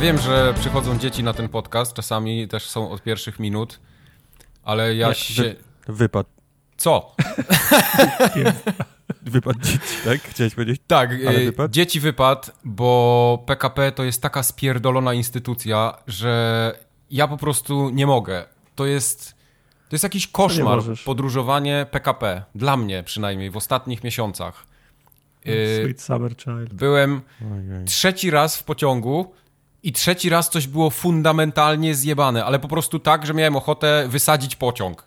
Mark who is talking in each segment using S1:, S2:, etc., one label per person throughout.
S1: Ja wiem, że przychodzą dzieci na ten podcast, czasami też są od pierwszych minut, ale ja
S2: Nie,
S1: się...
S2: wy- Wypad.
S1: Co?
S2: Wypad dzieci, tak? Chciałeś powiedzieć?
S1: Tak, y,
S2: wypad?
S1: dzieci wypad, bo PKP to jest taka spierdolona instytucja, że ja po prostu nie mogę. To jest, to jest jakiś koszmar, podróżowanie PKP. Dla mnie przynajmniej w ostatnich miesiącach. Y,
S3: Sweet Summer Child.
S1: Byłem trzeci raz w pociągu i trzeci raz coś było fundamentalnie zjebane, ale po prostu tak, że miałem ochotę wysadzić pociąg.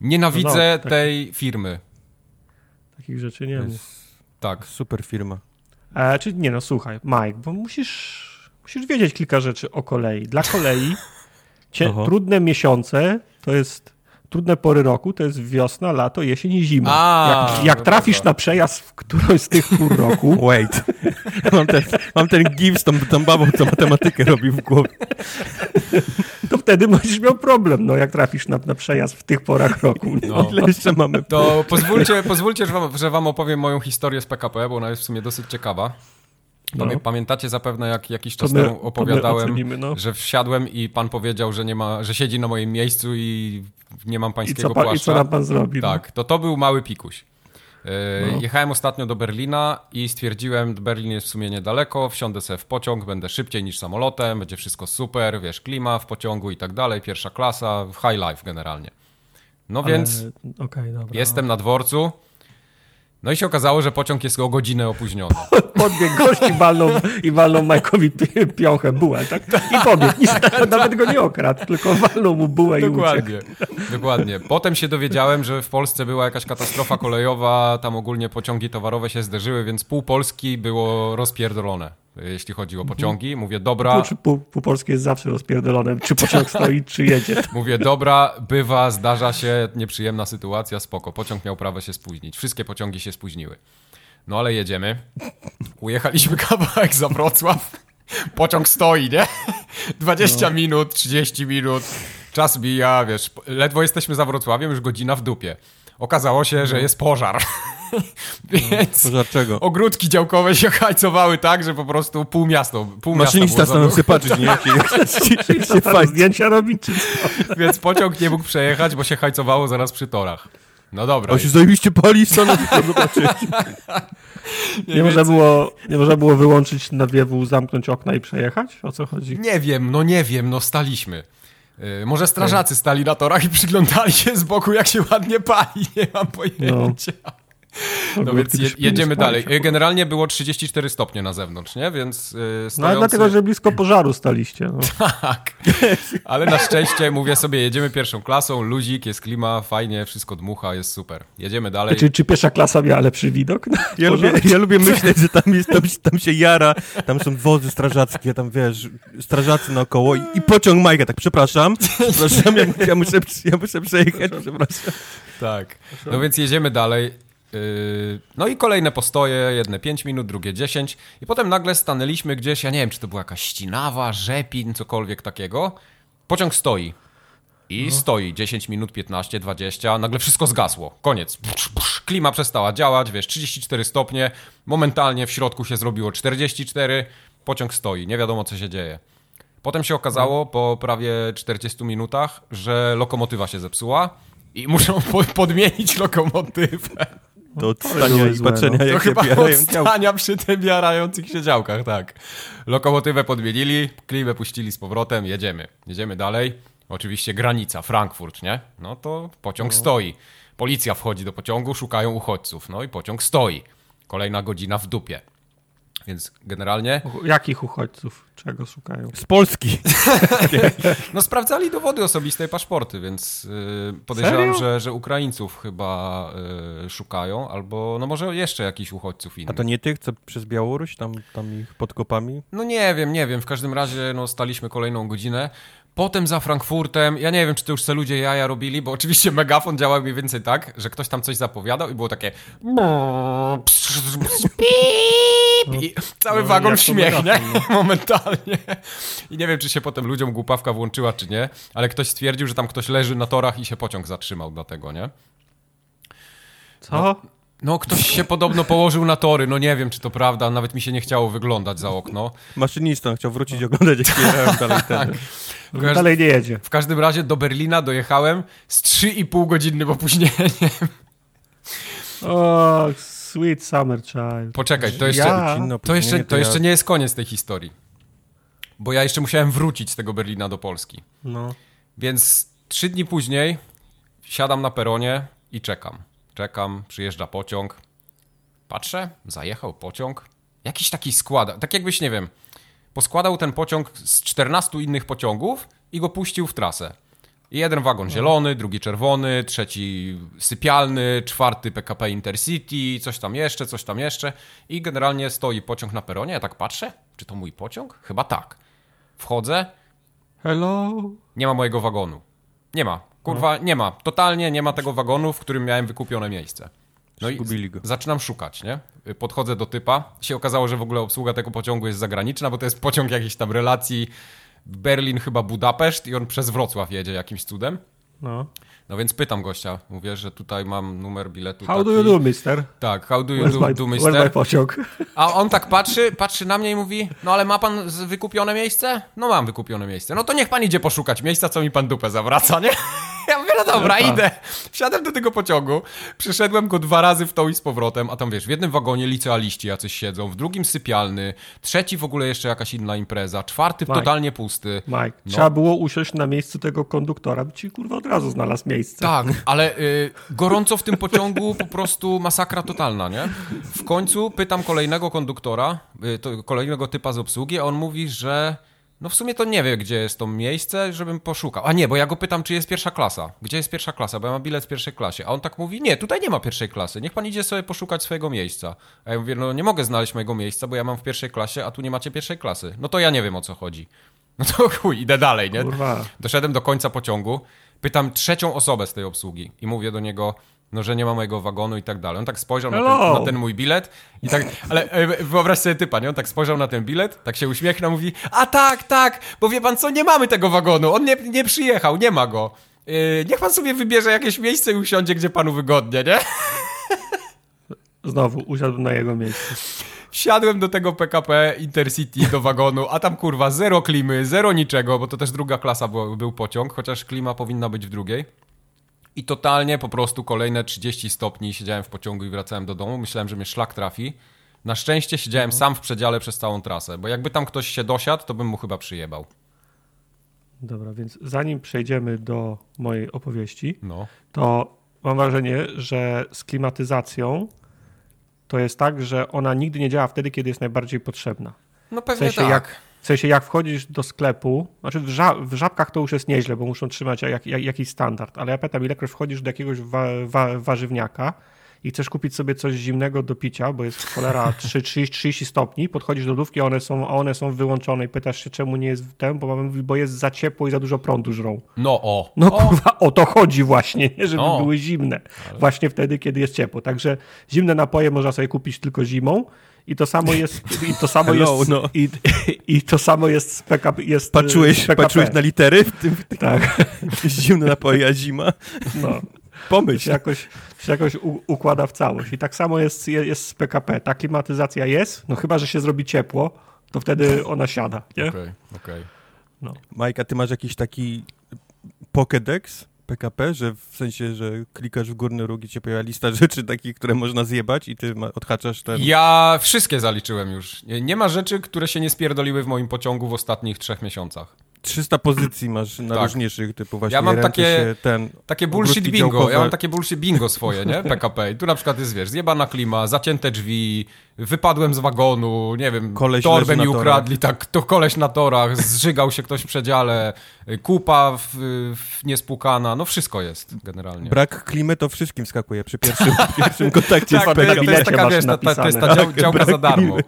S1: Nienawidzę
S3: No, tak.
S1: tej firmy.
S3: Takich rzeczy nie mów.
S1: Tak.
S2: Super firma.
S3: E, czy nie, no słuchaj, Mike, bo musisz, musisz wiedzieć kilka rzeczy o kolei. Dla kolei trudne miesiące to jest trudne pory roku, to jest wiosna, lato, jesień i zima.
S1: A,
S3: jak jak trafisz na przejazd w którąś z tych pór roku,
S2: Wait. mam, ten, mam ten gif z tą, tą babą, co matematykę robi w głowie.
S3: to wtedy będziesz miał problem, no jak trafisz na, na przejazd w tych porach roku.
S1: No.
S2: Ile jeszcze mamy?
S1: To pozwólcie, pozwólcie że, wam, że wam opowiem moją historię z PKP, bo ona jest w sumie dosyć ciekawa.
S3: No.
S1: Pamię- Pamiętacie zapewne, jak jakiś czas
S3: my-
S1: temu opowiadałem,
S3: ocenimy, no.
S1: że wsiadłem i pan powiedział, że, nie ma, że siedzi na moim miejscu i nie mam
S3: I
S1: pańskiego
S3: co, pan, I
S1: płaszcza.
S3: co nam pan zrobi? no?
S1: Tak, to to był mały pikuś. Yy,
S3: No.
S1: Jechałem ostatnio do Berlina i stwierdziłem, Berlin jest w sumie niedaleko, wsiądę sobie w pociąg, będę szybciej niż samolotem, będzie wszystko super, wiesz, klima w pociągu i tak dalej, pierwsza klasa, high life generalnie. No
S3: Ale-
S1: więc
S3: Okej, dobra.
S1: jestem na dworcu, no i się okazało, że pociąg jest o godzinę opóźniony.
S3: Podbiegł gość i walnął, i walnął Majkowi pi- piąchę, bułę, tak? I pobiegł. Nic, nawet go nie okradł, tylko walnął mu bułę i uciekł.
S1: Dokładnie, dokładnie. Potem się dowiedziałem, że w Polsce była jakaś katastrofa kolejowa, tam ogólnie pociągi towarowe się zderzyły, więc pół Polski było rozpierdolone, jeśli chodzi o pociągi. Mówię, dobra,
S3: Znaczy, pół, pół polskie jest zawsze rozpierdolone, czy pociąg stoi, czy jedzie.
S1: mówię, dobra, bywa, zdarza się, nieprzyjemna sytuacja, spoko. Pociąg miał prawo się spóźnić. Wszystkie pociągi się spóźniły. No ale jedziemy. Ujechaliśmy kawałek za Wrocław. Pociąg stoi, nie? 20 minut, 30 minut. Czas mija, wiesz, ledwo jesteśmy za Wrocławiem, już godzina w dupie. Okazało się, że jest pożar. Więc
S2: Pożar czego?
S1: ogródki działkowe się hajcowały tak, że po prostu pół miasta, pół
S2: Maszynista stanął się patrzeć, nie? Się,
S3: zdjęcia robić?
S1: Więc pociąg nie mógł przejechać, bo się hajcowało zaraz przy torach. No dobra.
S2: O, się zajebiście pali, co na to zobaczyć.
S3: Nie można, było, nie można było wyłączyć nawiewu, zamknąć okna i przejechać? O co chodzi?
S1: Nie wiem, no nie wiem, no staliśmy. Yy, może strażacy stali na torach i przyglądali się z boku, jak się ładnie pali, nie mam pojęcia. No, więc
S3: Ogródki
S1: je, jedziemy dalej. Generalnie było 34 stopnie na zewnątrz, nie? Więc yy,
S3: No ale
S1: stojący...
S3: dlatego, że blisko pożaru staliście. No.
S1: Tak, ale na szczęście mówię sobie, jedziemy pierwszą klasą, luzik, jest klima, fajnie, wszystko dmucha, jest super. Jedziemy dalej.
S3: Czy, czy pierwsza klasa miała lepszy widok? No,
S2: Ja lubię, ja lubię myśleć, że tam, jest, tam, tam się jara, tam są wozy strażackie, tam wiesz, strażacy naokoło i, i pociąg Majka, tak przepraszam, przepraszam, ja, ja, muszę, ja muszę przejechać, przepraszam.
S1: Tak. No więc jedziemy dalej. Yy, No i kolejne postoje, jedne 5 minut, drugie 10 i potem nagle stanęliśmy gdzieś, ja nie wiem, czy to była jakaś ścinawa, rzepin, cokolwiek takiego. Pociąg stoi. I stoi 10 minut, 15, 20, nagle wszystko zgasło. Koniec. Psz, psz, klima przestała działać, wiesz, 34 stopnie, momentalnie w środku się zrobiło 44, pociąg stoi, nie wiadomo co się dzieje. Potem się okazało po prawie 40 minutach, że lokomotywa się zepsuła i muszą po podmienić lokomotywę.
S2: To od
S3: to
S2: stania
S3: było
S2: i patrzenia,
S3: no.
S1: To
S2: jak się bierają
S1: odstania przy tym jarających się działkach, tak. Lokomotywę podmienili, klimę puścili z powrotem, jedziemy. Jedziemy dalej. Oczywiście granica, Frankfurt, nie? No to pociąg stoi. Policja wchodzi do pociągu, szukają uchodźców. No i pociąg stoi. Kolejna godzina w dupie. Więc generalnie,
S3: Jakich uchodźców? Czego szukają?
S2: Z Polski.
S1: no sprawdzali dowody osobiste i paszporty, więc yy, podejrzewam,
S3: Serio?
S1: że, że Ukraińców chyba yy, szukają, albo no może jeszcze jakichś uchodźców innych.
S2: A to nie tych, co przez Białoruś, tam, tam ich pod kopami?
S1: No nie wiem, nie wiem. W każdym razie no, staliśmy kolejną godzinę. Potem za Frankfurtem, ja nie wiem, czy to już se ludzie jaja robili, bo oczywiście megafon działał mniej więcej tak, że ktoś tam coś zapowiadał i było takie i cały
S3: No,
S1: wagon śmiech, nie? Momentalnie. I nie wiem, czy się potem ludziom głupawka włączyła, czy nie, ale ktoś stwierdził, że tam ktoś leży na torach i się pociąg zatrzymał dlatego, nie?
S3: Co?
S1: No, ktoś się podobno położył na tory, no nie wiem, czy to prawda, nawet mi się nie chciało wyglądać za okno.
S2: Maszynista chciał wrócić oglądać, jak jechałem dalej ten.
S3: No, dalej nie jedzie.
S1: W każdym razie do Berlina dojechałem z 3,5 godzinnym opóźnieniem.
S3: O, sweet summer child.
S1: Poczekaj, to jeszcze,
S3: Ja-
S1: to jeszcze, to jeszcze nie jest koniec tej historii. Bo ja jeszcze musiałem wrócić z tego Berlina do Polski.
S3: No.
S1: Więc trzy dni później siadam na peronie i czekam. Czekam, przyjeżdża pociąg. Patrzę, zajechał pociąg. Jakiś taki skład, tak jakbyś, nie wiem, poskładał ten pociąg z 14 innych pociągów i go puścił w trasę. Jeden wagon zielony, drugi czerwony, trzeci sypialny, czwarty PKP Intercity, coś tam jeszcze, coś tam jeszcze. I generalnie stoi pociąg na peronie. Ja tak patrzę, czy to mój pociąg? Chyba tak. Wchodzę,
S3: Hello?
S1: nie ma mojego wagonu. Nie ma. Kurwa, nie ma. Totalnie nie ma tego wagonu, w którym miałem wykupione miejsce. No i
S2: go.
S1: zaczynam szukać, nie? Podchodzę do typa. Się okazało, że w ogóle obsługa tego pociągu jest zagraniczna, bo to jest pociąg jakiejś tam relacji Berlin chyba Budapeszt i on przez Wrocław jedzie jakimś cudem.
S3: No.
S1: No więc pytam gościa, mówię, że tutaj mam numer biletu
S3: How
S1: taki.
S3: do you do, mister?
S1: Tak, how do you
S3: Where's
S1: do,
S3: my,
S1: do
S3: where's my
S1: mister?
S3: pociąg?
S1: A on tak patrzy, patrzy na mnie i mówi, no ale ma pan wykupione miejsce? No mam wykupione miejsce. No to niech pan idzie poszukać miejsca, co mi pan dupę zawraca, nie? Ja mówię, no dobra,
S3: No tak.
S1: idę. Wsiadłem do tego pociągu, przeszedłem go dwa razy w tą i z powrotem, a tam wiesz, w jednym wagonie licealiści jacyś siedzą, w drugim sypialny, trzeci w ogóle jeszcze jakaś inna impreza, czwarty
S3: Mike.
S1: totalnie pusty.
S3: Mike,
S1: No.
S3: trzeba było usiąść na miejscu tego konduktora, by ci kurwa od razu znalazł miejsce.
S1: Tak, ale y, gorąco w tym pociągu po prostu masakra totalna, nie? W końcu pytam kolejnego konduktora, y, to, kolejnego typa z obsługi, a on mówi, że no w sumie to nie wie, gdzie jest to miejsce, żebym poszukał. A nie, bo ja go pytam, czy jest pierwsza klasa. Gdzie jest pierwsza klasa? Bo ja mam bilet w pierwszej klasie. A on tak mówi, nie, tutaj nie ma pierwszej klasy. Niech pan idzie sobie poszukać swojego miejsca. A ja mówię, no nie mogę znaleźć mojego miejsca, bo ja mam w pierwszej klasie, a tu nie macie pierwszej klasy. No to ja nie wiem, o co chodzi. No to chuj, idę dalej, nie?
S3: Kurwa.
S1: Doszedłem do końca pociągu, pytam trzecią osobę z tej obsługi i mówię do niego, no że nie ma mojego wagonu i tak dalej. On tak spojrzał na ten, na ten mój bilet i tak, ale e, wyobraź sobie typa, nie? On tak spojrzał na ten bilet, tak się uśmiechnął, mówi, a tak, tak, bo wie pan co, nie mamy tego wagonu, on nie, nie przyjechał, nie ma go. Yy, niech pan sobie wybierze jakieś miejsce i usiądzie, gdzie panu wygodnie, nie?
S3: Znowu usiadł na jego miejscu.
S1: Wsiadłem do tego PKP Intercity do wagonu, a tam kurwa zero klimy, zero niczego, bo to też druga klasa był, był pociąg, chociaż klima powinna być w drugiej. I totalnie po prostu kolejne 30 stopni siedziałem w pociągu i wracałem do domu. Myślałem, że mnie szlak trafi. Na szczęście siedziałem sam w przedziale przez całą trasę, bo jakby tam ktoś się dosiadł, to bym mu chyba przyjebał.
S3: Dobra, więc zanim przejdziemy do mojej opowieści,
S1: No.
S3: to mam wrażenie, że z klimatyzacją to jest tak, że ona nigdy nie działa wtedy, kiedy jest najbardziej potrzebna.
S1: No
S3: W
S1: pewnie
S3: sensie,
S1: tak.
S3: jak, w sensie jak wchodzisz do sklepu, znaczy w, ża- w żabkach to już jest nieźle, bo muszą trzymać jak, jak, jakiś standard, ale ja pytam, ilekroć wchodzisz do jakiegoś wa, wa, warzywniaka i chcesz kupić sobie coś zimnego do picia, bo jest cholera 3, 30, 30 stopni, podchodzisz do lodówki, a one są, one są wyłączone i pytasz się, czemu nie jest w tym, bo mówi, bo jest za ciepło i za dużo prądu żrą.
S1: No o.
S3: No
S1: o.
S3: kurwa, o to chodzi właśnie, nie? żeby
S1: O.
S3: były zimne. Właśnie wtedy, kiedy jest ciepło. Także zimne napoje można sobie kupić tylko zimą i to samo jest i to samo
S2: Hello,
S3: jest
S2: no.
S3: i, i to samo jest z PKP. Jest
S2: Patrzyłeś,
S3: z PKP.
S2: patrzyłeś na litery w tym
S3: Tak,
S2: zimne napoje, a zima?
S3: no.
S2: Pomyśl.
S3: się jakoś, się jakoś u, układa w całość. I tak samo jest, jest z PKP. Ta klimatyzacja jest, no chyba, że się zrobi ciepło, to wtedy ona siada?
S1: Okej, okej.
S2: Majka, ty masz jakiś taki Pokédex PKP, że w sensie, że klikasz w górny róg i cię pojawia lista rzeczy takich, które można zjebać i ty odhaczasz ten...
S1: Ja wszystkie zaliczyłem już. Nie ma rzeczy, które się nie spierdoliły w moim pociągu w ostatnich trzech miesiącach.
S2: 300 pozycji masz na
S1: Tak.
S2: różniejszych, typu właśnie
S1: Ja mam takie-
S2: się, ten...
S1: Takie bullshit bingo.
S2: działkowe.
S1: Ja mam takie bullshit bingo swoje, nie? PKP. I tu na przykład jest, wiesz, zjebana klima, zacięte drzwi, wypadłem z wagonu, nie wiem,
S2: Koleś
S1: torbę mi
S2: na torach.
S1: ukradli, tak, to koleś na torach, zżygał się ktoś w przedziale, kupa w, w niespłukana, no wszystko jest generalnie.
S2: Brak klimy to wszystkim skakuje przy pierwszym, pierwszym kontakcie
S1: tak,
S2: z
S1: to,
S2: PKP.
S1: to jest taka, wiesz, ta, ta, to jest ta dział, działka za darmo.
S2: klimy.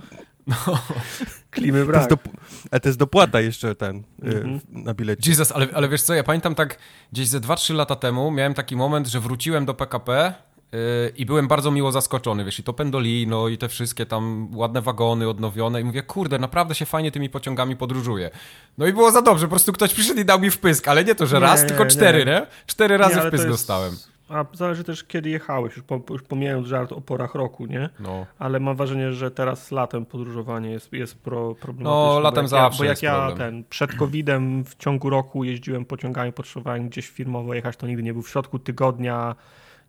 S3: Klimy
S2: To
S3: brak.
S2: jest dop- a to jest dopłata jeszcze ten y,
S3: Mhm.
S2: na bilecie.
S1: Jesus, ale, ale wiesz co, ja pamiętam tak gdzieś ze 2-3 lata temu miałem taki moment, że wróciłem do PKP yy, i byłem bardzo miło zaskoczony, wiesz, i to Pendolino i te wszystkie tam ładne wagony odnowione i mówię, kurde, naprawdę się fajnie tymi pociągami podróżuje. No i było za dobrze, po prostu ktoś przyszedł i dał mi wpysk, ale nie to, że
S3: Nie,
S1: raz,
S3: nie,
S1: tylko
S3: nie.
S1: cztery, nie? Cztery razy
S3: to
S1: wpysk
S3: jest-
S1: dostałem.
S3: A zależy też kiedy jechałeś, już, po, już pomijając żart o porach roku, nie?
S1: No.
S3: Ale mam wrażenie, że teraz latem podróżowanie jest, jest pro, problematyczne.
S1: No, latem
S3: bo
S1: zawsze
S3: ja, Bo jak ja
S1: problem.
S3: ten, przed COVID-em w ciągu roku jeździłem pociągami, potrzebowałem gdzieś firmowo jechać, to nigdy nie był w środku tygodnia,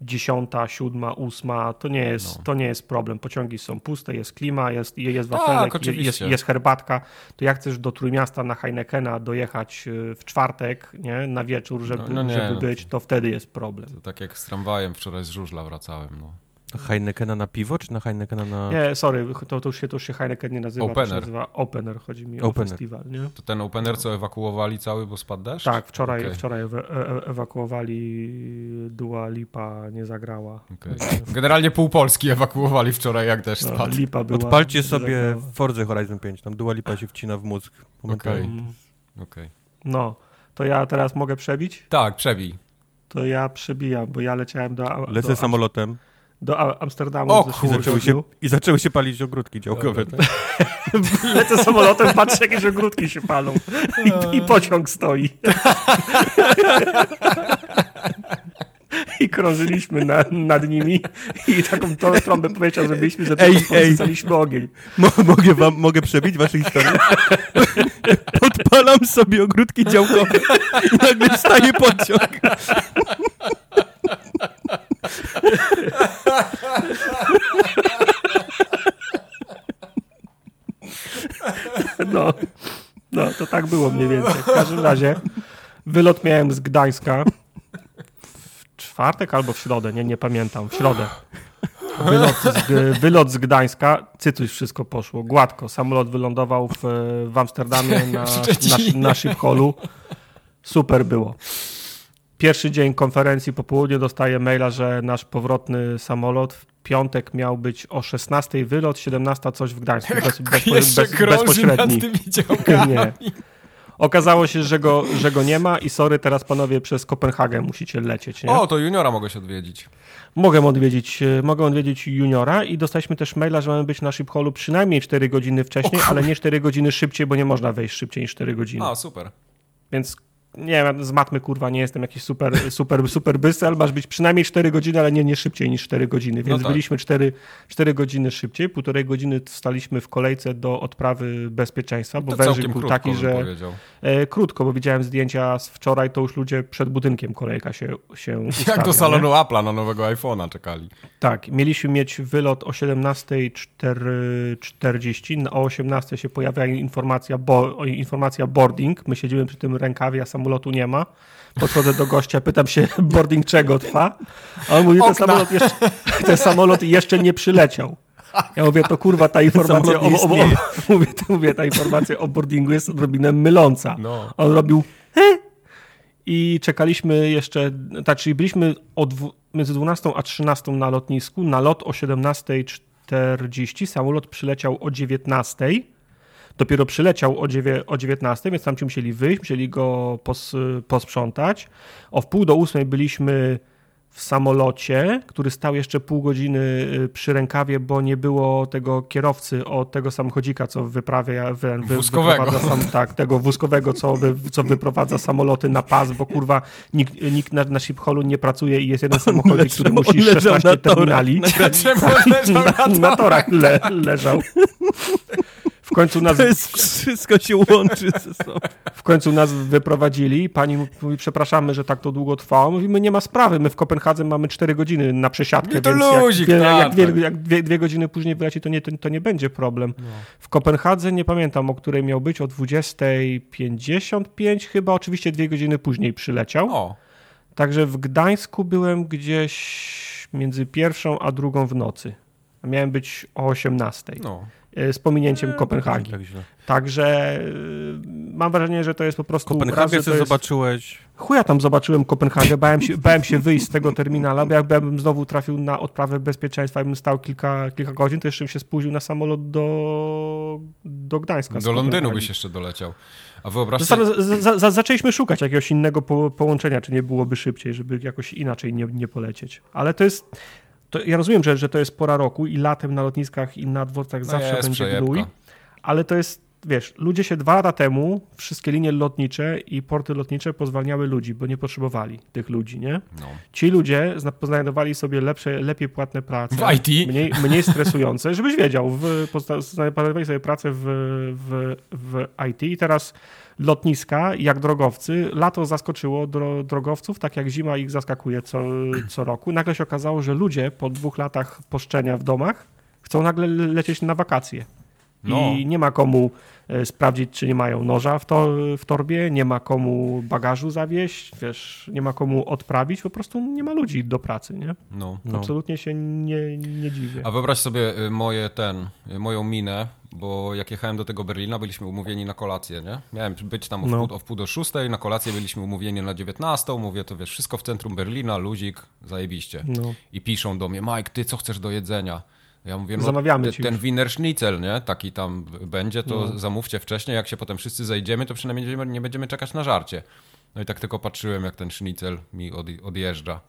S3: dziesiąta, siódma, ósma, to nie jest,
S1: No.
S3: to nie jest problem. Pociągi są puste, jest klima, jest, jest
S1: Tak,
S3: wafelek,
S1: oczywiście.
S3: jest, jest herbatka. To jak chcesz do Trójmiasta na Heinekena dojechać y, w czwartek, nie, na wieczór, żeby,
S1: No, no nie,
S3: żeby
S1: no.
S3: być, to wtedy jest problem.
S1: To tak jak z tramwajem wczoraj z żużla wracałem, no.
S2: Heinekena na piwo, czy na Heinekena na...
S3: Nie, sorry, to, to, już się, to już się Heineken nie nazywa, to się
S1: Opener.
S3: nazywa Opener, chodzi mi
S2: Opener.
S3: o festiwal, nie?
S1: To ten opener, co ewakuowali cały, bo spadł deszcz?
S3: Tak, wczoraj,
S1: Okej.
S3: wczoraj ewa- e- ewakuowali, Dua Lipa nie zagrała.
S1: Okej. Generalnie pół Polski ewakuowali wczoraj, jak deszcz
S3: No,
S1: spadł.
S3: Lipa była,
S2: Odpalcie sobie
S3: zagrała.
S2: Forza Horizon 5, tam Dua Lipa się wcina w mózg. Momentalnie.
S1: Okej.
S3: Mm,
S1: Okej.
S3: No, to ja teraz mogę przebić?
S1: Tak, przebij.
S3: To ja przebijam, bo ja leciałem do,
S2: Lecę
S3: do,
S2: samolotem
S3: do Amsterdamu.
S1: O
S2: i zaczęły, się, i zaczęły się palić ogródki działkowe.
S1: Dobra,
S2: tak?
S3: Lecę samolotem, patrzę, jakieś ogródki się palą i, i pociąg stoi. I krążyliśmy na, nad nimi i taką trąbę powiedział, że byliśmy, że
S2: Ej, ej.
S3: ogień.
S2: Mo- mogę wam, mogę przebić waszą historię? Podpalam sobie ogródki działkowe i nagle wstaje pociąg.
S3: No, no, to tak było mniej więcej. W każdym razie wylot miałem z Gdańska w czwartek albo w środę, nie, nie pamiętam, w środę. Wylot z, wylot z Gdańska, cytuś wszystko poszło, gładko. Samolot wylądował w, w Amsterdamie na, na, na. Super było. Pierwszy dzień konferencji po południu dostaję maila, że nasz powrotny samolot w piątek miał być o 16 wylot, 17 coś w Gdańsku. Bez, bez,
S1: Jeszcze
S3: bez,
S1: nad
S3: bezpośredni.
S1: tymi działkami.
S3: Nie. Okazało się, że go, że go nie ma i sorry, teraz panowie przez Kopenhagę musicie lecieć. Nie?
S1: O, to juniora mogę się odwiedzić.
S3: Mogę odwiedzić, e, mogę odwiedzić juniora i dostaliśmy też maila, że mamy być na Shiphallu przynajmniej 4 godziny wcześniej, ale nie 4 godziny szybciej, bo nie można wejść szybciej niż 4 godziny.
S1: A, super.
S3: Więc nie wiem, z matmy kurwa nie jestem jakiś super, super, super ale masz być przynajmniej 4 godziny, ale nie, nie szybciej niż 4 godziny. Więc
S1: No tak.
S3: byliśmy 4, 4 godziny szybciej, półtorej godziny staliśmy w kolejce do odprawy bezpieczeństwa, bo
S1: To
S3: wężyk był
S1: krótko,
S3: taki, że e, krótko, bo widziałem zdjęcia z wczoraj, to już ludzie przed budynkiem kolejka się, się ustawia.
S1: Jak do salonu Apple'a na nowego iPhone'a czekali.
S3: Tak, mieliśmy mieć wylot o 17.40, o 18.00 się pojawia informacja, bo, informacja boarding, my siedzimy przy tym rękawie, a samolotu nie ma. Podchodzę do gościa, pytam się boarding czego trwa, a on mówi, ten samolot, jeszcze, ten samolot jeszcze nie przyleciał. Ja mówię, to kurwa ta informacja, o, o, o, mówię, mówię, ta informacja o boardingu jest odrobinę myląca.
S1: No.
S3: On robił "He?" i czekaliśmy jeszcze, tak, czyli byliśmy o dwu, między 12 a 13 na lotnisku, na lot o 17.40, samolot przyleciał o 19.00, dopiero przyleciał o, dziewię, o 19, więc tam ci musieli wyjść, musieli go pos, posprzątać. O wpół do ósmej byliśmy w samolocie, który stał jeszcze pół godziny y, przy rękawie, bo nie było tego kierowcy od tego samochodzika, co wyprawia wy, wy, wyprowadza Sam, tak, tego wózkowego, co, wy, co wyprowadza samoloty na pas, bo kurwa nikt, nikt na, na nie pracuje i jest jeden samochodzik, który
S2: Czemu
S3: musi
S2: on leżał
S3: 16
S2: na torach?
S3: terminali.
S2: Na
S1: leżał
S3: Na, na torach le, leżał. W końcu nas
S2: To jest wszystko się łączy ze sobą.
S3: W końcu nas wyprowadzili. Pani mówi, przepraszamy, że tak to długo trwało. Mówimy, nie ma sprawy, my w Kopenhadze mamy 4 godziny na przesiadkę,
S1: Nie, to
S3: więc
S1: luzik,
S3: jak,
S1: tak,
S3: jak, dwie,
S1: tak.
S3: jak dwie, dwie godziny później wyleci, to nie, to, to nie będzie problem. W Kopenhadze nie pamiętam, o której miał być, o 20.55 chyba, oczywiście dwie godziny później przyleciał.
S1: O,
S3: Także w Gdańsku byłem gdzieś między pierwszą a drugą w nocy. A Miałem być o 18
S1: no.
S3: Z pominięciem Kopenhagi.
S2: Tak.
S3: Także y, mam wrażenie, że to jest po prostu. raz,
S2: Kopenhagę sobie
S3: to jest...
S2: zobaczyłeś.
S3: Chuja tam zobaczyłem Kopenhagę, bałem się, bałem się wyjść z tego terminala, bo jakbym znowu trafił na odprawę bezpieczeństwa i bym stał kilka, kilka godzin, to jeszcze bym się spóźnił na samolot do, do Gdańska.
S1: Do Londynu byś jeszcze doleciał. A
S3: za, za, zaczęliśmy szukać jakiegoś innego po, połączenia, czy nie byłoby szybciej, żeby jakoś inaczej nie, nie polecieć. Ale to jest. To ja rozumiem, że, że to jest pora roku i latem na lotniskach i na dworcach
S1: No
S3: zawsze będzie gnój, ale to jest wiesz, ludzie się dwa lata temu, wszystkie linie lotnicze i porty lotnicze pozwalniały ludzi, bo nie potrzebowali tych ludzi, nie?
S1: No.
S3: Ci ludzie zna- poznajdowali sobie lepsze, lepiej płatne prace.
S1: W IT?
S3: Mniej, mniej stresujące, żebyś wiedział, w, pozna- znajdowali sobie pracę w, w, w IT i teraz lotniska, jak drogowcy, lato zaskoczyło dro, drogowców, tak jak zima ich zaskakuje co, co roku. Nagle się okazało, że ludzie po dwóch latach poszczenia w domach chcą nagle le- lecieć na wakacje.
S1: No.
S3: I nie ma komu sprawdzić, czy nie mają noża w, to, w torbie, nie ma komu bagażu zawieźć, wiesz, nie ma komu odprawić, po prostu nie ma ludzi do pracy, nie?
S1: No.
S2: No.
S3: Absolutnie się nie, nie dziwię.
S1: A wyobraź sobie y, moje ten, y, moją minę, bo jak jechałem do tego Berlina, byliśmy umówieni na kolację, nie? Miałem być tam o
S3: No.
S1: wpół, o wpół do szóstej, na kolację byliśmy umówieni na 19, mówię, to wiesz, wszystko w centrum Berlina, luzik, zajebiście.
S3: No.
S1: I piszą do mnie, Mike, ty co chcesz do jedzenia? Ja mówię, no
S3: Zamawiamy
S1: te-
S3: ci
S1: ten. Wiener Schnitzel, nie? Taki tam będzie, to
S3: No.
S1: zamówcie wcześniej, jak się potem wszyscy zajdziemy, to przynajmniej nie będziemy, czekać na żarcie. No i tak tylko patrzyłem, jak ten Schnitzel mi od, odjeżdża.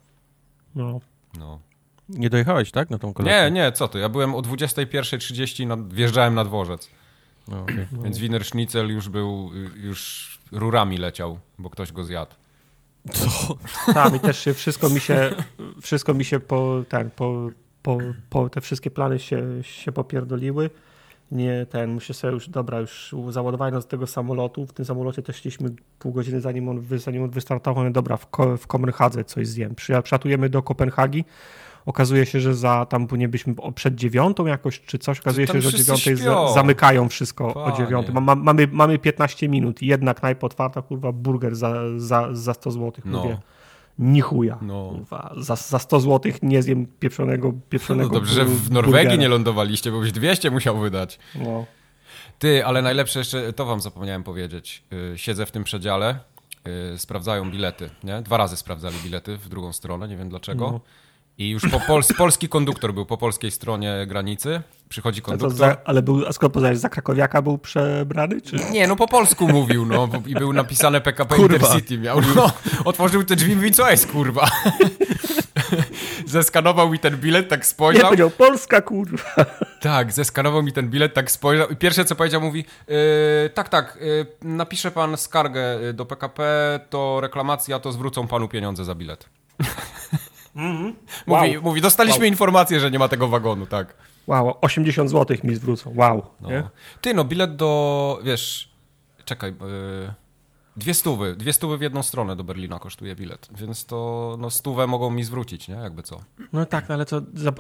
S3: No.
S1: No.
S2: Nie dojechałeś, tak, na tą kolację?
S1: Nie, nie, co ty, ja byłem o 21.30, nad, wjeżdżałem nad dworzec.
S2: No, okej.
S1: Więc Wiener Schnitzel już był, y, już rurami leciał, bo ktoś go zjadł.
S3: Tak, i też się wszystko mi się, wszystko mi się po, ten, po, po, po te wszystkie plany się, się popierdoliły. Nie, ten, muszę sobie już, dobra, już załadowałem do tego samolotu. W tym samolocie też szliśmy pół godziny zanim on, zanim on wystartował. Mówię, Dobra, w, Ko- w Kopenhadze coś zjem. Przatujemy do Kopenhagi. Okazuje się, że za tam nie byliśmy o- przed dziewiątą jakoś, czy coś. Okazuje się, że o dziewiątej za, zamykają wszystko o
S1: Panie.
S3: dziewiątej. Ma, ma, mamy, mamy 15 minut jedna knajpa otwarta, kurwa, burger za, za, za 100 zł.
S1: No.
S3: Mówię, ni chuja.
S1: No.
S3: Za, za 100 zł nie zjem pieprzonego,
S1: No
S3: pieprzonego
S1: dobrze, że w Norwegii
S3: burgera.
S1: nie lądowaliście, bo byś 200 musiał wydać.
S3: No.
S1: Ty, ale najlepsze jeszcze, to wam zapomniałem powiedzieć. Y, Siedzę w tym przedziale, y, sprawdzają bilety, nie? Dwa razy sprawdzali bilety w drugą stronę, nie wiem dlaczego.
S3: No.
S1: I już po pols- polski konduktor był po polskiej stronie granicy. Przychodzi konduktor.
S3: za, ale był, a skoro poznałeś, za krakowiaka był przebrany, czy?
S1: Nie, no po polsku mówił, no i był napisane PKP
S2: Kurwa.
S1: Intercity miał. No, otworzył te drzwi i mówi, co jest, kurwa? Zeskanował mi ten bilet, tak
S3: Nie,
S1: spojrzał.
S3: powiedział Polska, kurwa.
S1: Tak, zeskanował mi ten bilet, tak spojrzał i pierwsze co powiedział mówi, yy, tak, tak, yy, napisze pan skargę yy, do PKP, to reklamacja, to zwrócą panu pieniądze za bilet. Mówi,
S3: Wow.
S1: mówi, dostaliśmy
S3: Wow.
S1: informację, że nie ma tego wagonu, tak.
S3: Wow, 80 zł mi zwrócą. Wow.
S1: No. Ty, no bilet do, wiesz, czekaj, yy, dwie stówy, dwie stówy w jedną stronę do Berlina kosztuje bilet, więc to, no stówę mogą mi zwrócić, nie, jakby co.
S3: No tak, no ale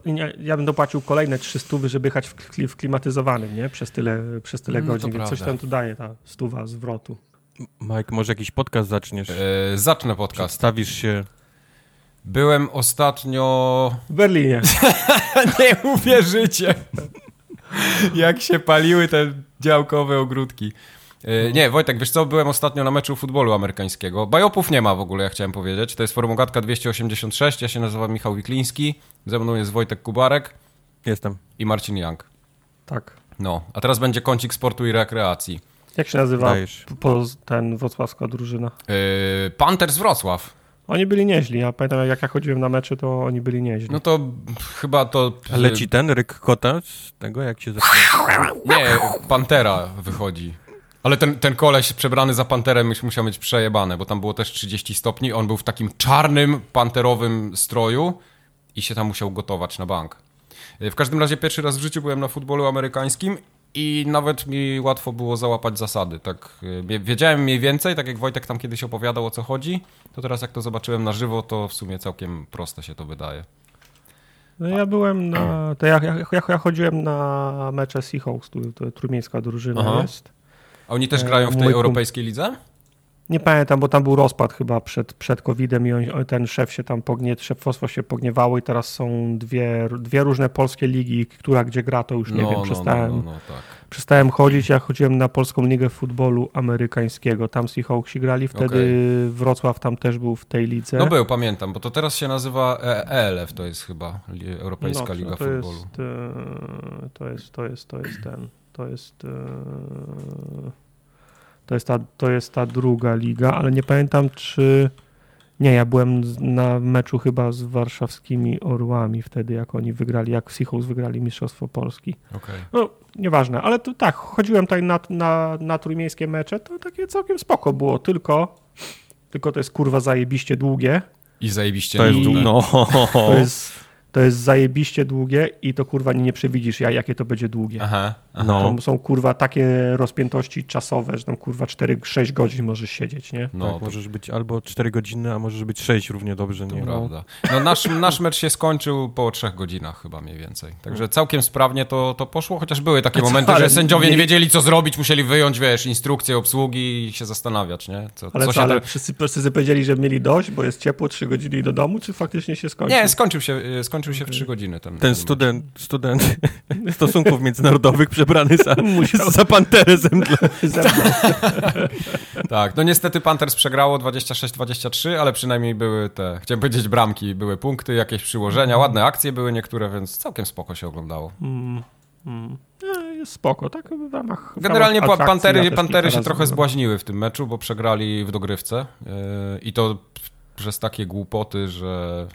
S3: nie, ja bym dopłacił kolejne 300, żeby jechać w, w klimatyzowanym, nie? Przez tyle, przez tyle
S1: No to
S3: godzin, więc coś tam tu daje ta stuwa zwrotu.
S2: Mike, może jakiś podcast zaczniesz?
S1: Yy, zacznę podcast.
S2: Przedstawisz się.
S1: Byłem ostatnio
S3: W Berlinie.
S1: Nie uwierzycie. Jak się paliły te działkowe ogródki. E, Nie, Wojtek, wiesz co, byłem ostatnio na meczu futbolu amerykańskiego. Bajopów nie ma w ogóle, ja chciałem powiedzieć. To jest Formogatka 286, ja się nazywam Michał Wikliński, ze mną jest Wojtek Kubarek
S2: Jestem.
S1: i Marcin Young.
S3: Tak.
S1: No, a teraz będzie kącik sportu i rekreacji.
S3: Jak się nazywa
S2: Dajesz.
S3: po, ten wrocławska drużyna?
S1: Yy, Panthers Wrocław.
S3: Oni byli nieźli. Ja pamiętam, jak ja chodziłem na mecze, to oni byli nieźli.
S1: No to chyba to...
S2: Leci ten ryk kota z tego, jak się zaczyna?
S1: Nie, Pantera wychodzi. Ale ten, ten koleś przebrany za panterem już musiał mieć przejebane, bo tam było też 30 stopni. On był w takim czarnym, panterowym stroju i się tam musiał gotować na bank. W każdym razie pierwszy raz w życiu byłem na futbolu amerykańskim i nawet mi łatwo było załapać zasady. Tak, wie- wiedziałem mniej więcej, tak jak Wojtek tam kiedyś opowiadał o co chodzi, to teraz jak to zobaczyłem na żywo, to w sumie całkiem proste się to wydaje.
S3: No ja byłem na. To ja, ja, ja, chodziłem na mecze Seahawks, tu, to trójmiejska drużyna
S1: Aha.
S3: jest.
S1: A oni też
S3: E,
S1: grają w tej
S3: mój
S1: europejskiej lidze?
S3: Nie pamiętam, bo tam był rozpad chyba przed, przed COVID-em i on, ten szef się tam pognie, szefostwo się pogniewało i teraz są dwie, dwie różne polskie ligi, która gdzie gra, to już nie wiem, przestałem,
S1: No, no, no, tak.
S3: przestałem chodzić. Ja chodziłem na Polską Ligę Futbolu Amerykańskiego. Tam Seahawksi grali, wtedy Wrocław tam też był w tej lidze.
S1: No był, pamiętam, bo to teraz się nazywa E- ELF, to jest chyba Europejska
S3: No,
S1: Liga
S3: to
S1: Futbolu.
S3: Jest, e, to jest, to jest, to jest ten, to jest, e, to jest ta, to jest ta druga liga, ale nie pamiętam, czy Nie, ja byłem na meczu chyba z warszawskimi Orłami wtedy, jak oni wygrali, jak Seahawks wygrali Mistrzostwo Polski.
S1: Okej.
S3: No, nieważne, ale to tak, chodziłem tutaj na, na, na trójmiejskie mecze, to takie całkiem spoko było, tylko, tylko to jest kurwa zajebiście długie.
S1: I zajebiście
S2: To jest
S3: I-
S2: dłu- no.
S3: To jest, to jest zajebiście długie i to kurwa nie przewidzisz, ja- jakie to będzie długie.
S1: Aha, aha.
S2: No.
S3: Tam są kurwa takie rozpiętości czasowe, że tam kurwa 4-6 godzin możesz siedzieć, nie?
S1: No,
S2: tak,
S1: to,
S2: możesz być albo 4 godziny, a możesz być 6 równie dobrze.
S1: to
S2: Nie?
S1: prawda. No, nasz, nasz mecz się skończył po trzech godzinach chyba mniej więcej. Także całkiem sprawnie to, to poszło, chociaż były takie
S3: co,
S1: momenty, że sędziowie nie
S3: mieli-
S1: wiedzieli co zrobić, musieli wyjąć, wiesz, instrukcję obsługi i się zastanawiać, nie? Co,
S3: Ale
S1: co
S3: co, ale
S1: tam-
S3: wszyscy, wszyscy powiedzieli, że mieli dość, bo jest ciepło 3 godziny i do domu, czy faktycznie się skończył?
S1: Nie, skończył się, y, skończył się w trzy godziny ten,
S2: Ten student, student stosunków międzynarodowych przebrany za, za panterę zemdlę.
S3: Ze mną.
S1: Tak, no niestety Panthers przegrało 26-23, ale przynajmniej były te, chciałem powiedzieć bramki, były punkty, jakieś przyłożenia, ładne akcje były niektóre, więc całkiem spoko się oglądało.
S3: Mm, mm. Jest spoko, tak w ramach w
S1: Generalnie
S3: ramach
S1: Pantery,
S3: ja
S1: Pantery się trochę zbłaźniły w tym meczu, bo przegrali w dogrywce yy, i to przez takie głupoty, że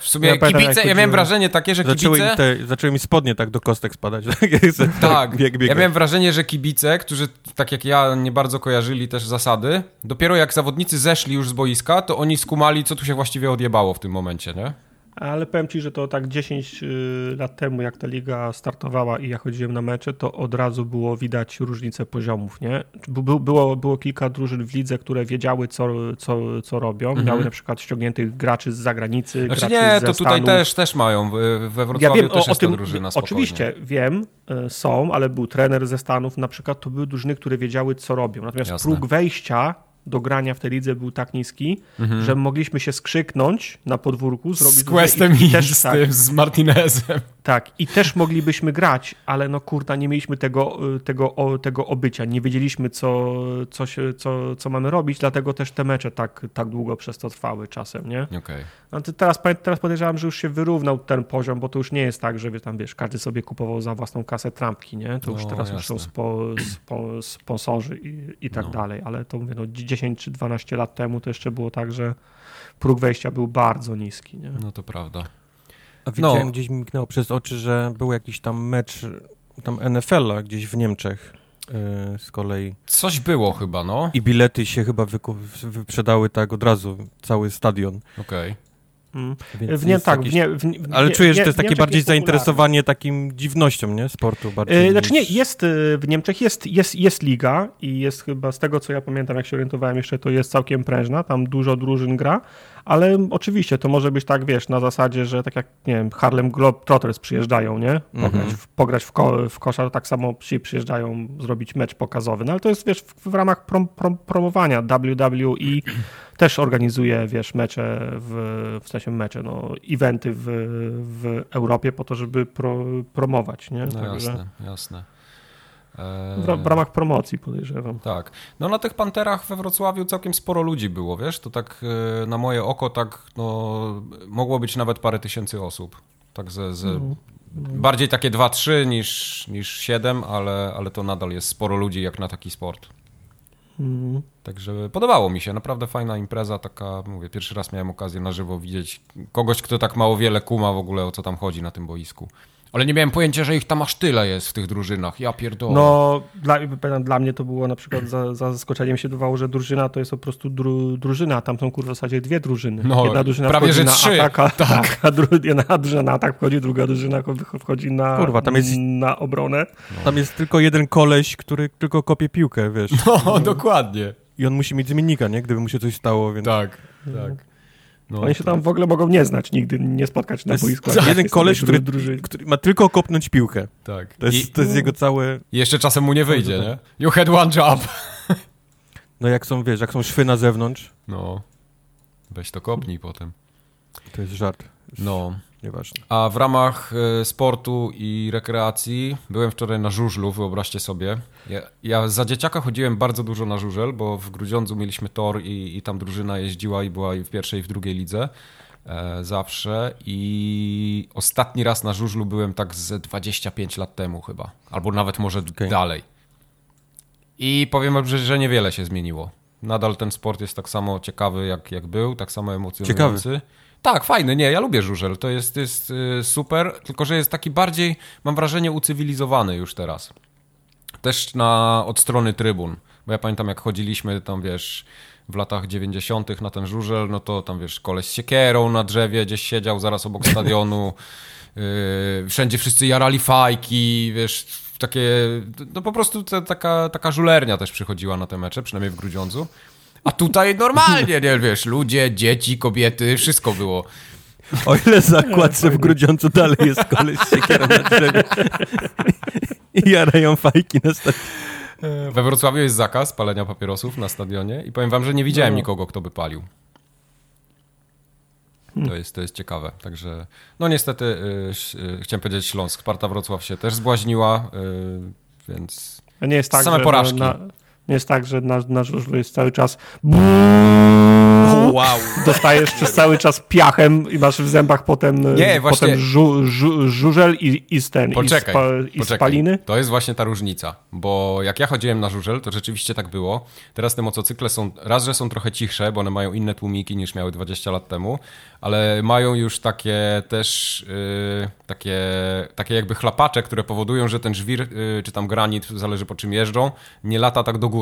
S1: w sumie
S3: Ja pamiętam,
S1: kibice,
S3: jak
S1: ja miałem wrażenie takie, że
S2: Zaczęły
S1: kibice...
S2: mi, te, zaczęły mi spodnie tak do kostek spadać.
S1: Tak,
S2: bieg, bieg,
S1: ja miałem wrażenie, że kibice, którzy tak jak ja nie bardzo kojarzyli też zasady, dopiero jak zawodnicy zeszli już z boiska, to oni skumali, co tu się właściwie odjebało w tym momencie, nie?
S3: Ale powiem ci, że to tak 10 y, lat temu, jak ta liga startowała i ja chodziłem na mecze, to od razu było widać różnicę poziomów, nie? Bu- Było, było kilka drużyn w lidze, które wiedziały, co, co, co robią. Miały na przykład ściągniętych graczy z zagranicy,
S1: Mhm. Znaczy
S3: graczy
S1: nie, to tutaj
S3: Stanów.
S1: też, też mają, we
S3: Ja
S1: Wrocławiu
S3: wiem,
S1: też
S3: o, o
S1: jest
S3: tym,
S1: ta drużyna spokojnie.
S3: oczywiście wiem, y, są, ale był trener ze Stanów na przykład, to były drużyny, które wiedziały, co robią. Natomiast
S1: Jasne.
S3: próg wejścia do grania w tej lidze był tak niski, że mogliśmy się skrzyknąć na podwórku, zrobić
S1: Mhm. Z Questem
S3: i,
S1: i
S3: też
S1: z
S3: tak,
S1: tym, z Martinezem.
S3: tak, i też moglibyśmy grać, ale no kurta, nie mieliśmy tego, y, tego, o, tego obycia, nie wiedzieliśmy, co, co, się, co, co mamy robić, dlatego też te mecze tak, tak długo przez to trwały czasem, nie?
S1: Okej.
S3: No teraz, teraz podejrzewam, że już się wyrównał ten poziom, bo to już nie jest tak, że wie, tam wiesz, każdy sobie kupował za własną kasę trampki, nie? To już
S1: No,
S3: teraz już
S1: jasne.
S3: są spo, spo, sponsorzy i, i tak
S1: No.
S3: dalej, ale to mówię, no 10 czy 12 lat temu to jeszcze było tak, że próg wejścia był bardzo niski, nie?
S1: No to prawda.
S2: A widziałem,
S1: No.
S2: gdzieś mi miknęło przez oczy, że był jakiś tam mecz tam NFL-a gdzieś w Niemczech yy, z kolei.
S1: Coś było chyba, no.
S2: I bilety się chyba wyprzedały tak od razu, cały stadion.
S1: Okej.
S3: Mm. W nie, tak,
S2: jakiś-
S3: w nie, w, nie- w
S2: Ale
S3: nie-
S2: czuję, że
S3: nie-
S2: to jest takie bardziej
S3: jest
S2: zainteresowanie takim dziwnością, nie? Sportu bardziej.
S3: E, Znaczy nie, jest e, w Niemczech jest, jest, jest liga i jest chyba z tego co ja pamiętam, jak się orientowałem jeszcze, to jest całkiem prężna, tam dużo drużyn gra, ale oczywiście to może być tak, wiesz, na zasadzie, że tak jak, nie wiem, Harlem Globetrotters przyjeżdżają, nie? Pograć,
S2: Mhm.
S3: w, pograć w, ko, w koszar, tak samo ci przyjeżdżają zrobić mecz pokazowy, no ale to jest, wiesz, w, w ramach prom, prom, promowania WWE też organizuje, wiesz, mecze, w, w sensie mecze, no, eventy w, w Europie po to, żeby pro, promować, nie?
S1: No jasne, jasne. Eee,
S3: W, w ramach promocji podejrzewam.
S1: Tak. No na tych Panterach we Wrocławiu całkiem sporo ludzi było, wiesz? To tak e, na moje oko tak, no, mogło być nawet parę tysięcy osób. Tak ze, ze
S3: Mhm.
S1: bardziej takie 2-3 niż, niż 7, ale, ale to nadal jest sporo ludzi jak na taki sport.
S3: Mm.
S1: Także podobało mi się, naprawdę fajna impreza, taka, mówię, pierwszy raz miałem okazję na żywo widzieć kogoś, kto tak mało wiele kuma w ogóle, o co tam chodzi na tym boisku. Ale nie miałem pojęcia, że ich tam aż tyle jest w tych drużynach, ja pierdolę.
S3: No, dla, dla mnie to było na przykład za, za zaskoczeniem się dawało, że drużyna to jest po prostu dru, drużyna, a tam są kurwa w zasadzie dwie drużyny.
S1: No,
S3: jedna drużyna
S1: prawie,
S3: wchodzi
S1: że
S3: na
S1: trzy.
S3: atak, a, tak. a dru, jedna drużyna na atak wchodzi, druga drużyna wch- wchodzi na,
S2: Kurwa, tam jest-
S3: na obronę.
S2: Tam jest tylko jeden koleś, który tylko kopie piłkę, wiesz.
S1: No, dokładnie.
S2: I on musi mieć zmiennika, nie? Gdyby mu się coś stało, więc...
S1: Tak, tak. No,
S3: Oni się tam w ogóle mogą nie znać, nigdy nie spotkać na
S2: jest
S3: boisku.
S2: jeden
S3: jest
S2: koleś, który-
S3: drużyny.
S2: Który ma tylko kopnąć piłkę.
S1: tak.
S2: To jest,
S1: I
S2: to jest jego całe...
S1: jeszcze czasem mu nie wyjdzie, nie? You had one job.
S2: No jak są, wiesz, jak są szwy na zewnątrz,
S1: No, weź to kopnij potem.
S2: to jest żart.
S1: No,
S2: Nieważne.
S1: a w ramach e, sportu i rekreacji byłem wczoraj na żużlu, wyobraźcie sobie. Ja, ja za dzieciaka chodziłem bardzo dużo na żużel, bo w Grudziądzu mieliśmy tor i, i tam drużyna jeździła i była i w pierwszej i w drugiej lidze e, zawsze. I ostatni raz na żużlu byłem tak ze 25 lat temu chyba, albo nawet może
S2: Okej.
S1: dalej. I powiem że, że niewiele się zmieniło. Nadal ten sport jest tak samo ciekawy, jak, jak był, tak samo emocjonujący. Ciekawy. Tak, fajny, nie, ja lubię żużel, to jest, jest y, super, tylko że jest taki bardziej, mam wrażenie, ucywilizowany już teraz. Też na, od strony trybun, bo ja pamiętam jak chodziliśmy tam, wiesz, w latach 90. na ten żużel, no to tam, wiesz, koleś z siekierą na drzewie gdzieś siedział zaraz obok stadionu, yy, wszędzie wszyscy jarali fajki, wiesz, takie, no po prostu ta, taka, taka żulernia też przychodziła na te mecze, przynajmniej w Grudziądzu. A tutaj normalnie, nie wiesz, ludzie, dzieci, kobiety, wszystko było.
S2: O ile zakład, że w Grudziądzu dalej jest koleś z siekierą na drzewie i jarają fajki na stadionie.
S1: We Wrocławiu jest zakaz palenia papierosów na stadionie i powiem wam, że nie widziałem no. nikogo, kto by palił. To jest, to jest ciekawe. Także, no niestety, yy, yy, chciałem powiedzieć Śląsk. Sparta Wrocław się też zbłaźniła, yy, więc
S3: A nie jest tak,
S1: same porażki.
S3: Na, nie jest tak, że nasz, nasz jest cały czas
S1: wow.
S3: dostajesz przez cały czas piachem i masz w zębach potem, nie, właśnie... potem żu, żu, żużel i, i ten, poczekaj, i, spa, i spaliny.
S1: To jest właśnie ta różnica, bo jak ja chodziłem na żużel, to rzeczywiście tak było. Teraz te motocykle są, raz, że są trochę cichsze, bo one mają inne tłumiki niż miały 20 lat temu, ale mają już takie też yy, takie, takie jakby chlapacze, które powodują, że ten żwir yy, czy tam granit, zależy po czym jeżdżą, nie lata tak do góry.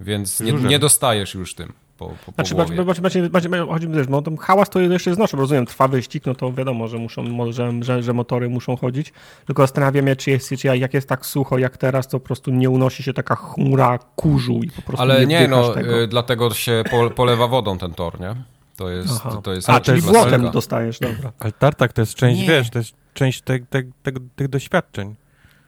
S1: Więc nie, nie dostajesz już tym po, po,
S3: znaczy, głowie. Macie, macie, macie, chodzi mi też, no, hałas to jeszcze znoszę, rozumiem, trwa wyścig, no to wiadomo, że muszą, że, że, że motory muszą chodzić, tylko zastanawiam się, czy, jest, czy jak jest tak sucho jak teraz, to po prostu nie unosi się taka chmura kurzu i po prostu
S1: Ale
S3: nie,
S1: nie
S3: no, tego.
S1: Y, dlatego się po, polewa wodą ten tor, nie? To jest, to, to jest
S3: A, czyli błotem dostajesz, dobra.
S2: Ale tartak to jest część, nie. wiesz, to jest część te, te, te, tych doświadczeń.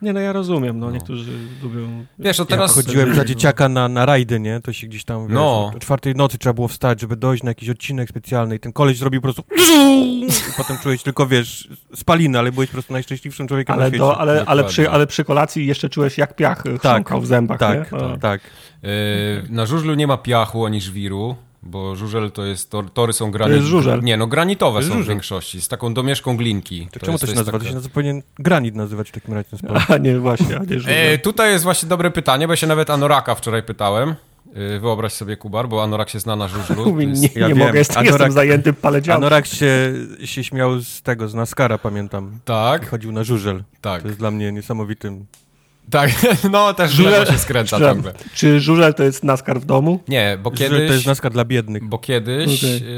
S3: Nie, no ja rozumiem, no, no. niektórzy lubią...
S1: Wiesz, no teraz...
S2: Ja chodziłem za dzieciaka na, na rajdy, nie? To się gdzieś tam, wiesz, no. o czwartej nocy trzeba było wstać, żeby dojść na jakiś odcinek specjalny i ten koleś zrobił po prostu i potem czułeś tylko, wiesz, spaliny, ale byłeś po prostu najszczęśliwszym człowiekiem
S3: ale
S2: na świecie. Do,
S3: ale, ale, przy, ale przy kolacji jeszcze czułeś jak piach tak, w zębach,
S2: tak,
S3: nie?
S2: Tak, tak.
S1: Yy, na żużlu nie ma piachu ani żwiru, bo żużel to jest, tor, tory są granitowe.
S3: jest żużel.
S1: Nie, no granitowe są żużel. w większości, z taką domieszką glinki.
S2: To, to czemu jest, to się nazywa? Taka... To się nazywa, powinien granit nazywać w takim razie.
S3: A nie, właśnie, a nie żużel. E,
S1: tutaj jest właśnie dobre pytanie, bo ja się nawet Anoraka wczoraj pytałem. E, wyobraź sobie, Kubar, bo Anorak się zna na żużlu.
S3: Jest... Nie, ja nie mogę, jestem, Anorak, jestem zajęty.
S2: Anorak się, się śmiał z tego, z Naskara, pamiętam.
S1: Tak.
S2: I chodził na żużel. Tak. To jest dla mnie niesamowitym
S1: tak, no też żużel się skręca ciągle.
S3: Czy żużel to jest naskar w domu?
S1: Nie, bo kiedyś...
S2: Żużel to jest naskar dla biednych.
S1: Bo kiedyś okay.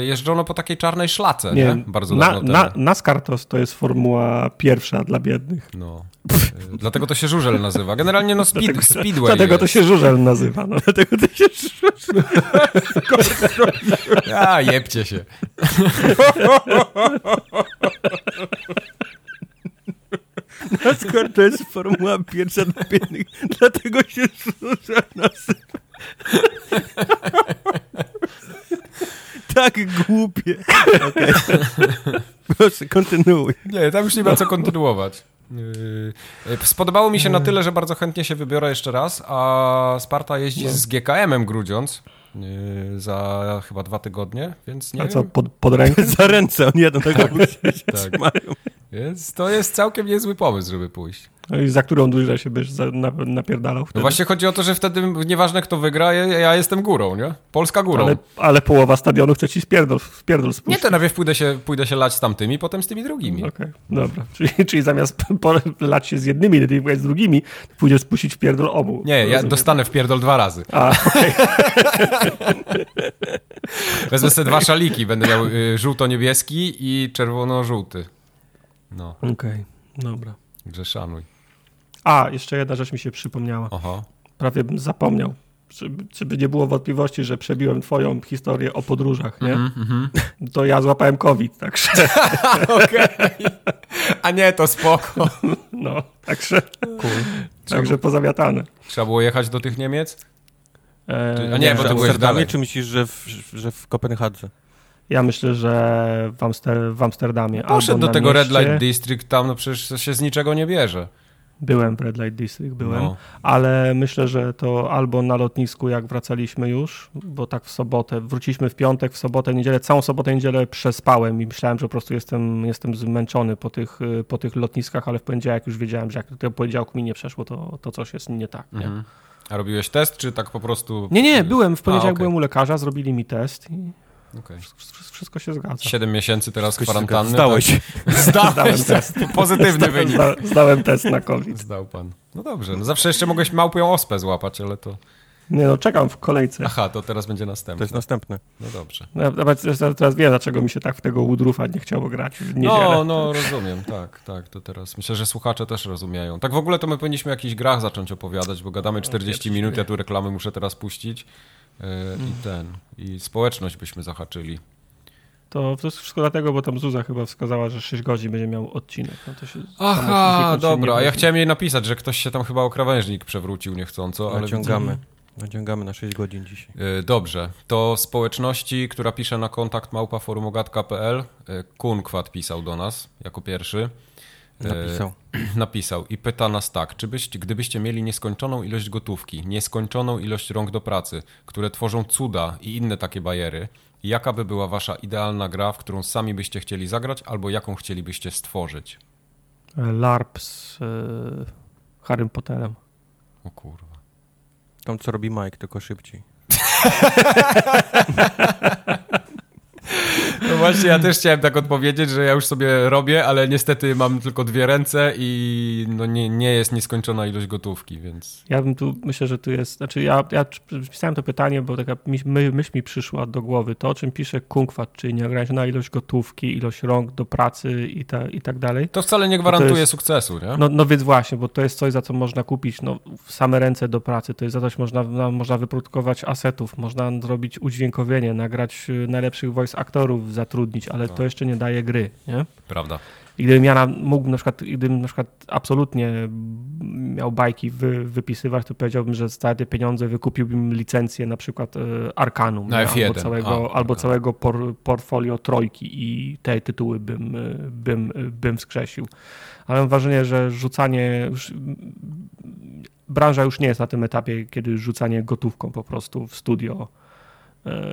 S1: y, jeżdżono po takiej czarnej szlace, nie? nie? Bardzo na, dawno
S3: na, Naskar to, to jest formuła pierwsza dla biednych.
S1: No. Y, dlatego to się żużel nazywa. Generalnie no speed, dlatego, speedway
S3: Dlatego
S1: jest.
S3: to się żużel nazywa. No. Dlatego to się żużel
S1: A, jebcie się.
S2: NASCAR to jest formuła pierwsza dla biednych, dlatego się rzuca nazywa. tak głupie. Okay. Proszę, kontynuuj.
S1: Nie, tam już nie ma co kontynuować. Yy, spodobało mi się na tyle, że bardzo chętnie się wybiorę jeszcze raz, a Sparta jeździ z GKM-em Grudziąc yy, za chyba dwa tygodnie, więc nie
S3: A
S1: wiem.
S3: co, pod, pod rękę?
S2: za ręce, on jeden tego tak,
S1: tak. mają. Więc to jest całkiem niezły pomysł, żeby pójść.
S3: No i za którą dużą się byś napierdalał wtedy?
S1: No właśnie chodzi o to, że wtedy nieważne kto wygra, ja, ja jestem górą, nie? Polska górą.
S3: Ale, ale połowa stadionu chce ci spierdol, spierdol spuścić.
S1: Nie, to najpierw pójdę się, pójdę się lać z tamtymi, potem z tymi drugimi.
S3: Okej, okay, dobra. Czyli, czyli zamiast lać się z jednymi, z drugimi, pójdziesz spuścić w pierdol obu.
S1: Nie, ja dostanę w pierdol dwa razy.
S3: A, okej.
S1: Okay. Wezmę sobie dwa szaliki, będę miał y, żółto-niebieski i czerwono-żółty. No.
S3: Okej, okay, dobra.
S1: Także szanuj.
S3: A, jeszcze jedna rzecz mi się przypomniała.
S1: Aha.
S3: Prawie bym zapomniał. Czy, by nie było wątpliwości, że przebiłem twoją historię o podróżach, nie? Mm -hmm. To ja złapałem COVID, także...
S1: Okej. A nie, to spoko.
S3: No, także... Cool. Także pozamiatane.
S1: Trzeba było jechać do tych Niemiec?
S2: Eee, A nie, nie, bo to byłeś dalej. Czy myślisz, że w, że w Kopenhadze?
S3: Ja myślę, że w, Amster w Amsterdamie.
S1: Poszedł do tego mieście. Red Light District, tam no przecież się z niczego nie bierze.
S3: Byłem w Red Light District, byłem, no. ale myślę, że to albo na lotnisku, jak wracaliśmy już, bo tak w sobotę, wróciliśmy w piątek, w sobotę, niedzielę, całą sobotę, niedzielę przespałem i myślałem, że po prostu jestem, jestem zmęczony po tych, po tych lotniskach, ale w poniedziałek już wiedziałem, że jak do poniedziałku mi nie przeszło, to, to coś jest nie tak. Nie? Mhm.
S1: A robiłeś test, czy tak po prostu...
S3: Nie, nie, byłem, w poniedziałek
S1: A, okej.
S3: byłem u lekarza, zrobili mi test i
S1: Okej.
S3: wszystko, wszystko się zgadza.
S1: Siedem miesięcy teraz
S2: Wszystko
S1: kwarantanny.
S2: Zdałeś.
S1: Tak? Zdałeś
S3: Zdałem
S1: test. Pozytywny wynik.
S3: Zda, zdałem test na COVID.
S1: Zdał pan. No dobrze, no zawsze jeszcze mogłeś małpią ospę złapać, ale to...
S3: Nie no, czekam w kolejce.
S1: Aha, to teraz będzie
S2: To
S1: następne.
S2: jest następne.
S1: No dobrze.
S3: Ja Nawet teraz, teraz wiem, dlaczego mi się tak w tego Woodruffa nie chciało grać w niedzielę.
S1: No, no, rozumiem, tak, tak, to teraz. Myślę, że słuchacze też rozumieją. Tak w ogóle to my powinniśmy o jakichś grach zacząć opowiadać, bo gadamy 40 minut, ja tu reklamy muszę teraz puścić i ten, i społeczność byśmy zahaczyli.
S3: To, to jest wszystko dlatego, bo tam Zuza chyba wskazała, że 6 godzin będzie miał odcinek. No to się
S1: Aha, dobra, ja chciałem jej napisać, że ktoś się tam chyba o krawężnik przewrócił niechcąco, ale...
S2: Naciągamy. Naciągamy na 6 godzin dzisiaj.
S1: Yy, Dobrze, to społeczności, która pisze na kontakt małpaforumogat.pl, yy, Kunkwat pisał do nas jako pierwszy. Yy,
S2: Napisał.
S1: napisał i pyta nas tak, czy byście, gdybyście mieli nieskończoną ilość gotówki, nieskończoną ilość rąk do pracy, które tworzą cuda i inne takie bajery, jaka by była wasza idealna gra, w którą sami byście chcieli zagrać, albo jaką chcielibyście stworzyć?
S3: LARP z e, Harrym Potterem.
S1: O kurwa.
S2: Tam co robi Mike, tylko szybciej.
S1: No właśnie, ja też chciałem tak odpowiedzieć, że ja już sobie robię, ale niestety mam tylko dwie ręce i no nie, nie jest nieskończona ilość gotówki, więc...
S3: Ja bym tu, myślę, że tu jest, znaczy ja, ja pisałem to pytanie, bo taka my, myśl mi przyszła do głowy, to o czym pisze Kunkwat, czyli nieograniczona ilość gotówki, ilość rąk do pracy i, ta, i tak dalej.
S1: To wcale nie gwarantuje
S3: jest-
S1: sukcesu, nie?
S3: No, no więc właśnie, bo to jest coś, za co można kupić no, same ręce do pracy, to jest za coś można, na, można wyprodukować asetów, można zrobić udźwiękowienie, nagrać y, najlepszych voice aktorów, zatrudnić, ale to jeszcze nie daje gry, nie?
S1: Prawda.
S3: I gdybym ja na, mógł na przykład, gdybym na przykład absolutnie miał bajki wy, wypisywać, to powiedziałbym, że za te pieniądze wykupiłbym licencję na przykład e, Arkanum
S1: Na
S3: nie?
S1: F1.
S3: albo całego,
S1: A,
S3: albo
S1: Arkanum.
S3: całego por, portfolio trójki i te tytuły bym, e, bym, e, bym wskrzesił. Ale mam wrażenie, że rzucanie już, branża już nie jest na tym etapie, kiedy rzucanie gotówką po prostu w studio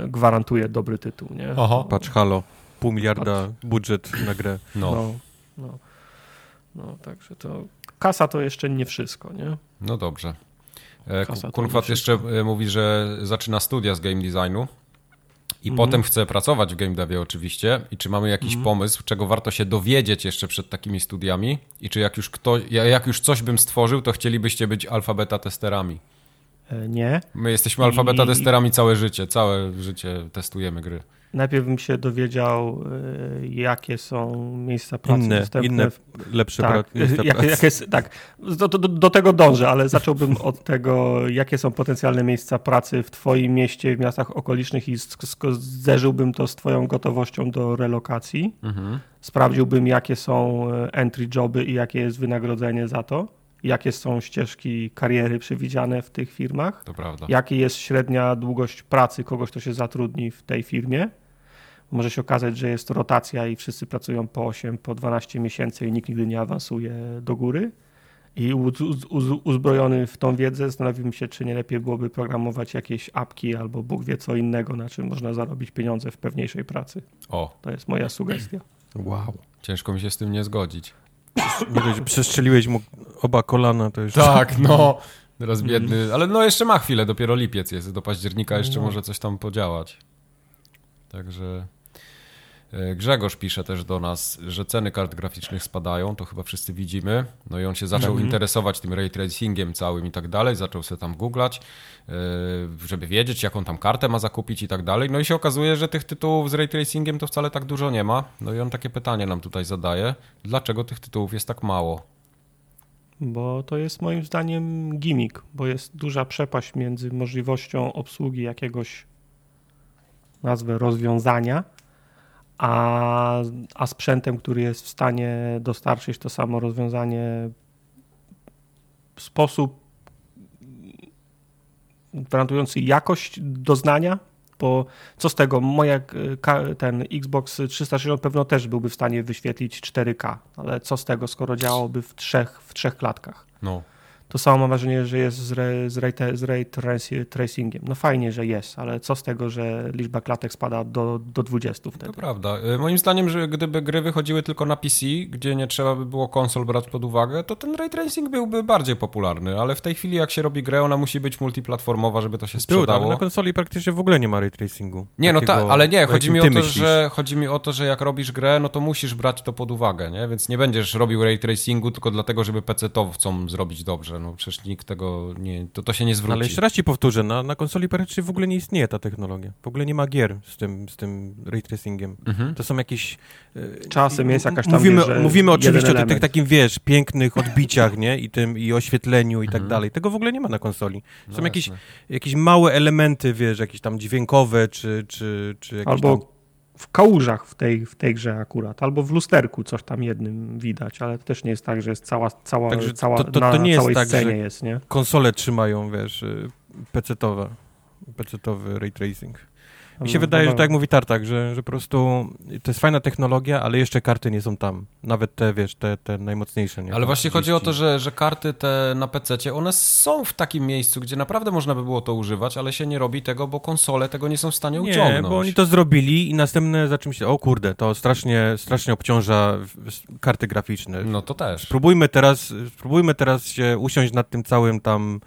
S3: gwarantuje dobry tytuł, nie?
S1: Oho.
S2: Patrz, halo. Pół miliarda budżet na grę.
S1: No.
S3: No, no, no, także to kasa to jeszcze nie wszystko, nie?
S1: No dobrze. E,
S3: Kasa nie
S1: jeszcze e, mówi, że zaczyna studia z game designu i
S3: Mhm.
S1: potem chce pracować w game devie oczywiście. I czy mamy jakiś pomysł, czego warto się dowiedzieć jeszcze przed takimi studiami? I czy jak już, kto, ja- jak już coś bym stworzył, to chcielibyście być alfabeta testerami?
S3: E, Nie.
S1: My jesteśmy alfabeta
S3: I-
S1: testerami całe życie. Całe życie testujemy gry.
S3: Najpierw bym się dowiedział, e, jakie są miejsca pracy
S2: Inne,
S3: dostępne.
S2: inne lepsze
S3: tak,
S2: pra- miejsca
S3: jak,
S2: pracy.
S3: jak jest, tak. Do, do, do tego dążę, ale zacząłbym od tego, jakie są potencjalne miejsca pracy w Twoim mieście, w miastach okolicznych i sk- sk- zderzyłbym to z Twoją gotowością do relokacji.
S1: Mhm.
S3: Sprawdziłbym, jakie są e, entry joby i jakie jest wynagrodzenie za to, jakie są ścieżki kariery przewidziane w tych firmach,
S1: To prawda.
S3: jaka jest średnia długość pracy kogoś, kto się zatrudni w tej firmie. Może się okazać, że jest rotacja i wszyscy pracują po 8, po 12 miesięcy i nikt nigdy nie awansuje do góry. I uz- uz- uz- uzbrojony w tą wiedzę zastanowiłbym się, czy nie lepiej byłoby programować jakieś apki albo Bóg wie co innego, na czym można zarobić pieniądze w pewniejszej pracy.
S1: O,
S3: To jest moja sugestia.
S2: Wow.
S1: ciężko mi się z tym nie zgodzić.
S2: Nie dość, przestrzeliłeś mu oba kolana, to już...
S1: Tak, no. Teraz biedny, ale no jeszcze ma chwilę, dopiero lipiec jest, do października jeszcze
S3: No.
S1: może coś tam podziałać. Także Grzegorz pisze też do nas, że ceny kart graficznych spadają, to chyba wszyscy widzimy. No i on się zaczął
S3: Mhm.
S1: interesować tym ray tracingiem całym i tak dalej, zaczął sobie tam googlać, e, żeby wiedzieć, jaką tam kartę ma zakupić i tak dalej. No i się okazuje, że tych tytułów z ray tracingiem to wcale tak dużo nie ma. No i on takie pytanie nam tutaj zadaje, dlaczego tych tytułów jest tak mało?
S3: Bo to jest moim zdaniem gimmick, bo jest duża przepaść między możliwością obsługi jakiegoś nazwę rozwiązania, a, a sprzętem, który jest w stanie dostarczyć to samo rozwiązanie w sposób gwarantujący jakość doznania, bo co z tego, moja, ka- ten Xbox 360 pewno też byłby w stanie wyświetlić 4K, ale co z tego, skoro działałoby w trzech, w trzech klatkach?
S1: No,
S3: To samo mam wrażenie, że jest z, re, z, ray, z ray tracingiem. No fajnie, że jest, ale co z tego, że liczba klatek spada do, do 20 wtedy?
S1: To prawda. Y, moim zdaniem, że gdyby gry wychodziły tylko na PC, gdzie nie trzeba by było konsol brać pod uwagę, to ten ray tracing byłby bardziej popularny, ale w tej chwili jak się robi grę, ona musi być multiplatformowa, żeby to się sprzedało.
S2: Był, na konsoli praktycznie w ogóle nie ma ray tracingu.
S1: Nie, no tak, ale nie, chodzi mi, o to, że, chodzi mi o to, że jak robisz grę, no to musisz brać to pod uwagę, nie? Więc nie będziesz robił ray tracingu tylko dlatego, żeby PC-towcom zrobić dobrze. No przecież nikt tego nie, to, to się nie zwróci.
S2: Ale jeszcze raz ci powtórzę, na, na konsoli praktycznie w ogóle nie istnieje ta technologia. W ogóle nie ma gier z tym, z tym ray tracingiem. Mhm. To są jakieś...
S3: E, Czasem jest jakaś tam,
S2: Mówimy, wiesz, mówimy oczywiście o tych, tych takim, wiesz, pięknych odbiciach, nie? I tym, i oświetleniu i tak mhm. dalej. Tego w ogóle nie ma na konsoli. Są no jakieś, jakieś małe elementy, wiesz, jakieś tam dźwiękowe, czy, czy, czy jakieś
S3: Albo
S2: tam
S3: w kałużach w tej, w tej grze akurat, albo w lusterku coś tam jednym widać, ale to też nie jest tak, że jest cała, cała, Także cała to, to, to nie jest tak, scenie jest, nie?
S2: Konsole trzymają, wiesz, y, pecetowe, pecetowy ray tracing. Mi się no, wydaje, że tak jak mówi Tartak, że, że po prostu to jest fajna technologia, ale jeszcze karty nie są tam. Nawet te, wiesz, te, te najmocniejsze. Nie?
S1: Ale właśnie 30. chodzi o to, że, że karty te na PC, one są w takim miejscu, gdzie naprawdę można by było to używać, ale się nie robi tego, bo konsole tego nie są w stanie uciągnąć.
S2: Nie, bo oni to zrobili i następne za czymś, o kurde, to strasznie, strasznie obciąża karty graficzne.
S1: No to też.
S2: Spróbujmy teraz, spróbujmy teraz się usiąść nad tym całym tam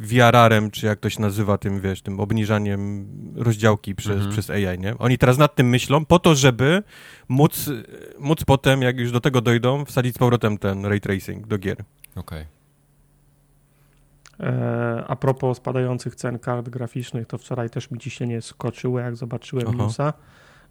S2: VRR-em, czy jak to się nazywa, tym, wiesz, tym obniżaniem rozdziałki przez, mhm. przez AI, nie? Oni teraz nad tym myślą po to, żeby móc, móc potem, jak już do tego dojdą, wsadzić z powrotem ten ray tracing do gier.
S1: Okej.
S3: Okay. E, a propos spadających cen kart graficznych, to wczoraj też mi ciśnienie skoczyło, jak zobaczyłem Aha. newsa,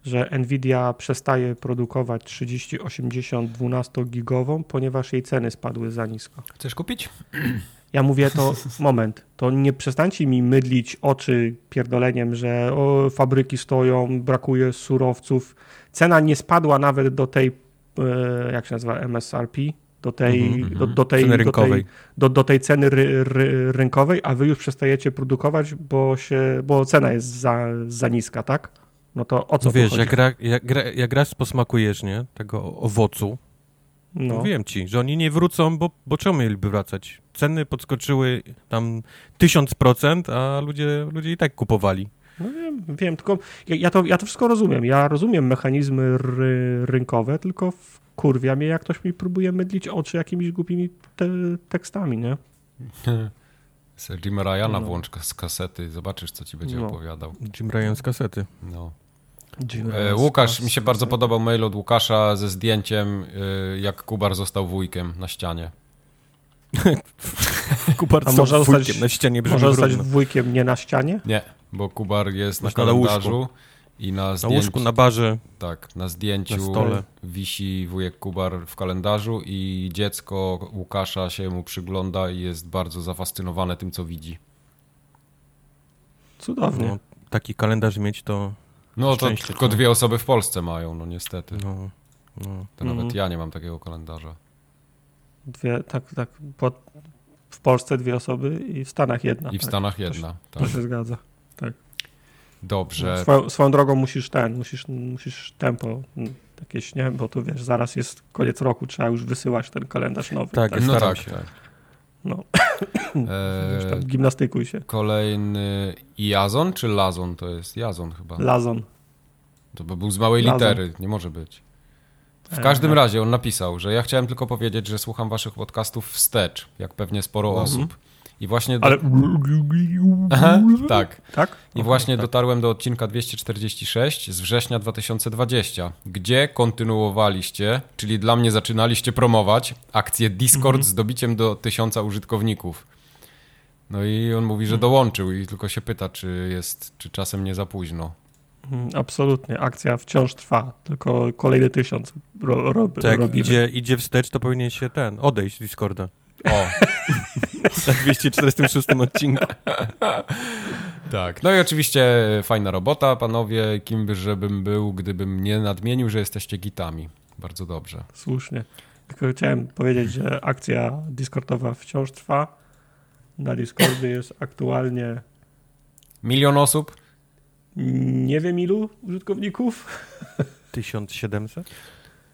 S3: że Nvidia przestaje produkować 3080 12-gigową, ponieważ jej ceny spadły za nisko.
S1: Chcesz kupić?
S3: Ja mówię to, moment, to nie przestańcie mi mydlić oczy pierdoleniem, że o, fabryki stoją, brakuje surowców. Cena nie spadła nawet do tej, e, jak się nazywa, MSRP, do tej, mm -hmm. do, do, tej, ceny do, tej, do, do tej ceny ry, ry, rynkowej, a wy już przestajecie produkować, bo, się, bo cena jest za, za niska, tak? No to o co
S2: Wiesz, jak, gra, jak, gra, jak raz posmakujesz, nie, tego owocu, no. Mówiłem ci, że oni nie wrócą, bo, bo czemu mieliby wracać? Ceny podskoczyły tam tysiąc procent, a ludzie, ludzie i tak kupowali.
S3: No wiem, wiem, tylko ja, ja, to, ja to wszystko rozumiem. Ja rozumiem mechanizmy ry, rynkowe, tylko kurwia mnie, jak ktoś mi próbuje mydlić oczy jakimiś głupimi te, tekstami, nie?
S1: Jim Ryana no. włącz z kasety, zobaczysz, co ci będzie no. opowiadał.
S2: Jim Ryan z kasety.
S1: No. E, Łukasz, mi się bardzo podobał mail od Łukasza ze zdjęciem, e, jak Kubar został wujkiem na ścianie.
S2: Kubar A może zostać, na ścianie
S3: Może zostać wujkiem nie na ścianie?
S1: Nie, bo Kubar jest na kalendarzu na i na
S2: zdjęciu... Na łóżku, na barze.
S1: Tak, na zdjęciu na stole. wisi wujek Kubar w kalendarzu i dziecko Łukasza się mu przygląda i jest bardzo zafascynowane tym, co widzi.
S3: Cudownie. No,
S2: taki kalendarz mieć to
S1: no to tylko dwie osoby w Polsce mają, no niestety. No, no. To nawet mhm. ja nie mam takiego kalendarza.
S3: Dwie, tak, tak. Po, w Polsce dwie osoby i w Stanach jedna.
S1: I w
S3: tak.
S1: Stanach jedna.
S3: To, tak. się zgadza. Tak.
S1: Dobrze.
S3: No, swoją, swoją, drogą musisz ten, musisz, musisz tempo mm, jakieś, nie? Bo tu wiesz, zaraz jest koniec roku, trzeba już wysyłać ten kalendarz nowy.
S2: Tak, tak? no tak. Się. tak.
S3: No. Eee, gimnastykuj się.
S1: Kolejny Jazon czy Lazon to jest? Jazon chyba.
S3: Lazon.
S1: To by był z małej Lazon. litery, nie może być. W każdym eee. razie on napisał, że ja chciałem tylko powiedzieć, że słucham waszych podcastów wstecz, jak pewnie sporo mhm. osób. I właśnie. Do...
S3: Ale.
S1: Aha, tak.
S3: tak.
S1: I właśnie tak. dotarłem do odcinka 246 z września 2020, gdzie kontynuowaliście, czyli dla mnie zaczynaliście promować akcję Discord mhm. z dobiciem do tysiąca użytkowników. No i on mówi, że mhm. dołączył i tylko się pyta, czy jest, czy czasem nie za późno.
S3: Mhm, absolutnie. Akcja wciąż trwa, tylko kolejny tysiąc ro, ro,
S2: tak, robimy. Idzie, idzie wstecz, to powinien się ten, odejść z Discorda.
S1: O.
S2: Na 246 odcinku.
S1: Tak. No i oczywiście fajna robota, panowie. Kim by żebym był, gdybym nie nadmienił, że jesteście gitami. Bardzo dobrze.
S3: Słusznie. Tylko chciałem powiedzieć, że akcja Discordowa wciąż trwa. Na Discordzie jest aktualnie...
S1: Milion osób?
S3: Nie wiem ilu użytkowników.
S2: 1700?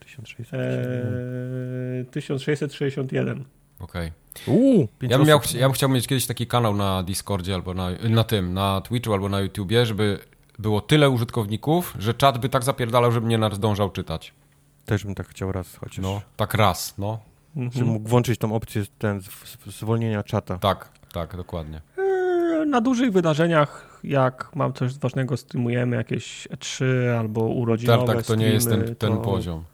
S2: 1600?
S3: Eee, 1661.
S1: Okej.
S2: Uuu, pięć
S1: Ja, bym miał, ja bym chciał mieć kiedyś taki kanał na Discordzie albo na, na tym, na Twitchu albo na YouTubie, żeby było tyle użytkowników, że czat by tak zapierdalał, żeby mnie nadążał czytać.
S2: Też bym tak chciał raz chociaż.
S1: No, tak raz, no.
S2: Żebym mógł włączyć tą opcję ten, zwolnienia czata.
S1: Tak, tak, dokładnie.
S3: Eee, Na dużych wydarzeniach, jak mam coś ważnego, streamujemy jakieś E3 albo urodzinowe
S1: Tak, tak, to nie jest ten,
S3: streamy,
S1: ten
S3: to-
S1: poziom.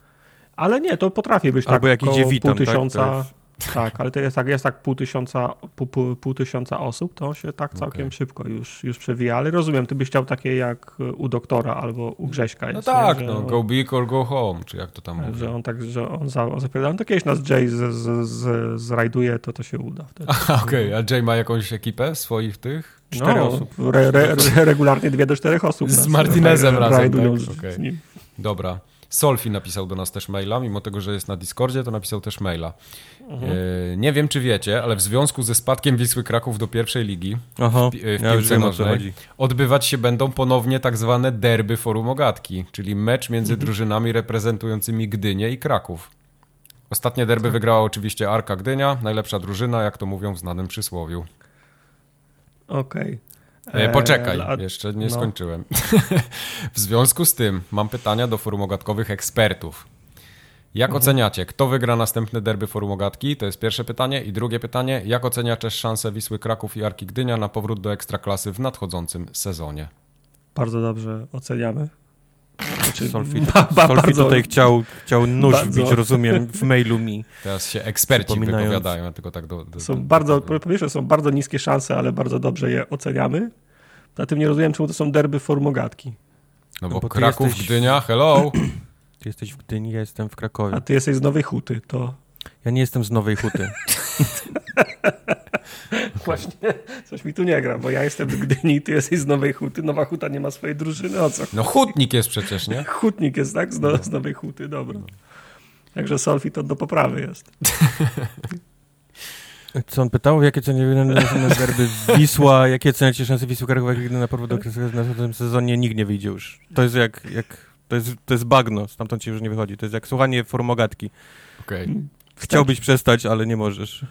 S3: Ale nie, to potrafię być
S2: Albo
S3: tak
S2: jak idzie witam,
S3: pół
S2: tak?
S3: Tysiąca.
S2: jest-
S3: Tak, ale to jest tak, jest tak pół tysiąca, pół, pół, pół tysiąca osób, to się tak całkiem
S1: Okej.
S3: szybko już, już przewija. Ale rozumiem, ty byś chciał takie jak u doktora albo u Grześka
S1: No
S3: jest.
S1: tak,
S3: nie?
S1: No,
S3: on-
S1: go big or go home, czy jak to tam mówi.
S3: Że on tak, że on, za, on zapierdala. No to kiedyś nas Jay z, z, z, zrajduje, to to się uda wtedy.
S1: Okej, a Jay ma jakąś ekipę swoich tych?
S2: Cztery
S3: no,
S2: osób.
S3: Re, re, re, regularnie dwie do czterech osób.
S1: Z Martinezem
S3: ra-
S1: razem, tak?
S3: nim.
S1: Dobra. Solfi napisał do nas też maila, mimo tego, że jest na Discordzie, to napisał też maila.
S3: Mhm.
S1: E, nie wiem, czy wiecie, ale w związku ze spadkiem Wisły Kraków do pierwszej ligi
S2: Aha,
S1: pi- w
S2: ja
S1: piłce nożnej. odbywać się będą ponownie tak zwane derby Forum Ogatki, czyli mecz między
S3: Mhm.
S1: drużynami reprezentującymi Gdynię i Kraków. Ostatnie derby wygrała oczywiście Arka Gdynia, najlepsza drużyna, jak to mówią w znanym przysłowiu.
S3: Okej.
S1: E, poczekaj,
S3: a-
S1: jeszcze nie
S3: no.
S1: skończyłem. w związku z tym mam pytania do Forum Ogatkowych ekspertów. Jak
S3: Mhm.
S1: oceniacie, kto wygra następne derby Forum Ogatki? To jest pierwsze pytanie. I drugie pytanie, jak oceniacie szanse Wisły Kraków i Arki Gdynia na powrót do Ekstraklasy w nadchodzącym sezonie?
S3: Bardzo dobrze oceniamy. Znaczy,
S2: Solfi,
S3: ba- ba-
S2: Solfi
S3: bardzo-
S2: tutaj chciał, chciał nóż
S3: bardzo.
S2: wbić, rozumiem, w mailu mi.
S1: Teraz się eksperci wypowiadają, ja tylko tak do... do
S3: Są
S1: do-
S3: bardzo,
S1: do-
S3: po pierwsze są bardzo niskie szanse, ale bardzo dobrze je oceniamy. Poza tym nie rozumiem, czemu to są derby formogatki.
S1: No bo,
S2: No bo
S1: Kraków,
S2: jesteś-
S1: Gdynia, hello!
S2: Ty jesteś w Gdyni, ja jestem w Krakowie.
S3: A ty jesteś z Nowej Huty, to
S2: Ja nie jestem z Nowej Huty.
S3: właśnie coś mi tu nie gra, bo ja jestem z Gdyni, ty jesteś z Nowej Huty. Nowa Huta nie ma swojej drużyny, o co?
S1: No Hutnik jest przecież, nie?
S3: Hutnik jest, tak? Z, no, z Nowej Huty, dobra. Także Solfi to do poprawy jest.
S2: Co on pytał? Jakie na derby Wisła? Jakie ceniacie szanse Wisły Kraków, jak na powrót do w następnym sezonie nikt nie wyjdzie już. To jest jak, jak to, jest, to jest bagno, stamtąd ci już nie wychodzi. To jest jak słuchanie formogatki.
S1: Okej.
S2: Chciałbyś przestać, ale nie możesz.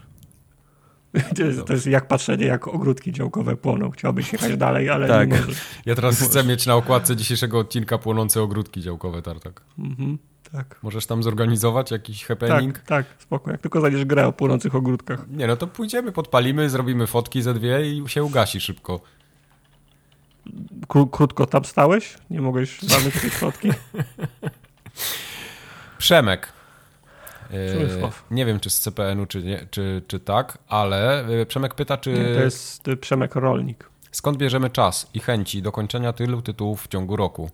S3: To jest, to jest jak patrzenie, jak ogródki działkowe płoną. Chciałbyś jechać dalej, ale
S2: Tak.
S3: nie możesz.
S1: Ja teraz chcę mieć na okładce dzisiejszego odcinka płonące ogródki działkowe, Tartak.
S3: Mhm, tak.
S1: Możesz tam zorganizować jakiś
S3: Tak,
S1: happening?
S3: tak, spoko. Jak tylko znajdziesz grę o płonących ogródkach.
S1: Nie, no to pójdziemy, podpalimy, zrobimy fotki ze dwie i się ugasi szybko.
S3: Kró- krótko tam stałeś? Nie mogłeś zamyć tej fotki?
S1: Przemek. E,
S3: Przemysław.
S1: nie wiem, czy z CPN-u, czy, nie, czy, czy tak, ale e, Przemek pyta, czy
S3: Nie, to jest y, Przemek Rolnik.
S1: skąd bierzemy czas i chęci do kończenia tylu tytułów w ciągu roku.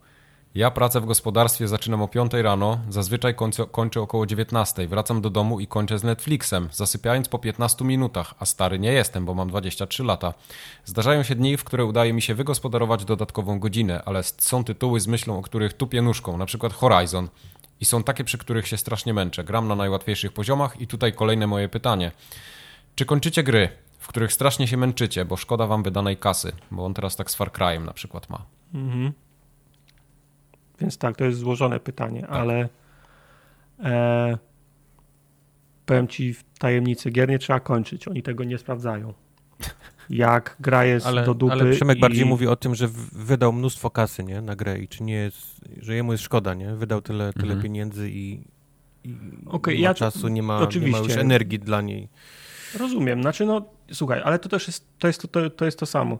S1: Ja pracę w gospodarstwie zaczynam o 5 rano, zazwyczaj kończę, kończę około 19. Wracam do domu i kończę z Netflixem, zasypiając po 15 minutach, a stary nie jestem, bo mam 23 lata. Zdarzają się dni, w które udaje mi się wygospodarować dodatkową godzinę, ale są tytuły z myślą, o których tupię nóżką, na przykład Horizon. I są takie, przy których się strasznie męczę. Gram na najłatwiejszych poziomach i tutaj kolejne moje pytanie. Czy kończycie gry, w których strasznie się męczycie, bo szkoda wam wydanej kasy? Bo on teraz tak z Far Cry'em na przykład ma.
S3: Mhm. Więc tak, to jest złożone pytanie, ale e, powiem ci w tajemnicy, gier nie trzeba kończyć, oni tego nie sprawdzają. Jak gra jest
S2: Ale,
S3: do dupy
S2: ale Przemek
S3: i...
S2: bardziej mówi o tym, że wydał mnóstwo kasy nie, na grę i czy nie jest, że jemu jest szkoda, nie? Wydał tyle, tyle
S1: Mhm.
S2: pieniędzy i, i
S3: Okej,
S2: nie ma
S3: ja-
S2: czasu, nie ma, nie ma
S3: oczywiście.
S2: już energii dla niej.
S3: Rozumiem, znaczy no, słuchaj, ale to też jest to, jest to, to, to, jest to samo.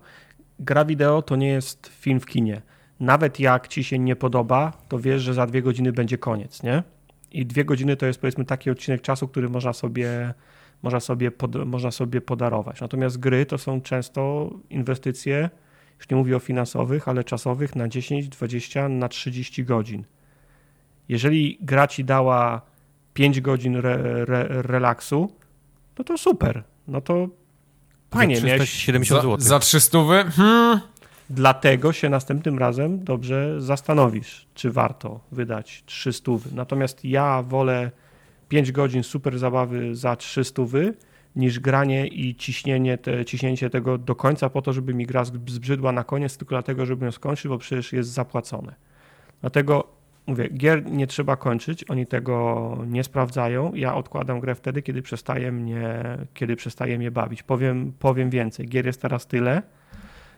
S3: Gra wideo to nie jest film w kinie. Nawet jak ci się nie podoba, to wiesz, że za dwie godziny będzie koniec, nie? I dwie godziny to jest powiedzmy taki odcinek czasu, który można sobie, można sobie, pod, można sobie podarować. Natomiast gry to są często inwestycje, już nie mówię o finansowych, ale czasowych na 10, 20, na 30 godzin. Jeżeli gra ci dała 5 godzin re, re, relaksu, no to super. No to fajnie,
S2: Za
S3: miałeś,
S2: 370
S1: Za,
S2: zł.
S1: za 300 wy? Hmm.
S3: dlatego się następnym razem dobrze zastanowisz, czy warto wydać 300. Natomiast ja wolę 5 godzin super zabawy za 300 niż granie i ciśnienie te, ciśnięcie tego do końca po to, żeby mi gra zbrzydła na koniec, tylko dlatego, żeby ją skończyć, bo przecież jest zapłacone. Dlatego mówię, gier nie trzeba kończyć, oni tego nie sprawdzają. Ja odkładam grę wtedy, kiedy przestaje mnie, kiedy przestaje mnie bawić. Powiem, powiem więcej. Gier jest teraz tyle,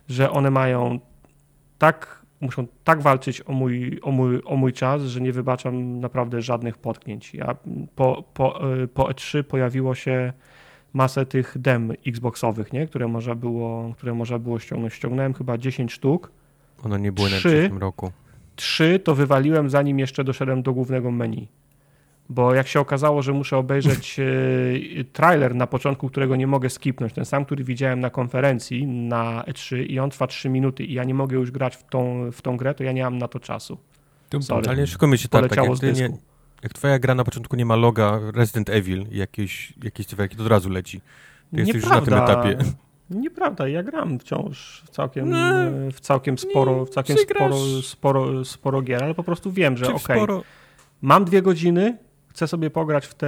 S3: że one mają tak, muszą tak walczyć o mój, o mój, o mój czas, że nie wybaczam naprawdę żadnych potknięć. Ja po, po, y, po E3 pojawiło się masę tych dem Xboxowych, nie? Które, można było, które można było ściągnąć. Ściągnąłem chyba 10 sztuk.
S2: One nie były
S3: Trzy.
S2: na tym roku.
S3: Trzy to wywaliłem zanim jeszcze doszedłem do głównego menu. Bo jak się okazało, że muszę obejrzeć e, trailer na początku, którego nie mogę skipnąć, ten sam, który widziałem na konferencji na E3 i on trwa 3 minuty i ja nie mogę już grać w tą, w tą grę, to ja nie mam na to czasu. Sorry.
S2: Ale szukamy się tak, tak jak, ty nie, jak twoja gra na początku nie ma loga Resident Evil i jakieś, jakieś cyferki, to od razu leci. Ty jesteś już na tym etapie.
S3: Nieprawda, ja gram wciąż w całkiem,
S2: No,
S3: w całkiem sporo, w całkiem
S2: przygrasz.
S3: sporo, sporo, sporo gier, ale po prostu wiem, że okej,
S2: sporo-
S3: mam dwie godziny, chcę sobie pograć w te,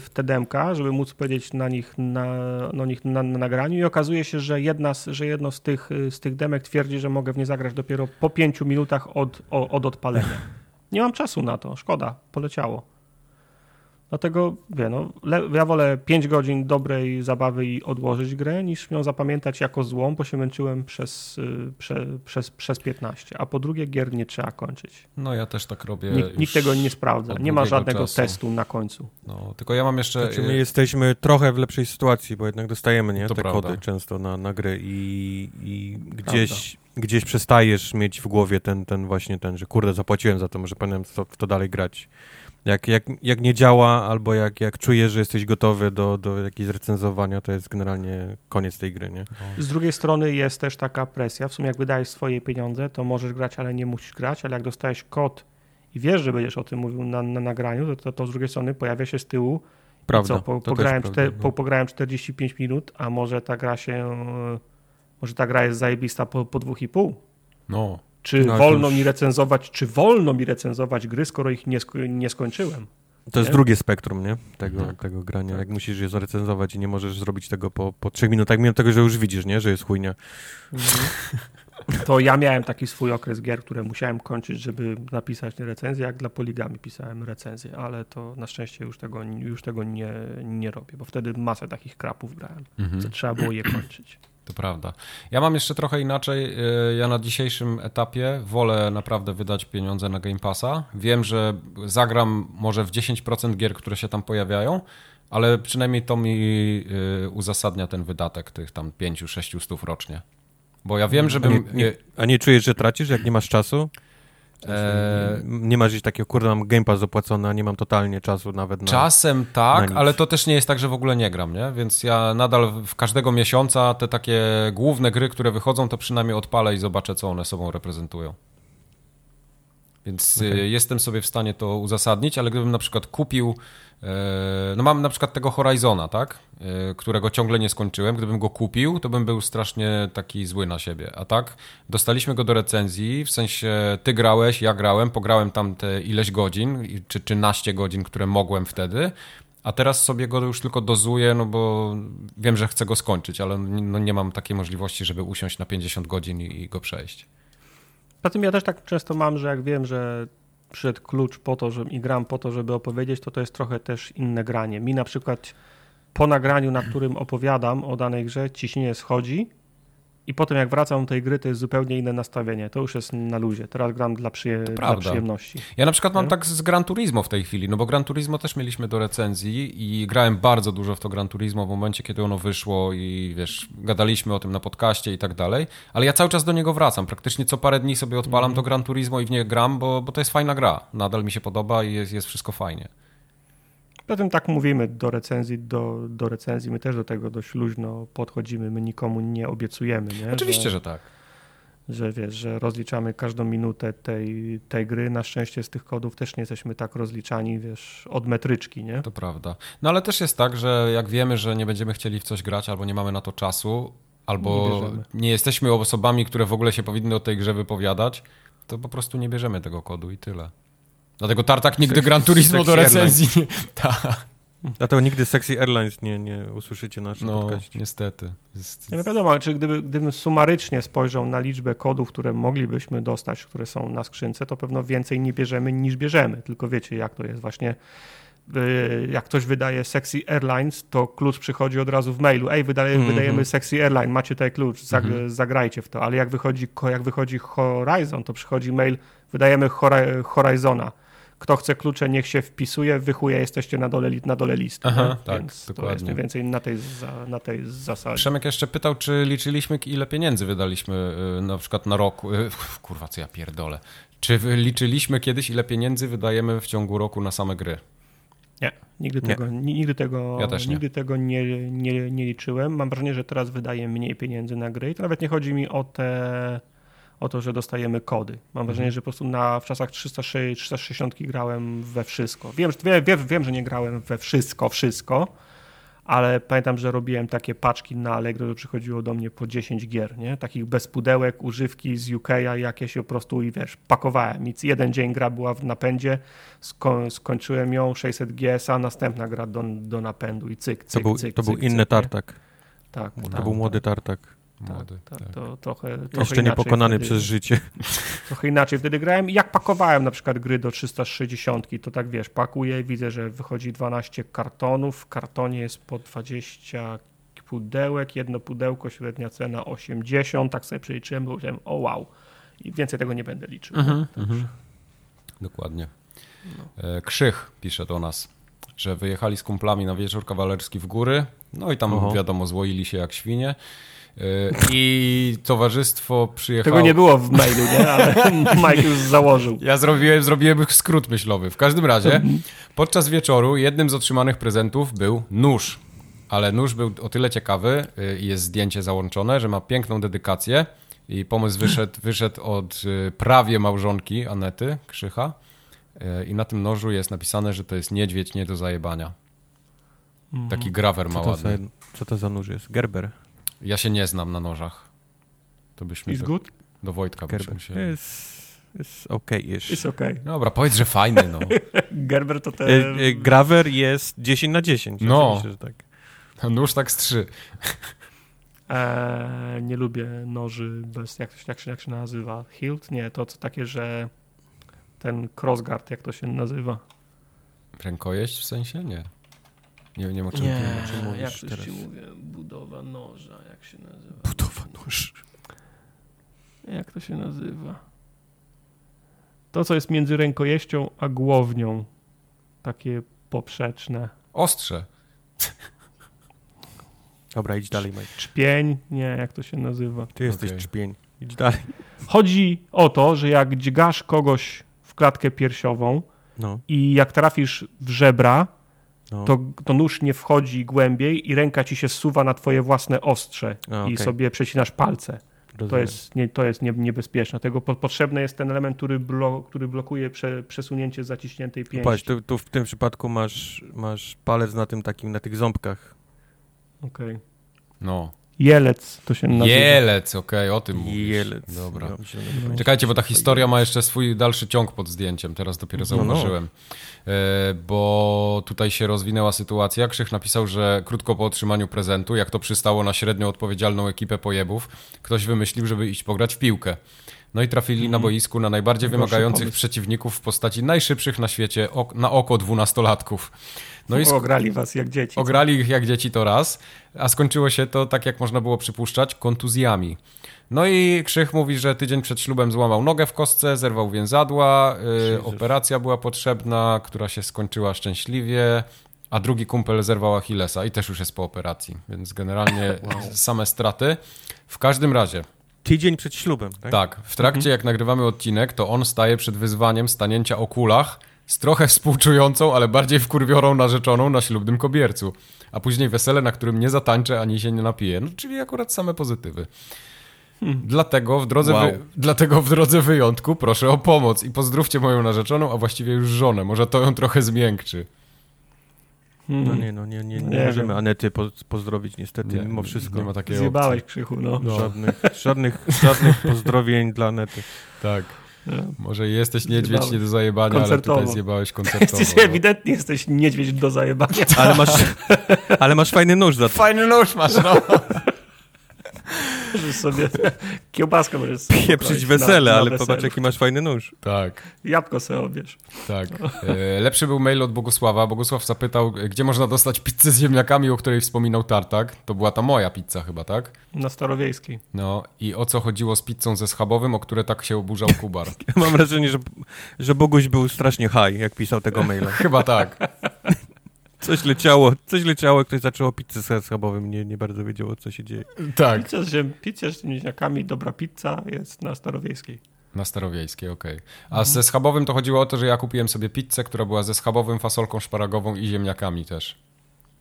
S3: w te demka, żeby móc powiedzieć na nich na, na, nich na, na nagraniu i okazuje się, że, jedna z, że jedno z tych, z tych demek twierdzi, że mogę w nie zagrać dopiero po pięciu minutach od, od odpalenia. Nie mam czasu na to, szkoda, poleciało. Dlatego, wie, no, le, ja wolę 5 godzin dobrej zabawy i odłożyć grę, niż ją zapamiętać jako złą, bo się męczyłem przez, y, prze, przez, przez 15. A po drugie, gier nie trzeba kończyć.
S1: No ja też tak robię.
S3: Nikt, nikt tego nie sprawdza. Nie ma żadnego
S1: czasu.
S3: testu na końcu.
S1: No, tylko ja mam jeszcze...
S2: Znaczy my jesteśmy trochę w lepszej sytuacji, bo jednak dostajemy nie,
S1: To
S2: te
S1: prawda.
S2: kody często na, na gry i, i gdzieś, gdzieś przestajesz mieć w głowie ten, ten właśnie ten, że kurde, zapłaciłem za to, może powinienem w to, w to dalej grać. Jak, jak, jak nie działa, albo jak, jak czujesz, że jesteś gotowy do, do jakiegoś recenzowania, to jest generalnie koniec tej gry, nie?
S3: Z drugiej strony jest też taka presja. W sumie jak wydajesz swoje pieniądze, to możesz grać, ale nie musisz grać, ale jak dostajesz kod i wiesz, że będziesz o tym mówił na, na nagraniu, to, to, to z drugiej strony pojawia się z tyłu
S2: Prawda.
S3: Co, po, pograłem,
S2: prawda,
S3: czte,
S2: no.
S3: po, pograłem 45 minut, a może ta gra się. e, Może ta gra jest zajebista po, po dwóch i pół.
S1: No,
S3: Czy
S2: No,
S3: wolno
S2: już-
S3: mi recenzować, czy wolno mi recenzować gry, skoro ich nie, sko- nie skończyłem?
S2: To jest
S3: nie?
S2: drugie spektrum, nie? Tego,
S1: Tak.
S2: tego grania. Jak musisz je zarecenzować i nie możesz zrobić tego po, po trzech minutach, mimo tego, że już widzisz, nie? Że jest chujnia.
S3: To ja miałem taki swój okres gier, które musiałem kończyć, żeby napisać recenzję, jak dla poligami pisałem recenzję, ale to na szczęście już tego, już tego nie, nie robię, bo wtedy masę takich krapów grałem,
S1: mhm.
S3: co trzeba było je kończyć.
S1: To prawda. Ja mam jeszcze trochę inaczej. y, Ja na dzisiejszym etapie wolę naprawdę wydać pieniądze na Game Passa. Wiem, że zagram może w 10% gier, które się tam pojawiają, ale przynajmniej to mi y, uzasadnia ten wydatek tych tam 5-6 stów rocznie. Bo ja wiem,
S2: A
S1: żebym...
S2: nie, nie, a nie czujesz, że tracisz, jak nie masz czasu?
S1: E,
S2: Nie masz gdzieś takiego, kurde, mam Game Pass opłacony, a nie mam totalnie czasu nawet na...
S1: Czasem
S2: na
S1: tak,
S2: nic.
S1: ale to też nie jest tak, że w ogóle nie gram, nie? Więc ja nadal w każdego miesiąca te takie główne gry, które wychodzą, to przynajmniej odpalę i zobaczę, co one sobą reprezentują. Więc y,
S2: Okej.
S1: jestem sobie w stanie to uzasadnić, ale gdybym na przykład kupił, e, no mam na przykład tego Horizona, tak? E, którego ciągle nie skończyłem. Gdybym go kupił, to bym był strasznie taki zły na siebie. A tak, dostaliśmy go do recenzji, w sensie ty grałeś, ja grałem, pograłem tam te ileś godzin, czy 13 godzin, które mogłem wtedy. A teraz sobie go już tylko dozuję, no bo wiem, że chcę go skończyć, ale no nie mam takiej możliwości, żeby usiąść na 50 godzin i go przejść.
S3: Poza tym ja też tak często mam, że jak wiem, że przyszedł klucz po to, że i gram po to, żeby opowiedzieć, to to jest trochę też inne granie. Mi na przykład po nagraniu, na którym opowiadam o danej grze, ciśnienie schodzi i potem jak wracam do tej gry, to jest zupełnie inne nastawienie. To już jest na luzie. Teraz gram dla, przyje- dla przyjemności.
S1: Ja na przykład mam tak z Gran Turismo w tej chwili, no bo Gran Turismo też mieliśmy do recenzji i grałem bardzo dużo w to Gran Turismo w momencie, kiedy ono wyszło i wiesz, gadaliśmy o tym na podcaście i tak dalej, ale ja cały czas do niego wracam. Praktycznie co parę dni sobie odpalam to Gran Turismo i w nie gram, bo, bo to jest fajna gra. Nadal mi się podoba i jest, jest wszystko fajnie.
S3: Potem tak mówimy do recenzji, do, do recenzji. My też do tego dość luźno podchodzimy. My nikomu nie obiecujemy. Nie?
S1: Oczywiście, że tak.
S3: że wiesz, że rozliczamy każdą minutę tej, tej gry. Na szczęście z tych kodów też nie jesteśmy tak rozliczani, wiesz, od metryczki, nie?
S1: To prawda. No ale też jest tak, że jak wiemy, że nie będziemy chcieli w coś grać albo nie mamy na to czasu,
S3: Nie
S1: albo
S3: bierzemy.
S1: nie, jesteśmy osobami, które w ogóle się powinny o tej grze wypowiadać, to po prostu nie bierzemy tego kodu i tyle. Dlatego Tartak nigdy
S2: Sex-
S1: Gran Turismo do recenzji. Tak.
S2: Dlatego nigdy Sexy Airlines nie, nie usłyszycie na naszym
S1: No,
S2: podcaście.
S1: niestety. Jest...
S3: Nie no wiadomo, czy gdyby, gdybym sumarycznie spojrzał na liczbę kodów, które moglibyśmy dostać, które są na skrzynce, to pewno więcej nie bierzemy niż bierzemy. Tylko wiecie, jak to jest właśnie. y, Jak ktoś wydaje Sexy Airlines, to klucz przychodzi od razu w mailu. Ej, wydaje,
S2: Mhm.
S3: wydajemy Sexy Airline, macie tutaj klucz, zag,
S1: Mhm.
S3: zagrajcie w to. Ale jak wychodzi, jak wychodzi Horizon, to przychodzi mail, wydajemy Hori- Horizona. Kto chce klucze, niech się wpisuje, wychuje, jesteście na dole, na dole listy.
S1: Aha,
S3: nie?
S1: tak,
S3: Więc to
S1: dokładnie.
S3: jest mniej więcej na tej, za, na tej zasadzie.
S1: Przemek jeszcze pytał, czy liczyliśmy, ile pieniędzy wydaliśmy y, na przykład na roku. y, Kurwa, co ja pierdolę. Czy liczyliśmy kiedyś, ile pieniędzy wydajemy w ciągu roku na same gry?
S3: Nie, nigdy
S2: Nie.
S3: tego, ni- nigdy tego,
S1: Ja nie.
S3: nigdy tego nie, nie, nie liczyłem. Mam wrażenie, że teraz wydaję mniej pieniędzy na gry i to nawet nie chodzi mi o te o to, że dostajemy kody. Mam wrażenie,
S1: Mhm.
S3: że po prostu na, w czasach 306, 360 grałem we wszystko. Wiem, że- wiem, wiem, że nie grałem we wszystko, wszystko, ale pamiętam, że robiłem takie paczki na Allegro, że przychodziło do mnie po 10 gier, nie? Takich bez pudełek, używki z UK, jakieś po prostu i wiesz, pakowałem. I jeden dzień gra była w napędzie, sko skończyłem ją, 600 GS, a następna gra do, do napędu i cyk, cyk,
S2: To był,
S3: cyk,
S2: to był
S3: cyk,
S2: inny
S3: cyk, nie?
S2: tartak.
S3: Tak,
S2: To
S3: tak,
S2: był młody tartak.
S1: Młody.
S3: tak,
S1: tak.
S3: to trochę, trochę
S2: Jeszcze nie
S3: inaczej
S2: pokonany
S3: wtedy-
S2: przez życie.
S3: trochę inaczej wtedy grałem. I Jak pakowałem na przykład gry do 360, to tak wiesz, pakuję, widzę, że wychodzi 12 kartonów, w kartonie jest po 20 pudełek, jedno pudełko, średnia cena 80, tak sobie przeliczyłem, bo powiedziałem, o wow, i więcej tego nie będę liczył.
S1: Mhm, mhm. Dokładnie. E, Krzych pisze do nas, że wyjechali z kumplami na wieczór kawalerski w góry, no i tam
S2: Oho.
S1: wiadomo, złoili się jak świnie. E, I towarzystwo przyjechało...
S3: Tego nie było w mailu, nie? Ale Mike już założył.
S1: Ja zrobiłem, zrobiłem skrót myślowy. W każdym razie, podczas wieczoru jednym z otrzymanych prezentów był nóż. Ale nóż był o tyle ciekawy y, i jest zdjęcie załączone, że ma piękną dedykację i pomysł wyszedł, wyszedł od y, prawie małżonki Anety Krzycha i na tym nożu jest napisane, że to jest niedźwiedź nie do zajebania. Taki grawer ma
S2: Co to, za, co to za nóż jest? Gerber.
S1: Ja się nie znam na nożach. To byśmy
S3: Is
S1: do,
S3: good?
S1: do Wojtka byśmy
S2: Gerber.
S1: się...
S2: Jest, jest okej-ish.
S3: It's okay.
S1: Dobra, powiedz, że fajny, no.
S3: Gerber to te...
S2: E, e, Graver jest 10 na 10.
S1: No.
S2: Myślę, że tak.
S1: Nóż tak z trzy.
S3: Eee, nie lubię noży bez, jak, to się- jak, się, jak się nazywa? Hilt? Nie, to co takie, że ten crossguard, jak to się nazywa?
S1: Rękojeść w sensie? Nie. Nie, nie ma czym
S2: Nie.
S1: nie.
S2: czym mówisz
S3: jak to
S2: teraz?
S3: się mówi? Budowa noża, jak się nazywa?
S2: Budowa nóż.
S3: Jak to się nazywa? To, co jest między rękojeścią a głownią. Takie poprzeczne.
S1: Ostrze.
S2: Dobra, idź dalej, Mike.
S3: Czpień? Nie, jak to się nazywa?
S2: Ty jesteś
S1: Okej.
S2: czpień. Idź dalej.
S3: Chodzi o to, że jak dźgasz kogoś w klatkę piersiową
S2: No,
S3: i jak trafisz w żebra,
S2: no.
S3: to, to nóż nie wchodzi głębiej i ręka ci się zsuwa na twoje własne ostrze
S2: A,
S3: i
S2: okej.
S3: sobie przecinasz palce. To
S2: Rozumiem.
S3: jest, nie, to jest nie, niebezpieczne. Tego po, potrzebny jest ten element, który, blo, który blokuje prze, przesunięcie zaciśniętej pięści.
S2: Patrz, tu, tu w tym przypadku masz, masz palec na tym takim, na tych ząbkach.
S3: Okej.
S1: No.
S3: Jelec to się nazywa.
S1: Jelec, okej, o tym mówisz.
S2: Jelec.
S1: Dobra.
S2: No,
S3: No.
S2: będzie
S1: Czekajcie, bo ta historia ma jeszcze swój dalszy ciąg pod zdjęciem, teraz dopiero
S2: No, no.
S1: zauważyłem. E, bo tutaj się rozwinęła sytuacja. Krzych napisał, że krótko po otrzymaniu prezentu, jak to przystało na średnio odpowiedzialną ekipę pojebów, ktoś wymyślił, żeby iść pograć w piłkę. No i trafili na boisku na najbardziej wymagających przeciwników w postaci najszybszych na świecie ok- na oko dwunastolatków. No i
S3: Ograli was jak dzieci.
S1: Ograli ich jak dzieci to raz, a skończyło się to, tak jak można było przypuszczać, kontuzjami. No i Krzych mówi, że tydzień przed ślubem złamał nogę w kostce, zerwał więzadła, y,
S2: Jezus.
S1: operacja była potrzebna, która się skończyła szczęśliwie, a drugi kumpel zerwał Achillesa i też już jest po operacji, więc generalnie same straty. W każdym razie,
S2: Tydzień przed ślubem, tak?
S1: tak, w trakcie jak nagrywamy odcinek, to on staje przed wyzwaniem stanięcia o kulach z trochę współczującą, ale bardziej wkurwiorą narzeczoną na ślubnym kobiercu. A później wesele, na którym nie zatańczę ani się nie napiję. No, czyli akurat same pozytywy. Dlatego, w drodze
S2: Wow.
S1: wy... Dlatego w drodze wyjątku proszę o pomoc i pozdrówcie moją narzeczoną, a właściwie już żonę. Może to ją trochę zmiękczy.
S3: Hmm.
S2: No nie, no nie, nie, nie,
S3: Nie
S2: możemy
S3: wiem.
S2: Anety po, pozdrowić niestety,
S1: Nie,
S2: mimo wszystko.
S1: Nie ma takiej
S3: Zjebałeś
S1: opcji.
S3: krzychu, no.
S1: No.
S2: Żadnych, żadnych, żadnych pozdrowień dla Anety.
S1: Tak. Może jesteś niedźwiedź
S3: Zjebałeś.
S1: nie do zajebania, ale
S3: Koncertowo.
S1: tutaj zjebałeś koncertowo.
S3: Jesteś,
S1: no.
S3: ewidentnie jesteś niedźwiedź do zajebania.
S2: Ale masz, ale masz fajny nóż za to.
S1: Fajny nóż masz, no.
S3: Możesz sobie kiełbaskę możesz sobie
S2: Pieprzyć wesele,
S3: na- na
S2: ale
S3: weselu.
S2: popatrz jaki masz fajny nóż.
S1: Tak.
S3: Jabłko sobie obierz.
S1: Tak. E, Lepszy był mail od Bogusława. Bogusław zapytał, gdzie można dostać pizzę z ziemniakami, o której wspominał Tartak. To była ta moja pizza chyba, tak?
S3: Na Starowiejskiej.
S1: No i o co chodziło z pizzą ze schabowym, o które tak się oburzał Kubar.
S2: Mam wrażenie, że, że Boguś był strasznie high, jak pisał tego maila.
S1: Chyba tak.
S2: Coś leciało, coś leciało, ktoś zaczął pizzę z schabowym, nie, nie bardzo wiedział, co się dzieje.
S1: Tak.
S3: Pizza z, ziem, pizza z ziemniakami, dobra pizza jest na Starowiejskiej.
S1: Na Starowiejskiej, okej. A ze schabowym to chodziło o to, że ja kupiłem sobie pizzę, która była ze schabowym, fasolką szparagową i ziemniakami też.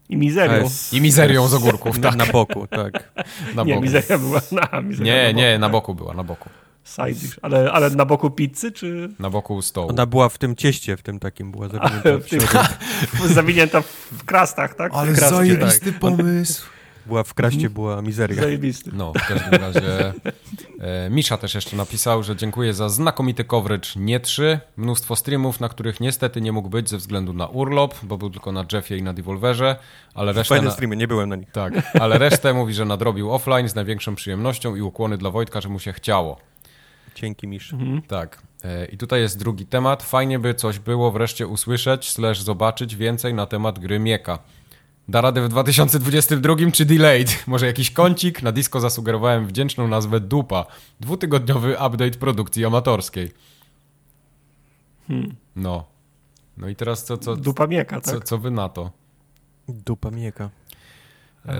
S3: I mizerią.
S2: S-
S1: I mizerią z ogórków,
S2: Na,
S1: tak.
S2: na boku, tak.
S1: Na
S3: nie,
S1: boku.
S3: mizeria była na mizeria
S1: Nie,
S3: na boku,
S1: nie, na
S3: tak.
S1: boku była, na boku.
S3: Side dish. Ale, ale na boku pizzy, czy
S1: Na boku stołu.
S2: Ona była w tym cieście, w tym takim, była zawinięta w
S3: w tym, zawinięta w krastach, tak?
S1: Ale zajebisty
S2: tak.
S1: pomysł.
S2: Była w kraście, była mizeria.
S3: Zajebisty.
S1: No, w każdym razie e, Misza też jeszcze napisał, że dziękuję za znakomity coverage nie 3, mnóstwo streamów, na których niestety nie mógł być ze względu na urlop, bo był tylko na Jeffie i na Devolverze, ale resztę,
S2: Fajne
S1: na,
S2: streamy, nie byłem na nich.
S1: tak, ale resztę mówi, że nadrobił offline z największą przyjemnością i ukłony dla Wojtka, że mu się chciało.
S2: Dzięki, Misz.
S1: Tak. E, I tutaj jest drugi temat. Fajnie by coś było wreszcie usłyszeć, slash zobaczyć więcej na temat gry Mieka. Da radę w 2022 czy delayed? Może jakiś kącik? Na disco zasugerowałem wdzięczną nazwę Dupa. Dwutygodniowy update produkcji amatorskiej. No. No i teraz co, co,
S3: Dupa mieka,
S1: co,
S3: tak?
S1: co wy na to?
S2: Dupa mieka.
S3: Eee,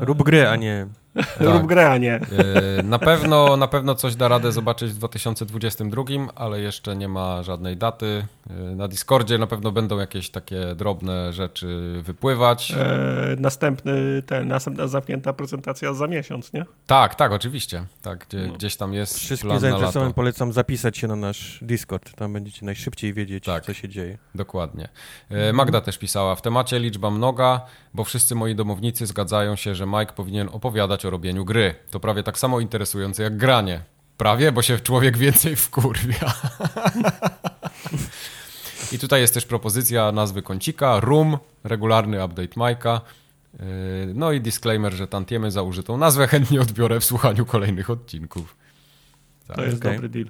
S2: Rób grę, a nie...
S3: Rób
S1: tak.
S3: grę, a nie.
S1: E, Na pewno, na pewno coś da radę zobaczyć w 2022, ale jeszcze nie ma żadnej daty. E, Na Discordzie na pewno będą jakieś takie drobne rzeczy wypływać.
S3: Eee, następny, ten, następna zamknięta prezentacja za miesiąc, nie?
S1: Tak, tak, oczywiście. Tak, gdzie, gdzieś tam jest
S2: Wszystkim zainteresowanym polecam zapisać się na nasz Discord. Tam będziecie najszybciej wiedzieć,
S1: Tak.
S2: co się dzieje.
S1: Dokładnie. E, Magda też pisała, w temacie liczba mnoga, bo wszyscy moi domownicy zgadzają się, że Mike powinien opowiadać o robieniu gry. To prawie tak samo interesujące jak granie. Prawie, bo się człowiek więcej wkurwia. I tutaj jest też propozycja nazwy kącika, Room, regularny update Majka. Yy, No i disclaimer, że tantiemy za użytą nazwę chętnie odbiorę w słuchaniu kolejnych odcinków. Tak.
S3: To jest
S2: okej.
S3: dobry deal.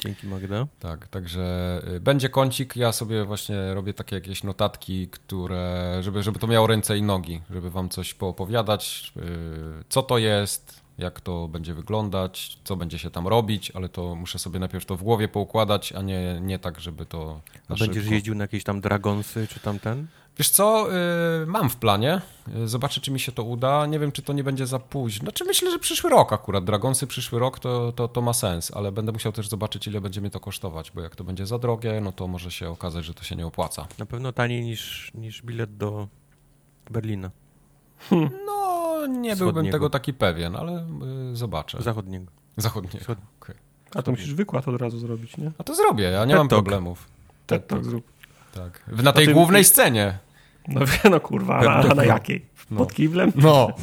S2: Dzięki, Magda.
S1: Tak, także y, będzie kącik. Ja sobie właśnie robię takie jakieś notatki, które, żeby, żeby to miało ręce i nogi, żeby wam coś poopowiadać, y, co to jest, jak to będzie wyglądać, co będzie się tam robić, ale to muszę sobie najpierw to w głowie poukładać, a nie, nie tak, żeby to
S2: A będziesz
S1: szybko.
S2: jeździł na jakieś tam Dragonsy, czy tam ten?
S1: Wiesz co, y, mam w planie. Y, Zobaczę, czy mi się to uda. Nie wiem, czy to nie będzie za późno. Znaczy myślę, że przyszły rok akurat. Dragonsy przyszły rok to, to, to ma sens, ale będę musiał też zobaczyć, ile będzie mnie to kosztować, bo jak to będzie za drogie, no to może się okazać, że to się nie opłaca.
S2: Na pewno taniej niż, niż bilet do Berlina
S1: No, nie
S2: Wschodniego.
S1: byłbym tego taki pewien, ale y, zobaczę.
S2: zachodniego.
S1: Zachodnie.
S2: Wschod-
S1: Okej.
S3: A to musisz wykład od razu zrobić, nie?
S1: A to zrobię, ja nie
S2: TED
S1: mam
S2: Talk.
S1: problemów.
S3: Tak, tak zrób.
S1: Tak. Na tej głównej scenie.
S3: No, no kurwa, a na, na jakiej?
S1: No.
S3: Pod kiblem?
S1: No.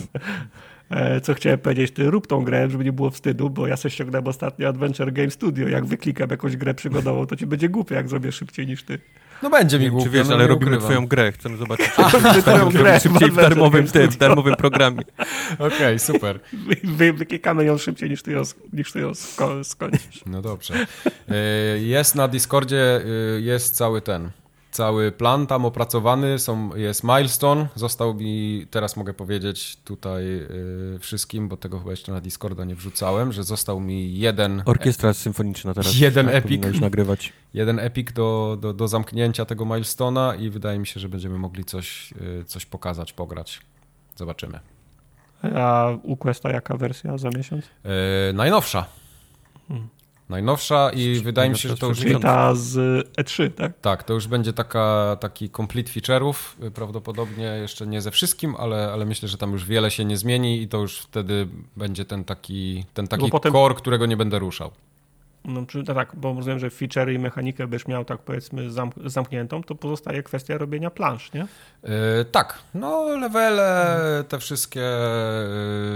S3: E, co chciałem powiedzieć, ty rób tą grę, żeby nie było wstydu, bo ja sobie ściągnąłem ostatnio Adventure Game Studio. Jak wyklikam jakąś grę przygodową, to ci będzie głupie, jak zrobię szybciej niż ty.
S1: No będzie mi głupio,
S2: czy wiesz,
S1: no,
S2: ale robimy
S1: ukrywam.
S2: twoją grę. Chcemy zobaczyć,
S3: Twoją grę
S2: szybciej w darmowym, tym, w darmowym programie.
S1: Okej, super.
S3: Wy, wy, wyklikamy ją szybciej niż ty ją, niż ty ją sko skończysz.
S1: No dobrze. Y, Jest na Discordzie, y, jest cały ten, cały plan tam opracowany, są, jest milestone, został mi, teraz mogę powiedzieć tutaj y, wszystkim, bo tego chyba jeszcze na Discorda nie wrzucałem, że został mi jeden,
S2: Orkiestra symfoniczna teraz.
S1: Jeden
S2: tak, już nagrywać.
S1: jeden epic do, do, do zamknięcia tego milestona i wydaje mi się, że będziemy mogli coś, y, coś pokazać, pograć. Zobaczymy.
S3: A u Questa jaka wersja za miesiąc?
S1: Y, najnowsza. Najnowsza i wydaje mi się, że to już
S3: Czyli ta z E3, tak?
S1: Tak, to już będzie taka, taki complete feature'ów, y, prawdopodobnie jeszcze nie ze wszystkim, ale, ale myślę, że tam już wiele się nie zmieni i to już wtedy będzie ten taki, ten taki core, którego nie będę ruszał.
S3: No, czy, tak, bo rozumiem, że feature i mechanikę byś miał tak powiedzmy zamk- zamkniętą, to pozostaje kwestia robienia plansz, nie?
S1: Yy, tak, no levele, te wszystkie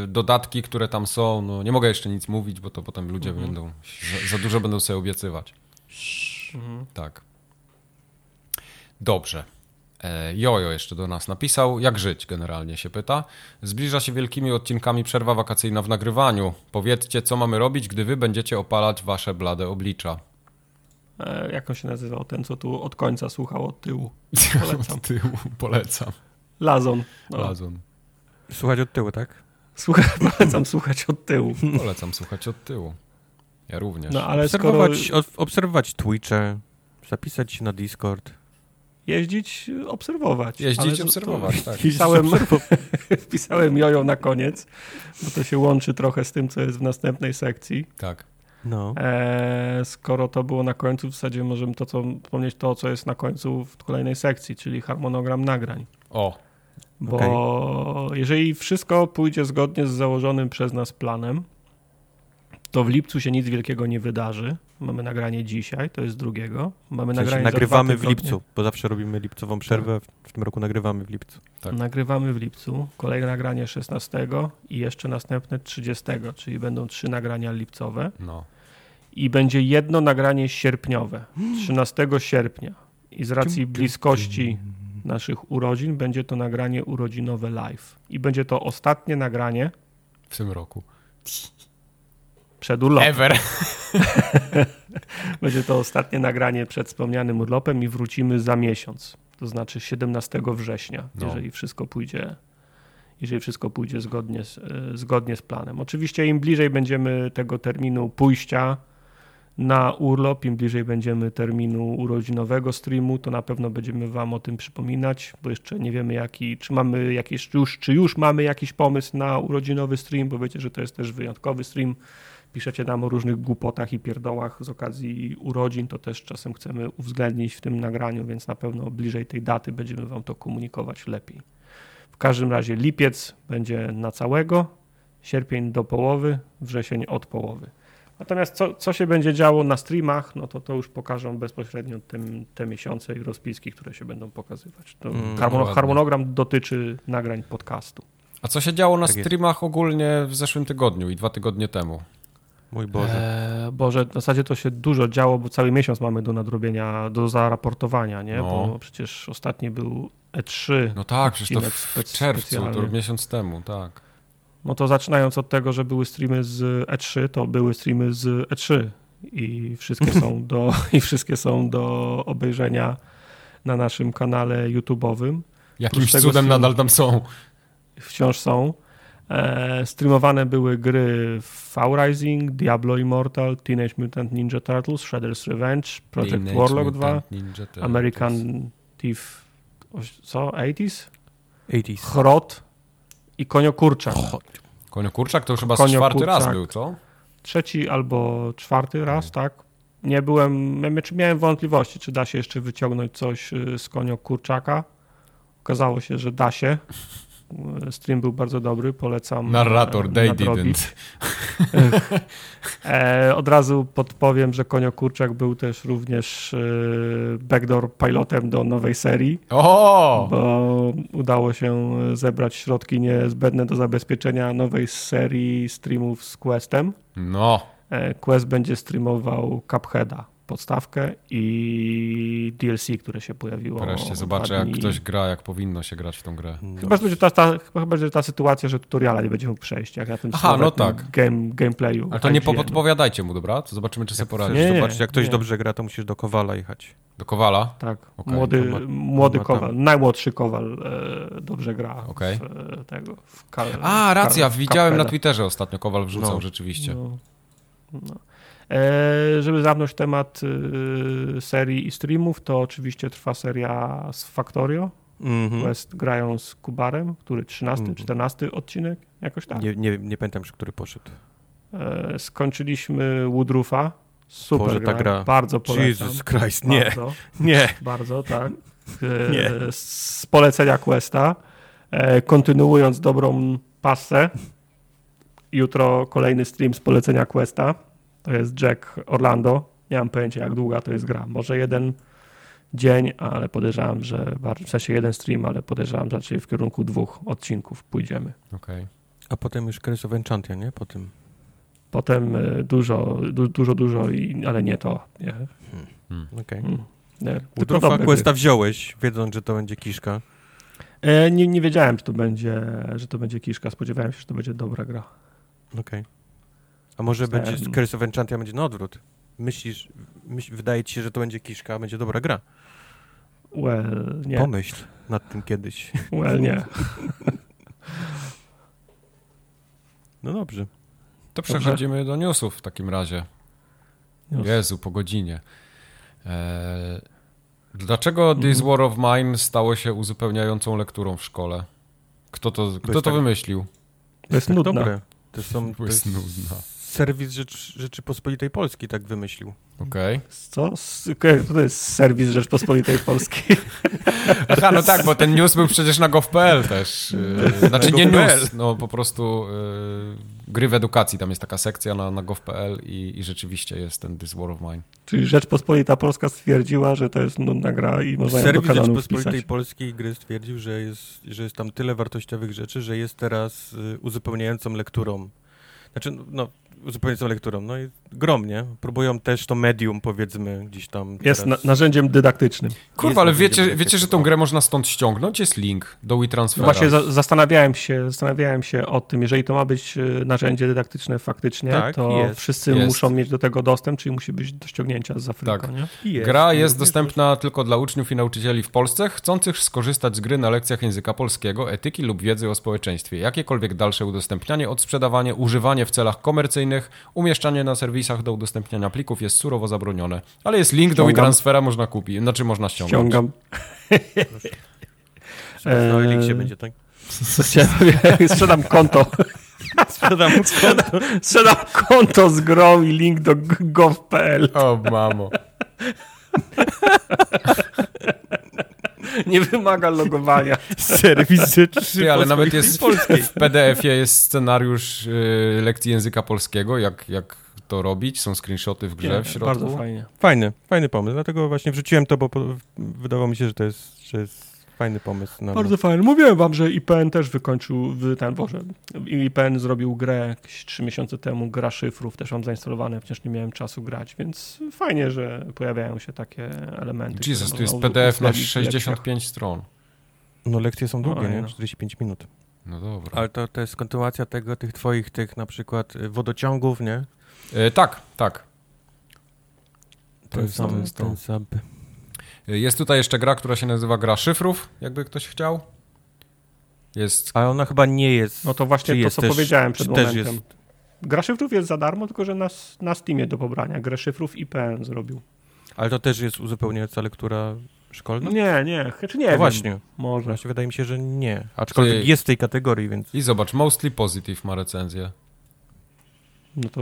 S1: yy, dodatki, które tam są, no nie mogę jeszcze nic mówić, bo to potem ludzie
S3: Mhm.
S1: będą, za, za dużo będą sobie obiecywać.
S3: Mhm.
S1: Tak. Dobrze. E, Jojo jeszcze do nas napisał, jak żyć generalnie się pyta. Zbliża się wielkimi odcinkami przerwa wakacyjna w nagrywaniu. Powiedzcie, co mamy robić, gdy wy będziecie opalać wasze blade oblicza.
S3: E, jak on się nazywał? Ten, co tu od końca słuchał od tyłu. Polecam.
S1: Od tyłu, polecam.
S3: Lazon. No.
S1: Lazon.
S2: Słuchać od tyłu, tak?
S3: Słuchaj, polecam słuchać od tyłu.
S1: Polecam słuchać od tyłu. Ja również.
S3: No ale skoro
S2: Obserwować, od- obserwować Twitche, zapisać się na Discord.
S3: Jeździć, obserwować.
S1: Jeździć, obserwować, tak.
S3: Wpisałem, wpisałem jojo na koniec, bo to się łączy trochę z tym, co jest w następnej sekcji.
S1: Tak.
S2: No.
S3: E, skoro to było na końcu, w zasadzie możemy to, co, wspomnieć to, co jest na końcu w kolejnej sekcji, czyli harmonogram nagrań.
S1: O,
S3: Bo jeżeli wszystko pójdzie zgodnie z założonym przez nas planem, to w lipcu się nic wielkiego nie wydarzy. Mamy nagranie dzisiaj, to jest drugiego. Mamy
S2: W sensie
S3: nagranie
S2: nagrywamy w lipcu, bo zawsze robimy lipcową przerwę, w, w tym roku nagrywamy w lipcu.
S1: Tak.
S3: Nagrywamy w lipcu. Kolejne nagranie 16 i jeszcze następne 30, czyli będą trzy nagrania lipcowe.
S1: no.
S3: I będzie jedno nagranie sierpniowe, 13 sierpnia. I z racji bliskości naszych urodzin będzie to nagranie urodzinowe live. I będzie to ostatnie nagranie
S1: W tym roku.
S3: Przed urlopem.
S1: Ever.
S3: Będzie to ostatnie nagranie przed wspomnianym urlopem i wrócimy za miesiąc. To znaczy 17 września,
S1: No.
S3: jeżeli wszystko pójdzie. Jeżeli wszystko pójdzie zgodnie z, e, zgodnie z planem. Oczywiście im bliżej będziemy tego terminu pójścia na urlop, im bliżej będziemy terminu urodzinowego streamu, to na pewno będziemy Wam o tym przypominać, bo jeszcze nie wiemy, jaki, czy mamy jakiś, czy już, czy już mamy jakiś pomysł na urodzinowy stream, bo wiecie, że to jest też wyjątkowy stream. Piszecie nam o różnych głupotach i pierdołach z okazji urodzin, to też czasem chcemy uwzględnić w tym nagraniu, więc na pewno bliżej tej daty będziemy Wam to komunikować lepiej. W każdym razie lipiec będzie na całego, sierpień do połowy, wrzesień od połowy. Natomiast co, co się będzie działo na streamach, no to to już pokażą bezpośrednio tym, te miesiące i rozpiski, które się będą pokazywać. To
S2: Mm,
S3: harmono-
S1: ładnie.
S3: harmonogram dotyczy nagrań podcastu.
S1: A co się działo na
S2: Tak jest.
S1: streamach ogólnie w zeszłym tygodniu i dwa tygodnie temu?
S2: Mój Boże.
S3: Eee, Boże, w zasadzie to się dużo działo, bo cały miesiąc mamy do nadrobienia, do zaraportowania, nie?
S1: No.
S3: Bo przecież ostatni był E E3.
S1: No tak, przecież to w
S3: spec-
S1: czerwcu, to miesiąc temu, tak.
S3: No to zaczynając od tego, że były streamy z E3, to były streamy z E3 i wszystkie są do, i wszystkie są do obejrzenia na naszym kanale YouTube'owym.
S1: Jakimś cudem nadal tam są.
S3: Wciąż są. E, streamowane były gry V-Rising, Diablo Immortal, Teenage Mutant Ninja Turtles, Shredder's Revenge, Project
S1: Teenage
S3: Warlock 2,
S1: Mutant Ninja Turtles.
S3: American Thief, co? 80s?
S2: 80s.
S3: Chrot i Konio Kurczak.
S1: Konio Kurczak to już chyba
S3: Konio
S1: czwarty raz
S3: Kurczak.
S1: był, co?
S3: Trzeci albo czwarty raz, tak? Nie byłem, miałem wątpliwości, czy da się jeszcze wyciągnąć coś y, z Konio Kurczaka. Okazało się, że da się. Y, Stream był bardzo dobry, polecam.
S1: Narrator,
S3: e,
S1: they
S3: nadrobić.
S1: didn't.
S3: E, od razu podpowiem, że Konio Kurczak był też również e, backdoor pilotem do nowej serii,
S1: O!
S3: bo udało się zebrać środki niezbędne do zabezpieczenia nowej serii streamów z Questem.
S1: No,
S3: E, Quest będzie streamował Cupheada, podstawkę i DLC, które się pojawiło.
S1: wreszcie zobaczę jak ktoś gra, jak powinno się grać w tą grę.
S2: No.
S3: Chyba, że będzie ta, ta, chyba będzie ta sytuacja, że tutoriala nie będzie mógł przejść, jak na tym
S1: Aha, no tak.
S3: Game, gameplayu.
S1: Ale to nie podpowiadajcie mu, dobra? To zobaczymy, czy sobie poradzi.
S3: Nie.
S2: Zobaczyć, jak ktoś
S3: nie.
S2: dobrze gra, to musisz do Kowala jechać.
S1: Do Kowala?
S3: Tak,
S1: Okej,
S3: młody,
S2: ma-
S3: młody Kowal, najmłodszy Kowal e, dobrze gra
S1: Okej.
S3: w, e, tego. W ka,
S1: A, racja,
S3: w
S1: widziałem na. Twitterze ostatnio, Kowal wrzucał,
S2: No.
S1: rzeczywiście.
S3: No, no. E, żeby zamknąć temat e, serii i streamów, to oczywiście trwa seria z Factorio.
S2: Mhm.
S3: Quest grają z Kubarem, który 13,
S2: Mhm.
S3: 14 odcinek, jakoś tak.
S2: Nie, nie, nie pamiętam już, który poszedł.
S3: E, skończyliśmy Woodroofa. Super
S2: Boże, ta
S3: gra,
S2: gra.
S3: bardzo polecam.
S2: Jesus Christ, nie,
S3: Bardzo.
S2: nie.
S3: Bardzo, tak.
S2: Nie.
S3: Z polecenia Questa. Kontynuując dobrą passę. Jutro kolejny stream z polecenia Questa. To jest Jack Orlando. Nie mam pojęcia, jak długa to jest gra. Może jeden dzień, ale podejrzewam, że w sensie jeden stream, ale podejrzewam, że raczej w kierunku dwóch odcinków pójdziemy.
S1: Okej. Okay.
S2: A potem już Curse of Enchantia, nie? Potem.
S3: Potem e, dużo, du, dużo, dużo, i, ale nie to. Nie.
S2: Hmm. Okej. Okay. Hmm. Questa wziąłeś, wiedząc, że to będzie kiszka.
S3: E, nie, nie wiedziałem, że to, będzie, że to będzie kiszka. Spodziewałem się, że to będzie dobra gra.
S2: Okej. Okay. A może będzie Curse of Enchantia będzie na odwrót? Myślisz, myśl, wydaje ci się, że to będzie kiszka, a będzie dobra gra?
S3: Well, nie.
S2: Pomyśl nad tym kiedyś.
S3: Well, nie.
S2: No dobrze.
S1: To przechodzimy do newsów w takim razie. News. Jezu, po godzinie. Eee, dlaczego mm. This War of Mine stało się uzupełniającą lekturą w szkole? Kto to, kto to tak... wymyślił?
S3: To jest nudne.
S2: Dobre. To, są, to jest nudna serwis Rzecz, Rzeczypospolitej Polskiej tak wymyślił.
S1: Okej. Okay.
S3: Co? To jest serwis Rzeczypospolitej Polskiej.
S1: Aha, no tak, bo ten news był przecież na gov.pl też. Yy, znaczy nie news, no po prostu yy, gry w edukacji, tam jest taka sekcja na, na gov.pl i, i rzeczywiście jest ten This War of Mine.
S3: Czyli Rzeczpospolita Polska stwierdziła, że to jest nudna gra i można Serwis Rzeczpospolitej wpisać.
S2: Polskiej gry stwierdził, że jest, że jest tam tyle wartościowych rzeczy, że jest teraz y, uzupełniającą lekturą. Znaczy, no, uzupełniającą lekturą. No i gromnie. Próbują też to medium, powiedzmy, gdzieś tam.
S3: Jest na, narzędziem dydaktycznym.
S1: Kurwa, ale wiecie, wiecie, że tą grę można stąd ściągnąć? Jest link do WeTransfera.
S3: No właśnie za, zastanawiałem się, zastanawiałem się o tym, jeżeli to ma być e, narzędzie dydaktyczne faktycznie, tak, to jest, wszyscy jest. muszą mieć do tego dostęp, czyli musi być do ściągnięcia z Afryki. Tak.
S1: Jest, Gra jest dostępna tylko dla uczniów i nauczycieli w Polsce, chcących skorzystać z gry na lekcjach języka polskiego, etyki lub wiedzy o społeczeństwie. Jakiekolwiek dalsze udostępnianie, odsprzedawanie, używanie w celach komercyjnych, umieszczanie na serwisach do udostępniania plików jest surowo zabronione. Ale jest link Ściągam. do WeTransfera, można kupić, znaczy można ściągnąć.
S3: Ściągam.
S2: Na Elixie będzie, tak?
S3: Sprzedam konto.
S2: Sprzedam konto.
S3: Sprzedam konto z grą i link do gov.pl.
S1: O, mamo.
S3: Nie wymaga logowania.
S2: Serwis rzeczy
S1: Ale nawet jest w PDF-ie jest scenariusz y, lekcji języka polskiego, jak, jak to robić. Są screenshoty w grze Nie, w środku.
S3: Bardzo fajnie.
S2: Fajny, fajny pomysł. Dlatego właśnie wrzuciłem to, bo wydawało mi się, że to jest, że jest fajny pomysł.
S3: Na Bardzo fajny. Mówiłem wam, że IPN też wykończył w ten, Boże, IPN zrobił grę jakieś trzy miesiące temu, gra szyfrów, też mam zainstalowane, wciąż nie miałem czasu grać, więc fajnie, że pojawiają się takie elementy.
S1: Jesus, tu jest PDF na 65 stron.
S2: No lekcje są długie, no, nie? 45 no. minut.
S1: No dobra.
S2: Ale to, to jest kontynuacja tego, tych twoich, tych na przykład y, wodociągów, nie?
S1: E, tak, tak.
S2: To, jest, to jest ten sub.
S1: Jest tutaj jeszcze gra, która się nazywa Gra Szyfrów, jakby ktoś chciał. Jest...
S2: A ona chyba nie jest.
S3: No to właśnie to, co też, powiedziałem przed momentem. Jest... Gra Szyfrów jest za darmo, tylko że na, na Steamie do pobrania. Grę Szyfrów IPN zrobił.
S2: Ale to też jest uzupełniająca lektura szkolna?
S3: Nie, nie, czy nie no
S2: wiem. właśnie.
S3: Może.
S2: Właśnie wydaje mi się, że nie. Aczkolwiek jest w tej kategorii, więc...
S1: I zobacz, Mostly Positive ma recenzję.
S3: No to...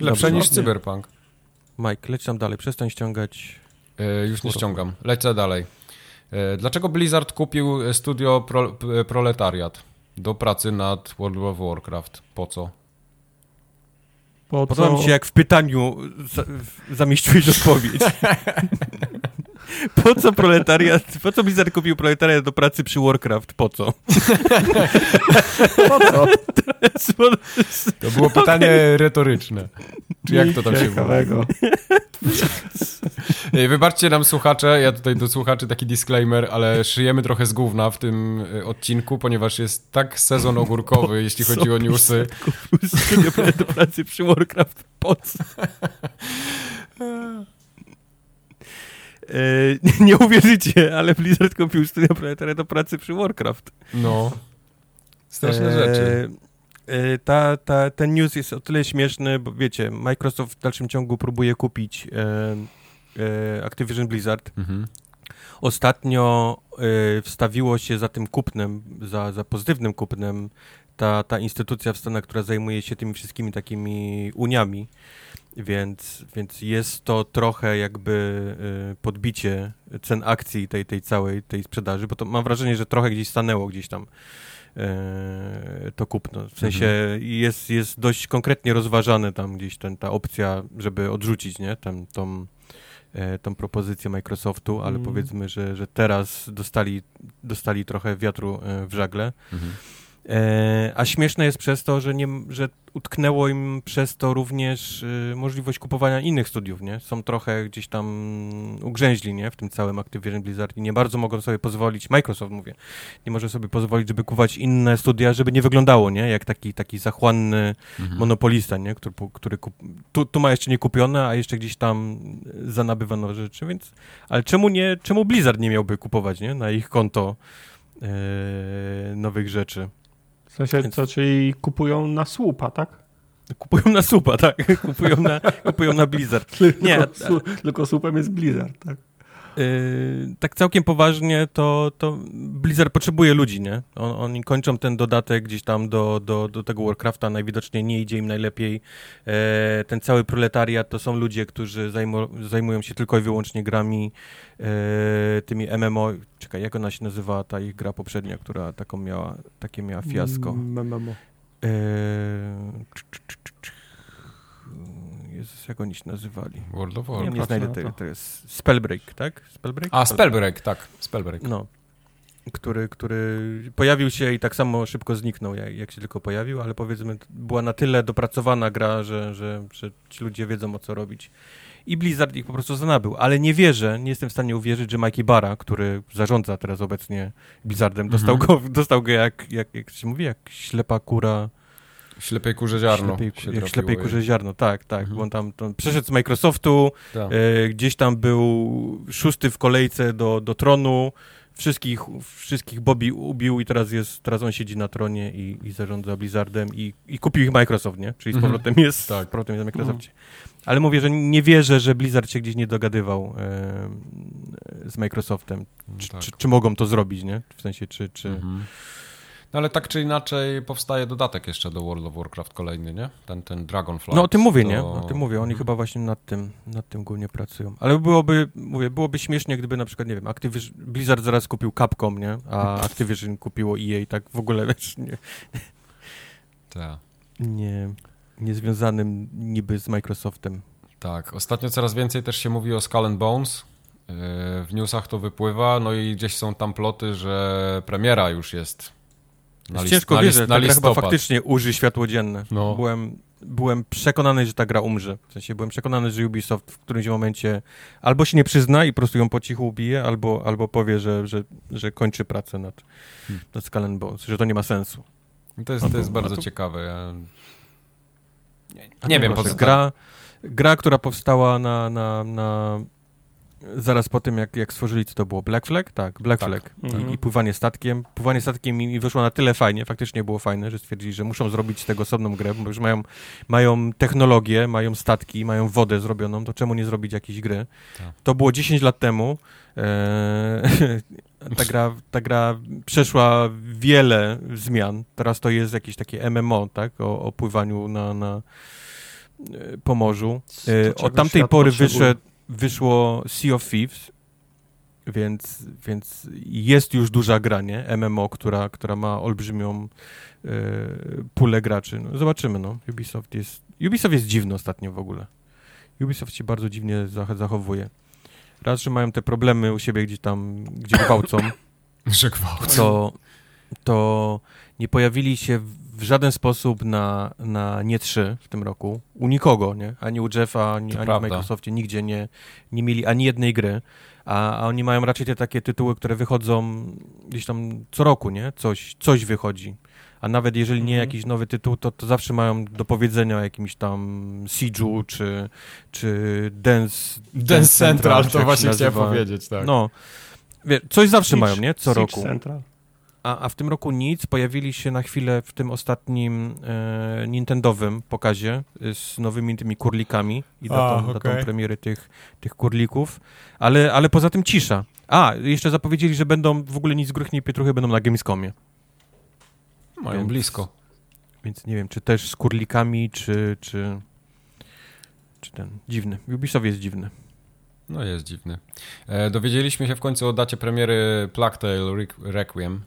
S1: Lepsze niż Cyberpunk.
S2: Mike, leć tam dalej, przestań ściągać
S1: E, już nie ściągam. Lecę dalej. E, dlaczego Blizzard kupił studio Pro, Proletariat do pracy nad World of Warcraft? Po co?
S2: Po Podoba mi się, jak w pytaniu za, zamieściłeś odpowiedź. po co proletariat, po co Blizzard kupił proletariat do pracy przy Warcraft? Po co?
S3: po co?
S1: To było pytanie okay. retoryczne. Czy jak to tam się
S3: mówi?
S1: Wybaczcie nam słuchacze, ja tutaj do słuchaczy taki disclaimer, ale szyjemy trochę z gówna w tym y, odcinku, ponieważ jest tak sezon ogórkowy, jeśli chodzi o newsy.
S2: Studio do pracy przy Warcraft, po co? E, nie uwierzycie, ale Blizzard kupił studio proletariat do pracy przy Warcraft.
S1: No. Straszne e, rzeczy.
S2: E, ta, ta, ten news jest o tyle śmieszny, bo wiecie, Microsoft w dalszym ciągu próbuje kupić e, Activision Blizzard. Mhm. Ostatnio wstawiło się za tym kupnem, za, za pozytywnym kupnem ta, ta instytucja w Stanach, która zajmuje się tymi wszystkimi takimi uniami, więc, więc jest to trochę jakby e, podbicie cen akcji tej, tej całej tej sprzedaży, bo to mam wrażenie, że trochę gdzieś stanęło gdzieś tam E, to kupno. W sensie mhm. jest, jest dość konkretnie rozważane tam gdzieś ten, ta opcja, żeby odrzucić, nie? Tam, tą, e, tą propozycję Microsoftu, ale mhm. powiedzmy, że, że teraz dostali, dostali trochę wiatru e, w żagle. Mhm. E, a śmieszne jest przez to, że, nie, że utknęło im przez to również y, możliwość kupowania innych studiów, nie? Są trochę gdzieś tam ugrzęźli, nie? W tym całym Activision Blizzard i nie bardzo mogą sobie pozwolić, Microsoft mówię, nie może sobie pozwolić, żeby kupować inne studia, żeby nie wyglądało, nie? Jak taki, taki zachłanny mhm. monopolista, nie? Który, który kup... tu, tu ma jeszcze nie kupione, a jeszcze gdzieś tam zanabywa nowe rzeczy, więc... Ale czemu nie, czemu Blizzard nie miałby kupować, nie? Na ich konto yy, nowych rzeczy?
S3: W sensie, co, czyli kupują na słupa, tak?
S2: Kupują na słupa, tak. Kupują na, kupują na Blizzard.
S3: Nie, tylko, tylko słupem jest Blizzard, tak.
S2: Yy, tak całkiem poważnie, to, to Blizzard potrzebuje ludzi, nie? On, oni kończą ten dodatek gdzieś tam do, do, do tego Warcrafta, najwidoczniej nie idzie im najlepiej. Yy, ten cały proletariat to są ludzie, którzy zajmu, zajmują się tylko i wyłącznie grami, yy, tymi MMO. Czekaj, jak ona się nazywa, ta ich gra poprzednia, która taką miała, takie miała fiasko?
S3: MMO.
S2: Jezus, jak oni się nazywali?
S1: World of Warcraft.
S2: Nie, nie znajdę tego, to jest Spellbreak, tak?
S1: Spellbreak? A, Spellbreak, tak, Spellbreak.
S2: No. Który, który pojawił się i tak samo szybko zniknął, jak, jak się tylko pojawił, ale powiedzmy, była na tyle dopracowana gra, że, że, że ci ludzie wiedzą o co robić. I Blizzard ich po prostu zanabył, ale nie wierzę, nie jestem w stanie uwierzyć, że Mikey Barra, który zarządza teraz obecnie Blizzardem, dostał, mhm. go, dostał go jak, jak, jak się mówi, jak ślepa kura
S1: Ślepej kurze ziarno.
S2: Ślepej, jak ślepej kurze ziarno, tak, tak. Mhm. Bo on tam, tam przeszedł z Microsoftu, tak. e, gdzieś tam był szósty w kolejce do, do tronu, wszystkich, wszystkich Bobby ubił i teraz jest, teraz on siedzi na tronie i, i zarządza Blizzardem i, i kupił ich Microsoft, nie? Czyli z mhm. powrotem mhm. jest, tak. z powrotem jest na Microsoftie. Mhm. Ale mówię, że nie wierzę, że Blizzard się gdzieś nie dogadywał e, z Microsoftem. Czy, tak. czy, czy, mogą to zrobić, nie? W sensie, czy... czy mhm.
S1: No ale tak czy inaczej powstaje dodatek jeszcze do World of Warcraft kolejny, nie? Ten, ten Dragonfly.
S2: No o tym mówię, do... nie? O tym mówię. Oni mhm. chyba właśnie nad tym, nad tym głównie pracują. Ale byłoby, mówię, byłoby śmiesznie, gdyby na przykład, nie wiem, Activision, Blizzard zaraz kupił Capcom, nie? A Activision kupiło EA i tak w ogóle, wiesz, nie...
S1: Tak.
S2: Nie, niezwiązanym niby z Microsoftem.
S1: Tak. Ostatnio coraz więcej też się mówi o Skull and Bones. Yy, w newsach to wypływa, no i gdzieś są tam ploty, że premiera już jest
S2: na list, Ciężko na wierzyć, ta gra chyba faktycznie uży światło dzienne. No. Byłem, byłem przekonany, że ta gra umrze. W sensie byłem przekonany, że Ubisoft w którymś momencie albo się nie przyzna i po prostu ją po cichu ubije, albo, albo powie, że, że, że kończy pracę nad, hmm. nad Skull Bones, że to nie ma sensu.
S1: To jest, to jest bardzo to... ciekawe. Ja... Nie, nie wiem, po co
S2: gra, gra, która powstała na, na, na zaraz po tym, jak, jak stworzyli, co to było? Black Flag? Tak, Black tak. Flag. Mhm. I, I, pływanie statkiem. Pływanie statkiem mi wyszło na tyle fajnie, faktycznie było fajne, że stwierdzili, że muszą zrobić z tego osobną grę, bo już mają, mają technologię, mają statki, mają wodę zrobioną, to czemu nie zrobić jakiejś gry? Tak. To było 10 lat temu. Eee, ta, gra, ta gra przeszła wiele zmian. Teraz to jest jakieś takie MMO, tak? O, o pływaniu na, na e, po morzu. E, od tamtej pory wyszedł wyszło Sea of Thieves, więc, więc jest już duża granie MMO, która, która ma olbrzymią e, pulę graczy. No, zobaczymy, no. Ubisoft jest, Ubisoft jest dziwny ostatnio w ogóle. Ubisoft się bardzo dziwnie zachowuje. Raz, że mają te problemy u siebie gdzieś tam, gdzie gwałcą.
S1: że gwałcą.
S2: To, to nie pojawili się w żaden sposób na, na nie 3 w tym roku. U nikogo, nie? Ani u Jeffa, ani, ani w Microsoftie, nigdzie nie, nie mieli ani jednej gry. A, a oni mają raczej te takie tytuły, które wychodzą gdzieś tam co roku, nie? Coś, coś wychodzi. A nawet jeżeli nie mhm. jakiś nowy tytuł, to, to zawsze mają do powiedzenia o jakimś tam Siege'u, czy, czy Dance...
S1: Dance Central, Central to właśnie chciałem powiedzieć, tak.
S2: No, wie, coś zawsze Siege, mają, nie? Co Siege roku. Central a, a w tym roku nic. Pojawili się na chwilę w tym ostatnim e, Nintendowym pokazie e, z nowymi tymi kurlikami i datą, a, okay. datą premiery tych, tych kurlików, ale, ale poza tym cisza. A, jeszcze zapowiedzieli, że będą w ogóle nic gruchnie i pietruchy będą na Gamescomie.
S1: Mają więc, blisko.
S2: Więc nie wiem, czy też z kurlikami, czy, czy, czy ten dziwny. Ubisoft jest dziwny.
S1: No jest dziwny. E, dowiedzieliśmy się w końcu o dacie premiery Plague Tale Requiem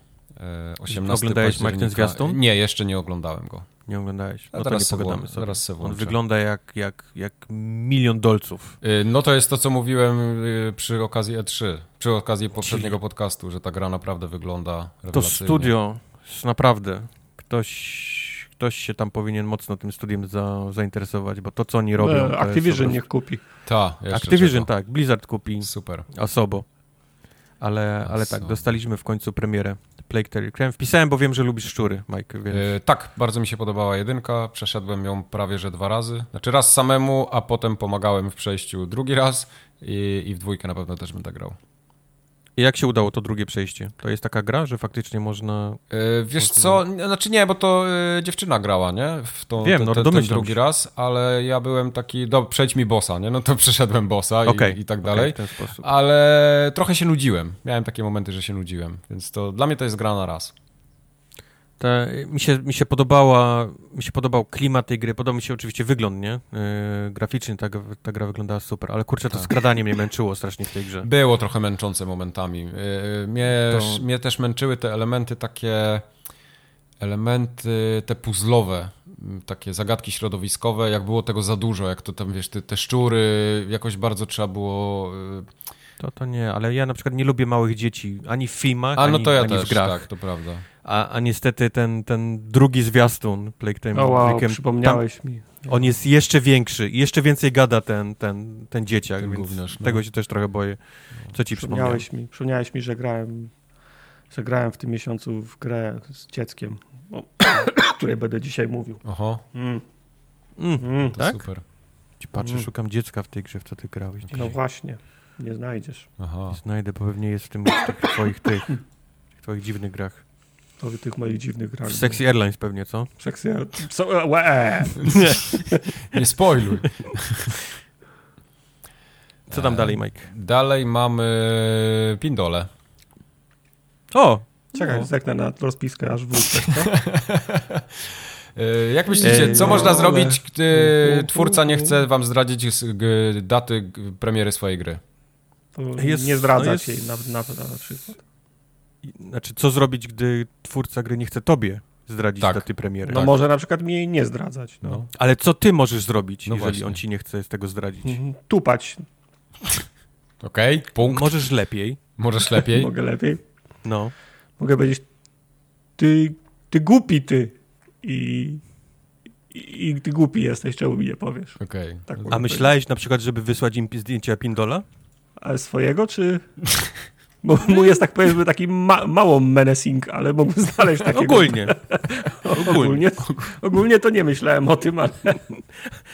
S1: 18
S2: Oglądałeś Mike ten zwiastun?
S1: Nie, jeszcze nie oglądałem go.
S2: Nie oglądałeś?
S1: A
S2: No to
S1: teraz
S2: nie
S1: se
S2: pogadamy sobie.
S1: teraz se
S2: On wygląda jak, jak, jak milion dolców.
S1: Y, No to jest to, co mówiłem y, przy okazji E3, przy okazji poprzedniego podcastu, że ta gra naprawdę wygląda
S2: To studio, naprawdę, ktoś, ktoś się tam powinien mocno tym studiem za, zainteresować, bo to, co oni robią... to
S3: E,
S2: jest
S3: Activision niech kupi.
S1: Ta,
S2: Activision,
S1: czego.
S2: tak, Blizzard kupi
S1: Super.
S2: Asobo. Ale, ale tak, dostaliśmy w końcu premierę Plague Tale Requiem. Wpisałem, bo wiem, że lubisz szczury, Mike, więc...
S1: Y, tak, bardzo mi się podobała jedynka, przeszedłem ją prawie że dwa razy. Znaczy raz samemu, a potem pomagałem w przejściu drugi raz i, i w dwójkę na pewno też bym tak grał.
S2: I jak się udało to drugie przejście? To jest taka gra, że faktycznie można...
S1: Y, Wiesz co, znaczy nie, bo to y, dziewczyna grała, nie? W to,
S2: Wiem,
S1: ten,
S2: no,
S1: ten, ten drugi
S2: się.
S1: raz, ale ja byłem taki, do, przejdź mi bossa, nie? No to przeszedłem bossa i,
S2: Okej,
S1: i tak dalej.
S2: sposób.
S1: Ale trochę się nudziłem. Miałem takie momenty, że się nudziłem, więc to dla mnie to jest gra na raz.
S2: Te, mi, się, mi się podobała, mi się podobał klimat tej gry, podobał mi się oczywiście wygląd, nie? Yy, graficznie ta, ta gra wyglądała super, ale kurczę, to
S1: Tak.
S2: skradanie mnie męczyło strasznie w tej grze.
S1: Było trochę męczące momentami. Yy, Mnie,
S2: To-
S1: mnie też męczyły te elementy takie, elementy te puzzlowe, m, takie zagadki środowiskowe, jak było tego za dużo, jak to tam, wiesz, te, te szczury, jakoś bardzo trzeba było... yy,
S2: To, to nie, ale ja na przykład nie lubię małych dzieci, ani w filmach,
S1: A no
S2: ani,
S1: to ja
S2: ani
S1: też,
S2: w grach.
S1: tak, to prawda.
S2: A, a niestety ten, ten drugi zwiastun Plague Tale
S3: O wow, przypomniałeś mi.
S2: tam on jest jeszcze większy i jeszcze więcej gada ten, ten, ten dzieciak,
S1: Ten
S2: więc
S1: gówniarz, no.
S2: tego się też trochę boję. Co ci przypomniałeś?
S3: Mi, przypomniałeś mi, że grałem, że grałem w tym miesiącu w grę z dzieckiem, o której będę dzisiaj mówił.
S1: Oho,
S3: Mm,
S2: Mm,
S3: mm.
S1: to
S2: tak?
S1: super.
S2: Ci Patrzę,
S3: Mm.
S2: szukam dziecka w tej grze, w co ty grałeś.
S3: No właśnie, nie znajdziesz.
S1: Aha.
S2: Znajdę, bo pewnie jest w tym w tych twoich tych, tych twoich dziwnych grach.
S3: W tych moich dziwnych grach.
S2: W Sexy Airlines pewnie, co?
S3: Sexy... Co? e, łe.
S1: Nie spoiluj.
S2: Co tam
S1: E,
S2: dalej, Mike?
S1: Dalej mamy Pindole.
S2: O!
S3: Czekaj,
S2: No.
S3: zerknę na rozpiskę aż wrócę.
S1: E, Jak myślicie,
S2: Ej,
S1: co
S3: no,
S1: można
S3: ale-
S1: zrobić, gdy twórca nie chce wam zdradzić daty premiery swojej gry?
S3: To
S2: Jest-
S3: nie zdradzać
S2: no jest-
S3: jej na, na, na przykład.
S2: Znaczy, co zrobić, gdy twórca gry nie chce tobie zdradzić
S1: Tak.
S2: daty premiery?
S3: No może na przykład mi jej nie zdradzać. No.
S1: No.
S2: Ale co ty możesz zrobić,
S1: No
S2: jeżeli
S1: właśnie.
S2: on ci nie chce z tego zdradzić?
S3: Mhm. Tupać
S1: Okej, punkt.
S2: Możesz lepiej.
S1: Możesz lepiej.
S3: mogę lepiej.
S2: No.
S3: Mogę powiedzieć ty, ty głupi ty i, i, i ty głupi jesteś, czemu mi nie powiesz?
S1: Okej.
S3: Tak mogę
S2: A
S3: powiedzieć.
S2: myślałeś na przykład, żeby wysłać im zdjęcia Pindola?
S3: Ale swojego, czy... Bo mu jest tak powiedzmy taki ma, mało menacing, ale mógłbym znaleźć takiego.
S2: Ogólnie.
S3: ogólnie. Ogólnie to nie myślałem o tym, ale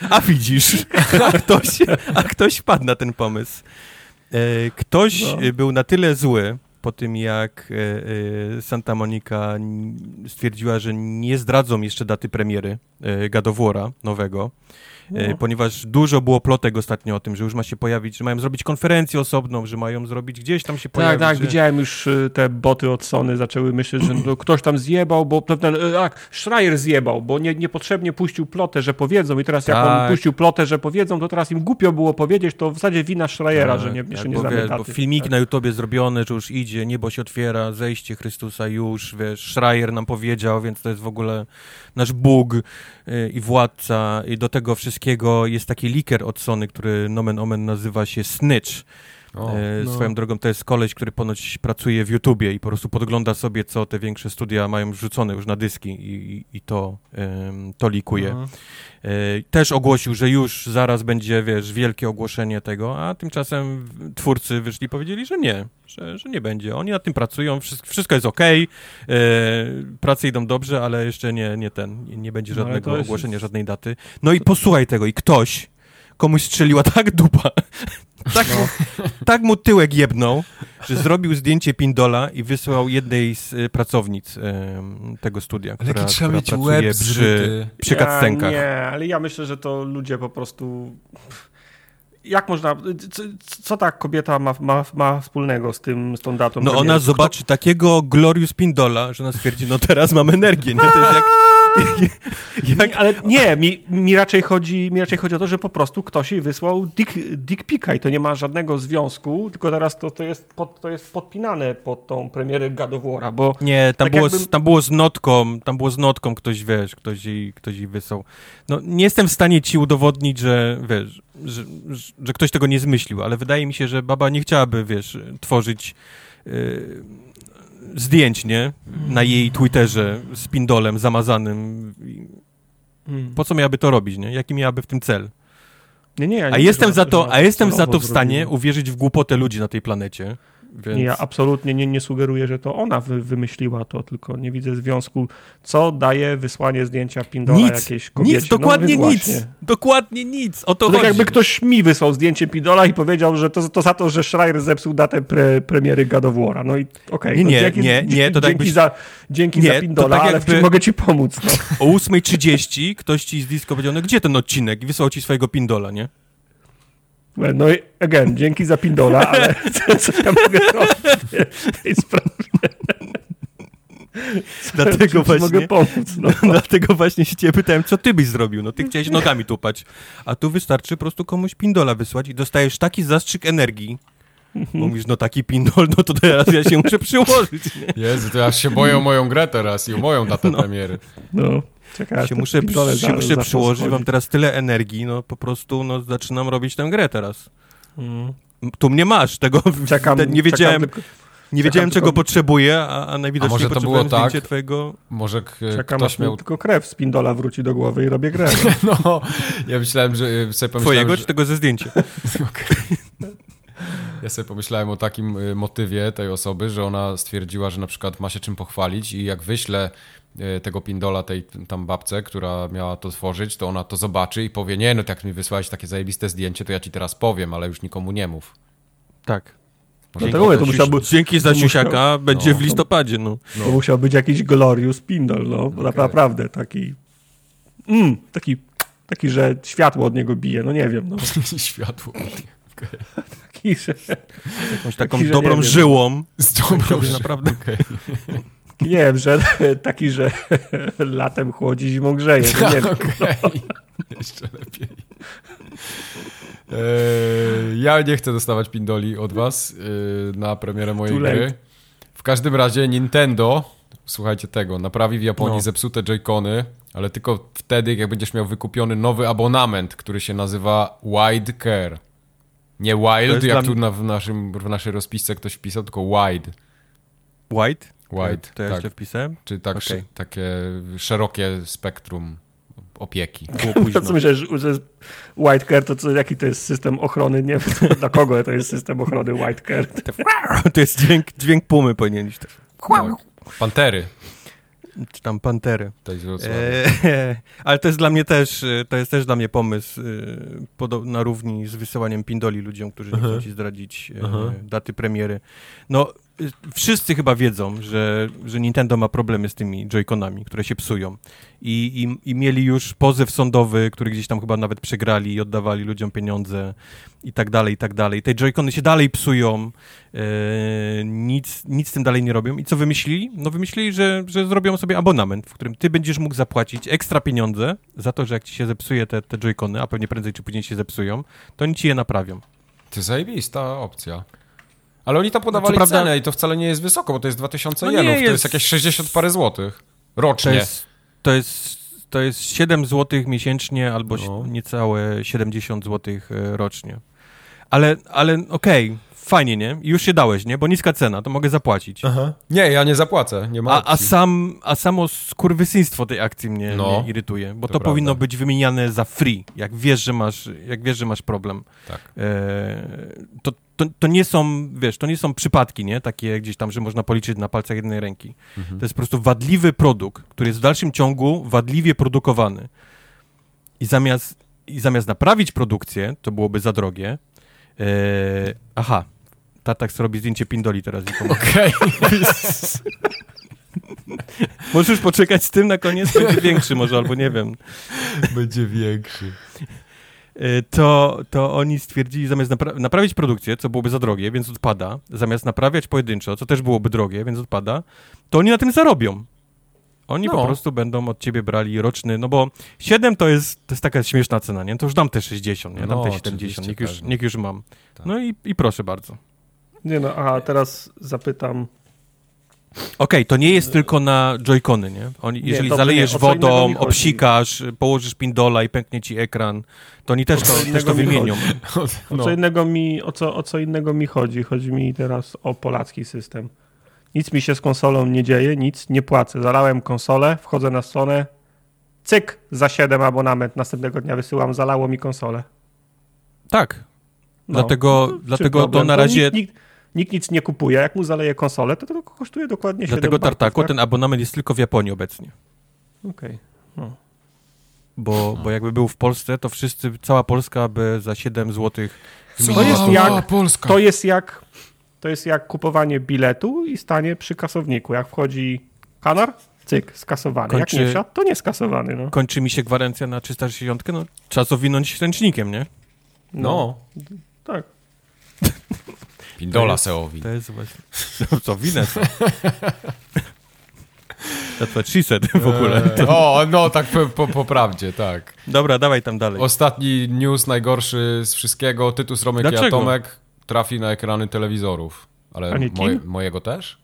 S2: A widzisz, a ktoś, a ktoś wpadł na ten pomysł. E, Ktoś
S3: No.
S2: był na tyle zły po tym, jak e, e, Santa Monica stwierdziła, że nie zdradzą jeszcze daty premiery War'a nowego,
S3: No.
S2: ponieważ dużo było plotek ostatnio o tym, że już ma się pojawić, że mają zrobić konferencję osobną, że mają zrobić gdzieś tam się
S3: Tak,
S2: pojawić.
S3: tak,
S2: że...
S3: widziałem już y, te boty od Sony zaczęły myśleć, że no, ktoś tam zjebał, bo ten, y, tak, Schreier zjebał, bo nie, niepotrzebnie puścił plotę, że powiedzą i teraz jak on
S2: Tak.
S3: puścił plotę, że powiedzą, to teraz im głupio było powiedzieć, to w zasadzie wina Schreiera,
S2: Tak,
S3: że nie,
S2: tak,
S3: jeszcze nie
S2: bo, wiesz, bo filmiki
S3: tak.
S2: na YouTubie zrobione, że już idzie, niebo się otwiera, zejście Chrystusa już, wiesz, Schreier nam powiedział, więc to jest w ogóle nasz Bóg y, i władca i do tego wszystkiego jest taki liker od Sony, który nomen omen nazywa się Snitch.
S1: O,
S2: E,
S3: no.
S2: Swoją drogą to jest koleś, który ponoć pracuje w YouTubie i po prostu podgląda sobie, co te większe studia mają wrzucone już na dyski i, i, to, em, to likuje.
S3: Mhm.
S2: E, Też ogłosił, że już zaraz będzie, wiesz, wielkie ogłoszenie tego, a tymczasem twórcy wyszli i powiedzieli, że nie, że, że nie będzie. Oni nad tym pracują, wszystko, jest okej, e, prace idą dobrze, ale jeszcze nie, nie ten, nie, będzie
S3: No,
S2: żadnego
S3: to jest-
S2: ogłoszenia, żadnej daty. No i posłuchaj tego i ktoś komuś strzeliła tak dupa, tak, mu, tak mu tyłek jebnął, że zrobił zdjęcie Pindola i wysłał jednej z e, pracownic em, tego studia,
S1: Ale
S2: która,
S1: jaki trzeba
S2: która
S1: mieć
S2: pracuje
S1: łeb
S2: przy, przy.
S3: Ja, nie, ale ja myślę, że to ludzie po prostu... Jak można... Co, co ta kobieta ma, ma, ma wspólnego z tym, z tą datą?
S2: No
S3: premiery?
S2: ona zobaczy takiego Glorious Pindola, że ona stwierdzi, no teraz mam energię, nie? To jest jak,
S3: Jak... Ale nie, mi, mi, raczej chodzi, mi raczej chodzi o to, że po prostu ktoś jej wysłał dick, dick pika i to nie ma żadnego związku, tylko teraz to, to, jest, pod, to jest podpinane pod tą premierę War'a, bo...
S2: Nie, tam, tak było, jakbym... tam było z notką, tam było z notką ktoś, wiesz, ktoś jej, ktoś jej wysłał. No, nie jestem w stanie ci udowodnić, że, wiesz, że, że, ktoś tego nie zmyślił, ale wydaje mi się, że baba nie chciałaby, wiesz, tworzyć... Yy, zdjęć, nie? Na jej Twitterze z pindolem zamazanym. Hmm. Po co miałaby to robić, nie? Jaki miałaby w tym cel?
S3: Nie, nie, ja nie
S2: a jestem za to, a jestem za to w stanie uwierzyć w głupotę ludzi na tej planecie. Więc...
S3: Nie, ja absolutnie nie, nie sugeruję, że to ona wy, wymyśliła to, tylko nie widzę związku, co daje wysłanie zdjęcia Pindola nic, jakiejś kobiecie.
S2: Nic, dokładnie no, nic. Dokładnie nic. O to, to
S3: tak jakby ktoś mi wysłał zdjęcie Pindola i powiedział, że to, to za to, że Schreier zepsuł datę pre, premiery God of. No i okej. Okay,
S2: nie, nie, nie, nie, to
S3: tak dzięki, za, dzięki nie, za Pindola, tak jakby... ale mogę ci pomóc. No.
S2: O 8.30 ktoś ci z disco powiedział, no gdzie ten odcinek? I wysłał ci swojego Pindola, nie?
S3: No i again, dzięki za Pindola, ale co, co ja mogę robić w tej sprawie?
S2: Dlatego właśnie,
S3: mogę pomóc. No.
S2: Dlatego właśnie się ciebie pytałem, co ty byś zrobił. No ty chciałeś nogami tupać, a tu wystarczy po prostu komuś pindola wysłać i dostajesz taki zastrzyk energii, Mówisz, no taki pindol, no to teraz ja się muszę przyłożyć. Nie?
S1: Jezu, to ja się boję o moją grę teraz i o moją datę no. premiery.
S3: No. Czekaj,
S2: się muszę, się muszę przyłożyć, mam teraz tyle energii, no po prostu no, zaczynam robić tę grę teraz. Mm. Tu mnie masz, tego czekam, nie wiedziałem. Czekam, nie wiedziałem, czego tylko... potrzebuję, a, a najwidoczniej a może to było tak, twojego...
S1: Może
S3: Czekam, ktoś miał... tylko krew z pindola wróci do głowy i robię grę.
S1: no, ja myślałem, że y, sobie pomyślałem,
S2: Twojego
S1: że...
S2: czy tego ze zdjęcia?
S1: Ja sobie pomyślałem o takim y, motywie tej osoby, że ona stwierdziła, że na przykład ma się czym pochwalić i jak wyślę tego pindola tej tam babce, która miała to tworzyć, to ona to zobaczy i powie, nie no, jak mi wysłałeś takie zajebiste zdjęcie, to ja ci teraz powiem, ale już nikomu nie mów.
S2: Tak.
S3: Dzięki, no to musiał być,
S2: dzięki za siusiaka będzie no, w listopadzie. No.
S3: no. To musiał być jakiś Glorious Pindol, no. Okay. Naprawdę taki... Mm, taki, taki, że światło od niego bije, no nie wiem. No.
S1: światło. Okay.
S3: Taki, że...
S2: Jakąś taką taki, dobrą wiem, żyłą.
S1: Z dobrą
S2: żyłą. Naprawdę. Okay.
S3: Nie wiem, że taki, że latem chłodzi, zimą grzeje. No nie wiem.
S1: Jeszcze lepiej. Eee, ja nie chcę dostawać pindoli od was eee, na premierę mojej gry. W każdym razie Nintendo, słuchajcie tego, naprawi w Japonii no. zepsute Joy-Cony, ale tylko wtedy, jak będziesz miał wykupiony nowy abonament, który się nazywa Wide Care. Nie Wild, jak tu na, w, naszym, w naszej rozpisce ktoś wpisał, tylko Wide.
S2: Wide?
S1: Wide,
S2: To ja tak. wpisałem?
S1: Czy tak, okay. takie szerokie spektrum opieki.
S3: To co myślisz, że White Care, to co, jaki to jest system ochrony? Nie dla kogo to jest system ochrony White Care?
S2: To jest dźwięk, dźwięk pumy powinien być.
S1: No, pantery.
S2: Czy tam pantery.
S1: To jest
S2: e, ale to jest dla mnie też, to jest też dla mnie pomysł e, na równi z wysyłaniem pindoli ludziom, którzy nie chcą ci zdradzić e, daty premiery. No, wszyscy chyba wiedzą, że, że Nintendo ma problemy z tymi Joy-Conami, które się psują. I, i, I mieli już pozew sądowy, który gdzieś tam chyba nawet przegrali i oddawali ludziom pieniądze i tak dalej, i tak dalej. Te Joy-Cony się dalej psują, e, nic, nic z tym dalej nie robią. I co wymyślili? No wymyślili, że, że zrobią sobie abonament, w którym ty będziesz mógł zapłacić ekstra pieniądze za to, że jak ci się zepsuje te, te Joy-Cony, a pewnie prędzej czy później się zepsują, to oni ci je naprawią.
S1: To zajebista opcja. Ale oni to podawali no, cenę i to wcale nie jest wysoko, bo to jest 2000 no jenów, jest... to jest jakieś 60 parę złotych rocznie.
S2: To jest, to jest, to jest 7 złotych miesięcznie albo no. niecałe 70 złotych e, rocznie. Ale, ale okej, okay, fajnie, nie? już się dałeś, nie? Bo niska cena, to mogę zapłacić.
S1: Aha. Nie, ja nie zapłacę, nie ma
S2: a, a, sam, a samo skurwysyństwo tej akcji mnie, no, mnie irytuje, bo to, to powinno być wymieniane za free, jak wiesz, że masz, jak wiesz, że masz problem.
S1: Tak.
S2: E, to, to, to nie są, wiesz, to nie są przypadki, nie? Takie gdzieś tam, że można policzyć na palcach jednej ręki. Mhm. To jest po prostu wadliwy produkt, który jest w dalszym ciągu wadliwie produkowany. I zamiast, i zamiast naprawić produkcję, to byłoby za drogie, e, aha, Tartak robi zdjęcie pindoli teraz
S1: Okej. Okay.
S2: Możesz poczekać z tym na koniec, będzie większy może, albo nie wiem.
S1: Będzie większy.
S2: E, to, to oni stwierdzili, zamiast napra naprawić produkcję, co byłoby za drogie, więc odpada, zamiast naprawiać pojedynczo, co też byłoby drogie, więc odpada, to oni na tym zarobią. Oni
S1: No.
S2: po prostu będą od ciebie brali roczny, no bo 7 to jest, to jest taka śmieszna cena, nie? To już dam te 60, nie? Dam
S1: No,
S2: te 70, niech już, niech już mam.
S1: Tak.
S2: No i, i proszę bardzo.
S3: Nie no, a teraz zapytam,
S2: Okej, to nie jest tylko na joycony, nie? Oni, jeżeli
S3: dobrze,
S2: zalejesz
S3: nie,
S2: wodą, obsikasz, położysz pindola i pęknie ci ekran, to oni też
S3: O
S2: to,
S3: co
S2: też
S3: innego
S2: to
S3: mi
S2: wymienią.
S3: o,
S1: No.
S3: co innego mi, o, co, o co innego mi chodzi. Chodzi mi teraz o polacki system. Nic mi się z konsolą nie dzieje, nic, nie płacę. Zalałem konsolę, wchodzę na stronę, cyk, za 7 abonament, następnego dnia wysyłam, zalało mi konsolę.
S2: Tak,
S3: No.
S2: dlatego,
S3: Czym
S2: dlatego to na
S3: Bo
S2: razie,
S3: Nikt, nikt, nikt nic nie kupuje, jak mu zaleje konsolę, to to kosztuje dokładnie 7
S2: dlatego Tartaku,
S3: tak?
S2: ten abonament jest tylko w Japonii obecnie.
S3: Okej.
S2: Bo, bo jakby był w Polsce, to wszyscy, cała Polska by za 7 zł
S3: To jest jak-
S1: Polska.
S3: To jest jak to jest jak kupowanie biletu i stanie przy kasowniku. Jak wchodzi kanar, cyk, skasowany.
S2: Kończy-
S3: Jak nie wsiadł, to nie skasowany. No.
S2: kończy mi się gwarancja na 360, no trzeba zawinąć ręcznikiem, nie?
S1: No,
S3: Tak.
S1: Pindola seowi.
S2: To jest właśnie... No co, winę co? That's what she said w ogóle.
S1: Eee, o, no tak po, po, po prawdzie, tak.
S2: Dobra, dawaj tam dalej.
S1: Ostatni news najgorszy z wszystkiego. Tytus Romek i
S2: Dlaczego?
S1: Atomek trafi na ekrany telewizorów. Ale moje, mojego też?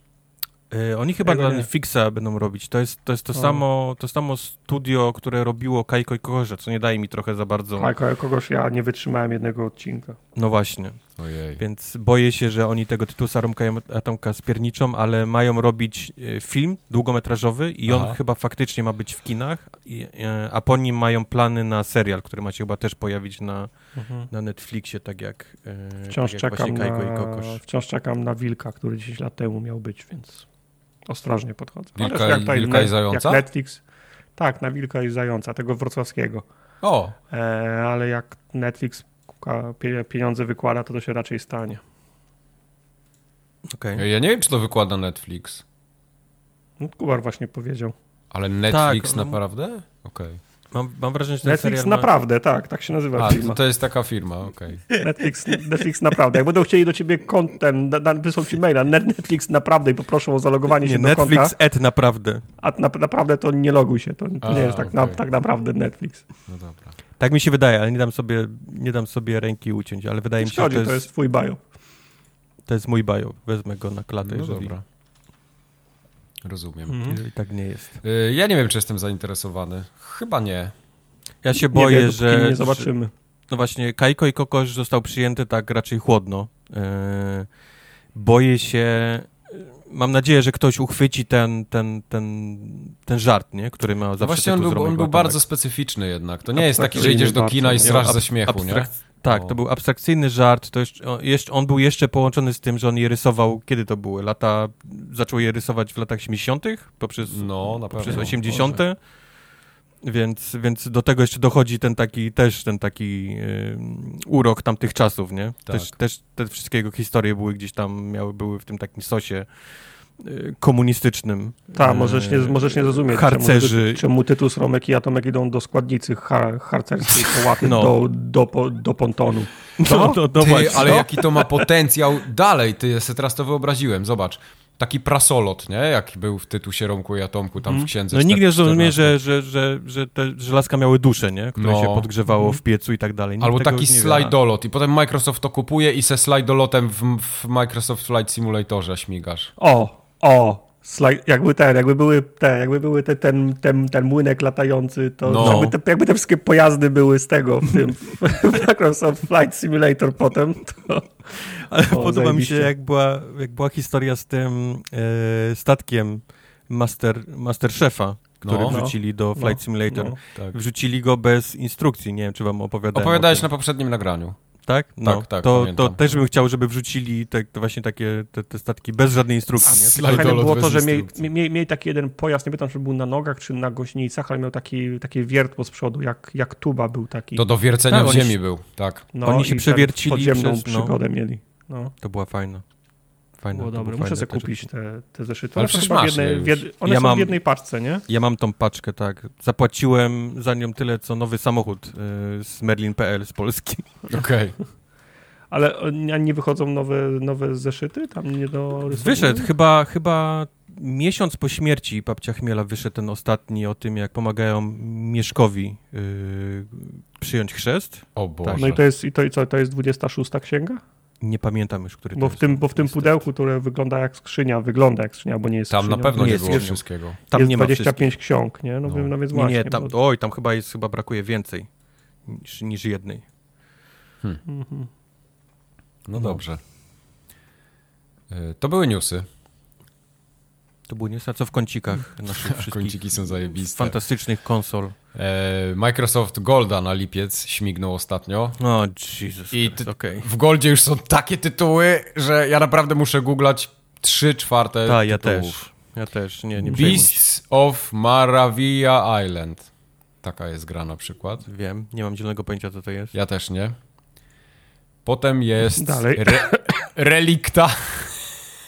S2: Y, oni chyba dla. Netflixa będą robić. To jest to, jest to,
S3: O.
S2: samo, to samo studio, które robiło Kajko i Kokorze, co nie daje mi trochę za bardzo.
S3: Tak, ale kogoś ja nie wytrzymałem jednego odcinka.
S2: No właśnie.
S1: Ojej.
S2: Więc boję się, że oni tego Tytusa Romka i Atomka spierniczą, ale mają robić e, film długometrażowy i on
S1: Aha.
S2: chyba faktycznie ma być w kinach, e, a po nim mają plany na serial, który ma się chyba też pojawić na, na Netflixie, tak jak, e,
S3: Wciąż
S2: tak jak
S3: czekam,
S2: właśnie Kajko i
S3: na,
S2: Kokosz.
S3: wciąż czekam na Wilka, który 10 lat temu miał być, więc ostrożnie podchodzę. Ale
S1: Wilka
S3: jak
S1: i-
S3: tutaj
S1: Wilka i Zająca?
S3: Jak Netflix. Tak, na Wilka i Zająca, tego wrocławskiego.
S1: O,
S3: E, ale jak Netflix pieniądze wykłada, to to się raczej stanie.
S2: Okej.
S1: ja nie wiem, czy to wykłada Netflix.
S3: No, Kubar właśnie powiedział.
S1: Ale Netflix
S2: no-
S1: naprawdę? Okej.
S2: Mam, mam wrażenie, że ten
S3: Netflix
S2: serial ma...
S3: naprawdę, tak, tak się nazywa
S1: A,
S3: firma.
S1: to, to jest taka firma, okej.
S3: Netflix, Netflix naprawdę. Jak będą chcieli do ciebie da, wysłą ci maila, Net- Netflix naprawdę i poproszą o zalogowanie
S2: Nie,
S3: się do
S2: Netflix
S3: konta,
S2: Ed naprawdę.
S3: a na, naprawdę to nie loguj się, to, to
S1: A,
S3: nie jest tak, na, tak naprawdę Netflix.
S1: No dobra.
S2: Tak mi się wydaje, ale nie dam sobie, nie dam sobie ręki uciąć, ale wydaje mi się, że to
S3: to
S2: jest,
S3: jest twój bio.
S2: to jest mój bio. Wezmę go na klatę,
S1: No
S2: jeżeli,
S1: dobra. Rozumiem.
S3: Mhm.
S2: jeżeli tak nie jest.
S1: Y, Ja nie wiem, czy jestem zainteresowany. Chyba nie.
S2: Ja się
S3: Nie
S2: boję,
S3: wiem,
S2: że...
S3: że... nie zobaczymy.
S2: No właśnie, Kajko i Kokosz został przyjęty tak raczej chłodno. Yy, boję się... Mam nadzieję, że ktoś uchwyci ten, ten, ten, ten żart, nie? który ma zawsze
S1: Właśnie on był, on był bardzo specyficzny jednak. To nie jest taki, że idziesz do kina i strasz ze śmiechu, nie?
S2: Tak, to był abstrakcyjny żart. To jeszcze, on, był jeszcze połączony z tym, że on je rysował, kiedy to były? Lata, zaczął je rysować w latach 70., poprzez,
S1: No,
S2: poprzez
S1: pewno.
S2: 80., więc, więc do tego jeszcze dochodzi ten taki, też ten taki yy, urok tamtych czasów, nie?
S1: Tak.
S2: Też, też te wszystkie jego historie były gdzieś tam, miały, były w tym takim sosie yy, komunistycznym.
S3: Tak, możesz nie, możesz nie zrozumieć,
S2: harcerzy.
S3: czemu, czemu Tytus, Romek i Atomek idą do składnicy har, harcerskiej połaty
S2: No.
S3: do, do, do pontonu.
S2: No, no, no
S1: Ty,
S2: właśnie.
S1: ale
S2: no.
S1: jaki to ma potencjał dalej, ty, ja sobie teraz to wyobraziłem, zobacz. Taki prasolot, nie? Jak był w tytusie Romku i Atomku, tam w księdze
S2: No nikt nie
S1: 14.
S2: zrozumie, że, że, że, że te żelazka miały dusze, nie? Które
S1: No.
S2: się podgrzewało w piecu i tak dalej. Nikt
S1: Albo taki slajdolot i potem Microsoft to kupuje i se slajdolotem w, w Microsoft Flight Simulatorze śmigasz.
S3: O, o, slaj, jakby ten, jakby były te, jakby były te, ten, ten, ten młynek latający, to
S1: No.
S3: jakby, te, jakby te wszystkie pojazdy były z tego, w tym w Microsoft Flight Simulator potem, to
S2: Ale
S3: O,
S2: podoba mi się,
S3: zajebiście.
S2: jak była, jak była historia z tym e, statkiem Master, Master Chefa, który
S1: No.
S2: wrzucili do Flight Simulator.
S3: no.
S1: Tak.
S2: Wrzucili go bez instrukcji, nie wiem, czy wam opowiadałem.
S1: Opowiadałeś na poprzednim nagraniu.
S2: Tak? No,
S1: Tak, tak,
S2: to,
S1: pamiętam.
S2: to też bym chciał, żeby wrzucili te, te właśnie takie te, te statki bez żadnej instrukcji, nie?
S3: Fajne było to, że mieli, mieli, mieli taki jeden pojazd, nie pamiętam, czy był na nogach, czy na gośnicach, ale miał taki, taki wiertło z przodu, jak, jak tuba był taki.
S1: To do wiercenia
S2: Tak,
S1: w ziemi
S2: się-
S1: był, tak.
S3: no,
S2: oni się przewiercili
S3: Podziemną
S2: przez- no.
S3: przygodę mieli. No,
S2: To była fajna. Fajna,
S3: było dobre. Muszę
S2: fajne
S3: sobie kupić te, te zeszyty.
S1: Ale
S3: One są jednej, jed, one
S2: Ja
S3: są
S2: mam-
S3: w jednej paczce, nie?
S2: Ja mam tą paczkę, tak. Zapłaciłem za nią tyle, co nowy samochód y, z Merlin.pl z Polski.
S1: Okej.
S3: Ale oni- nie wychodzą nowe, nowe zeszyty? Tam nie do
S2: Wyszedł, chyba, chyba miesiąc po śmierci babcia Chmiela wyszedł ten ostatni o tym, jak pomagają Mieszkowi yy, przyjąć chrzest.
S1: O Boże.
S3: No i to jest, i to, i co, to jest 26 księga?
S2: Nie pamiętam już, który to
S3: Bo w
S2: jest.
S3: tym, bo w tym pudełku, które wygląda jak skrzynia, wygląda jak skrzynia, bo nie jest
S1: Tam
S3: skrzynią.
S1: na pewno
S2: Nie
S1: nie,
S2: jest,
S1: było
S2: jest.
S1: wszystkiego.
S2: Tam
S3: jest
S2: nie ma
S3: 25 ksiąg, nie? No,
S1: No.
S3: no. no więc
S2: Nie,
S3: właśnie.
S2: nie, tam,
S3: bo-
S2: oj, tam chyba jest, chyba brakuje więcej niż, niż jednej.
S3: Mhm.
S1: No dobrze. Y, To były newsy.
S2: To było niestety co w kącikach naszych wszystkich
S1: Kąciki są zajebiste.
S2: fantastycznych konsol.
S1: E, Microsoft Golda na lipiec śmignął ostatnio.
S2: O, Jesus
S1: I
S2: Christ, okej.
S1: W Goldzie już są takie tytuły, że ja naprawdę muszę googlać 3 czwarte
S2: Tak, ja też. Ja też, nie, nie.
S1: Beasts of Maravilla Island. Taka jest gra na przykład.
S2: Wiem, nie mam zielonego pojęcia, co to jest.
S1: Ja też nie. Potem jest
S3: Dalej.
S1: Re Relikta.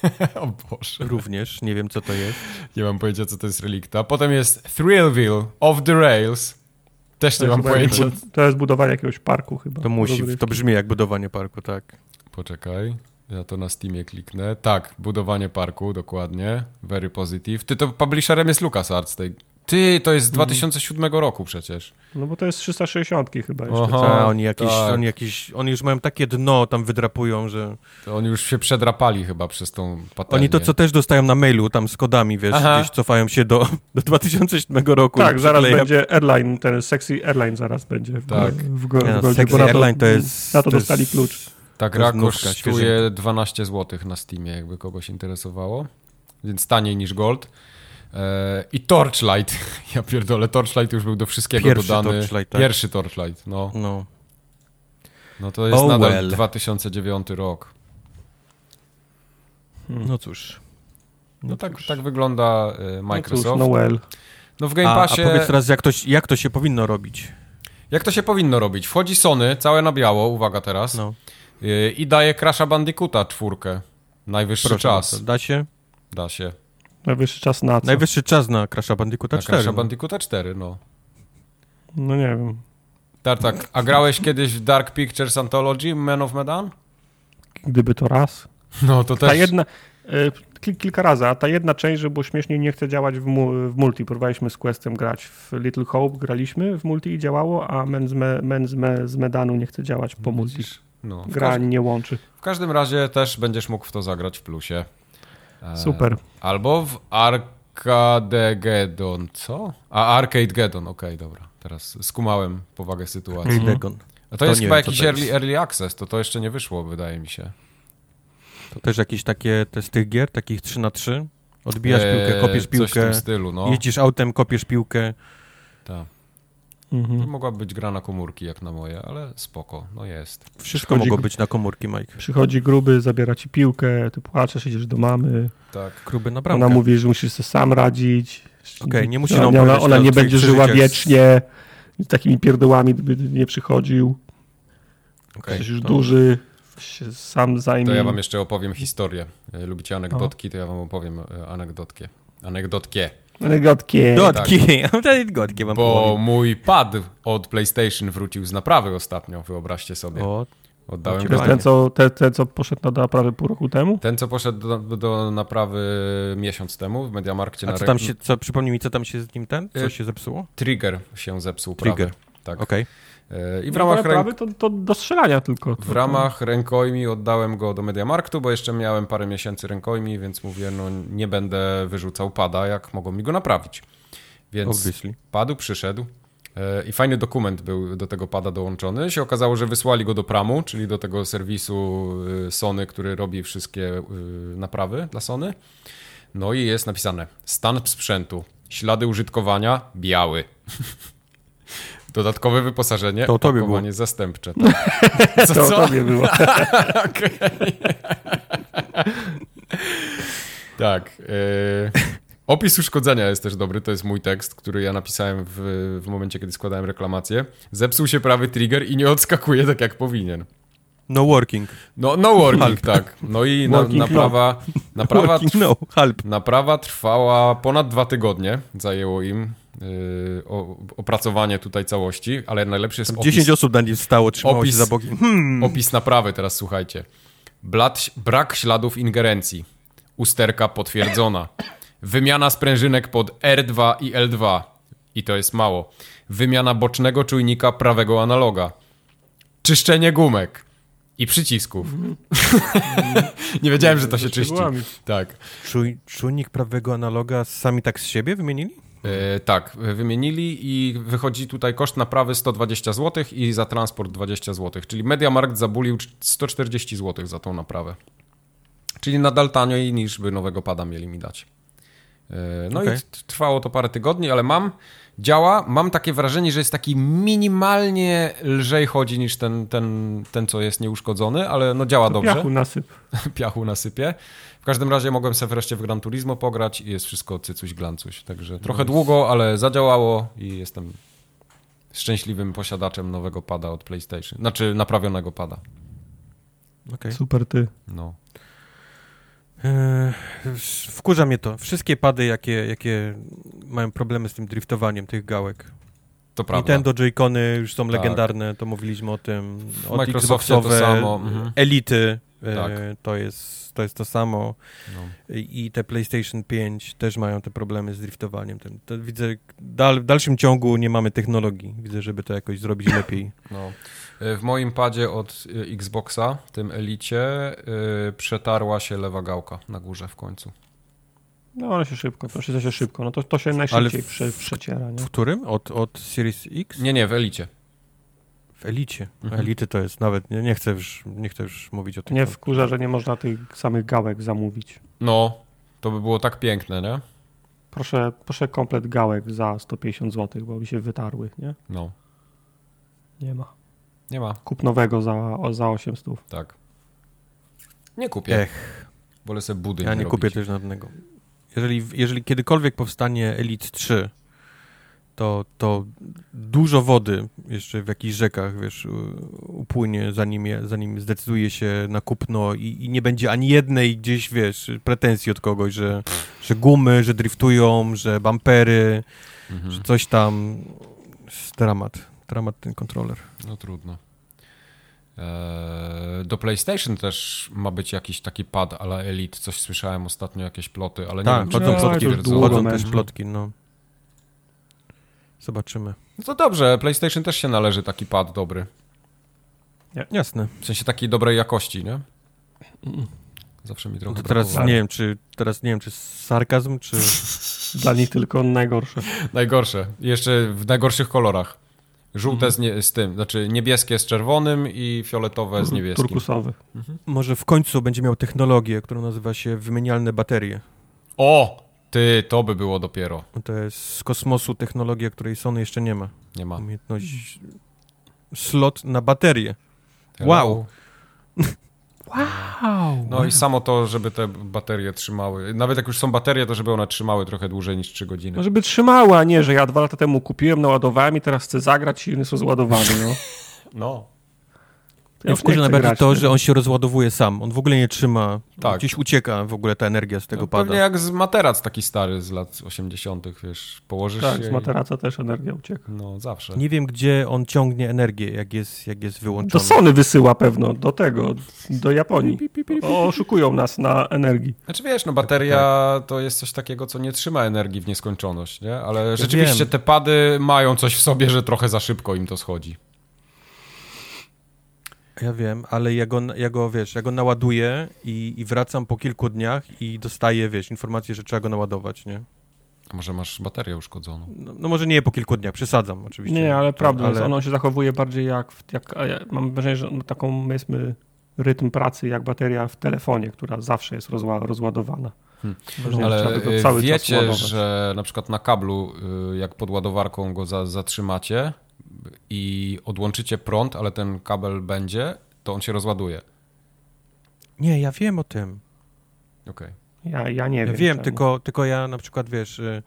S1: o Boże.
S2: Również, nie wiem, co to jest.
S1: Nie mam pojęcia, co to jest Relikta. Potem jest Thrillville of the Rails. Też
S3: To
S1: nie mam pojęcia.
S3: jakieś- To jest budowanie jakiegoś parku chyba.
S2: To musi, to brzmi jak budowanie parku, tak.
S1: Poczekaj, ja to na Steamie kliknę. Tak, budowanie parku, dokładnie. Very positive. Ty to publisherem jest LucasArts tej. Ty, to jest z 2007 roku przecież.
S3: No bo to jest 360 chyba jeszcze.
S1: Aha.
S3: co?
S2: Ta, oni, jakieś,
S1: tak.
S2: oni, jakieś, oni już mają takie dno, tam wydrapują, że...
S1: To oni już się przedrapali chyba przez tą patelnię.
S2: Oni to, co też dostają na mailu, tam z kodami, wiesz,
S1: Aha.
S2: gdzieś cofają się do, do 2007 roku.
S3: Tak, zaraz
S2: przykleja-
S3: będzie Airline, ten Sexy Airline zaraz będzie w,
S1: Tak.
S3: w, go, w
S2: no,
S3: Goldzie,
S2: Sexy
S3: na to,
S2: Airline to jest...
S3: na to
S2: jest-
S3: dostali klucz.
S1: Ta
S2: To
S1: gra
S2: jest
S1: kosztuje
S2: świeżynka.
S1: 12 zł na Steamie, jakby kogoś interesowało. Więc taniej niż Gold. E, I Torchlight. Ja pierdolę, Torchlight już był do wszystkiego
S2: Pierwszy
S1: dodany.
S2: Torchlight, tak.
S1: Pierwszy Torchlight, no.
S2: No,
S1: No to jest
S2: Oh
S1: nadal
S2: well.
S1: 2009 rok.
S2: no cóż.
S1: No tak, tak wygląda e,
S3: No
S1: Microsoft.
S3: cóż, Noel.
S1: No w Game
S2: A, a
S1: Passie...
S2: powiedz teraz, jak to, jak to się powinno robić?
S1: Jak to się powinno robić? Wchodzi Sony, całe na biało, uwaga teraz,
S2: No,
S1: y, i daje Crasha Bandicoota czwórkę. Najwyższy
S2: proszę
S1: czas.
S2: Da się?
S1: Da się.
S3: Najwyższy czas na co?
S2: Najwyższy czas na Crasha Bandicoota
S1: Na
S2: 4.
S1: Crasha
S2: no.
S1: Bandicoota 4, no.
S3: No nie wiem.
S1: Tartak, a grałeś kiedyś w Dark Pictures Anthology Man of Medan?
S3: Gdyby to raz.
S1: No to też...
S3: Ta jedna, y, kil, kilka razy, a ta jedna część, że było śmiesznie, nie chce działać w, mu, w multi. Próbowaliśmy z Questem grać w Little Hope, graliśmy w multi i działało, a Men z, me, men z, me, z Medanu nie chce działać po multi.
S1: No,
S3: Gra nie łączy.
S1: w każdym razie też będziesz mógł w to zagrać w plusie. E,
S3: Super.
S1: Albo w Arcadegeddon, co? A, Arcade Geddon, okej, dobra. Teraz skumałem powagę sytuacji.
S2: Arcade Dagon.
S1: A to,
S2: To
S1: jest chyba
S2: wiem,
S1: jakiś early, early access, to to jeszcze nie wyszło, wydaje mi się.
S2: To też jakieś takie te z tych gier, takich 3 na 3 Odbijasz piłkę,
S1: Eee,
S2: kopiesz
S1: Coś w
S2: piłkę,
S1: tym stylu, no.
S2: jeździsz autem, kopiesz piłkę.
S1: Tak.
S3: Mhm.
S1: Mogła być gra na komórki jak na moje, ale spoko, no jest.
S2: Wszystko mogło być na komórki, Mike.
S3: Przychodzi gruby, zabiera ci piłkę, ty płaczesz, idziesz do mamy.
S1: Tak.
S2: Gruby na bramkę.
S3: Ona mówi, że musisz sobie sam radzić.
S2: Okej, nie musi
S3: ona,
S2: nam
S3: ona, ona
S2: teraz
S3: nie będzie żyła wiecznie. Z takimi pierdołami by nie przychodził.
S2: Okej,
S3: Jesteś już
S2: to-
S3: duży, się sam zajmij.
S1: To ja wam jeszcze opowiem historię. E, Lubicie anegdotki, to ja wam opowiem e, anegdotkę. Anegdotkie.
S3: Anegdotkie.
S2: Gotki, tak. gotki wam
S1: Bo
S2: powiem.
S1: mój pad od PlayStation wrócił z naprawy ostatnio, wyobraźcie sobie.
S2: O,
S1: Oddałem go.
S3: jest ten co, ten, ten, co poszedł na naprawę pół roku temu?
S1: Ten, co poszedł do, do naprawy miesiąc temu w Mediamarkcie
S2: a
S1: na
S2: co tam się, co, przypomnij mi, co tam się z nim ten, co
S1: Y,
S2: się zepsuło?
S1: Trigger się zepsuł.
S2: Trigger.
S1: Prawy. Tak.
S2: Okej.
S1: E, I w
S3: No,
S1: ramach, ręk...
S3: naprawy to, to do strzelania tylko.
S1: w ramach rękojmi oddałem go do Mediamarktu, bo jeszcze miałem parę miesięcy rękojmi, więc mówię, no nie będę wyrzucał pada, jak mogą mi go naprawić. Więc
S2: Obviously.
S1: padu przyszedł e, i fajny dokument był do tego pada dołączony. Się okazało, że wysłali go do Pramu, czyli do tego serwisu y, Sony, który robi wszystkie naprawy dla Sony. No i jest napisane stan sprzętu, ślady użytkowania biały. Dodatkowe wyposażenie,
S2: To tobie
S1: opakowanie zastępcze. Tak. Co,
S3: To
S1: co?
S3: tobie było.
S1: Tak. e, opis uszkodzenia jest też dobry. To jest mój tekst, który ja napisałem w, w momencie, kiedy składałem reklamację. Zepsuł się prawy trigger i nie odskakuje tak, jak powinien.
S2: No working.
S1: No, no working, tak. No i na, naprawa, naprawa,
S2: working, no, halp.
S1: naprawa trwała ponad dwa tygodnie. Zajęło im. O, opracowanie tutaj całości, ale najlepszy jest opis,
S2: 10 osób na nim stało, trzymało
S1: opis-
S2: się za boki. Hmm.
S1: opis naprawy, teraz słuchajcie. Blat, brak śladów ingerencji. Usterka potwierdzona. Wymiana sprężynek pod R2 i L2. I to jest mało. Wymiana bocznego czujnika prawego analoga. Czyszczenie gumek. I przycisków. Nie wiedziałem, że to się czyści. Tak.
S2: Czuj, czujnik prawego analoga sami tak z siebie wymienili?
S1: E, tak, wymienili i wychodzi tutaj koszt naprawy 120 zł i za transport 20 zł. Czyli Mediamarkt zabulił 140 zł za tą naprawę. Czyli nadal taniej niż by nowego pada mieli mi dać. E, No
S2: Okej.
S1: i trwało to parę tygodni, ale mam, działa. Mam takie wrażenie, że jest taki minimalnie lżej chodzi niż ten, ten, ten co jest nieuszkodzony, ale no działa dobrze
S3: Piachu nasyp.
S1: piachu nasypie. W każdym razie mogłem sobie wreszcie w Gran Turismo pograć i jest wszystko cycuś glancuś. Także trochę długo, ale zadziałało i jestem szczęśliwym posiadaczem nowego pada od PlayStation. Znaczy naprawionego pada.
S2: Okej.
S3: Super ty.
S1: No.
S2: Eee, Wkurza mnie to. Wszystkie pady, jakie, jakie mają problemy z tym driftowaniem tych gałek.
S1: To prawda.
S2: Nintendo Joy-Cony już są
S1: Tak.
S2: legendarne, to mówiliśmy o tym. Od
S1: Microsoftie to samo, mhm.
S2: Elity, e,
S1: Tak.
S2: to, jest, to jest to samo.
S1: No.
S2: I te PlayStation 5 też mają te problemy z driftowaniem. Ten, to widzę, dal, w dalszym ciągu nie mamy technologii. Widzę, żeby to jakoś zrobić lepiej.
S1: No. Y, W moim padzie od y, Xboxa, tym Elicie, y, przetarła się lewa gałka na górze w końcu.
S3: No ale się szybko, to się, się szybko. No to, to się najszybciej
S2: w-
S3: prze, przeciera, nie?
S2: W którym? Od, od Series X?
S1: Nie, nie, w Elicie.
S2: W Elicie.
S1: Mhm.
S2: Elity to jest nawet, nie, nie, chcę już, nie chcę już mówić o tym.
S3: Nie wkurza, że nie można tych samych gałek zamówić.
S1: No, to by było tak piękne, nie?
S3: Proszę, proszę komplet gałek za 150 zł, bo mi się wytarły, nie?
S1: No.
S3: Nie ma.
S1: Nie ma.
S3: Kup nowego za, za 800.
S1: Tak. Nie kupię.
S2: Ech,
S1: Wolę sobie budyń
S2: ja nie
S1: robić.
S2: kupię też żadnego. Jeżeli, jeżeli kiedykolwiek powstanie Elite 3, to, to dużo wody jeszcze w jakichś rzekach, wiesz, upłynie, zanim, je, zanim zdecyduje się na kupno i, i nie będzie ani jednej gdzieś, wiesz, pretensji od kogoś, że, że gumy, że driftują, że bumpery,
S1: Mhm.
S2: że coś tam. Dramat. Dramat ten kontroler.
S1: No trudno. Eee, do PlayStation też ma być jakiś taki pad a la Elite. Coś słyszałem ostatnio, jakieś ploty, ale nie
S2: Tak,
S1: wiem, czy
S2: chodzą plotki,
S3: już długo
S2: chodzą też plotki, no. Zobaczymy.
S1: No to dobrze, PlayStation też się należy taki pad dobry.
S2: Jasne.
S1: W sensie takiej dobrej jakości, nie? Zawsze mi trochę
S2: No teraz
S1: brakowało.
S2: nie wiem, czy teraz nie wiem, czy sarkazm, czy.
S3: Dla nich tylko najgorsze.
S1: Najgorsze. Jeszcze w najgorszych kolorach. Żółte z, nie, z tym, znaczy niebieskie z czerwonym i fioletowe z niebieskim.
S3: Turkusowy.
S2: Może w końcu będzie miał technologię, która nazywa się wymienialne baterie.
S1: O! Ty, to by było dopiero.
S2: To jest z kosmosu technologia, której Sony jeszcze nie ma.
S1: Nie ma.
S2: Umiejętność slot na baterię.
S1: Hello.
S2: Wow.
S3: Wow!
S1: No i samo to, żeby te baterie trzymały. Nawet jak już są baterie, to żeby one trzymały trochę dłużej niż 3 godziny.
S3: No żeby trzymała, a nie, że ja dwa lata temu kupiłem, naładowałem i teraz chcę zagrać i one są zładowane, no.
S1: No.
S3: Ja chcę
S2: najbardziej
S3: grać,
S2: to, że on się rozładowuje sam. On w ogóle nie trzyma.
S1: Tak.
S2: Gdzieś ucieka w ogóle ta energia z tego
S1: No,
S2: pada.
S1: pewnie jak z materac taki stary z lat 80., wiesz, położysz
S3: Tak,
S1: się.
S3: z
S1: i-
S3: materaca też energia ucieka.
S1: No, zawsze.
S2: Nie wiem, gdzie on ciągnie energię, jak jest, jak jest
S3: Do
S2: wyłączony.
S3: Sony wysyła pewno, do tego, do Japonii. O, oszukują nas na energii.
S1: Znaczy wiesz, no bateria to jest coś takiego, co nie trzyma energii w nieskończoność, nie? Ale rzeczywiście
S2: wiem.
S1: te pady mają coś w sobie, że trochę za szybko im to schodzi.
S2: Ja wiem, ale ja go, ja go wiesz, ja go naładuję i, i wracam po kilku dniach i dostaję, wiesz, informację, że trzeba go naładować, nie?
S1: A może masz baterię uszkodzoną?
S2: No, no może nie po kilku dniach, przesadzam oczywiście.
S3: Nie, ale prawda
S2: ale...
S3: ono się zachowuje bardziej jak, jak ja mam wrażenie, że taką, powiedzmy, rytm pracy jak bateria w telefonie, która zawsze jest rozła, rozładowana.
S1: Hmm. Ale wiecie, że na przykład na kablu, y, jak pod ładowarką go za, zatrzymacie i odłączycie prąd, ale ten kabel będzie, to on się rozładuje.
S2: Nie, ja wiem o tym.
S1: Okej.
S3: Ja, ja nie
S2: Ja
S3: wiem.
S2: wiem,
S3: czemu.
S2: tylko, tylko ja na przykład, wiesz, y,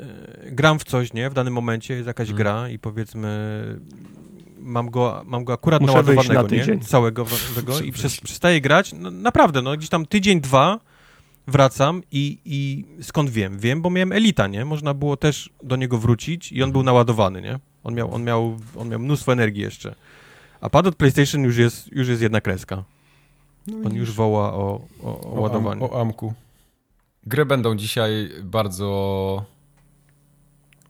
S2: y, gram w coś, nie? W danym momencie jest jakaś
S1: Mm.
S2: gra i powiedzmy mam go, mam go akurat
S3: Muszę
S2: naładowanego,
S3: na tydzień.
S2: nie? Całego tego i przez, przestaję grać, no, naprawdę, no gdzieś tam tydzień, dwa wracam i, i skąd wiem? Wiem, bo miałem Elita, nie? Można było też do niego wrócić i on był naładowany, nie? On miał, on miał, on miał mnóstwo energii jeszcze. A pad od PlayStation już jest, już jest jedna kreska. On już woła o, o, o ładowaniu.
S1: O, amku. Gry będą dzisiaj bardzo...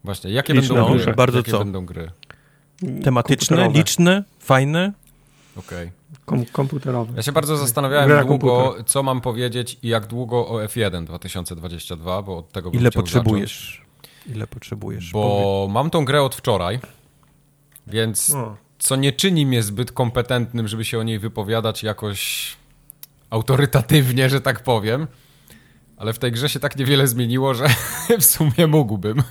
S1: Właśnie, jakie
S3: Liczne,
S1: będą
S2: no,
S1: gry?
S2: bardzo
S1: jakie
S2: co?
S1: będą gry?
S2: Tematyczne, liczne, fajne.
S1: Okej.
S3: Kom komputerowe.
S1: Ja się bardzo zastanawiałem
S3: Gra
S1: długo,
S3: komputer.
S1: co mam powiedzieć i jak długo o F1 2022, bo od tego
S2: Ile potrzebujesz? Ile potrzebujesz?
S1: Bo mam tą grę od wczoraj, więc
S3: O,
S1: co nie czyni mnie zbyt kompetentnym, żeby się o niej wypowiadać jakoś autorytatywnie, że tak powiem. Ale w tej grze się tak niewiele zmieniło, że w sumie mógłbym.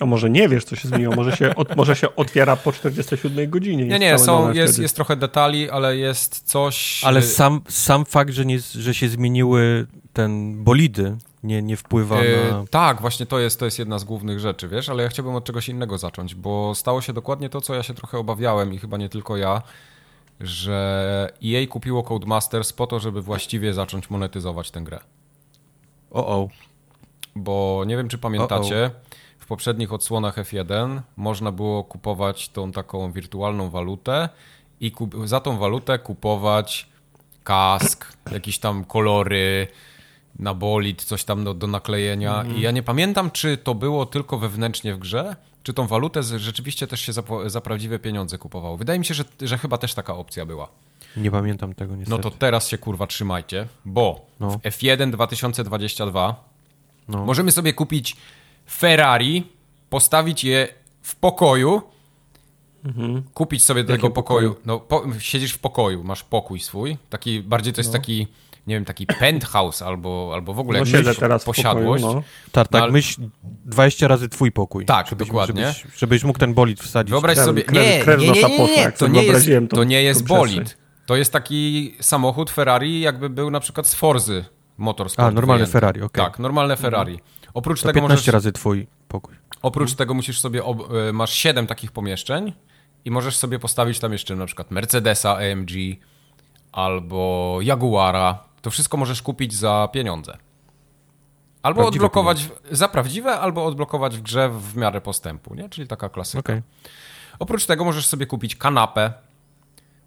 S3: a może nie wiesz, co się zmieniło? Może się, od, może się otwiera po 47 godzinie.
S1: Nie, nie, są, jest, jest trochę detali, ale jest coś...
S2: Ale
S1: y,
S2: sam, sam fakt, że, nie, że się zmieniły ten bolidy, nie, nie wpływa
S1: y,
S2: na...
S1: Tak, właśnie to jest, to jest jedna z głównych rzeczy, wiesz, ale ja chciałbym od czegoś innego zacząć, bo stało się dokładnie to, co ja się trochę obawiałem i chyba nie tylko ja, że EA kupiło Codemasters po to, żeby właściwie zacząć monetyzować tę grę.
S2: O, o.
S1: Bo nie wiem, czy pamiętacie, w poprzednich odsłonach F1 można było kupować tą taką wirtualną walutę i za tą walutę kupować kask, jakieś tam kolory, na bolid, coś tam do, do naklejenia. I ja nie pamiętam, czy to było tylko wewnętrznie w grze, czy tą walutę rzeczywiście też się za, za prawdziwe pieniądze kupowało. Wydaje mi się, że, że chyba też taka opcja była.
S2: Nie pamiętam tego niestety.
S1: No to teraz się kurwa trzymajcie, bo
S2: No.
S1: w F1 2022
S2: No.
S1: możemy sobie kupić Ferrari, postawić je w pokoju, kupić sobie do tego
S3: pokoju?
S1: pokoju. No, po, siedzisz w pokoju, masz pokój swój, taki bardziej to jest taki, nie wiem, taki penthouse albo, albo w ogóle
S3: No siedzę teraz
S1: posiadłość.
S3: pokoju, no.
S2: Tak, tak,
S1: ale-
S2: myśl 20 razy twój pokój.
S1: Tak,
S2: żebyś,
S1: dokładnie.
S2: Żebyś, żebyś mógł ten bolid wsadzić.
S1: Wyobraź
S3: Krew-
S1: sobie,
S3: krew-
S1: nie,
S3: krew
S1: nie, nie, nie, nie,
S3: jak
S1: to nie jest,
S3: wyobraziłem tą-
S1: to nie jest bolid. To jest taki samochód Ferrari, jakby był na przykład z Forzy Motorsport.
S2: A, normalne
S1: wyjęty.
S2: Ferrari, okej.
S1: Tak, normalne Ferrari. Oprócz
S2: To
S1: tego
S2: 15
S1: możesz,
S2: razy twój pokój.
S1: oprócz tego musisz sobie, ob, e, masz 7 takich pomieszczeń i możesz sobie postawić tam jeszcze na przykład Mercedesa AMG albo Jaguara. To wszystko możesz kupić za pieniądze. Albo
S2: Prawdziwe
S1: odblokować w- za prawdziwe, albo odblokować w grze w miarę postępu, nie? Czyli taka klasyka.
S2: Okej.
S1: Oprócz tego możesz sobie kupić kanapę,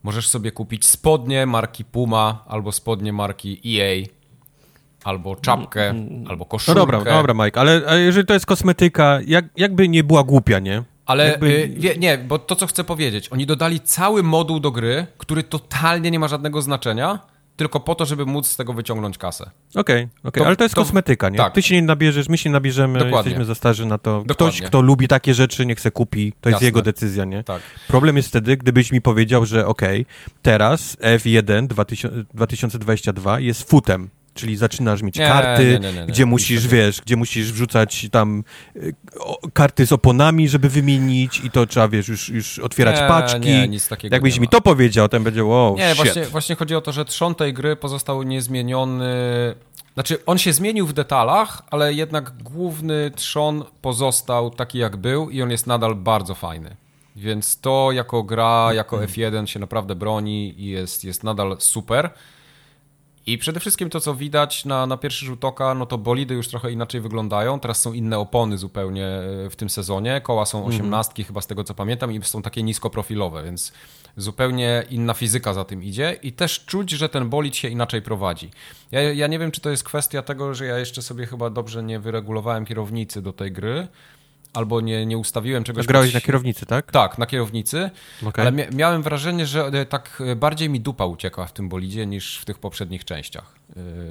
S1: możesz sobie kupić spodnie marki Puma, albo spodnie marki EA, albo czapkę, albo
S2: No
S1: koszulkę.
S2: dobra, dobra, Mike, ale, ale jeżeli to jest kosmetyka, jak, jakby nie była głupia, nie?
S1: Ale
S2: Jakby-
S1: y, nie, bo to co chcę powiedzieć, oni dodali cały moduł do gry, który totalnie nie ma żadnego znaczenia, tylko po to, żeby móc z tego wyciągnąć kasę.
S2: Okej, okej,
S1: To-
S2: ale to jest
S1: to-
S2: kosmetyka, nie?
S1: tak.
S2: Ty się nie nabierzesz, my się nabierzemy,
S1: Dokładnie.
S2: jesteśmy za starzy na to. Ktoś,
S1: Dokładnie.
S2: kto lubi takie rzeczy, niech se kupi, to jest
S1: Jasne.
S2: jego decyzja, nie?
S1: Tak.
S2: Problem jest wtedy, gdybyś mi powiedział, że okej, teraz F1 2000, 2022 jest futem, czyli zaczynasz mieć
S1: Nie,
S2: karty,
S1: nie, nie,
S2: gdzie musisz, wiesz, gdzie musisz wrzucać tam y, o, karty z oponami, żeby wymienić i to trzeba, wiesz, już, już otwierać paczki.
S1: nie, nic takiego
S2: Jakbyś mi to powiedział, to będzie, wow,
S1: Nie,
S2: shit.
S1: właśnie, właśnie chodzi o to, że trzon tej gry pozostał niezmieniony. Znaczy, on się zmienił w detalach, ale jednak główny trzon pozostał taki jak był i on jest nadal bardzo fajny. Więc to jako gra, jako F1 się naprawdę broni i jest, jest nadal super. I przede wszystkim to, co widać na, na pierwszy rzut oka, no to bolidy już trochę inaczej wyglądają. Teraz są inne opony zupełnie e, w tym sezonie. Koła są osiemnastki chyba z tego, co pamiętam i są takie niskoprofilowe, więc zupełnie inna fizyka za tym idzie i też czuć, że ten bolid się inaczej prowadzi. Ja, ja nie wiem, czy to jest kwestia tego, że ja jeszcze sobie chyba dobrze nie wyregulowałem kierownicy do tej gry, albo nie, nie ustawiłem czegoś...
S2: Grałeś
S1: pod-
S2: na kierownicy, tak?
S1: tak, na kierownicy,
S2: Okej.
S1: ale mia- miałem wrażenie, że e, tak e, bardziej mi dupa uciekła w tym bolidzie niż w tych poprzednich częściach.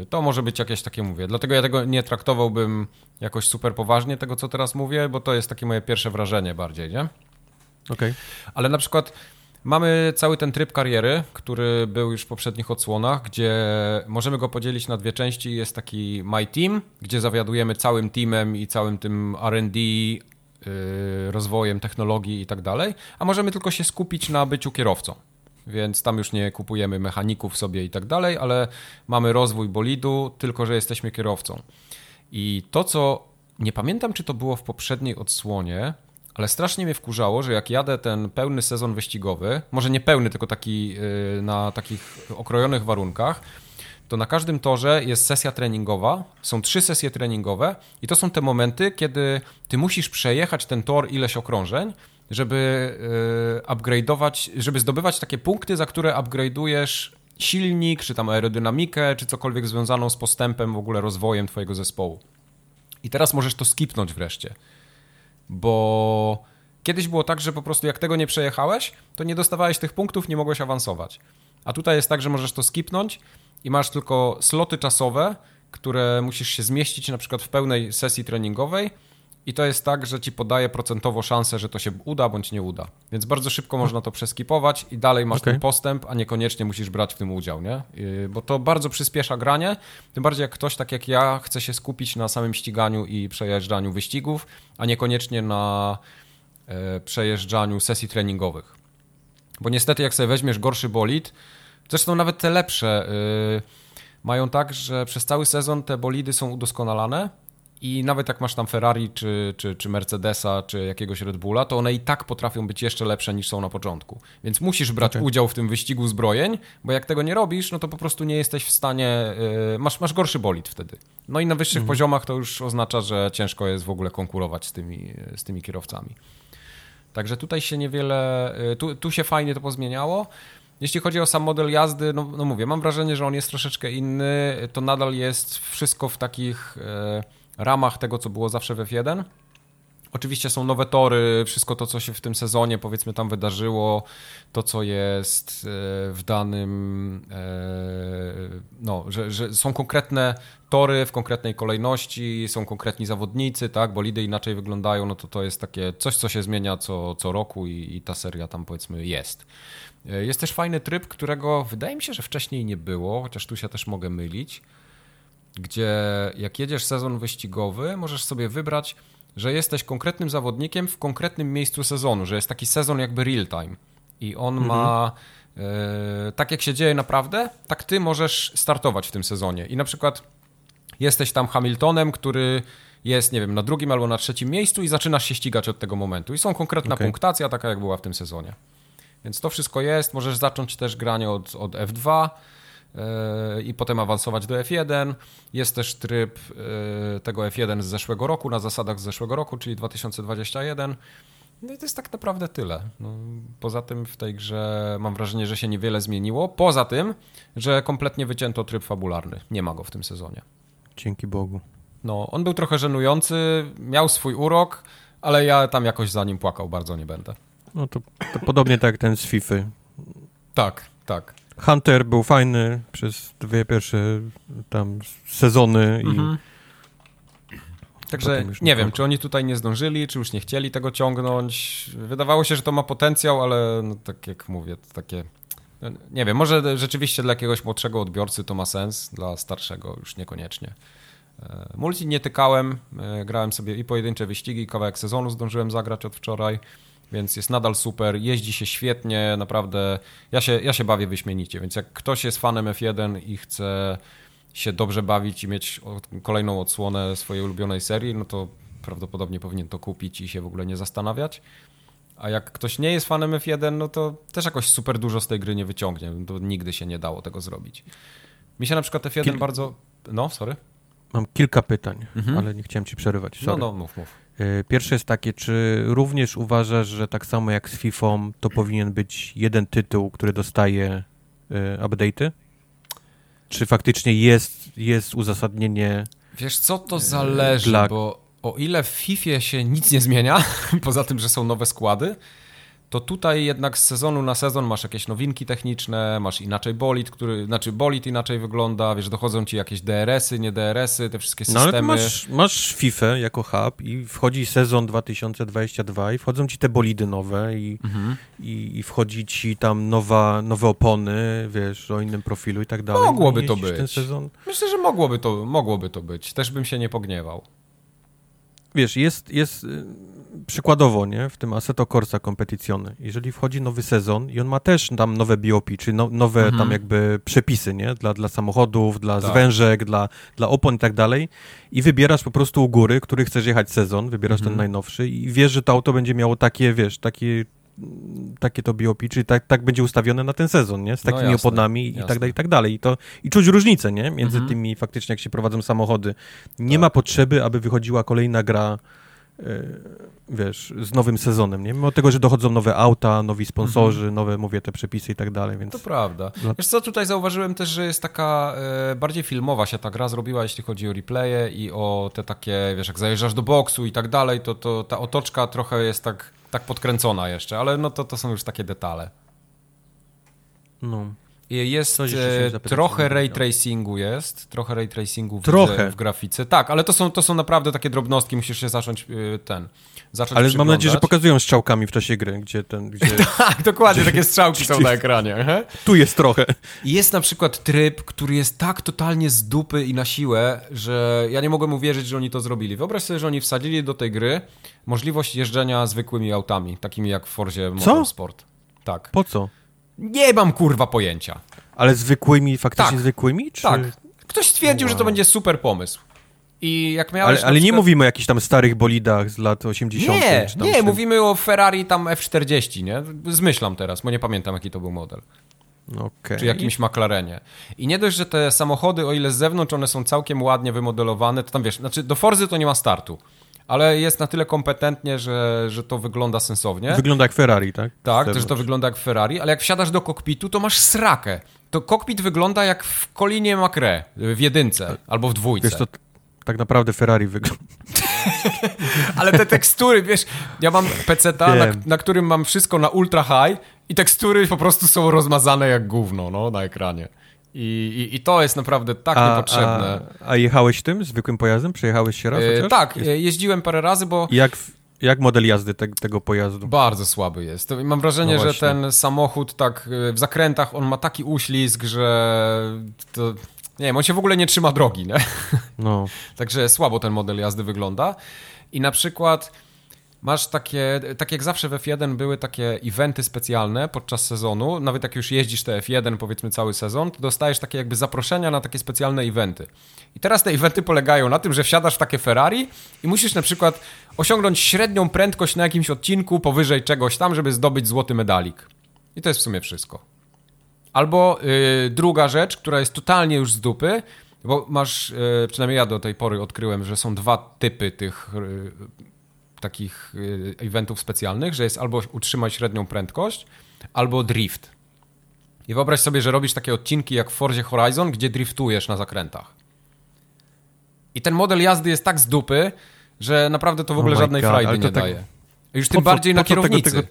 S1: E, To może być jakieś takie, mówię. Dlatego ja tego nie traktowałbym jakoś super poważnie, tego co teraz mówię, bo to jest takie moje pierwsze wrażenie bardziej, nie?
S2: Okej.
S1: Ale na przykład mamy cały ten tryb kariery, który był już w poprzednich odsłonach, gdzie możemy go podzielić na dwie części. Jest taki My Team, gdzie zawiadujemy całym teamem i całym tym R&D, yy, rozwojem technologii i tak dalej, a możemy tylko się skupić na byciu kierowcą. Więc tam już nie kupujemy mechaników sobie i tak dalej, ale mamy rozwój bolidu, tylko że jesteśmy kierowcą. I to, co nie pamiętam, czy to było w poprzedniej odsłonie, ale strasznie mnie wkurzało, że jak jadę ten pełny sezon wyścigowy, może nie pełny, tylko taki yy, na takich okrojonych warunkach, to na każdym torze jest sesja treningowa, są trzy sesje treningowe i to są te momenty, kiedy ty musisz przejechać ten tor ileś okrążeń, żeby yy, upgrade'ować, żeby zdobywać takie punkty, za które upgrade'ujesz silnik, czy tam aerodynamikę, czy cokolwiek związaną z postępem, w ogóle rozwojem twojego zespołu. I teraz możesz to skipnąć wreszcie, bo kiedyś było tak, że po prostu jak tego nie przejechałeś, to nie dostawałeś tych punktów, nie mogłeś awansować. A tutaj jest tak, że możesz to skipnąć i masz tylko sloty czasowe, które musisz się zmieścić na przykład w pełnej sesji treningowej i to jest tak, że ci podaje procentowo szansę, że to się uda bądź nie uda. Więc bardzo szybko można to przeskipować i dalej masz okay. ten postęp, a niekoniecznie musisz brać w tym udział, nie? Bo to bardzo przyspiesza granie, tym bardziej jak ktoś tak jak ja chce się skupić na samym ściganiu i przejeżdżaniu wyścigów, a niekoniecznie na e, przejeżdżaniu sesji treningowych. Bo niestety jak sobie weźmiesz gorszy bolid, zresztą nawet te lepsze yy, mają tak, że przez cały sezon te bolidy są udoskonalane, i nawet jak masz tam Ferrari, czy, czy, czy Mercedesa, czy jakiegoś Red Bulla, to one i tak potrafią być jeszcze lepsze niż są na początku. Więc musisz brać okay. udział w tym wyścigu zbrojeń, bo jak tego nie robisz, no to po prostu nie jesteś w stanie. Yy, masz, masz gorszy bolid wtedy. No i na wyższych mhm. poziomach to już oznacza, że ciężko jest w ogóle konkurować z tymi, z tymi kierowcami. Także tutaj się niewiele. Yy, tu, tu się fajnie to pozmieniało. Jeśli chodzi o sam model jazdy, no, no mówię, mam wrażenie, że on jest troszeczkę inny. To nadal jest wszystko w takich. Yy, ramach tego, co było zawsze w F1. Oczywiście są nowe tory, wszystko to, co się w tym sezonie powiedzmy tam wydarzyło, to, co jest e, w danym, e, no, że, że są konkretne tory w konkretnej kolejności, są konkretni zawodnicy, tak, bo lidy inaczej wyglądają, no to to jest takie coś, co się zmienia co, co roku i, i ta seria tam powiedzmy jest. E, jest też fajny tryb, którego wydaje mi się, że wcześniej nie było, chociaż tu się też mogę mylić gdzie jak jedziesz sezon wyścigowy, możesz sobie wybrać, że jesteś konkretnym zawodnikiem w konkretnym miejscu sezonu, że jest taki sezon jakby real time. I on mhm. ma e, tak jak się dzieje naprawdę, tak ty możesz startować w tym sezonie. I na przykład jesteś tam Hamiltonem, który jest, nie wiem, na drugim albo na trzecim miejscu i zaczynasz się ścigać od tego momentu. I są konkretna okay. punktacja, taka jak była w tym sezonie. Więc to wszystko jest. Możesz zacząć też granie od, od F2 i potem awansować do F1. Jest też tryb e, tego F1 z zeszłego roku, na zasadach z zeszłego roku, czyli 2021. No i to jest tak naprawdę tyle. No, poza tym w tej grze mam wrażenie, że się niewiele zmieniło. Poza tym, że kompletnie wycięto tryb fabularny. Nie ma go w tym sezonie.
S2: Dzięki Bogu.
S1: No, on był trochę żenujący, miał swój urok, ale ja tam jakoś za nim płakał bardzo nie będę.
S2: No to, to podobnie tak jak ten z FIFA.
S1: Tak, tak.
S2: Hunter był fajny przez dwie pierwsze tam sezony i mhm.
S1: Także nie wiem, czy oni tutaj nie zdążyli, czy już nie chcieli tego ciągnąć. Wydawało się, że to ma potencjał, ale no, tak jak mówię, to takie. No, nie wiem, może rzeczywiście dla jakiegoś młodszego odbiorcy to ma sens, dla starszego już niekoniecznie. E, multi nie tykałem, e, grałem sobie i pojedyncze wyścigi, kawałek sezonu zdążyłem zagrać od wczoraj więc jest nadal super, jeździ się świetnie, naprawdę ja się, ja się bawię wyśmienicie, więc jak ktoś jest fanem F1 i chce się dobrze bawić i mieć kolejną odsłonę swojej ulubionej serii, no to prawdopodobnie powinien to kupić i się w ogóle nie zastanawiać. A jak ktoś nie jest fanem F1, no to też jakoś super dużo z tej gry nie wyciągnie, to nigdy się nie dało tego zrobić. Mi się na przykład F1 Kil... bardzo... No, sorry.
S2: Mam kilka pytań, mhm. ale nie chciałem ci przerywać.
S1: Sorry. No, no, mów, mów.
S2: E, pierwsze jest takie, czy również uważasz, że tak samo jak z FIFA to powinien być jeden tytuł, który dostaje y, update'y? Czy faktycznie jest, jest uzasadnienie?
S1: Wiesz co, to zależy, dla... bo o ile w FIFA się nic nie zmienia, poza tym, że są nowe składy, to tutaj jednak z sezonu na sezon masz jakieś nowinki techniczne, masz inaczej bolid, który, znaczy bolid inaczej wygląda, wiesz, dochodzą ci jakieś DRS-y, nie DRS-y, te wszystkie systemy. No ale
S2: masz, masz FIFA jako hub i wchodzi sezon 2022 i wchodzą ci te bolidy nowe i, mhm. i, i, wchodzi ci tam nowa, nowe opony, wiesz, o innym profilu i tak dalej.
S1: Mogłoby to być. Sezon. Myślę, że mogłoby to, mogłoby to być. Też bym się nie pogniewał.
S2: Wiesz, jest, jest przykładowo, nie, w tym Assetto Corsa Competizione, jeżeli wchodzi nowy sezon i on ma też tam nowe BOP, czyli no, nowe mhm. tam jakby przepisy, nie, dla, dla samochodów, dla tak. zwężek, dla, dla opon i tak dalej i wybierasz po prostu u góry, który chcesz jechać sezon, wybierasz mhm. ten najnowszy i wiesz, że to auto będzie miało takie, wiesz, takie takie to BOP, czyli tak, tak będzie ustawione na ten sezon, nie? Z
S1: No
S2: takimi
S1: jasne,
S2: oponami i
S1: jasne.
S2: tak dalej, i tak dalej. I, to, I czuć różnicę, nie? Między
S1: Mhm.
S2: tymi faktycznie, jak się prowadzą samochody. Nie
S1: Tak.
S2: ma potrzeby, aby wychodziła kolejna gra wiesz, z nowym sezonem, nie? Mimo tego, że dochodzą nowe auta, nowi sponsorzy,
S1: Mhm.
S2: nowe, mówię, te przepisy i tak dalej, więc...
S1: To prawda.
S2: Dla-
S1: Wiesz co, tutaj zauważyłem też, że jest taka e, bardziej filmowa się ta gra zrobiła, jeśli chodzi o replaye i o te takie, wiesz, jak zajeżdżasz do boksu i tak dalej, to, to ta otoczka trochę jest tak, tak podkręcona jeszcze, ale no to, to są już takie detale.
S2: No.
S1: I Jest
S2: Coś
S1: e, trochę ray tracingu jest, trochę ray tracingu
S2: Trochę.
S1: widzę w grafice. Tak, ale to są, to są naprawdę takie drobnostki, musisz się zacząć e, ten, zacząć
S2: Ale mam nadzieję, że pokazują strzałkami w czasie gry, gdzie ten, gdzie...
S1: Tak, dokładnie, takie strzałki są na ekranie.
S2: tu jest trochę.
S1: Jest na przykład tryb, który jest tak totalnie z dupy i na siłę, że ja nie mogłem uwierzyć, że oni to zrobili. Wyobraź sobie, że oni wsadzili do tej gry możliwość jeżdżenia zwykłymi autami, takimi jak w Forzie Motorsport. Tak.
S2: Po co?
S1: Nie mam kurwa pojęcia.
S2: Ale zwykłymi, faktycznie
S1: Tak.
S2: zwykłymi? Czy...
S1: Tak. Ktoś stwierdził, że to
S2: Wow.
S1: będzie super pomysł. I jak miałeś
S2: Ale, ale nie
S1: przykład-
S2: mówimy o jakichś tam starych bolidach z lat 80.
S1: Nie, nie, mówimy o Ferrari tam F40, nie? Zmyślam teraz, bo nie pamiętam jaki to był model.
S2: Okej.
S1: czy jakimś McLarenie. I nie dość, że te samochody, o ile z zewnątrz one są całkiem ładnie wymodelowane, to tam wiesz, znaczy do Forzy to nie ma startu, ale jest na tyle kompetentnie, że, że to wygląda sensownie.
S2: Wygląda jak Ferrari, tak?
S1: tak, też to wygląda jak Ferrari, ale jak wsiadasz do kokpitu, to masz srakę. To kokpit wygląda jak w Kolinie Macre w jedynce albo w dwójce.
S2: Wiesz, to tak naprawdę Ferrari wygląda.
S1: Ale te tekstury, wiesz, ja mam PC-ta, na, na którym mam wszystko na ultra high i tekstury po prostu są rozmazane jak gówno no, na ekranie. I, i, I to jest naprawdę tak niepotrzebne.
S2: A, a jechałeś tym zwykłym pojazdem? Przejechałeś się raz?
S1: E, tak,
S2: Jest-
S1: e, jeździłem parę razy, bo
S2: Jak, jak model jazdy te, tego pojazdu?
S1: bardzo słaby jest. Mam wrażenie,
S2: No
S1: że ten samochód tak e, w zakrętach, on ma taki uślizg, że to, nie wiem, on się w ogóle nie trzyma drogi, nie?
S2: No.
S1: Także słabo ten model jazdy wygląda. I na przykład masz takie, tak jak zawsze w F1 były takie eventy specjalne podczas sezonu, nawet jak już jeździsz te F1 powiedzmy cały sezon, to dostajesz takie jakby zaproszenia na takie specjalne eventy. I teraz te eventy polegają na tym, że wsiadasz w takie Ferrari i musisz na przykład osiągnąć średnią prędkość na jakimś odcinku powyżej czegoś tam, żeby zdobyć złoty medalik. I to jest w sumie wszystko. Albo y, druga rzecz, która jest totalnie już z dupy, bo masz, y, przynajmniej ja do tej pory odkryłem, że są dwa typy tych y, takich y, eventów specjalnych, że jest albo utrzymaj średnią prędkość, albo drift. I wyobraź sobie, że robisz takie odcinki jak w Forzie Horizon, gdzie driftujesz na zakrętach. I ten model jazdy jest tak z dupy, że naprawdę to w ogóle
S2: Oh
S1: żadnej
S2: God,
S1: frajdy nie
S2: tak-
S1: daje. Już
S2: po
S1: tym
S2: co-
S1: bardziej na
S2: co tego-
S1: kierownicy.
S2: tego-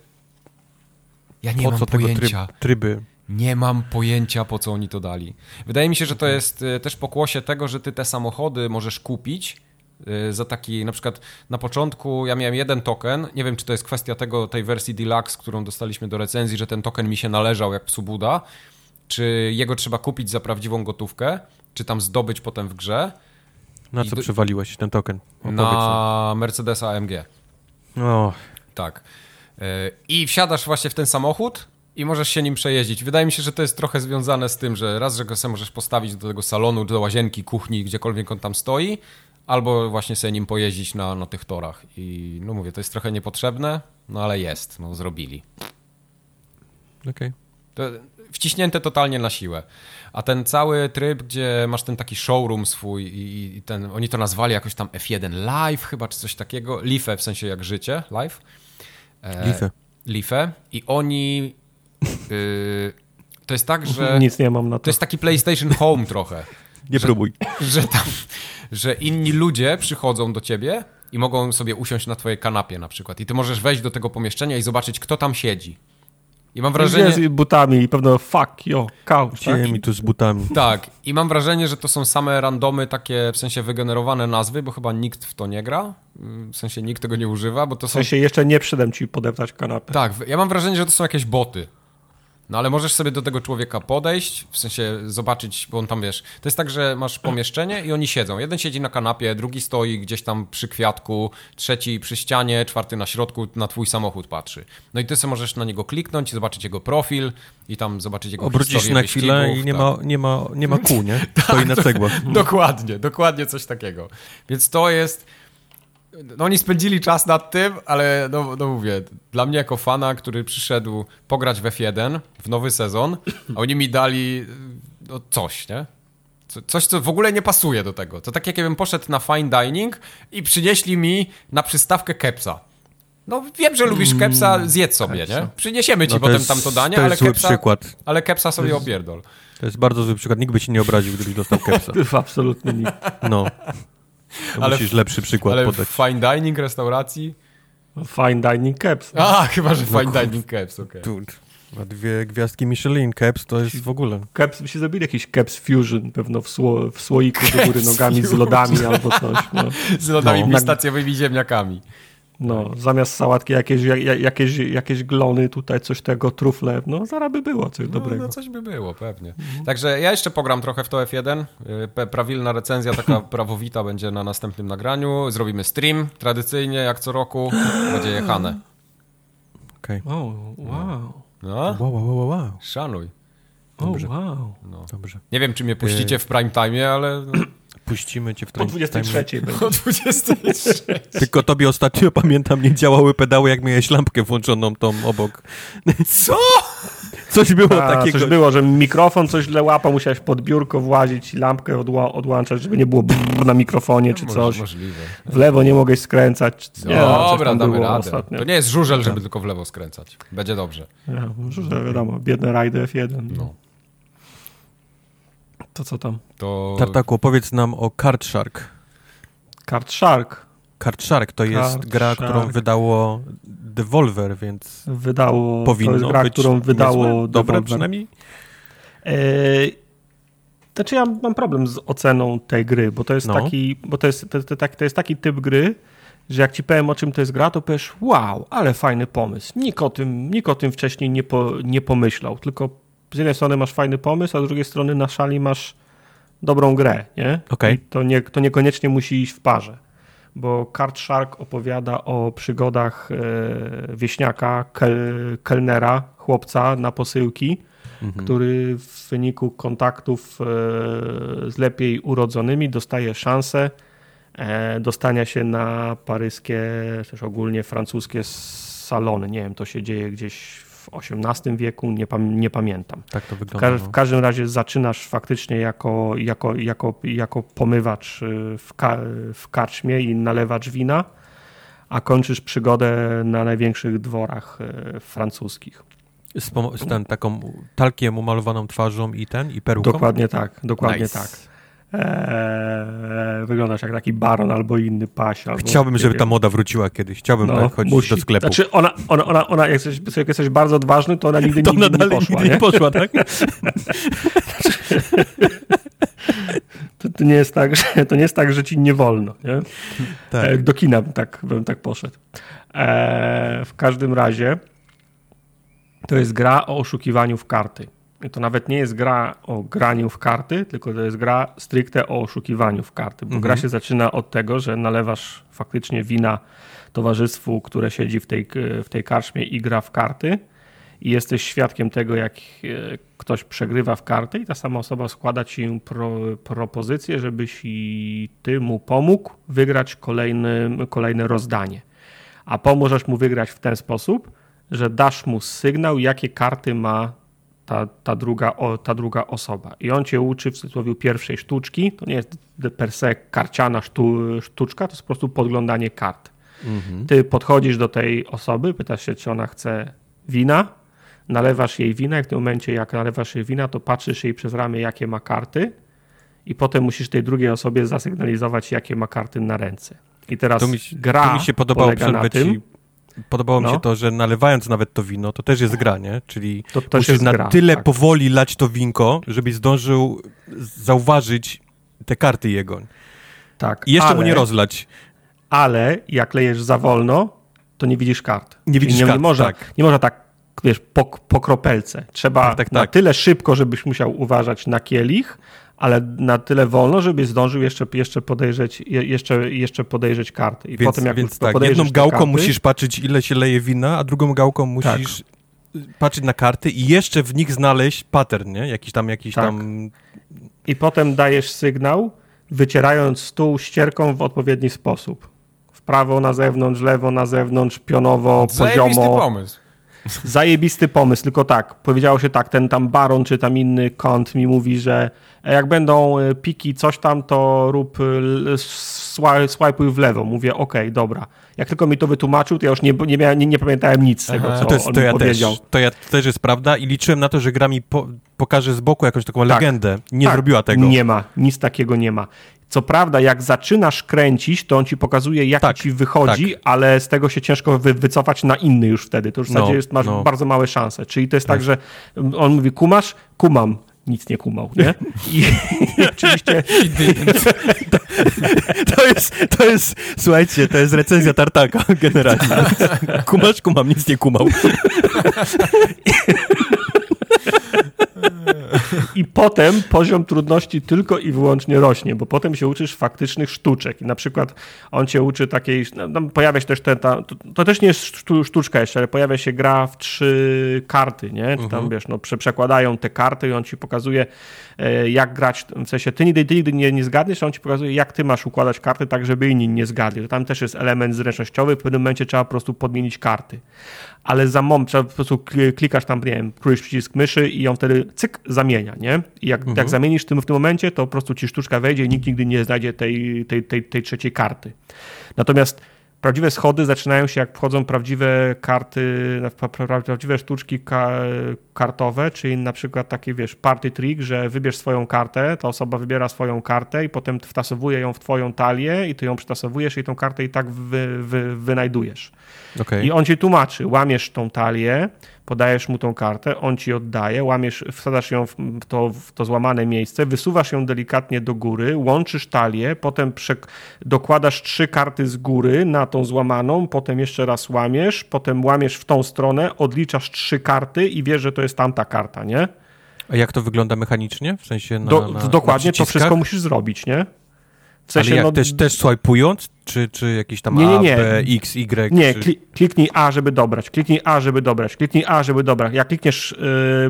S1: Ja nie
S2: po
S1: mam pojęcia.
S2: tryb, tryby?
S1: Nie mam pojęcia, po co oni to dali. Wydaje mi się, że to jest e, też pokłosie tego, że ty te samochody możesz kupić za taki, na przykład na początku ja miałem jeden token, nie wiem, czy to jest kwestia tego, tej wersji Deluxe, którą dostaliśmy do recenzji, że ten token mi się należał jak psu Buda, czy jego trzeba kupić za prawdziwą gotówkę, czy tam zdobyć potem w grze,
S2: Na co
S1: do-
S2: przewaliłeś ten token? Opowiedz
S1: na Mercedesa AMG.
S2: mi. O,
S1: Tak. E, I wsiadasz właśnie w ten samochód i możesz się nim przejeździć. Wydaje mi się, że to jest trochę związane z tym, że raz, że go sobie możesz postawić do tego salonu, do łazienki, kuchni, gdziekolwiek on tam stoi, albo właśnie sobie nim pojeździć na, na tych torach. I no mówię, to jest trochę niepotrzebne, no ale jest, no zrobili.
S2: okej.
S1: To wciśnięte totalnie na siłę. A ten cały tryb, gdzie masz ten taki showroom swój i, i ten, oni to nazwali jakoś tam F1 Live chyba, czy coś takiego. Life w sensie jak życie, live. E,
S2: Lifę.
S1: Lifę i oni. y, to jest tak, że.
S3: Nic nie mam na to.
S1: To jest taki PlayStation Home trochę.
S2: Nie próbuj.
S1: Że tam. Że inni ludzie przychodzą do ciebie i mogą sobie usiąść na twojej kanapie na przykład. I ty możesz wejść do tego pomieszczenia i zobaczyć, kto tam siedzi. I mam wrażenie.
S3: Z butami i pewno fuck yo, couch, tak?
S2: Mi tu z butami.
S1: Tak, i mam wrażenie, że to są same randomy, takie w sensie wygenerowane nazwy, bo chyba nikt w to nie gra. W sensie nikt tego nie używa, bo to
S3: W
S1: są
S3: sensie jeszcze nie przydam ci podeptać kanapę.
S1: Tak, ja mam wrażenie, że to są jakieś boty. No ale możesz sobie do tego człowieka podejść, w sensie zobaczyć, bo on tam wiesz. To jest tak, że masz pomieszczenie i oni siedzą. Jeden siedzi na kanapie, drugi stoi gdzieś tam przy kwiatku, trzeci przy ścianie, czwarty na środku, na twój samochód patrzy. No i ty sobie możesz na niego kliknąć, zobaczyć jego profil i tam zobaczyć jego
S2: Obrócisz
S1: historię
S2: na chwilę i nie,
S1: tak.
S2: ma, nie, ma, nie ma kół, nie? Stoi na cegłach.
S1: Dokładnie, dokładnie coś takiego. Więc to jest. No oni spędzili czas nad tym, ale no, no mówię, dla mnie jako fana, który przyszedł pograć w F1 w nowy sezon, oni mi dali no, coś, nie? Coś, co w ogóle nie pasuje do tego. To tak jakbym poszedł na fine dining i przynieśli mi na przystawkę kepsa. No wiem, że lubisz kepsa, zjedz sobie, nie? Przyniesiemy ci
S2: No
S1: potem
S2: jest-
S1: tam to danie,
S2: to jest
S1: ale kepsa,
S2: przykład.
S1: ale kepsa sobie opierdol.
S2: To jest bardzo zły przykład. Nikt by się nie obraził, gdybyś dostał kepsa.
S3: Absolutnie nikt.
S2: No. To
S1: Ale-
S2: musisz lepszy przykład
S1: Ale
S2: podać.
S1: fine dining restauracji?
S3: Fine dining caps.
S1: A, chyba, że fine dining keps, okej.
S2: Tu, a dwie gwiazdki Michelin, keps to jest w ogóle...
S3: Caps, by się zrobili jakiś caps fusion pewno w, sło, w słoiku do góry nogami z lodami albo coś. No.
S1: Z lodami
S3: No.
S1: pistacjowymi ziemniakami.
S3: No, zamiast sałatki jakieś, ja- ja- jakieś, jakieś glony, tutaj coś tego, trufle, no zaraz by było coś
S1: No,
S3: dobrego.
S1: no coś by było, pewnie. Także ja jeszcze pogram trochę w to F1. Y, Prawilna recenzja, taka prawowita będzie na następnym nagraniu. Zrobimy stream, tradycyjnie, jak co roku. Będzie jechane.
S2: Okej.
S3: O, wow,
S1: No,
S2: Wow, wow, wow, wow.
S1: szanuj.
S3: o,
S2: Dobrze.
S3: wow.
S2: Dobrze.
S1: Nie wiem, czy mnie puścicie w prime time, ale no,
S2: Puścimy cię w
S3: Po
S2: time-
S3: 23 będzie.
S1: o 23.
S2: Tylko tobie ostatnio, pamiętam, nie działały pedały, jak miałeś lampkę włączoną tą obok.
S1: Co?
S2: Coś było
S3: A,
S2: takiego.
S3: coś było, że mikrofon coś źle łapał, musiałeś pod biurko włazić i lampkę odła odłączać, żeby nie było brrr na mikrofonie czy coś.
S1: Możliwe.
S3: W lewo nie mogłeś skręcać. czy- Nie, no,
S1: Dobra, damy
S3: było
S1: radę.
S3: ostatnio.
S1: To nie jest żużel, żeby tylko w lewo skręcać. Będzie dobrze.
S3: Ja, może, że wiadomo, biedne rajdy F1.
S1: No.
S3: To co tam?
S1: To...
S2: Tartaku, opowiedz nam o Card Shark.
S3: Card Shark
S2: Card Shark to jest
S3: Card
S2: gra,
S3: Shark.
S2: którą wydało Devolver, więc
S3: wydało,
S2: powinno
S3: to jest gra,
S2: być
S3: którą wydało
S2: niezłe, dobre
S3: Devolver.
S2: przynajmniej.
S3: Eee, Znaczy ja mam problem z oceną tej gry, bo to jest
S2: No.
S3: taki, bo to jest, to, to, tak- to jest taki typ gry, że jak ci powiem o czym to jest gra, to powiesz wow, ale fajny pomysł. Nikt o tym, nikt o tym wcześniej nie, po, nie pomyślał, tylko z jednej strony masz fajny pomysł, a z drugiej strony na szali masz dobrą grę, nie? I to, nie, to niekoniecznie musi iść w parze, bo Card Shark opowiada o przygodach e, wieśniaka, kel, kelnera, chłopca na posyłki, który w wyniku kontaktów e, z lepiej urodzonymi dostaje szansę e, dostania się na paryskie, też ogólnie francuskie salony. Nie wiem, to się dzieje gdzieś w XVIII wieku, nie, pam- nie pamiętam.
S2: Tak to
S3: W,
S2: wygląda.
S3: ka-
S2: no.
S3: w każdym razie zaczynasz faktycznie jako, jako, jako, jako pomywacz y, w, ka- w karczmie i nalewacz wina, a kończysz przygodę na największych dworach y, francuskich.
S2: Z ten, taką talkiem umalowaną twarzą i ten, i peruką.
S3: Dokładnie tak, dokładnie
S2: Nice.
S3: tak. Eee, wyglądasz jak taki baron albo inny. Albo,
S2: Chciałbym, żeby
S3: wiem.
S2: ta moda wróciła kiedyś. Chciałbym tak chodzić
S3: musi.
S2: do sklepu.
S3: Znaczy ona, ona, ona, ona jak, jesteś, jak jesteś bardzo odważny, to ona nigdy,
S2: to
S3: nigdy
S2: ona
S3: nie poszła.
S2: nigdy
S3: Nie?
S2: poszła, tak?
S3: To, to, nie jest tak, że, to nie jest tak, że ci nie wolno. Nie?
S2: tak.
S3: E, Do kina bym tak, bym tak poszedł. E, w każdym razie to jest gra o oszukiwaniu w karty. I to nawet nie jest gra o graniu w karty, tylko to jest gra stricte o oszukiwaniu w karty. Bo gra się zaczyna od tego, że nalewasz faktycznie wina towarzystwu, które siedzi w tej, w tej karczmie i gra w karty. I jesteś świadkiem tego, jak e, ktoś przegrywa w karty, i ta sama osoba składa ci pro, propozycję, żebyś i ty mu pomógł wygrać kolejny, kolejne rozdanie. A pomożesz mu wygrać w ten sposób, że dasz mu sygnał, jakie karty ma ta, ta, druga, o, ta druga osoba. I on cię uczy w cudzysłowie pierwszej sztuczki. To nie jest per se karciana sztu, sztuczka, to jest po prostu podglądanie kart. Ty podchodzisz do tej osoby, pytasz się, czy ona chce wina, nalewasz jej wina i w tym momencie, jak nalewasz jej wina, to patrzysz jej przez ramię, jakie ma karty i potem musisz tej drugiej osobie zasygnalizować, jakie ma karty na ręce. I teraz
S2: To mi,
S3: gra
S2: to mi się
S3: polega na tym,
S2: podobało mi
S3: No.
S2: się to, że nalewając nawet to wino, to też jest gra, nie? Czyli
S3: To też
S2: musisz na
S3: gra,
S2: tyle
S3: tak.
S2: powoli lać to winko, żebyś zdążył zauważyć te karty jego.
S3: tak,
S2: I jeszcze
S3: ale,
S2: mu nie rozlać.
S3: Ale jak lejesz za wolno, to nie widzisz kart.
S2: Nie
S3: Czyli
S2: widzisz
S3: nie,
S2: kart,
S3: nie, można,
S2: tak.
S3: nie można tak, wiesz, po, po kropelce. Trzeba
S2: Tak, tak,
S3: na
S2: tak.
S3: tyle szybko, żebyś musiał uważać na kielich, ale na tyle wolno, żebyś zdążył jeszcze, jeszcze, podejrzeć, je- jeszcze, jeszcze podejrzeć karty. I
S2: Więc,
S3: potem jak
S2: więc tak, jedną gałką
S3: karty,
S2: musisz patrzeć, ile się leje wina, a drugą gałką musisz patrzeć na karty i jeszcze w nich znaleźć pattern, nie? Jakiś tam, jakiś
S3: Tak.
S2: tam...
S3: I potem dajesz sygnał, wycierając stół ścierką w odpowiedni sposób. W Prawo na zewnątrz, lewo na zewnątrz, pionowo,
S1: Zajebisty
S3: poziomo.
S1: pomysł.
S3: Zajebisty pomysł, tylko tak, powiedziało się tak, ten tam baron czy tam inny kąt mi mówi, że jak będą y, piki coś tam, to rób, swi- swajpuj w lewo. Mówię, okej, dobra. Jak tylko mi to wytłumaczył, to ja już nie, nie, miałem, nie, nie pamiętałem nic z tego,
S1: Aha.
S3: co
S2: To, jest,
S3: on
S2: to ja też.
S3: powiedział.
S2: To, ja, to też jest prawda i liczyłem na to, że gra mi po, pokaże z boku jakąś taką
S3: Tak.
S2: legendę. Nie
S3: Tak,
S2: zrobiła tego.
S3: Nie ma, nic takiego nie ma. Co prawda, jak zaczynasz kręcić, to on ci pokazuje, jak
S2: Tak,
S3: ci wychodzi, ale z tego się ciężko wy, wycofać na inny już wtedy. To już w
S2: No,
S3: zasadzie jest, masz
S2: no.
S3: bardzo małe szanse. Czyli to jest tak, że on mówi, kumasz? Kumam. Nic nie kumał, nie? I, i oczywiście
S2: To jest, to jest, słuchajcie, to jest recenzja Tartaka generalnie. Kumasz, kumam, nic nie kumał.
S3: I potem poziom trudności tylko i wyłącznie rośnie, bo potem się uczysz faktycznych sztuczek. I na przykład on cię uczy takiej, no, no, pojawia się też ten, ta, to, to też nie jest sztu, sztuczka jeszcze, ale pojawia się gra w trzy karty, nie? Czy tam, wiesz, no, prze, przekładają te karty i on ci pokazuje, e, jak grać, w sensie ty nigdy, ty nigdy nie, nie zgadniesz, a on ci pokazuje, jak ty masz układać karty tak, żeby inni nie zgadli. To tam też jest element zręcznościowy, w pewnym momencie trzeba po prostu podmienić karty. Ale za moment trzeba po prostu kli- klikasz tam, nie wiem, któryś przycisk myszy i on wtedy cyk, zamienia, nie? I jak, jak zamienisz w tym, w tym momencie, to po prostu ci sztuczka wejdzie i nikt nigdy nie znajdzie tej, tej, tej, tej trzeciej karty. Natomiast prawdziwe schody zaczynają się, jak wchodzą prawdziwe karty, pra- pra- prawdziwe sztuczki ka kartowe, czyli na przykład takie, wiesz, party trick, że wybierz swoją kartę, ta osoba wybiera swoją kartę i potem wtasowuje ją w twoją talię i ty ją przytasowujesz i tą kartę i tak wy, wy, wynajdujesz.
S2: Okej.
S3: I on ci tłumaczy, łamiesz tą talię, podajesz mu tą kartę, on ci oddaje, łamiesz, wsadzasz ją w to, w to złamane miejsce, wysuwasz ją delikatnie do góry, łączysz talię, potem przek- dokładasz trzy karty z góry na tą złamaną, potem jeszcze raz łamiesz, potem łamiesz w tą stronę, odliczasz trzy karty i wiesz, że to jest tamta karta, nie?
S2: A jak to wygląda mechanicznie? W sensie na,
S3: Do,
S2: na,
S3: dokładnie
S2: na
S3: to wszystko musisz zrobić, nie? W
S2: Ale
S3: sensie,
S2: jak,
S3: no,
S2: też, też swajpując? Czy, czy jakiś tam
S3: Nie, nie,
S2: A,
S3: nie.
S2: B, X, Y?
S3: Nie,
S2: czy...
S3: kli, kliknij A, żeby dobrać, kliknij A, żeby dobrać, kliknij A, żeby dobrać. Jak klikniesz,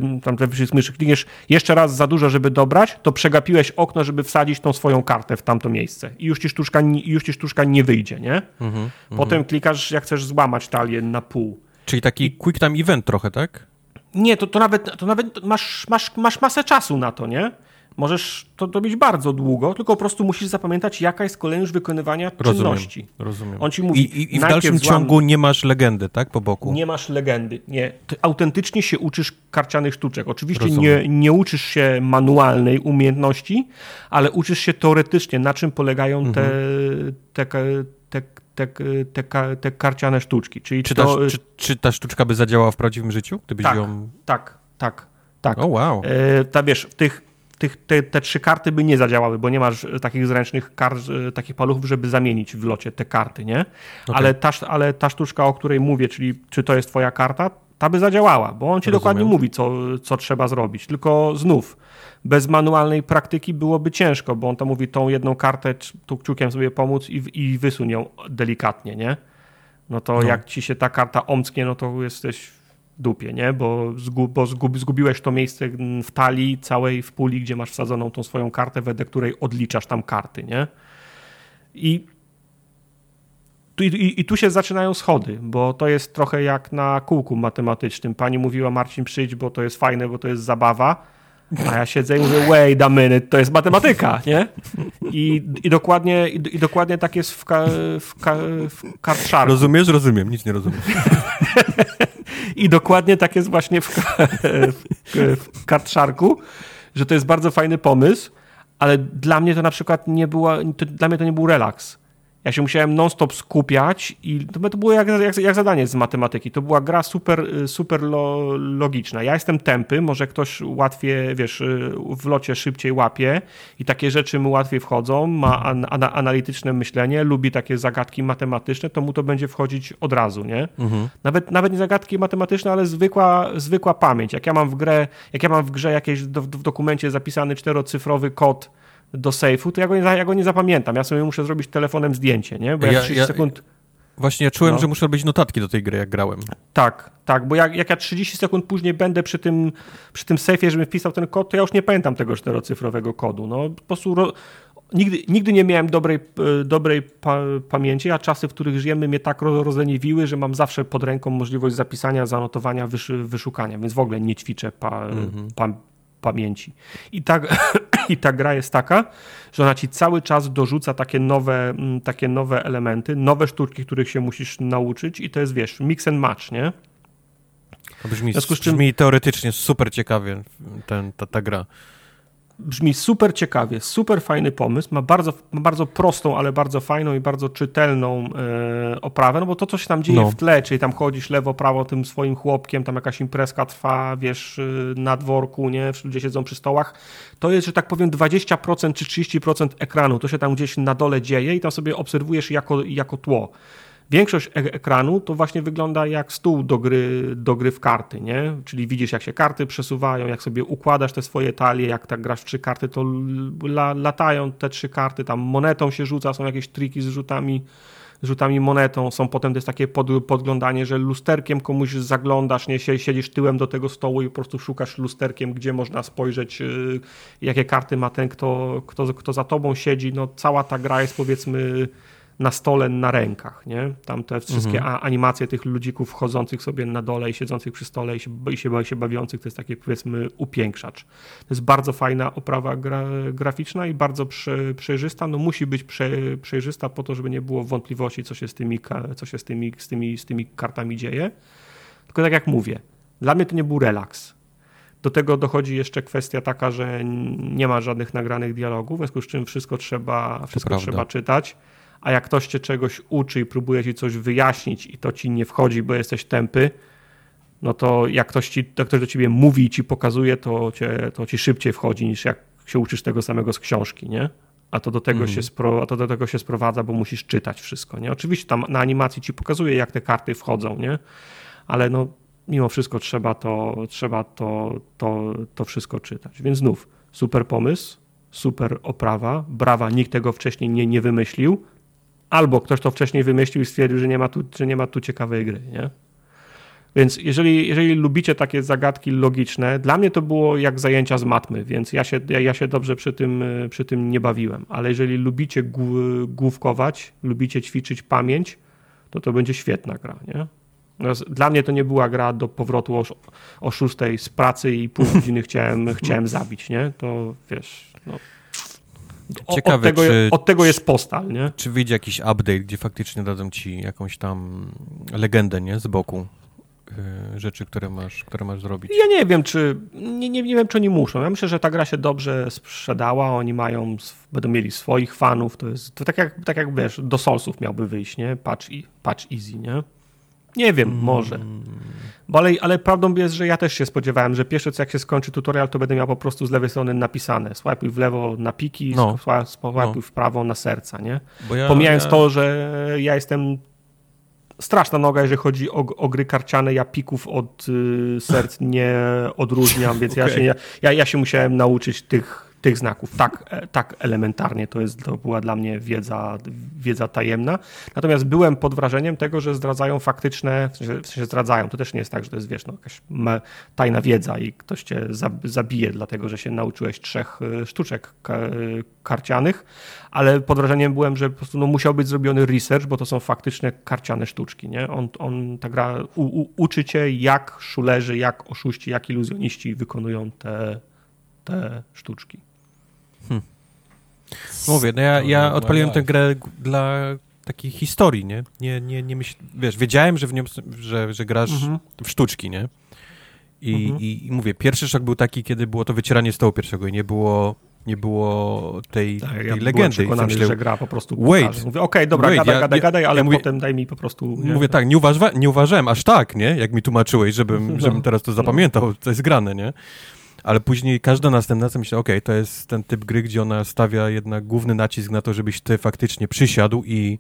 S3: yy, tam ten przycisk myszy, klikniesz jeszcze raz za dużo, żeby dobrać, to przegapiłeś okno, żeby wsadzić tą swoją kartę w tamto miejsce. I już ci sztuczka, już ci sztuczka nie wyjdzie, nie?
S2: Mhm,
S3: Potem klikasz, jak chcesz złamać talię na pół.
S2: Czyli taki quick time event trochę, tak?
S3: Nie, to, to nawet, to nawet masz, masz, masz masę czasu na to, nie? Możesz to robić bardzo długo, tylko po prostu musisz zapamiętać, jaka jest kolejność wykonywania
S2: Rozumiem.
S3: czynności.
S2: Rozumiem.
S3: On ci mówi,
S2: I, i, I w dalszym
S3: złam-
S2: ciągu nie masz legendy, tak? Po boku.
S3: Nie masz legendy. Nie. Ty autentycznie się uczysz karcianych sztuczek. Oczywiście nie,
S2: Rozumiem.
S3: nie uczysz się manualnej umiejętności, ale uczysz się teoretycznie, na czym polegają te,
S2: Mhm.
S3: te, te, te, te, te, te karciane sztuczki. Czyli
S2: Czy ta,
S3: to,
S2: czy, czy ta sztuczka by zadziałała w prawdziwym życiu? Gdybyś
S3: tak,
S2: ją...
S3: tak, tak, tak.
S2: O, wow.
S3: E, ta wiesz, w tych, tych, te, te trzy karty by nie zadziałały, bo nie masz e, takich zręcznych kart, e, takich paluchów, żeby zamienić w locie te karty, nie? Ale, ta, ale ta sztuczka, o której mówię, czyli czy to jest twoja karta, ta by zadziałała, bo on ci
S2: Rozumiem.
S3: dokładnie mówi, co, co trzeba zrobić. Tylko znów, bez manualnej praktyki byłoby ciężko, bo on tam mówi tą jedną kartę, tu kciukiem sobie pomóc i, i wysuń ją delikatnie, nie? No to
S2: No.
S3: jak ci się ta karta omsknie, no to jesteś dupie, nie? Bo, zgub, bo zgub, zgubiłeś to miejsce w talii całej, w puli, gdzie masz wsadzoną tą swoją kartę, wedle której odliczasz tam karty, nie? I tu, i, I tu się zaczynają schody, bo to jest trochę jak na kółku matematycznym. Pani mówiła, Marcin, przyjdź, bo to jest fajne, bo to jest zabawa. A ja siedzę i mówię, wait a minute, to jest matematyka, nie? I, i, dokładnie, i, i dokładnie tak jest w, ka, w, ka, w.
S2: Rozumiesz? Rozumiem. Nic nie rozumiem.
S3: I dokładnie tak jest właśnie w, w, że to jest bardzo fajny pomysł, ale dla mnie to na przykład nie była, to, dla mnie to nie był relaks. Ja się musiałem non-stop skupiać i to, to było jak, jak, jak zadanie z matematyki. To była gra super, y, super lo, logiczna. Ja jestem tępy, może ktoś łatwiej, wiesz, y, w locie szybciej łapie i takie rzeczy mu łatwiej wchodzą, ma an, ana, analityczne myślenie, lubi takie zagadki matematyczne, to mu to będzie wchodzić od razu, nie? Nawet, nawet nie zagadki matematyczne, ale zwykła, zwykła pamięć. Jak ja mam w grę, jak ja mam w grze jakieś do, w dokumencie zapisany czterocyfrowy kod do sejfu, to ja go, nie, ja go nie zapamiętam. Ja sobie muszę zrobić telefonem zdjęcie, nie? Bo jak
S2: Ja-
S3: 30
S2: ja-
S3: sekund...
S2: Właśnie ja czułem,
S3: No.
S2: że muszę robić notatki do tej gry, jak grałem.
S3: Tak, tak, bo jak, jak ja 30 sekund później będę przy tym, przy tym sejfie, żebym wpisał ten kod, to ja już nie pamiętam tego czterocyfrowego kodu. No, po prostu ro, nigdy, nigdy nie miałem dobrej, e, dobrej pa, pamięci, a czasy, w których żyjemy, mnie tak rozleniwiły, że mam zawsze pod ręką możliwość zapisania, zanotowania, wysz, wyszukania, więc w ogóle nie ćwiczę pa, mhm. pa, pamięci. I tak, I ta gra jest taka, że ona ci cały czas dorzuca takie nowe, mm, takie nowe elementy, nowe sztuczki, których się musisz nauczyć i to jest, wiesz, mix and match, nie?
S2: To brzmi, brzmi teoretycznie super ciekawie ten, ta, ta gra
S3: brzmi super ciekawie, super fajny pomysł, ma bardzo, ma bardzo prostą, ale bardzo fajną i bardzo czytelną e, oprawę, no bo to, co się tam dzieje no. w tle, czyli tam chodzisz lewo, prawo tym swoim chłopkiem, tam jakaś imprezka trwa, wiesz, y, na dworku, nie, ludzie siedzą przy stołach, to jest, że tak powiem, 20% czy 30% ekranu, to się tam gdzieś na dole dzieje i tam sobie obserwujesz jako, jako tło większość ekranu to właśnie wygląda jak stół do gry, do gry w karty, nie? Czyli widzisz, jak się karty przesuwają, jak sobie układasz te swoje talie, jak tak grasz w trzy karty, to la, latają te trzy karty, tam monetą się rzuca, są jakieś triki z rzutami, rzutami monetą, są potem jest takie pod, podglądanie, że lusterkiem komuś zaglądasz, nie siedzisz tyłem do tego stołu i po prostu szukasz lusterkiem, gdzie można spojrzeć, yy, jakie karty ma ten, kto, kto, kto za tobą siedzi. No cała ta gra jest powiedzmy na stole, na rękach, nie? Tam te wszystkie mhm. animacje tych ludzików wchodzących sobie na dole i siedzących przy stole i się, i się, się bawiących, to jest taki powiedzmy upiększacz. To jest bardzo fajna oprawa gra, graficzna i bardzo prze, przejrzysta. No musi być prze, przejrzysta po to, żeby nie było wątpliwości, co się z tymi, co się z tymi, z tymi, z tymi kartami dzieje. Tylko tak jak mówię, dla mnie to nie był relaks. Do tego dochodzi jeszcze kwestia taka, że nie ma żadnych nagranych dialogów, w związku z czym wszystko trzeba, wszystko trzeba czytać a jak ktoś cię czegoś uczy i próbuje ci coś wyjaśnić i to ci nie wchodzi, bo jesteś tępy, no to jak ktoś, ci, jak ktoś do ciebie mówi i ci pokazuje, to, cię, to ci szybciej wchodzi niż jak się uczysz tego samego z książki, nie? A to, do tego mhm. się spro, a to do tego się sprowadza, bo musisz czytać wszystko, nie? Oczywiście tam na animacji ci pokazuje, jak te karty wchodzą, nie? Ale no, mimo wszystko trzeba to, trzeba to, to, to wszystko czytać. Więc znów, super pomysł, super oprawa, brawa, nikt tego wcześniej nie, nie wymyślił, albo ktoś to wcześniej wymyślił i stwierdził, że nie ma tu, że nie ma tu ciekawej gry, nie? Więc jeżeli, jeżeli lubicie takie zagadki logiczne, dla mnie to było jak zajęcia z matmy, więc ja się, ja, ja się dobrze przy tym, przy tym nie bawiłem. Ale jeżeli lubicie główkować, lubicie ćwiczyć pamięć, to to będzie świetna gra, nie? Dla mnie to nie była gra do powrotu o, o szóstej z pracy i pół godziny chciałem, chciałem zabić, nie? To wiesz, no, Ciekawe, od, tego, czy, od tego jest postal, nie?
S2: Czy wyjdzie jakiś update, gdzie faktycznie dadzą ci jakąś tam legendę, nie? Z boku yy, rzeczy, które masz, które masz zrobić.
S3: Ja nie wiem, czy nie, nie, nie wiem, czy oni muszą. Ja myślę, że ta gra się dobrze sprzedała, oni mają, będą mieli swoich fanów, to jest to tak jak, tak jak wiesz, do Soulsów miałby wyjść, nie? Patch, patch Easy, nie? Nie wiem, mm. może. Ale, ale prawdą jest, że ja też się spodziewałem, że pierwsze co jak się skończy tutorial, to będę miał po prostu z lewej strony napisane. Swipe w lewo na piki, no. swipe no. w prawo na serca, nie? Ja, Pomijając ja... to, że ja jestem straszna noga, jeżeli chodzi o, o gry karciane. Ja pików od y, serc nie odróżniam, więc okay. ja, się, ja, ja się musiałem nauczyć tych tych znaków. Tak, e, tak elementarnie to, jest, to była dla mnie wiedza, wiedza tajemna. Natomiast byłem pod wrażeniem tego, że zdradzają faktyczne, w sensie, zdradzają, to też nie jest tak, że to jest wiesz, no, jakaś tajna wiedza i ktoś cię zabije, dlatego że się nauczyłeś trzech e, sztuczek karcianych, ale pod wrażeniem byłem, że po prostu no, musiał być zrobiony research, bo to są faktyczne karciane sztuczki. Nie? On, on ta gra u, u, uczy cię, jak szulerzy, jak oszuści, jak iluzjoniści wykonują te, te sztuczki. Hmm.
S2: Mówię, no ja, ja odpaliłem tę grę dla takiej historii, nie? Nie, nie, nie myśl... Wiesz, wiedziałem, że, w nią, że, że grasz mhm. w sztuczki, nie? I, mhm. i, I, mówię, pierwszy szok był taki, kiedy było to wycieranie stołu pierwszego i nie było, nie było tej, tak, tej ja legendy.
S3: przekonany, myślę, że gra po prostu wait, Mówię, okej, okay, dobra, wait, gadaj, ja, gadaj, gadaj, ale ja mówię, potem daj mi po prostu...
S2: Nie? Mówię tak, nie, uważa, nie uważałem aż tak, nie? Jak mi tłumaczyłeś, żebym, no. żebym teraz to zapamiętał, co jest grane, nie? Ale później każda następna myślę, okej, okay, to jest ten typ gry, gdzie ona stawia jednak główny nacisk na to, żebyś ty faktycznie przysiadł i,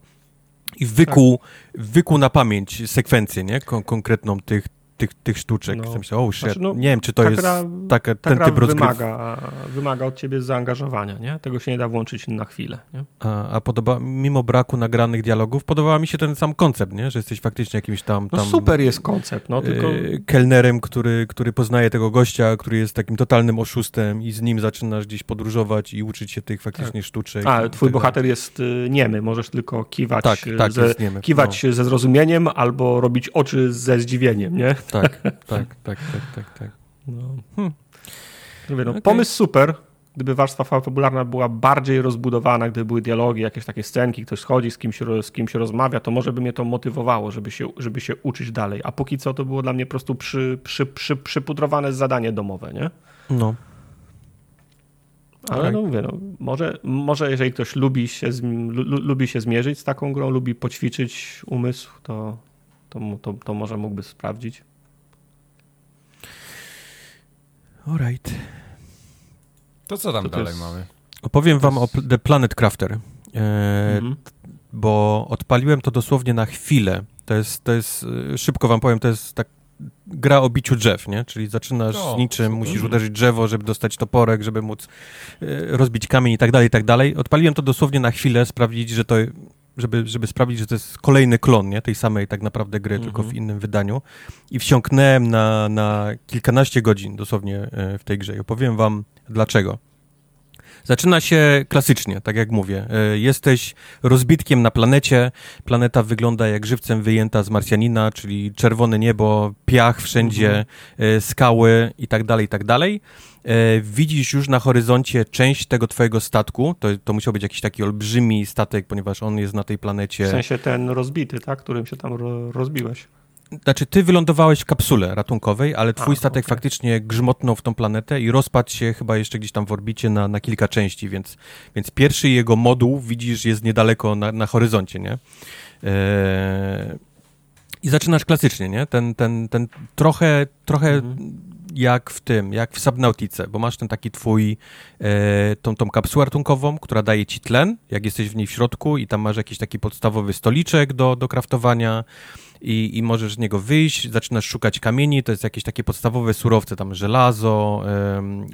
S2: i wykuł, tak. wykuł na pamięć sekwencję, nie? Kon konkretną tych, tych, tych sztuczek.
S3: No.
S2: No. Myślę, oh shit,
S3: Znaczy, no,
S2: nie wiem, czy to
S3: ta
S2: jest
S3: gra-
S2: taka,
S3: Ta
S2: ten
S3: gra
S2: typ rozgrywki.
S3: wymaga, wymaga od ciebie zaangażowania, nie? Tego się nie da włączyć na chwilę, nie?
S2: A, a podoba, mimo braku nagranych dialogów, podobała mi się ten sam koncept, nie? Że jesteś faktycznie jakimś tam...
S3: No
S2: tam
S3: super jest koncept, no tylko...
S2: e, kelnerem, który, który poznaje tego gościa, który jest takim totalnym oszustem i z nim zaczynasz gdzieś podróżować i uczyć się tych faktycznie sztuczek.
S3: A, twój
S2: tak
S3: bohater jest y, niemy, możesz tylko kiwać,
S2: Tak, tak,
S3: ze, kiwać ze zrozumieniem albo robić oczy ze zdziwieniem, nie?
S2: Tak, tak, tak, tak, tak, tak.
S3: No.
S2: Hmm.
S3: Mówię, no,
S2: Okej.
S3: Pomysł super. Gdyby warstwa fabularna była bardziej rozbudowana, gdyby były dialogi, jakieś takie scenki, ktoś schodzi, z kimś, z kimś rozmawia, to może by mnie to motywowało, żeby się, żeby się uczyć dalej. A póki co to było dla mnie po prostu przy, przy, przy, przypudrowane zadanie domowe, nie?
S2: No.
S3: Ale
S2: Tak.
S3: no mówię, no, może, może jeżeli ktoś lubi się, lubi się zmierzyć z taką grą, lubi poćwiczyć umysł, to, to, to, to może mógłby sprawdzić.
S2: Alright.
S1: To co tam
S3: To
S1: dalej
S3: jest-
S1: mamy?
S2: Opowiem wam o pl- The Planet Crafter, e,
S3: Mhm.
S2: bo odpaliłem to dosłownie na chwilę. To jest, to jest, e, szybko wam powiem, to jest tak gra o biciu drzew, nie? Czyli zaczynasz
S1: O,
S2: z niczym,
S1: super.
S2: musisz uderzyć drzewo, żeby dostać toporek, żeby móc e, rozbić kamień i tak dalej, i tak dalej. Odpaliłem to dosłownie na chwilę, sprawdzić, że to, żeby, żeby sprawdzić, że to jest kolejny klon, nie? Tej samej tak naprawdę gry, tylko w
S3: Mhm.
S2: innym wydaniu. I wsiąknąłem na, na kilkanaście godzin dosłownie e, w tej grze i opowiem wam dlaczego. Zaczyna się klasycznie, tak jak mówię. E, Jesteś rozbitkiem na planecie. Planeta wygląda jak żywcem wyjęta z Marsjanina, czyli czerwone niebo, piach wszędzie, e, skały i tak dalej, i tak dalej. E, Widzisz już na horyzoncie część tego twojego statku. To, to musiał być jakiś taki olbrzymi statek, ponieważ on jest na tej planecie.
S3: W sensie ten rozbity, tak, którym się tam ro, rozbiłeś.
S2: Znaczy, ty wylądowałeś w kapsule ratunkowej, ale twój
S3: A,
S2: statek
S3: okej.
S2: faktycznie grzmotnął w tą planetę i rozpadł się chyba jeszcze gdzieś tam w orbicie na, na kilka części, więc, więc pierwszy jego moduł widzisz jest niedaleko na, na horyzoncie, nie? Eee, I zaczynasz klasycznie, nie? Ten, ten, ten trochę, trochę
S3: Mhm.
S2: Jak w tym, jak w Subnautice, bo masz ten taki twój, e, tą, tą kapsułę ratunkową, która daje ci tlen, jak jesteś w niej w środku i tam masz jakiś taki podstawowy stoliczek do, do kraftowania i, i możesz z niego wyjść, zaczynasz szukać kamieni, to jest jakieś takie podstawowe surowce, tam żelazo,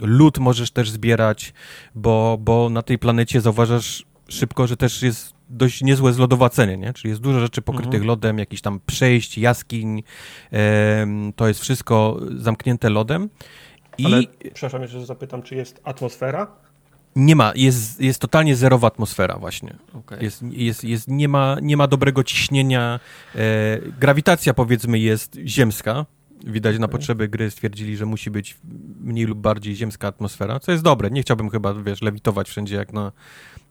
S2: lód możesz też zbierać, bo, bo na tej planecie zauważasz szybko, że też jest dość niezłe zlodowacenie, nie? Czyli jest dużo rzeczy pokrytych
S3: Mhm.
S2: lodem, jakichś tam przejść, jaskiń, to jest wszystko zamknięte lodem i
S3: Ale przepraszam, jeszcze zapytam, czy jest atmosfera?
S2: nie ma, jest, jest totalnie zerowa atmosfera właśnie.
S3: Okay.
S2: Jest, jest, jest, nie, ma, nie ma dobrego ciśnienia. E, grawitacja powiedzmy jest ziemska. Widać na potrzeby gry stwierdzili, że musi być mniej lub bardziej ziemska atmosfera, co jest dobre. Nie chciałbym chyba, wiesz, lewitować wszędzie jak na,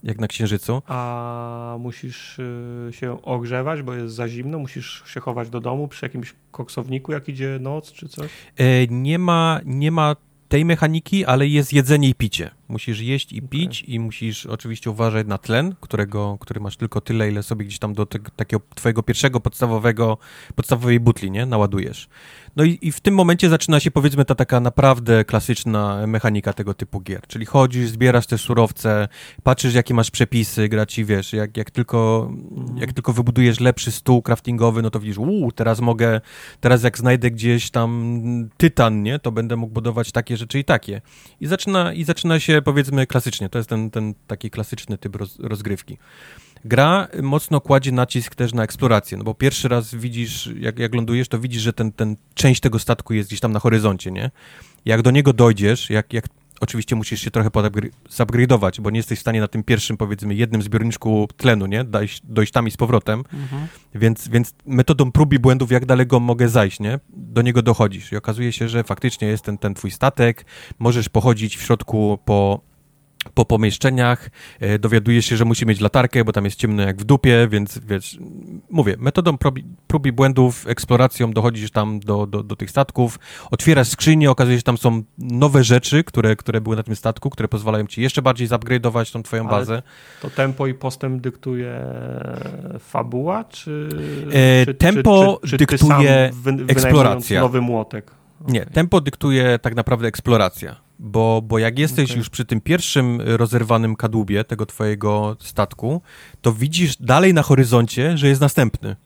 S2: jak na Księżycu.
S3: A musisz y, się ogrzewać, bo jest za zimno, musisz się chować do domu przy jakimś koksowniku, jak idzie noc czy coś?
S2: E, nie, ma, nie ma tej mechaniki, ale jest jedzenie i picie. Musisz jeść i pić i musisz oczywiście uważać na tlen, którego, który masz tylko tyle, ile sobie gdzieś tam do tego, takiego twojego pierwszego podstawowego, podstawowej butli, nie, naładujesz. No i, i w tym momencie zaczyna się powiedzmy ta taka naprawdę klasyczna mechanika tego typu gier, czyli chodzisz, zbierasz te surowce, patrzysz jakie masz przepisy, gra ci, wiesz, jak, jak, tylko, jak tylko wybudujesz lepszy stół craftingowy, no to widzisz, uuu, teraz mogę, teraz jak znajdę gdzieś tam tytan, nie, to będę mógł budować takie rzeczy i takie. I zaczyna, i zaczyna się powiedzmy klasycznie, to jest ten, ten taki klasyczny typ roz, rozgrywki. Gra mocno kładzie nacisk też na eksplorację, no bo pierwszy raz widzisz, jak, jak lądujesz, to widzisz, że ten, ten część tego statku jest gdzieś tam na horyzoncie, nie? Jak do niego dojdziesz, jak, jak oczywiście musisz się trochę zupgrade'ować, bo nie jesteś w stanie na tym pierwszym, powiedzmy, jednym zbiorniczku tlenu, nie? Dojść, dojść tam i z powrotem, więc, więc metodą prób i błędów, jak daleko mogę zajść, nie? Do niego dochodzisz i okazuje się, że faktycznie jest ten, ten twój statek, możesz pochodzić w środku po, po pomieszczeniach, e, dowiadujesz się, że musi mieć latarkę, bo tam jest ciemno jak w dupie, więc wiesz, mówię, metodą prób, prób i błędów, eksploracją dochodzisz tam do, do, do tych statków, otwierasz skrzynię, okazuje się, że tam są nowe rzeczy, które, które były na tym statku, które pozwalają ci jeszcze bardziej zupgrade'ować tą twoją
S3: Ale
S2: bazę.
S3: To tempo i postęp dyktuje fabuła, czy...
S2: E,
S3: czy
S2: tempo
S3: czy, czy,
S2: dyktuje
S3: wy,
S2: eksploracja.
S3: nowy młotek?
S2: Nie, tempo dyktuje tak naprawdę eksploracja, bo, bo jak jesteś
S3: Okej.
S2: już przy tym pierwszym rozerwanym kadłubie tego twojego statku, to widzisz dalej na horyzoncie, że jest następny.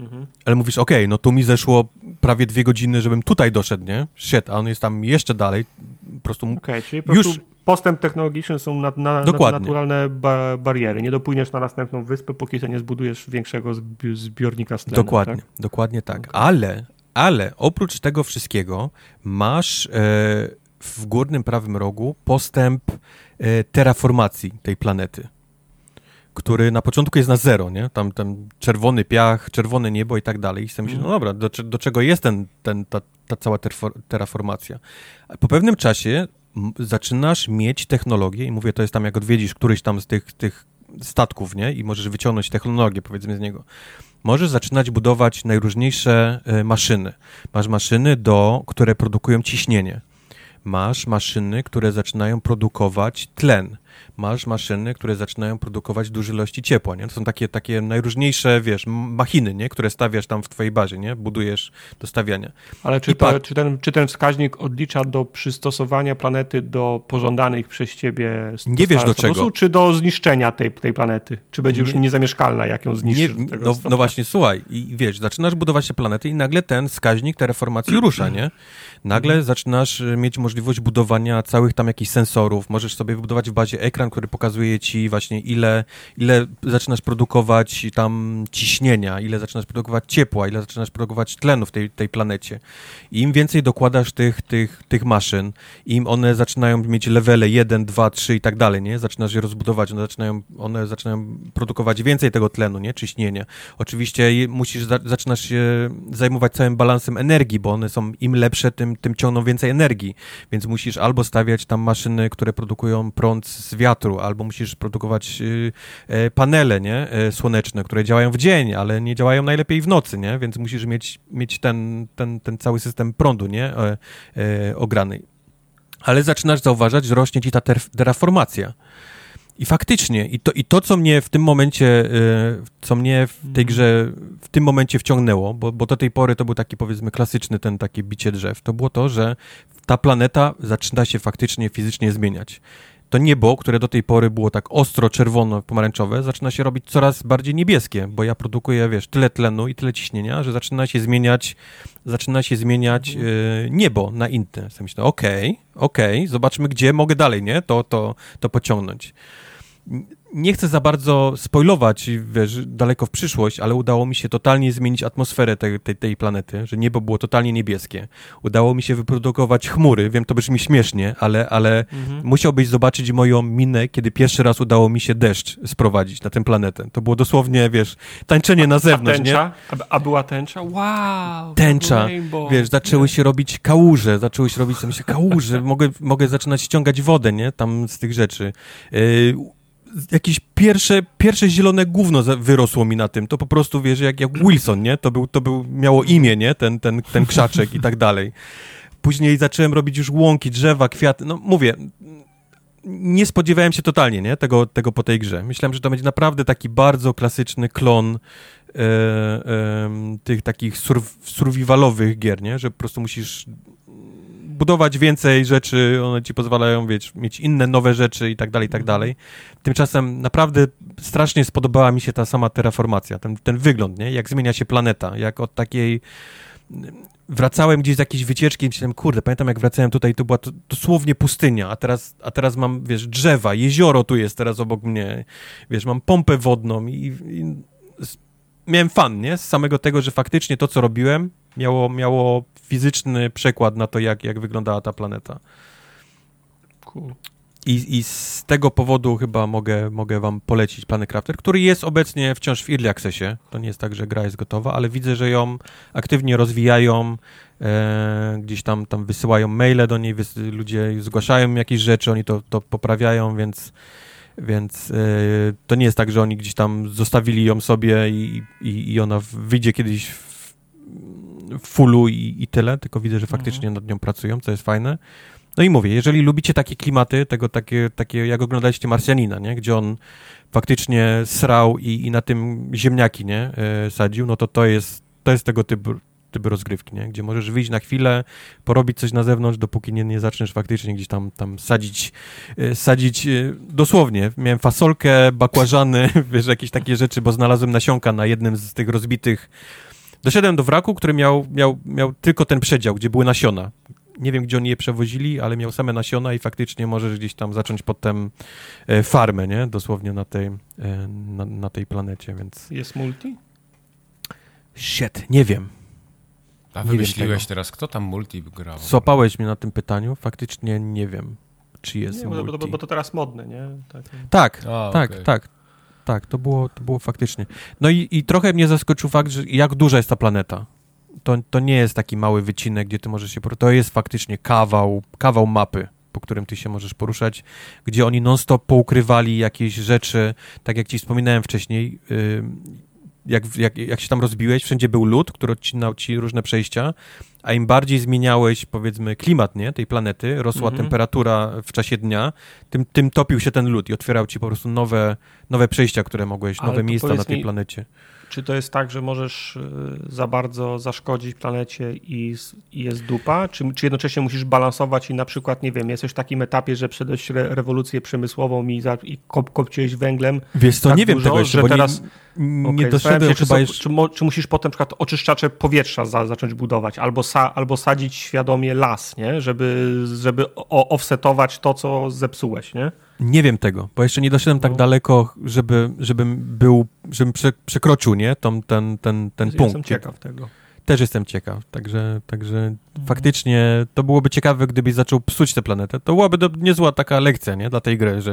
S3: Mhm.
S2: Ale mówisz, okej, no tu mi zeszło prawie dwie godziny, żebym tutaj doszedł, nie? Shit, a on jest tam jeszcze dalej. Po prostu
S3: Okej, okay, czyli po
S2: już...
S3: prostu postęp technologiczny są na, na, naturalne ba bariery. Nie dopłyniesz na następną wyspę, póki nie zbudujesz większego zbi zbiornika z
S2: Dokładnie,
S3: tak?
S2: dokładnie tak. Okay. Ale, ale oprócz tego wszystkiego masz e, w górnym prawym rogu postęp e, terraformacji tej planety który na początku jest na zero, nie? Tam, tam czerwony piach, czerwone niebo i tak dalej. I sobie myślę, no dobra, do, do czego jest ten, ten, ta, ta cała terraformacja? Po pewnym czasie zaczynasz mieć technologię i mówię, to jest tam jak odwiedzisz któryś tam z tych, tych statków, nie? I możesz wyciągnąć technologię, powiedzmy, z niego. Możesz zaczynać budować najróżniejsze e, maszyny. Masz maszyny, do, które produkują ciśnienie. Masz maszyny, które zaczynają produkować tlen masz maszyny, które zaczynają produkować duże ilości ciepła, nie? To są takie, takie najróżniejsze, wiesz, machiny, nie? Które stawiasz tam w twojej bazie, nie? Budujesz do stawiania.
S3: Ale czy, czy, ten, czy ten wskaźnik odlicza do przystosowania planety do pożądanych przez ciebie
S2: Nie wiesz do czego.
S3: Czy do zniszczenia tej, tej planety? Czy będzie już niezamieszkalna, jak ją zniszczysz? Nie,
S2: no, no, właśnie, słuchaj, i wiesz, zaczynasz budować te planety i nagle ten wskaźnik tej reformacji rusza, nie? Nagle mhm. zaczynasz y, mieć możliwość budowania całych tam jakichś sensorów, możesz sobie wybudować w bazie ekran, który pokazuje ci właśnie ile, ile zaczynasz produkować tam ciśnienia, ile zaczynasz produkować ciepła, ile zaczynasz produkować tlenu w tej, tej planecie. I im więcej dokładasz tych, tych, tych maszyn, im one zaczynają mieć levele 1, 2, 3 i tak dalej, nie? Zaczynasz je rozbudować, one zaczynają, one zaczynają produkować więcej tego tlenu, nie? Ciśnienia. Oczywiście musisz, zaczynasz się zajmować całym balansem energii, bo one są im lepsze, tym, tym ciągną więcej energii, więc musisz albo stawiać tam maszyny, które produkują prąd z wiatru, albo musisz produkować y, e, panele, nie, e, słoneczne, które działają w dzień, ale nie działają najlepiej w nocy, nie, więc musisz mieć, mieć ten, ten, ten cały system prądu, nie, e, ograny. Ale zaczynasz zauważać, że rośnie ci ta terraformacja. I faktycznie, i to, i to, co mnie w tym momencie, co mnie w tej grze w tym momencie wciągnęło, bo, bo do tej pory to był taki, powiedzmy, klasyczny ten takie bicie drzew, to było to, że ta planeta zaczyna się faktycznie fizycznie zmieniać to niebo, które do tej pory było tak ostro czerwono-pomarańczowe, zaczyna się robić coraz bardziej niebieskie, bo ja produkuję, wiesz, tyle tlenu i tyle ciśnienia, że zaczyna się zmieniać, zaczyna się zmieniać yy, niebo na inne. Myślę, okej, okay, okej, okay, zobaczmy, gdzie mogę dalej, nie, to, to, to pociągnąć nie chcę za bardzo spoilować, wiesz, daleko w przyszłość, ale udało mi się totalnie zmienić atmosferę tej, tej, tej, planety, że niebo było totalnie niebieskie. Udało mi się wyprodukować chmury, wiem, to brzmi śmiesznie, ale, ale mhm. musiałbyś zobaczyć moją minę, kiedy pierwszy raz udało mi się deszcz sprowadzić na tę planetę. To było dosłownie, wiesz, tańczenie na zewnątrz,
S3: a
S2: tęcza?
S3: nie? A, a była tęcza? Wow!
S2: Tęcza, wiesz, zaczęły się robić kałuże, zaczęły się robić, się kałuże, mogę, mogę zaczynać ściągać wodę, nie, tam z tych rzeczy. Yy, jakieś pierwsze, pierwsze zielone gówno wyrosło mi na tym. To po prostu, wiesz, jak, jak Wilson, nie? To, był, to był, miało imię, nie? Ten, ten, ten krzaczek i tak dalej. Później zacząłem robić już łąki, drzewa, kwiaty. No mówię, nie spodziewałem się totalnie, nie? Tego, tego po tej grze. Myślałem, że to będzie naprawdę taki bardzo klasyczny klon e, e, tych takich surv survivalowych gier, nie? Że po prostu musisz budować więcej rzeczy, one ci pozwalają wiesz, mieć inne nowe rzeczy i tak dalej, i tak mhm. dalej. Tymczasem naprawdę strasznie spodobała mi się ta sama terraformacja, ten, ten wygląd, nie? Jak zmienia się planeta, jak od takiej wracałem gdzieś z jakiejś wycieczki i myślałem, kurde, pamiętam jak wracałem tutaj, to była to, dosłownie pustynia, a teraz, a teraz mam, wiesz, drzewa, jezioro tu jest teraz obok mnie, wiesz, mam pompę wodną i, i miałem fan, nie? Z samego tego, że faktycznie to, co robiłem, miało, miało fizyczny przekład na to, jak, jak wyglądała ta planeta. Cool. I, I z tego powodu chyba mogę, mogę wam polecić Planet Crafter, który jest obecnie wciąż w Early Accessie. To nie jest tak, że gra jest gotowa, ale widzę, że ją aktywnie rozwijają, e, gdzieś tam, tam wysyłają maile do niej, ludzie zgłaszają jakieś rzeczy, oni to, to poprawiają, więc więc e, to nie jest tak, że oni gdzieś tam zostawili ją sobie i, i, i ona wyjdzie kiedyś w fullu i, i, tyle, tylko widzę, że faktycznie mhm. nad nią pracują, co jest fajne. No i mówię, jeżeli lubicie takie klimaty, tego takie, takie jak oglądaliście Marsjanina, nie? gdzie on faktycznie srał i, i na tym ziemniaki nie? E, sadził, no to to jest, to jest tego typu, typu rozgrywki, nie? gdzie możesz wyjść na chwilę, porobić coś na zewnątrz, dopóki nie, nie zaczniesz faktycznie gdzieś tam, tam sadzić, e, sadzić e, dosłownie. Miałem fasolkę, bakłażany, wiesz, jakieś takie rzeczy, bo znalazłem nasionka na jednym z tych rozbitych Doszedłem do wraku, który miał, miał, miał tylko ten przedział, gdzie były nasiona. Nie wiem, gdzie oni je przewozili, ale miał same nasiona i faktycznie możesz gdzieś tam zacząć potem e, farmę, nie? Dosłownie na tej, e, na, na tej planecie, więc...
S3: Jest multi?
S2: Shit, nie wiem.
S1: A
S2: Nie
S1: wymyśliłeś
S2: wiem
S1: teraz, kto tam multi grał?
S2: Złapałeś mnie na tym pytaniu. Faktycznie nie wiem, czy jest
S3: Nie, bo,
S2: multi.
S3: bo, bo to teraz modne, nie? Tak.
S2: Tak,
S1: A,
S2: tak,
S1: okej.
S2: tak. Tak, to było, to było faktycznie. No i, i trochę mnie zaskoczył fakt, że jak duża jest ta planeta. To, to nie jest taki mały wycinek, gdzie ty możesz się. To jest faktycznie kawał, kawał mapy, po którym ty się możesz poruszać, gdzie oni non-stop poukrywali jakieś rzeczy, tak jak ci wspominałem wcześniej, jak, jak, jak się tam rozbiłeś, wszędzie był lód, który odcinał ci różne przejścia, a im bardziej zmieniałeś, powiedzmy, klimat nie, tej planety, rosła
S3: Mhm.
S2: temperatura w czasie dnia, tym, tym topił się ten lód i otwierał ci po prostu nowe, nowe przejścia, które mogłeś,
S3: Ale
S2: nowe miejsca na tej
S3: mi-
S2: planecie.
S3: Czy to jest tak, że możesz y, za bardzo zaszkodzić planecie i, jest dupa? Czy, czy jednocześnie musisz balansować i na przykład, nie wiem, jesteś w takim etapie, że przedłeś re, rewolucję przemysłową i, za, i kop, kopciłeś węglem?
S2: Wiesz co,
S3: tak
S2: nie wiem
S3: dużo,
S2: tego jeszcze,
S3: że
S2: bo
S3: teraz-
S2: nie, nie doszedłem
S3: zastanawiam się, czy,
S2: chyba
S3: są,
S2: jeszcze...
S3: czy, czy musisz potem na przykład oczyszczacze powietrza za, zacząć budować, albo, sa, albo sadzić świadomie las, nie? Żeby, żeby offsetować to, co zepsułeś, nie?
S2: Nie wiem tego, bo jeszcze nie doszedłem tak
S3: No.
S2: daleko, żeby, żebym był, żebym prze, przekroczył, nie, tą, ten, ten, ten
S3: Jestem
S2: punkt.
S3: ciekaw tego.
S2: Też jestem ciekaw, także, także faktycznie to byłoby ciekawe, gdybyś zaczął psuć tę planetę. To byłaby do, niezła taka lekcja, nie, dla tej gry, że,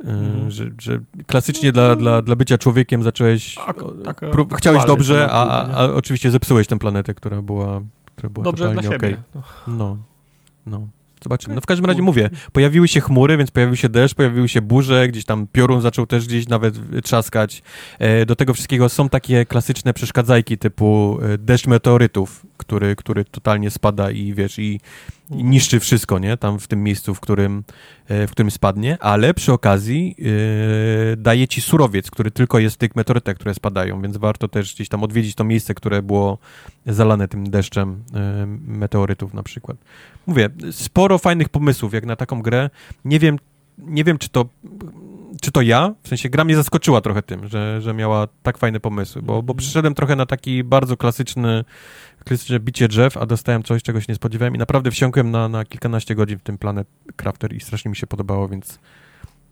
S2: y,
S3: Mhm.
S2: że, że klasycznie dla, dla, dla bycia człowiekiem zacząłeś,
S3: Ak- taka
S2: prób, chciałeś dobrze, a, a, a oczywiście zepsułeś tę planetę, która była, która była
S3: Dobrze dla
S2: totalnie
S3: siebie.
S2: okej.
S3: No.
S2: No, no. Zobaczymy. No w każdym razie mówię, pojawiły się chmury, więc pojawił się deszcz, pojawiły się burze, gdzieś tam piorun zaczął też gdzieś nawet trzaskać. E, Do tego wszystkiego są takie klasyczne przeszkadzajki typu e, deszcz meteorytów, który, który totalnie spada i wiesz, i, i niszczy wszystko, nie? Tam w tym miejscu, w którym, e, w którym spadnie, ale przy okazji e, daje ci surowiec, który tylko jest w tych meteorytach, które spadają, więc warto też gdzieś tam odwiedzić to miejsce, które było zalane tym deszczem e, meteorytów na przykład. Mówię, sporo fajnych pomysłów jak na taką grę. Nie wiem, nie wiem czy to czy to ja, w sensie gra mnie zaskoczyła trochę tym, że, że miała tak fajne pomysły, bo, bo przyszedłem trochę na taki bardzo klasyczny, klasyczne bicie drzew, a dostałem coś, czego się nie spodziewałem i naprawdę wsiąkłem na, na kilkanaście godzin w tym Planet Crafter i strasznie mi się podobało, więc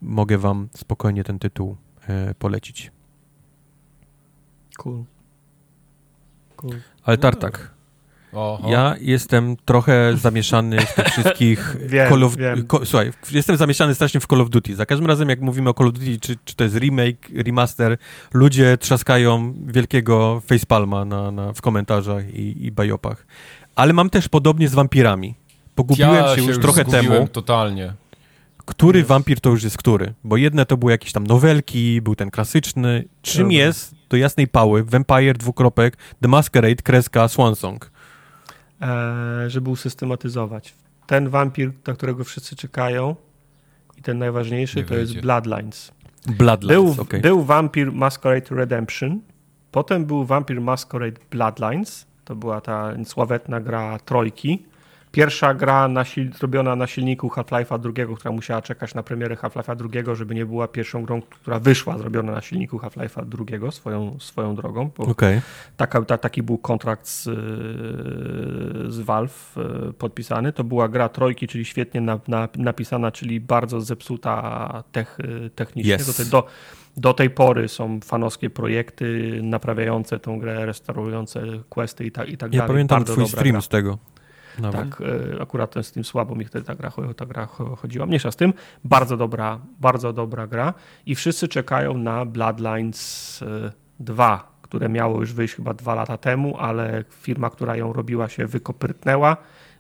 S2: mogę wam spokojnie ten tytuł e, polecić.
S3: Cool. Cool.
S2: Ale Tartak,
S1: Oho.
S2: ja jestem trochę zamieszany w tych wszystkich
S3: Wiem,
S2: Call of...
S3: wiem.
S2: Ko, słuchaj, jestem zamieszany strasznie w Call of Duty. Za każdym razem, jak mówimy o Call of Duty, czy, czy to jest remake, remaster, ludzie trzaskają wielkiego facepalma na, na, w komentarzach i, i bajopach. Ale mam też podobnie z wampirami. Pogubiłem
S1: ja
S2: się już trochę
S1: zgubiłem
S2: temu,
S1: totalnie.
S2: który wampir to już jest który. Bo jedne to były jakieś tam nowelki, był ten klasyczny. Czym
S3: Dobra.
S2: jest do jasnej pały Vampire, dwukropek, The Masquerade, kreska, Swansong?
S3: E, żeby usystematyzować. Ten wampir, na którego wszyscy czekają i ten najważniejszy,
S1: Nie
S3: to jest. Bloodlines.
S2: Bloodlines,
S3: Był,
S2: okej.
S3: był Vampir Masquerade Redemption, potem był Vampir Masquerade Bloodlines, to była ta sławetna gra trojki. Pierwsza gra na sil- zrobiona na silniku Half-Life'a drugiego, która musiała czekać na premierę Half-Life'a drugiego, żeby nie była pierwszą grą, która wyszła zrobiona na silniku Half-Life'a drugiego swoją, swoją drogą, bo
S2: Okej.
S3: Taka, ta, taki był kontrakt z, z Valve e, podpisany. To była gra trojki, czyli świetnie na, na, napisana, czyli bardzo zepsuta tech, technicznie.
S2: Yes.
S3: Do, tej, do, do tej pory są fanowskie projekty naprawiające tą grę, restaurujące questy i, tak i tak
S2: Ja
S3: dalej.
S2: pamiętam
S3: Bardzo
S2: twój stream
S3: gra.
S2: z tego. Nawet.
S3: Tak, e, akurat ten Steam słabo mi wtedy ta gra, ta gra cho- chodziła. Mniejsza z tym, bardzo dobra, bardzo dobra gra i wszyscy czekają na Bloodlines e, 2, które miało już wyjść chyba dwa lata temu, ale firma, która ją robiła się wykopyrtnęła.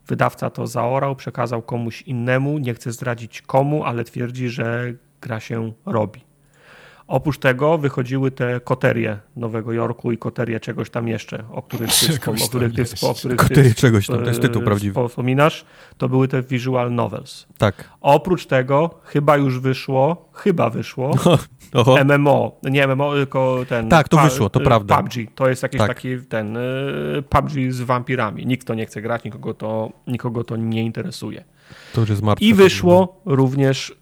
S3: Wydawca to zaorał, przekazał komuś innemu, nie chce zdradzić komu, ale twierdzi, że gra się robi. Oprócz tego wychodziły te koterie Nowego Jorku i koterie czegoś tam jeszcze, o których ty, wspom- o których ty, o których
S2: Koterie
S3: ty
S2: czegoś tam, to jest tytuł
S3: e,
S2: prawdziwy.
S3: Wspominasz, to były te visual novels.
S2: Tak.
S3: Oprócz tego chyba już wyszło, chyba wyszło
S2: Oho.
S3: MMO, nie MMO, tylko ten...
S2: Tak, to wyszło, to
S3: y,
S2: prawda.
S3: PUBG, to jest jakiś
S2: Tak.
S3: taki ten y, PUBG z wampirami. Nikt to nie chce grać, nikogo to, nikogo to nie interesuje.
S2: To już jest martwe.
S3: I wyszło również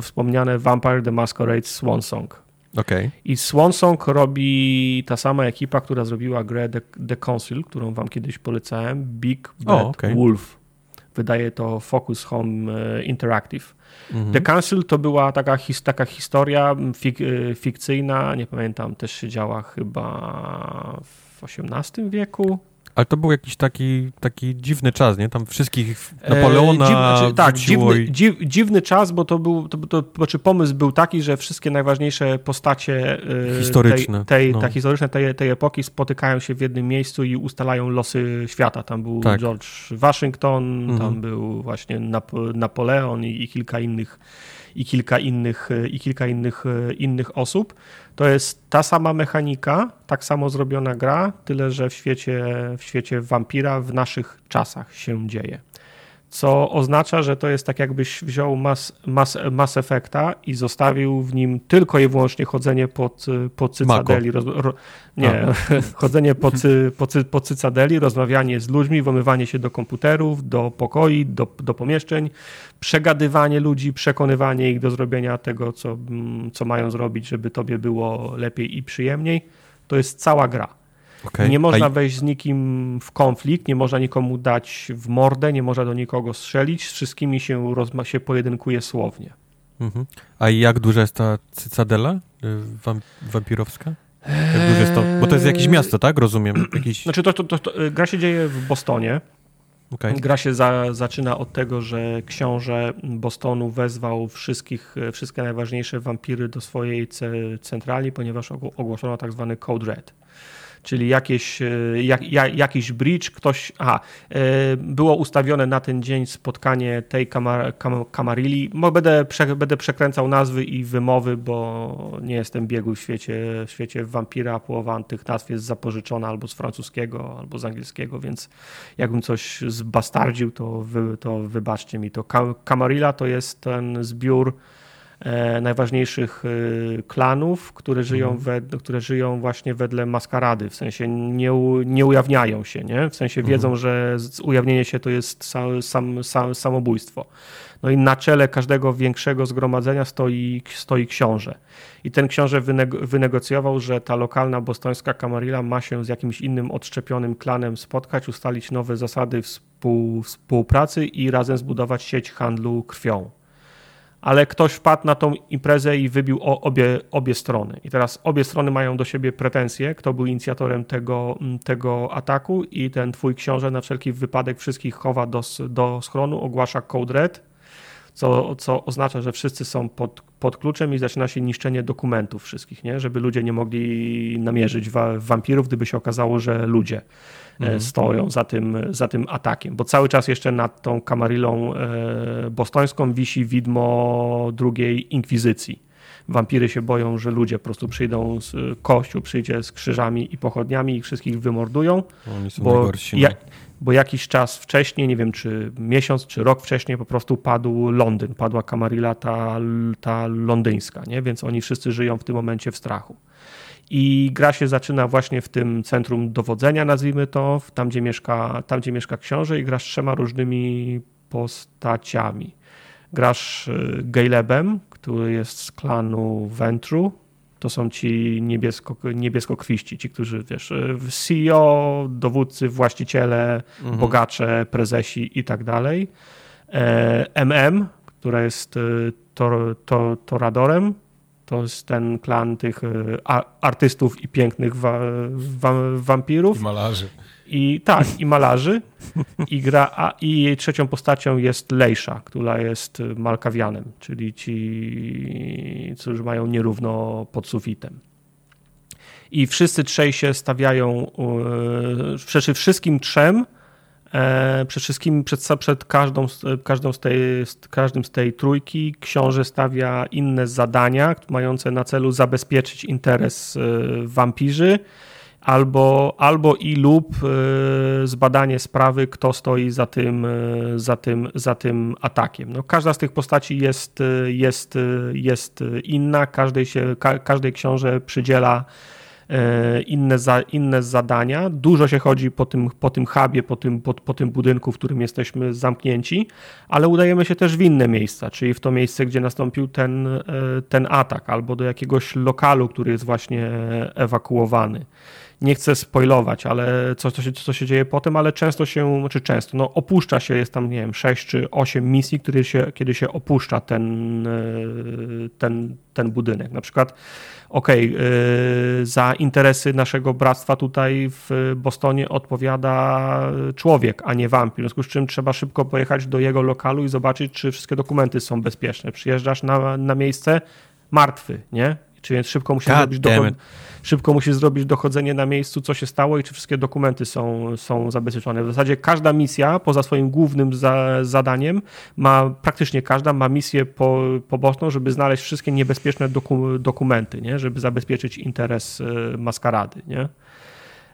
S3: wspomniane Vampire the Masquerade Swan Song.
S2: Okay.
S3: I Swansong robi ta sama ekipa, która zrobiła grę The, The Council, którą wam kiedyś polecałem, Big Bad okay. Wolf. Wydaje to Focus Home e, Interactive. Mhm. The Council to była taka, his, taka historia fik, e, fikcyjna, nie pamiętam, też się działa chyba w XVIII wieku.
S2: Ale to był jakiś taki, taki dziwny czas, nie? Tam wszystkich Napoleona e, dziw,
S3: Tak, dziwny, i... dziw, dziwny czas, bo to był, to, to, znaczy pomysł był taki, że wszystkie najważniejsze postacie
S2: e, historyczne,
S3: tej, tej, no. tak, historyczne tej, tej epoki spotykają się w jednym miejscu i ustalają losy świata. Tam był tak. George Washington, mhm. tam był właśnie Nap Napoleon i, i kilka innych i kilka innych, i kilka innych, innych osób. To jest ta sama mechanika, tak samo zrobiona gra, tyle że w świecie, w świecie wampira w naszych czasach się dzieje co oznacza, że to jest tak jakbyś wziął Mass, Mass, Mass Effecta i zostawił w nim tylko i wyłącznie chodzenie po, po cycadeli. Roz, ro, nie, chodzenie po, cy, po, cy, po cycadeli, rozmawianie z ludźmi, wymywanie się do komputerów, do pokoi, do, do pomieszczeń, przegadywanie ludzi, przekonywanie ich do zrobienia tego, co, mm, co mają zrobić, żeby tobie było lepiej i przyjemniej. To jest cała gra. Okay. Nie można wejść z nikim w konflikt, nie można nikomu dać w mordę, nie można do nikogo strzelić, z wszystkimi się, rozma- się pojedynkuje słownie.
S2: Mhm. A jak duża jest ta cycadela y, wam- wampirowska? Jak duże jest to? Bo to jest jakieś miasto, tak? Rozumiem. Jakiś...
S3: Znaczy, to, to, to, to gra się dzieje w Bostonie. Okay. Gra się za, zaczyna od tego, że książę Bostonu wezwał wszystkich, wszystkie najważniejsze wampiry do swojej centrali, ponieważ ogłoszono tak zwany Code Red czyli jakieś, e, jak, jakiś bridge, ktoś, aha, e, było ustawione na ten dzień spotkanie tej kamar, kam, będę, prze, będę przekręcał nazwy i wymowy, bo nie jestem biegły w świecie, w świecie wampira, połowa tych nazw jest zapożyczona albo z francuskiego, albo z angielskiego, więc jakbym coś zbastardził, to, wy, to wybaczcie mi to. Camarilla to jest ten zbiór najważniejszych e, klanów, które żyją, mhm. które żyją właśnie wedle maskarady, w sensie nie, nie ujawniają się, nie? w sensie wiedzą, mhm. że ujawnienie się to jest sam, sam, sam, samobójstwo. No i na czele każdego większego zgromadzenia stoi, stoi książę. I ten książę wynegocjował, że ta lokalna bostońska kamarilla ma się z jakimś innym odszczepionym klanem spotkać, ustalić nowe zasady współ, współpracy i razem zbudować sieć handlu krwią ale ktoś wpadł na tą imprezę i wybił obie, obie strony. I teraz obie strony mają do siebie pretensje, kto był inicjatorem tego, tego ataku i ten twój książę na wszelki wypadek wszystkich chowa do, do schronu, ogłasza code red, co, co oznacza, że wszyscy są pod, pod kluczem i zaczyna się niszczenie dokumentów wszystkich, nie? żeby ludzie nie mogli namierzyć wa wampirów, gdyby się okazało, że ludzie mhm. stoją za tym, za tym atakiem, bo cały czas jeszcze nad tą kamarylą e, bostońską wisi widmo drugiej inkwizycji. Wampiry się boją, że ludzie po prostu przyjdą, z, kościół przyjdzie z krzyżami i pochodniami i wszystkich wymordują.
S2: Oni są bo, ja,
S3: bo jakiś czas wcześniej, nie wiem czy miesiąc, czy rok wcześniej po prostu padł Londyn, padła Kamarilla ta, ta londyńska, nie? więc oni wszyscy żyją w tym momencie w strachu. I gra się zaczyna właśnie w tym centrum dowodzenia, nazwijmy to, tam gdzie mieszka, tam, gdzie mieszka książę i grasz trzema różnymi postaciami. Grasz y, Galebem, który jest z klanu Ventru, to są ci niebiesko, niebieskokwiści, ci, którzy, wiesz, y, CEO, dowódcy, właściciele, mhm. bogacze, prezesi i tak dalej. MM, która jest y, tor, tor, Toradorem, to jest ten klan tych e, artystów i pięknych wa, wa, wampirów.
S1: I malarzy.
S3: I tak, i malarzy. I, gra, a, I jej trzecią postacią jest Lejsza, która jest Malkawianem, czyli ci, którzy mają nierówno pod sufitem. I wszyscy trzej się stawiają, yy, przede wszystkim trzem, E, przed wszystkim przed, przed każdą, każdą z tej, każdym z tej trójki książę stawia inne zadania, mające na celu zabezpieczyć interes e, wampirzy, albo, albo i lub e, zbadanie sprawy, kto stoi za tym, za tym, za tym atakiem. No, każda z tych postaci jest, jest, jest inna, każdej, się, każdej książę przydziela e, inne, za, inne zadania. Dużo się chodzi po tym, po tym hubie, po tym, po, po tym budynku, w którym jesteśmy zamknięci, ale udajemy się też w inne miejsca, czyli w to miejsce, gdzie nastąpił ten, e, ten atak, albo do jakiegoś lokalu, który jest właśnie ewakuowany nie chcę spoilować, ale co, co, się, co się dzieje potem, ale często się, czy znaczy często, no opuszcza się, jest tam, nie wiem, 6 czy 8 misji, kiedy się, kiedy się opuszcza ten, e, ten, ten budynek. Na przykład, okej, okay, za interesy naszego bractwa tutaj w Bostonie odpowiada człowiek, a nie wampir, w związku z czym trzeba szybko pojechać do jego lokalu i zobaczyć, czy wszystkie dokumenty są bezpieczne. Przyjeżdżasz na, na miejsce martwy, nie? Czy więc szybko musisz, zrobić dochod... szybko musisz zrobić dochodzenie na miejscu, co się stało i czy wszystkie dokumenty są, są zabezpieczone. W zasadzie każda misja, poza swoim głównym za, zadaniem, ma praktycznie każda ma misję po, poboczną, żeby znaleźć wszystkie niebezpieczne doku, dokumenty, nie? żeby zabezpieczyć interes e, maskarady. Nie?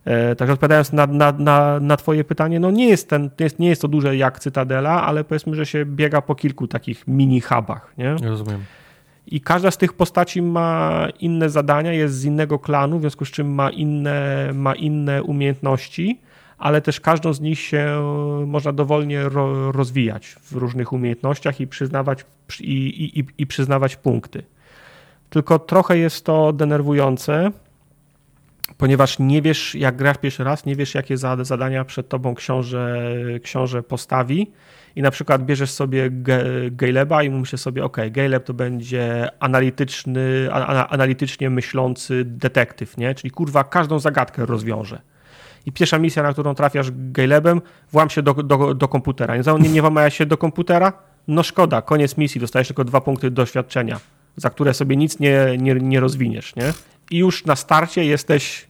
S3: E, także odpowiadając na, na, na, na, Twoje pytanie, no nie jest, ten, nie, jest, nie jest to duże jak Cytadela, ale powiedzmy, że się biega po kilku takich mini-hubach. Nie?
S2: Rozumiem.
S3: I każda z tych postaci ma inne zadania, jest z innego klanu, w związku z czym ma inne, ma inne umiejętności, ale też każdą z nich się można dowolnie ro, rozwijać w różnych umiejętnościach i przyznawać, i, i, i przyznawać punkty. Tylko trochę jest to denerwujące, ponieważ nie wiesz, jak grasz pierwszy raz, nie wiesz, jakie zadania przed tobą książę, książę postawi i na przykład bierzesz sobie Gayleba i mówisz sobie, ok, Gayleb to będzie analityczny, analitycznie myślący detektyw, nie? Czyli kurwa każdą zagadkę rozwiąże. I pierwsza misja, na którą trafiasz Gaylebem, włam się do, do, do komputera. Nie, nie, się do komputera? No szkoda, koniec misji, dostajesz tylko dwa punkty doświadczenia, za które sobie nic nie, nie, nie rozwiniesz, nie? I już na starcie jesteś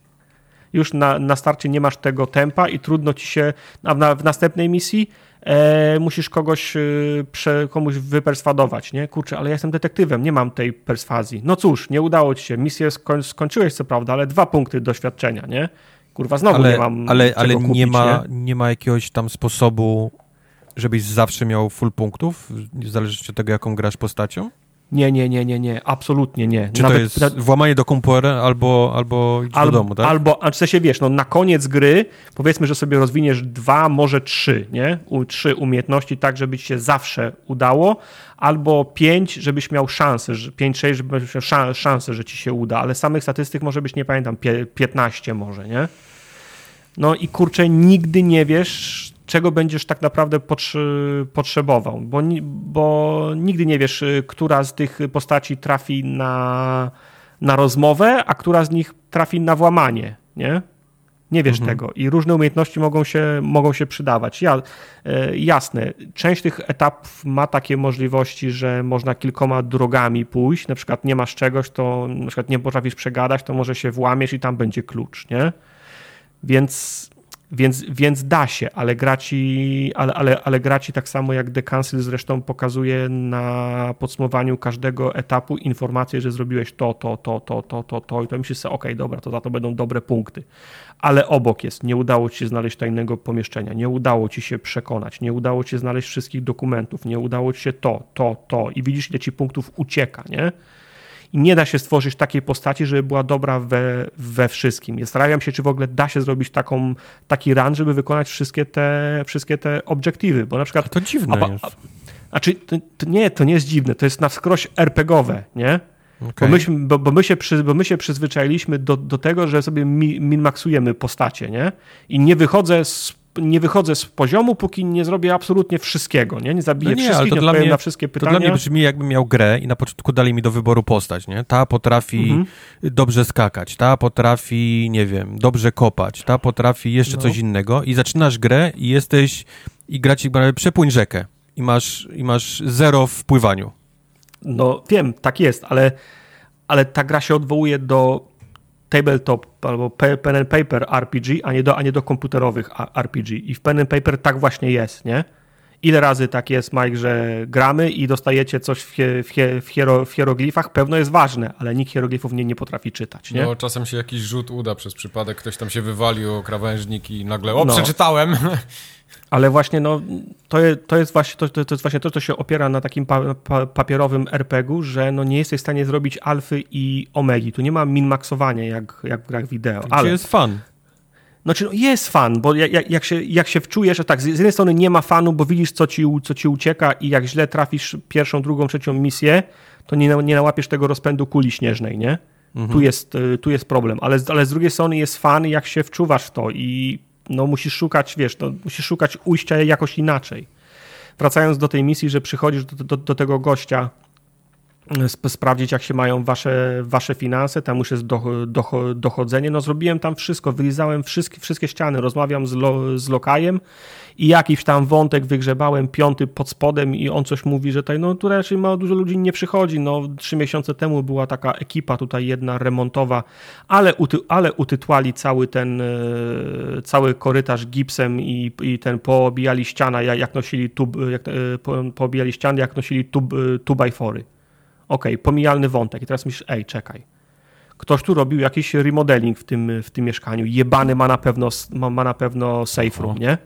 S3: już na, na starcie nie masz tego tempa i trudno ci się a w, na, w następnej misji e, musisz kogoś, e, prze, komuś wyperswadować, nie? Kurczę, ale ja jestem detektywem, nie mam tej perswazji. No cóż, nie udało ci się, misję skoń, skończyłeś co prawda, ale dwa punkty doświadczenia, nie? Kurwa, znowu
S2: ale,
S3: nie mam
S2: Ale, ale
S3: kupić,
S2: nie, ma, nie? nie ma jakiegoś tam sposobu, żebyś zawsze miał full punktów, w zależności od tego, jaką grasz postacią?
S3: Nie, nie, nie, nie, nie, absolutnie nie.
S2: Czy Nawet, to jest włamanie do komputera albo, albo idź
S3: al,
S2: do domu, tak?
S3: Albo, a w sensie wiesz, no na koniec gry powiedzmy, że sobie rozwiniesz dwa, może trzy, nie? U, trzy umiejętności tak, żeby ci się zawsze udało, albo pięć, żebyś miał szansę, że, pięć, sześć, żebyś miał szansę, że ci się uda, ale samych statystyk może być, nie pamiętam, piętnaście może, nie? No i kurczę, nigdy nie wiesz, czego będziesz tak naprawdę potrzebował, bo, bo nigdy nie wiesz, y, która z tych postaci trafi na, na rozmowę, a która z nich trafi na włamanie, nie? Nie wiesz mhm. tego i różne umiejętności mogą się, mogą się przydawać. Ja, e, jasne, część tych etapów ma takie możliwości, że można kilkoma drogami pójść. Na przykład nie masz czegoś, to na przykład nie potrafisz przegadać, to może się włamiesz i tam będzie klucz, nie? Więc więc, więc da się, ale gra ci, ale, ale, ale tak samo jak The Council zresztą pokazuje na podsumowaniu każdego etapu informację, że zrobiłeś to, to, to, to, to, to, to i to myślisz sobie, okej, okay, dobra, to za to będą dobre punkty. Ale obok jest, nie udało ci się znaleźć tajnego pomieszczenia, nie udało ci się przekonać, nie udało ci się znaleźć wszystkich dokumentów, nie udało ci się to, to, to i widzisz, ile ci punktów ucieka, nie? I nie da się stworzyć takiej postaci, żeby była dobra we, we wszystkim. Zastanawiam się, czy w ogóle da się zrobić taką, taki run, żeby wykonać wszystkie te, wszystkie te obiektywy, bo na przykład... A
S2: to dziwne a, jest. A,
S3: a, czy, to, to, nie, to nie jest dziwne, to jest na wskroś RPGowe, nie? Okay. Bo, myśmy, bo, bo, my się przy, bo my się przyzwyczailiśmy do, do tego, że sobie min-maksujemy postacie, nie? I nie wychodzę z nie wychodzę z poziomu, póki nie zrobię absolutnie wszystkiego, nie? Nie zabiję no nie, wszystkich, nie odpowiem mnie, na wszystkie pytania.
S2: To dla mnie brzmi jakbym miał grę i na początku dali mi do wyboru postać, nie? Ta potrafi mhm. dobrze skakać, ta potrafi, nie wiem, dobrze kopać, ta potrafi jeszcze no. coś innego i zaczynasz grę i jesteś, i gra ci przepłyń rzekę i masz, i masz zero w pływaniu.
S3: No wiem, tak jest, ale, ale ta gra się odwołuje do tabletop albo pen and paper RPG, a nie do, a nie do komputerowych RPG. I w pen and paper tak właśnie jest, nie? Ile razy tak jest, Mike, że gramy i dostajecie coś w, w, w, hiero, w hieroglifach? Pewno jest ważne, ale nikt hieroglifów nie, nie potrafi czytać, nie?
S1: No, czasem się jakiś rzut uda przez przypadek, ktoś tam się wywalił o krawężnik i nagle, o, no. przeczytałem!
S3: Ale właśnie no, to, jest, to, jest właśnie, to, to jest właśnie to, co się opiera na takim pa, pa, papierowym RPG-u, że no nie jesteś w stanie zrobić alfy i omegi. Tu nie ma min-maxowania jak, jak w grach wideo.
S2: To
S3: ale
S2: jest fan.
S3: Znaczy, no jest fan, bo jak, jak, się, jak się wczujesz, że tak, z jednej strony nie ma fanu, bo widzisz, co ci, co ci ucieka i jak źle trafisz pierwszą, drugą, trzecią misję, to nie, nie nałapiesz tego rozpędu kuli śnieżnej, nie? Mhm. Tu, jest, y, tu jest problem, ale, ale z drugiej strony jest fan, jak się wczuwasz w to i no musisz szukać, wiesz, no, musisz szukać ujścia jakoś inaczej. Wracając do tej misji, że przychodzisz do, do, do tego gościa, sprawdzić, jak się mają wasze, wasze finanse, tam już jest do, do, dochodzenie. No zrobiłem tam wszystko, wylizałem wszystkie, wszystkie ściany, rozmawiam z, lo, z lokajem i jakiś tam wątek wygrzebałem, piąty pod spodem i on coś mówi, że tutaj, no tu raczej mało dużo ludzi nie przychodzi, no trzy miesiące temu była taka ekipa tutaj jedna remontowa, ale, uty, ale utytłali cały ten, e, cały korytarz gipsem i, i ten poobijali ściana, jak nosili tub, jak, e, poobijali ściany, jak nosili tub, e, tubajfory ok, pomijalny wątek. I teraz myślisz, ej, czekaj. Ktoś tu robił jakiś remodeling w tym, w tym mieszkaniu. Jebany ma na pewno, ma, ma na pewno safe room, nie?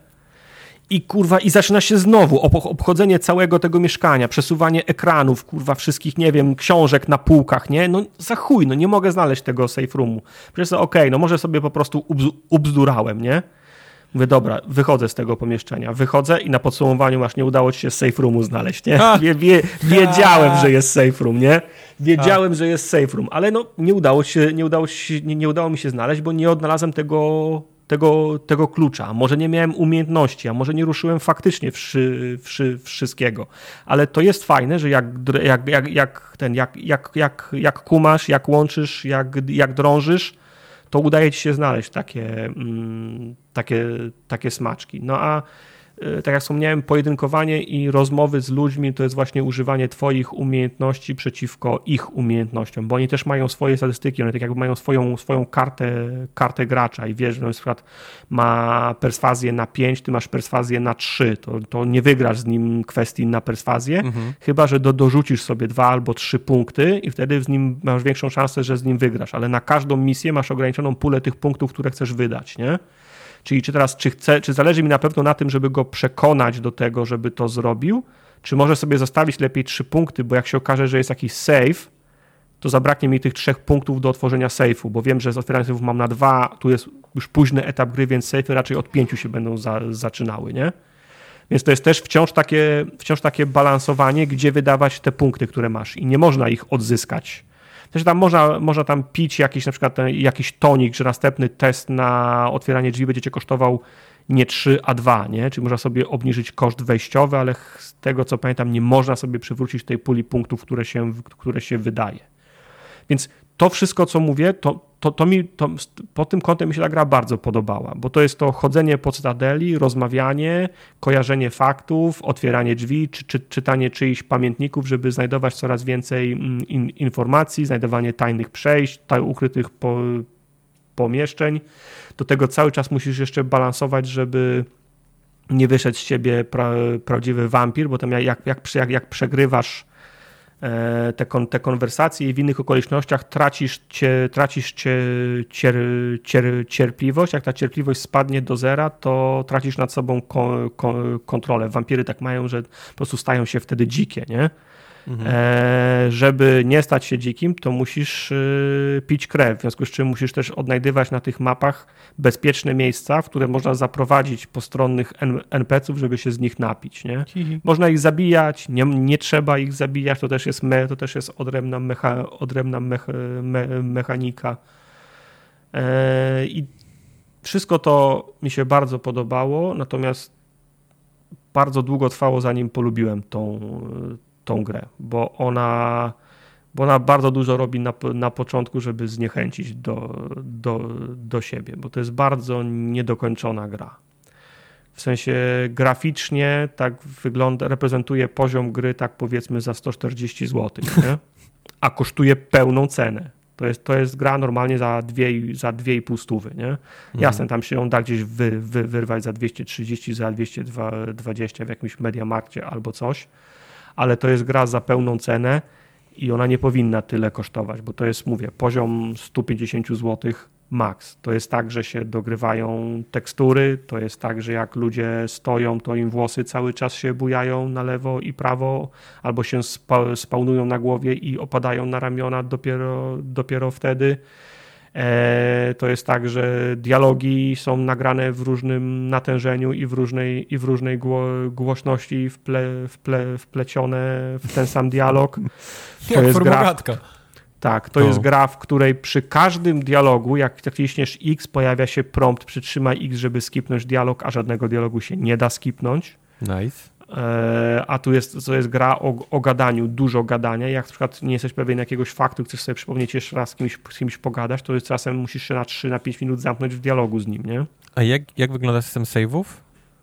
S3: I kurwa, i zaczyna się znowu obchodzenie całego tego mieszkania, przesuwanie ekranów, kurwa, wszystkich, nie wiem, książek na półkach, nie? No za chuj, no nie mogę znaleźć tego safe roomu. Przecież okej, okay, no może sobie po prostu ubzdurałem, nie? Mówię, dobra, wychodzę z tego pomieszczenia. Wychodzę i na podsumowaniu masz, nie udało ci się safe roomu znaleźć, nie? Wie, wie, wiedziałem, że jest safe room, nie? Wiedziałem, że jest safe room, ale no nie udało się, nie udało, się, nie, nie udało mi się znaleźć, bo nie odnalazłem tego, tego, tego klucza. Może nie miałem umiejętności, a może nie ruszyłem faktycznie wszy, wszy, wszystkiego. Ale to jest fajne, że jak, jak, jak, jak, ten, jak, jak, jak, jak kumasz, jak łączysz, jak, jak drążysz, to udaje ci się znaleźć takie, mm, takie, takie smaczki. No a tak jak wspomniałem, pojedynkowanie i rozmowy z ludźmi to jest właśnie używanie Twoich umiejętności przeciwko ich umiejętnościom, bo oni też mają swoje statystyki, one tak jakby mają swoją, swoją kartę, kartę gracza i wiesz, że na przykład ma perswazję na 5, ty masz perswazję na 3, to, to nie wygrasz z nim kwestii na perswazję, mhm. chyba że do, dorzucisz sobie dwa albo trzy punkty i wtedy z nim masz większą szansę, że z nim wygrasz, ale na każdą misję masz ograniczoną pulę tych punktów, które chcesz wydać, nie? Czyli czy teraz, czy, chcę, czy zależy mi na pewno na tym, żeby go przekonać do tego, żeby to zrobił, czy może sobie zostawić lepiej trzy punkty, bo jak się okaże, że jest jakiś save, to zabraknie mi tych trzech punktów do otworzenia safe'u, bo wiem, że z otwierania safe'ów mam na dwa, tu jest już późny etap gry, więc safe'y raczej od pięciu się będą za, zaczynały, nie? Więc to jest też wciąż takie, wciąż takie balansowanie, gdzie wydawać te punkty, które masz. I nie można ich odzyskać też tam można, można tam pić jakiś na przykład jakiś tonik, że następny test na otwieranie drzwi będzie cię kosztował nie 3, a 2, nie? Czyli można sobie obniżyć koszt wejściowy, ale z tego co pamiętam nie można sobie przywrócić tej puli punktów, które się, które się wydaje. Więc to wszystko, co mówię, to, to, to mi to, pod tym kątem mi się ta gra bardzo podobała, bo to jest to chodzenie po cytadeli, rozmawianie, kojarzenie faktów, otwieranie drzwi, czy, czy, czytanie czyichś pamiętników, żeby znajdować coraz więcej mm, in, informacji, znajdowanie tajnych przejść, taj, ukrytych po, pomieszczeń. Do tego cały czas musisz jeszcze balansować, żeby nie wyszedł z ciebie pra, prawdziwy wampir, bo tam jak, jak, jak, jak przegrywasz te, kon, te konwersacje i w innych okolicznościach tracisz, cie, tracisz cie, cier, cier, cierpliwość. Jak ta cierpliwość spadnie do zera, to tracisz nad sobą ko, ko, kontrolę. Wampiry tak mają, że po prostu stają się wtedy dzikie, nie? Mhm. E, żeby nie stać się dzikim, to musisz y, pić krew, w związku z czym musisz też odnajdywać na tych mapach bezpieczne miejsca, w które można zaprowadzić postronnych NPC-ów, żeby się z nich napić. Nie? Można ich zabijać, nie, nie trzeba ich zabijać, to też jest, me, to też jest odrębna, mecha, odrębna mech, me, mechanika. E, I wszystko to mi się bardzo podobało, natomiast bardzo długo trwało, zanim polubiłem tą, tą grę, bo ona, bo ona bardzo dużo robi na, na początku, żeby zniechęcić do, do, do siebie, bo to jest bardzo niedokończona gra. W sensie graficznie tak wygląda, reprezentuje poziom gry tak powiedzmy za 140 zł, nie? a kosztuje pełną cenę. To jest, to jest gra normalnie za 2,5 za dwie stówy, nie? Mhm. Jasne, tam się ją da gdzieś wy, wy, wyrwać za 230, za 220 w jakimś Mediamarkcie albo coś, ale to jest gra za pełną cenę i ona nie powinna tyle kosztować, bo to jest, mówię, poziom 150 zł max. To jest tak, że się dogrywają tekstury, to jest tak, że jak ludzie stoją, to im włosy cały czas się bujają na lewo i prawo, albo się spa spawnują na głowie i opadają na ramiona dopiero, dopiero wtedy. E, to jest tak, że dialogi są nagrane w różnym natężeniu i w różnej, i w różnej gło, głośności wple, wple, wplecione w ten sam dialog.
S1: To Jak jest gra,
S3: tak, to jest gra, w której przy każdym dialogu, jak naciśniesz X, pojawia się prompt przytrzymaj X, żeby skipnąć dialog, a żadnego dialogu się nie da skipnąć.
S2: Nice.
S3: E, a tu jest, to jest gra o, o, gadaniu, dużo gadania. Jak na przykład nie jesteś pewien jakiegoś faktu, chcesz sobie przypomnieć jeszcze raz z kimś, z kimś pogadać, to jest czasem musisz się na 3 na 5 minut zamknąć w dialogu z nim, nie?
S2: A jak, jak wygląda system save'ów?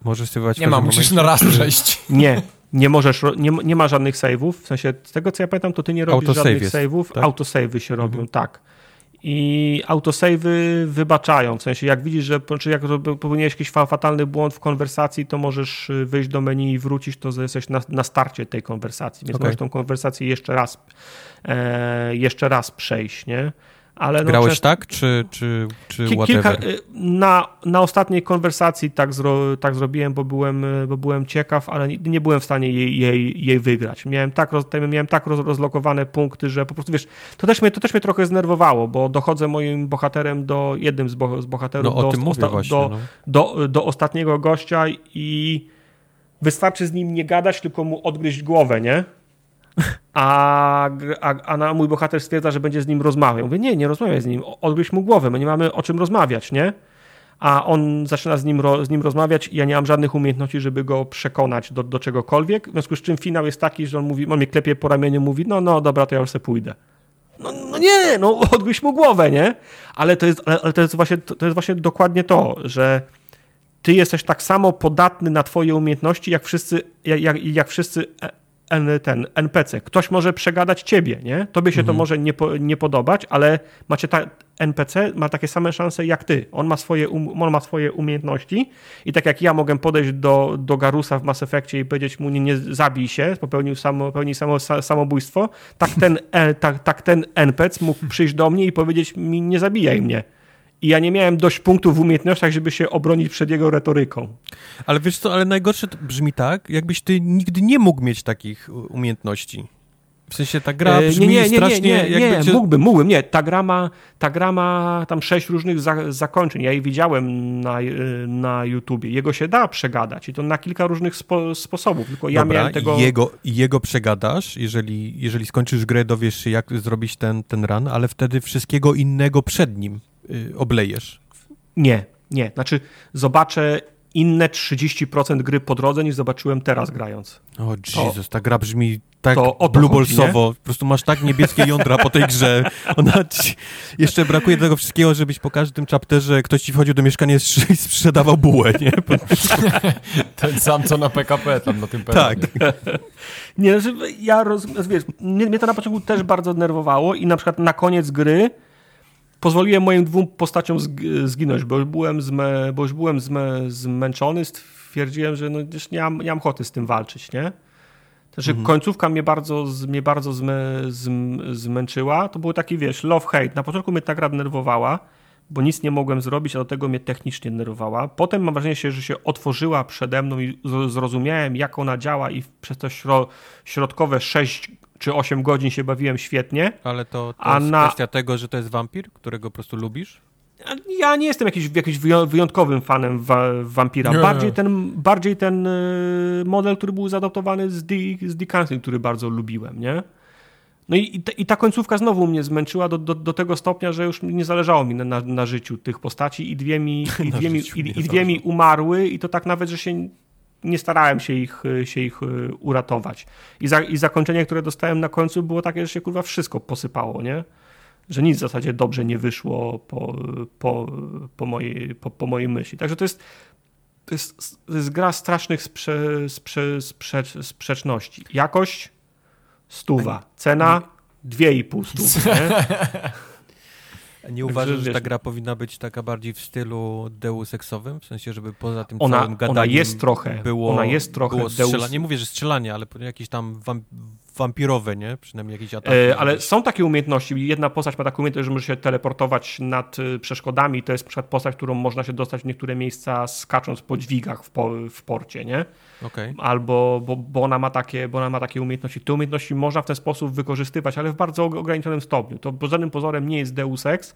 S2: Możesz sobie
S1: Nie ma, musisz na raz przejść.
S3: Nie, nie możesz, nie, nie ma żadnych save'ów. W sensie, z tego co ja pamiętam, to ty nie robisz Autosave żadnych save'ów. Tak? Autosave'y się robią, mhm. tak. I autosave'y wybaczają, w sensie jak widzisz, że czy jak popełniłeś jakiś fatalny błąd w konwersacji, to możesz y, wyjść do menu i wrócić, to jesteś na, na starcie tej konwersacji, więc okay. możesz tą konwersację jeszcze raz, e, jeszcze raz przejść, nie?
S2: Ale no Grałeś tak, czy, czy, czy kilka, y,
S3: na, na ostatniej konwersacji tak, zro, tak zrobiłem, bo byłem, bo byłem ciekaw, ale nie, nie byłem w stanie jej, jej, jej wygrać. Miałem tak, roz, miałem tak roz, rozlokowane punkty, że po prostu, wiesz, to też mnie, to też mnie trochę znerwowało, bo dochodzę moim bohaterem do, jednym z, bo, z bohaterów
S2: no,
S3: do,
S2: osta, właśnie,
S3: do, no. do, do ostatniego gościa i wystarczy z nim nie gadać, tylko mu odgryźć głowę, nie? A, a, a mój bohater stwierdza, że będzie z nim rozmawiał. Mówię, nie, nie rozmawiaj z nim, odgryź mu głowę, my nie mamy o czym rozmawiać, nie? A on zaczyna z nim, z nim rozmawiać i ja nie mam żadnych umiejętności, żeby go przekonać do, do czegokolwiek. W związku z czym finał jest taki, że on mówi, on mnie klepie po ramieniu, mówi, no, no, dobra, to ja już sobie pójdę. No, no nie, no odgryź mu głowę, nie? Ale to jest, ale to jest, właśnie, to jest właśnie dokładnie to, że ty jesteś tak samo podatny na twoje umiejętności, jak wszyscy, jak, jak, jak wszyscy e, ten NPC. Ktoś może przegadać ciebie, nie? Tobie się mhm. to może nie, po, nie podobać, ale macie ta, NPC ma takie same szanse jak ty. On ma swoje, um, on ma swoje umiejętności i tak jak ja mogę podejść do, do Garusa w Mass Effectie i powiedzieć mu nie, nie zabij się, popełnił samo, popełnił samo, samobójstwo, tak ten, e, tak, tak ten NPC mógł przyjść do mnie i powiedzieć mi nie zabijaj mnie. I ja nie miałem dość punktów w umiejętnościach, żeby się obronić przed jego retoryką.
S2: Ale wiesz co, ale najgorsze brzmi tak, jakbyś ty nigdy nie mógł mieć takich umiejętności. W sensie ta gra e, brzmi nie, nie, nie, strasznie...
S3: Nie, nie, nie, cię... mógłbym, mógłbym, nie. Ta gra ma, ta gra ma tam sześć różnych za, zakończeń. Ja je widziałem na, e, na YouTubie. Jego się da przegadać i to na kilka różnych spo, sposobów, tylko ja
S2: Dobra,
S3: miałem tego...
S2: Jego, jego przegadasz, jeżeli, jeżeli skończysz grę, dowiesz się, jak zrobić ten, ten run, ale wtedy wszystkiego innego przed nim y, oblejesz.
S3: Nie, nie. Znaczy zobaczę inne 30% gry po drodze niż zobaczyłem teraz grając.
S2: O Jezus, ta gra brzmi tak bluebolsowo. Po prostu masz tak niebieskie jądra po tej grze. Ona ci... Jeszcze brakuje tego wszystkiego, żebyś po każdym chapterze ktoś ci wchodził do mieszkania i sprzedawał bułę, nie?
S1: Ten sam, co na PKP tam na tym
S2: Tak.
S3: nie, znaczy, ja rozumiem, wiesz, mnie, mnie to na początku też bardzo denerwowało i na przykład na koniec gry pozwoliłem moim dwóm postaciom zginąć, bo już byłem, zmę, bo już byłem zmę, zmęczony, stwierdziłem, że no, już nie mam, nie mam ochoty z tym walczyć, nie? Znaczy mhm. końcówka mnie bardzo, mnie bardzo zmę, zmęczyła. To był taki, wiesz, love-hate. Na początku mnie ta gra denerwowała, bo nic nie mogłem zrobić, a do tego mnie technicznie denerwowała. Potem mam wrażenie, że się otworzyła przede mną i zrozumiałem, jak ona działa i przez to środkowe 6 czy 8 godzin się bawiłem świetnie.
S2: Ale to, to jest na... kwestia tego, że to jest wampir, którego po prostu lubisz?
S3: Ja nie jestem jakiś, jakiś wyjątkowym fanem wa wampira. Nie. Bardziej ten, bardziej ten y, model, który był zaadoptowany z, D, z który bardzo lubiłem, nie? No i, i, ta końcówka znowu mnie zmęczyła do, do, do, tego stopnia, że już nie zależało mi na, na życiu tych postaci i dwie mi, i dwie mi, i, i dwie mi umarły i to tak nawet, że się nie starałem się ich, się ich y, uratować. I, za, I zakończenie, które dostałem na końcu było takie, że się kurwa wszystko posypało, nie? Że nic w zasadzie dobrze nie wyszło po, po, po, mojej, po, po mojej myśli. Także to jest, to jest, to jest gra strasznych sprze, sprze, sprze, sprzeczności. Jakość stuwa, cena dwie i pół stówy.
S2: Nie uważasz, że ta gra powinna być taka bardziej w stylu Deus Exowym? W sensie, żeby poza tym ona, całym gadaniem
S3: ona jest trochę,
S2: było,
S3: ona jest trochę
S2: było strzelanie. Deus... Nie mówię, że strzelanie, ale jakieś tam wampirowe, nie? Przynajmniej jakieś ataki.
S3: E, ale są takie umiejętności. Jedna postać ma taką umiejętność, że może się teleportować nad y, przeszkodami. To jest na przykład postać, którą można się dostać w niektóre miejsca skacząc po dźwigach w, po, w porcie, nie?
S2: Okej.
S3: Albo, bo, bo, ona ma takie, bo ona ma takie umiejętności. Te umiejętności można w ten sposób wykorzystywać, ale w bardzo ograniczonym stopniu. To żadnym pozorem nie jest Deus Ex.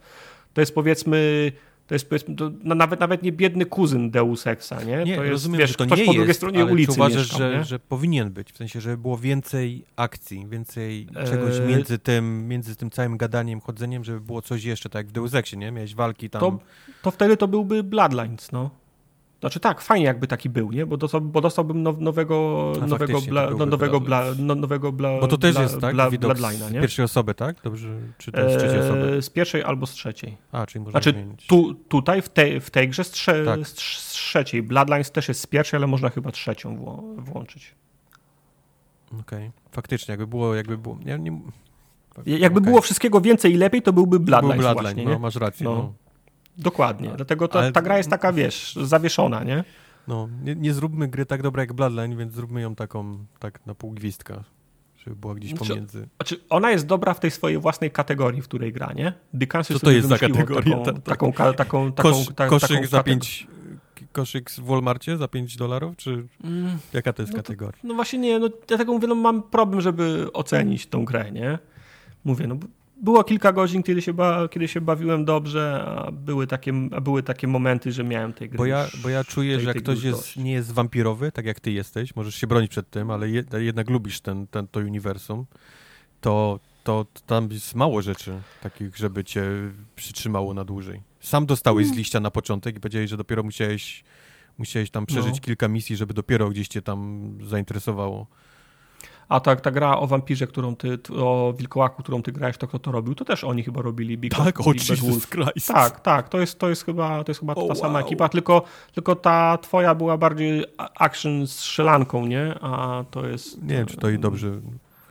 S3: To jest powiedzmy to jest powiedzmy, to no, nawet, nawet nie biedny kuzyn Deus Exa, nie?
S2: Nie,
S3: to jest,
S2: rozumiem,
S3: wiesz,
S2: że to
S3: ktoś
S2: nie
S3: po drugiej
S2: jest,
S3: stronie
S2: ale
S3: ulicy
S2: czy uważasz,
S3: mieszkał,
S2: że, że powinien być? W sensie, żeby było więcej akcji, więcej czegoś
S3: Eee.
S2: między, tym, między tym całym gadaniem, chodzeniem, żeby było coś jeszcze, tak jak w Deus Exie, nie? Miałeś walki tam...
S3: To, to wtedy to byłby Bloodlines, no. Znaczy tak, fajnie jakby taki był, nie? Bo, dostał, bo dostałbym now, nowego,
S2: A,
S3: nowego, bla, no, nowego, bla, no, nowego bla,
S2: Bo to też
S3: bla,
S2: jest, tak?
S3: Bla,
S2: Widok z
S3: nie?
S2: pierwszej osoby, tak? Dobrze? Czy to z trzeciej osoby?
S3: Eee, z pierwszej albo z trzeciej.
S2: A, czyli można
S3: Znaczy
S2: zmienić.
S3: tu, tutaj w, tej w tej grze z, trze,
S2: Tak.
S3: z, trz- z trzeciej. Bloodlines też jest z pierwszej, ale można chyba trzecią wło- włączyć.
S2: Okej. Faktycznie, jakby było, jakby było... Nie, nie...
S3: Jakby
S2: Okej.
S3: było wszystkiego więcej i lepiej, to byłby
S2: Był
S3: Bloodlines,
S2: Bloodline,
S3: właśnie,
S2: no, masz rację.
S3: No.
S2: No.
S3: Dokładnie. Dlatego to,
S2: Ale-
S3: ta gra jest taka, wiesz, zawieszona, nie?
S2: No, nie, nie zróbmy gry tak dobra jak Bloodline, więc zróbmy ją taką, tak na pół gwizdka, żeby była gdzieś pomiędzy.
S3: Znaczy, ona jest dobra w tej swojej własnej kategorii, w której gra, nie? Dickensy
S2: Co to jest za kategoria?
S3: Taką,
S2: Ta- ta-
S3: taką, taką, taką,
S2: Kosz,
S3: ta-
S2: koszyk
S3: taką
S2: za 5 koszyk w Walmarcie za 5 dolarów, czy
S3: Mm,
S2: jaka to jest
S3: No to-
S2: kategoria?
S3: No właśnie nie, no dlatego mówię, no mam problem, żeby ocenić tą grę, nie? Mówię, no b- było kilka godzin, kiedy się, ba, kiedy się bawiłem dobrze, a były, takie, a były takie momenty, że miałem tej gry
S2: Bo ja, bo ja czuję,
S3: tej-
S2: że jak
S3: tej
S2: ktoś jest, nie jest wampirowy, tak jak ty jesteś, możesz się bronić przed tym, ale je, jednak lubisz ten, ten, to uniwersum, to, to tam jest mało rzeczy takich, żeby cię przytrzymało na dłużej. Sam dostałeś
S3: Mm.
S2: z liścia na początek i powiedziałeś, że dopiero musiałeś, musiałeś tam przeżyć
S3: No.
S2: kilka misji, żeby dopiero gdzieś cię tam zainteresowało.
S3: A tak, ta gra o wampirze, którą ty, o wilkołaku, którą ty grałeś, to kto to robił, to też oni chyba robili Big,
S2: Tak,
S3: Big
S2: o Jesus
S3: Wolf.
S2: Christ.
S3: Tak, tak, to jest, to jest chyba, to jest chyba
S2: O,
S3: ta sama
S2: wow.
S3: ekipa, tylko, tylko ta twoja była bardziej action strzelanką, nie? A to jest...
S2: Nie wiem, czy to i dobrze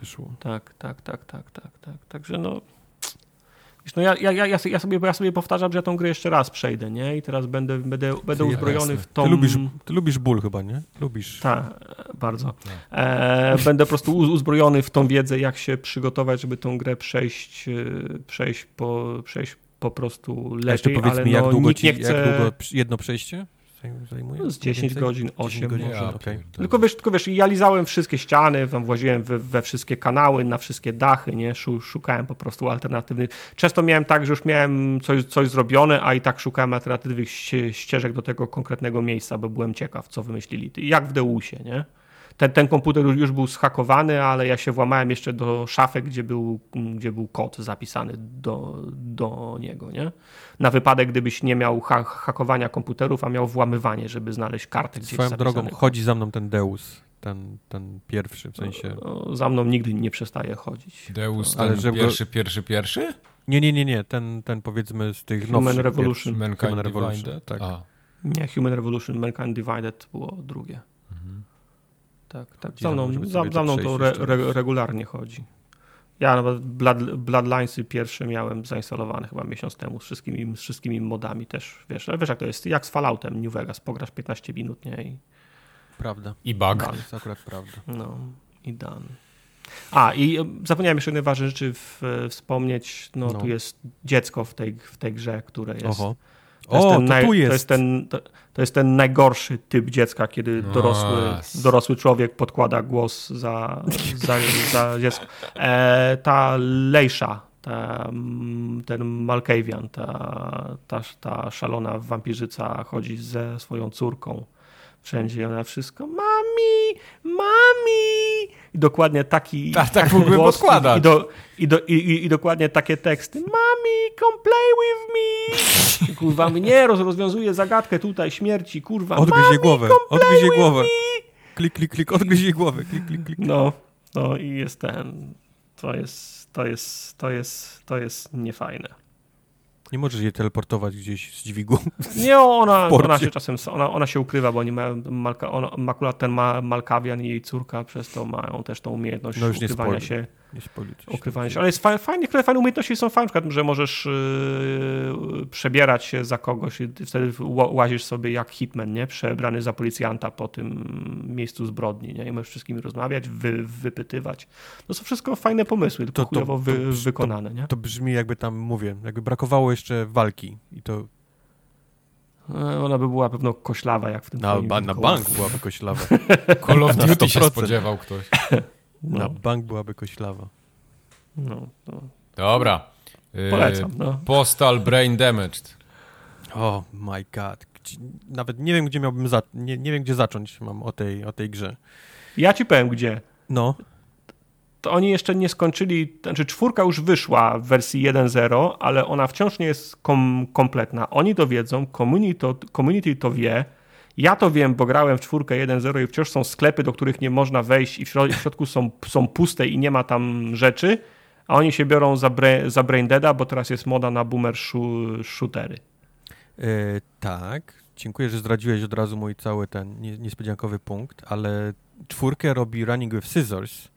S2: wyszło.
S3: Tak, tak, tak, tak, tak, tak. Także no. No ja, ja, ja, ja, sobie- ja, sobie, powtarzam, że ja tą grę jeszcze raz przejdę, nie? I teraz będę, będę, będę
S2: Ty,
S3: uzbrojony w tą.
S2: Ty lubisz, ty lubisz ból chyba, nie? Lubisz.
S3: Tak, bardzo. E, będę po prostu uz- uzbrojony w tą wiedzę, jak się przygotować, żeby tą grę przejść, e, przejść, po, przejść po prostu lepiej.
S2: A jeszcze powiedz
S3: ale
S2: mi, jak
S3: no,
S2: długo ci,
S3: nie chce...
S2: jak długo jedno przejście zajmuje?
S3: No, z 10
S2: Więcej?
S3: godzin,
S2: 10
S3: 8
S2: godzin,
S3: może.
S2: może, okej.
S3: Tylko wiesz, tylko wiesz, ja lizałem wszystkie ściany, tam właziłem we, we wszystkie kanały, na wszystkie dachy, nie? Szu- Szukałem po prostu alternatywnych. Często miałem tak, że już miałem coś, coś zrobione, a i tak szukałem alternatywnych ście- ścieżek do tego konkretnego miejsca, bo byłem ciekaw, co wymyślili. Jak w Deusie, nie? Ten, ten komputer już, już był schakowany, ale ja się włamałem jeszcze do szafy, gdzie był, gdzie był kod zapisany do, do niego, nie? Na wypadek, gdybyś nie miał ha hakowania komputerów, a miał włamywanie, żeby znaleźć kartę gdzieś
S2: Swoją drogą,
S3: zapisanego.
S2: chodzi za mną ten Deus, ten, ten pierwszy, w sensie...
S3: No, za mną nigdy nie przestaje chodzić.
S1: Deus,
S2: Ale
S1: ten
S2: żeby go-
S1: pierwszy, pierwszy, pierwszy?
S2: Nie, nie, nie, nie, ten, ten powiedzmy z tych
S3: Human
S2: nowszych
S3: Revolution.
S2: Human Revolution,
S1: Divided?
S2: tak.
S1: A.
S3: Nie, Human Revolution, Mankind Divided było drugie. Tak, tak.
S2: Chodzi
S3: Za
S2: mną,
S3: za, za
S2: to
S3: mną to re, re, regularnie chodzi. Ja nawet Blood, Bloodlinesy pierwsze miałem zainstalowane chyba miesiąc temu z wszystkimi, z wszystkimi modami też, wiesz, ale wiesz jak to jest, jak z Falloutem New Vegas, pograsz 15 minut, nie, i
S2: Prawda.
S1: I bug.
S2: To jest akurat prawda.
S3: no, i done. A, i e, zapomniałem jeszcze jednej ważnej rzeczy w, wspomnieć, no,
S2: No.
S3: tu jest dziecko w tej, w tej grze, które jest
S2: Oho.
S3: To jest
S2: O,
S3: ten
S2: to
S3: naj-
S2: tu jest.
S3: To jest, ten, to, to jest ten najgorszy typ dziecka, kiedy
S1: No,
S3: dorosły, dorosły człowiek podkłada głos za, za, za dziecko. E, ta Lejsza, ta, mm, ten Malkavian, ta, ta, ta szalona wampirzyca chodzi ze swoją córką. Wszędzie ona wszystko, mami, mami! I dokładnie taki,
S1: Tak, tak
S3: taki
S1: mógłby
S3: głos
S1: podkładać.
S3: I, do, i, do, i, i, dokładnie takie teksty. Mami, come play with me! Kurwa, mówię, nie, roz, rozwiązuje zagadkę tutaj śmierci, kurwa.
S2: Odgryź jej głowę, odgryź jej głowę. Klik, klik, klik, odgryź jej głowę. Klik, klik, klik.
S3: No, no i jest ten. To jest, to jest, to jest, to jest niefajne.
S2: Nie możesz jej teleportować gdzieś z dźwigu.
S3: Nie, ona, ona się czasem, ona, ona się ukrywa, bo oni mają, Malka, ona, akurat ten ma, Malkawian i jej córka przez to mają też tą umiejętność
S2: No
S3: ukrywania
S2: spoiler.
S3: się
S2: policzyć.
S3: Się. Ale jest fajnie, fajnie, fajne umiejętności są fajne, na przykład, że możesz yy, przebierać się za kogoś i wtedy łazisz sobie jak hitman, nie? Przebrany za policjanta po tym miejscu zbrodni, nie? I możesz wszystkimi rozmawiać, wy, wypytywać. To są wszystko fajne pomysły, tylko to, to, wy, to, wykonane, nie?
S2: To brzmi jakby tam, mówię, jakby brakowało jeszcze walki i to
S3: E, ona by była pewno koślawa, jak w tym
S2: Na, ba, na bank byłaby koślawa.
S1: Call of Duty się spodziewał ktoś.
S2: No. Na bank byłaby koślawa.
S3: No, no.
S1: Dobra.
S3: Polecam. No.
S1: Postal Brain Damaged.
S2: Oh my god. Nawet nie wiem, gdzie miałbym za... nie, nie wiem, gdzie zacząć mam o tej, o tej grze.
S3: Ja ci powiem, gdzie.
S2: No
S3: to oni jeszcze nie skończyli, znaczy czwórka już wyszła w wersji 1.0, ale ona wciąż nie jest kom, kompletna. Oni to wiedzą, community to, community to wie, ja to wiem, bo grałem w czwórkę 1.0 i wciąż są sklepy, do których nie można wejść i w środku są, są puste i nie ma tam rzeczy, a oni się biorą za, bre, za bo teraz jest moda na boomer shootery.
S2: Yy, tak, dziękuję, że zdradziłeś od razu mój cały ten niespodziankowy punkt, ale czwórkę robi Running with Scissors,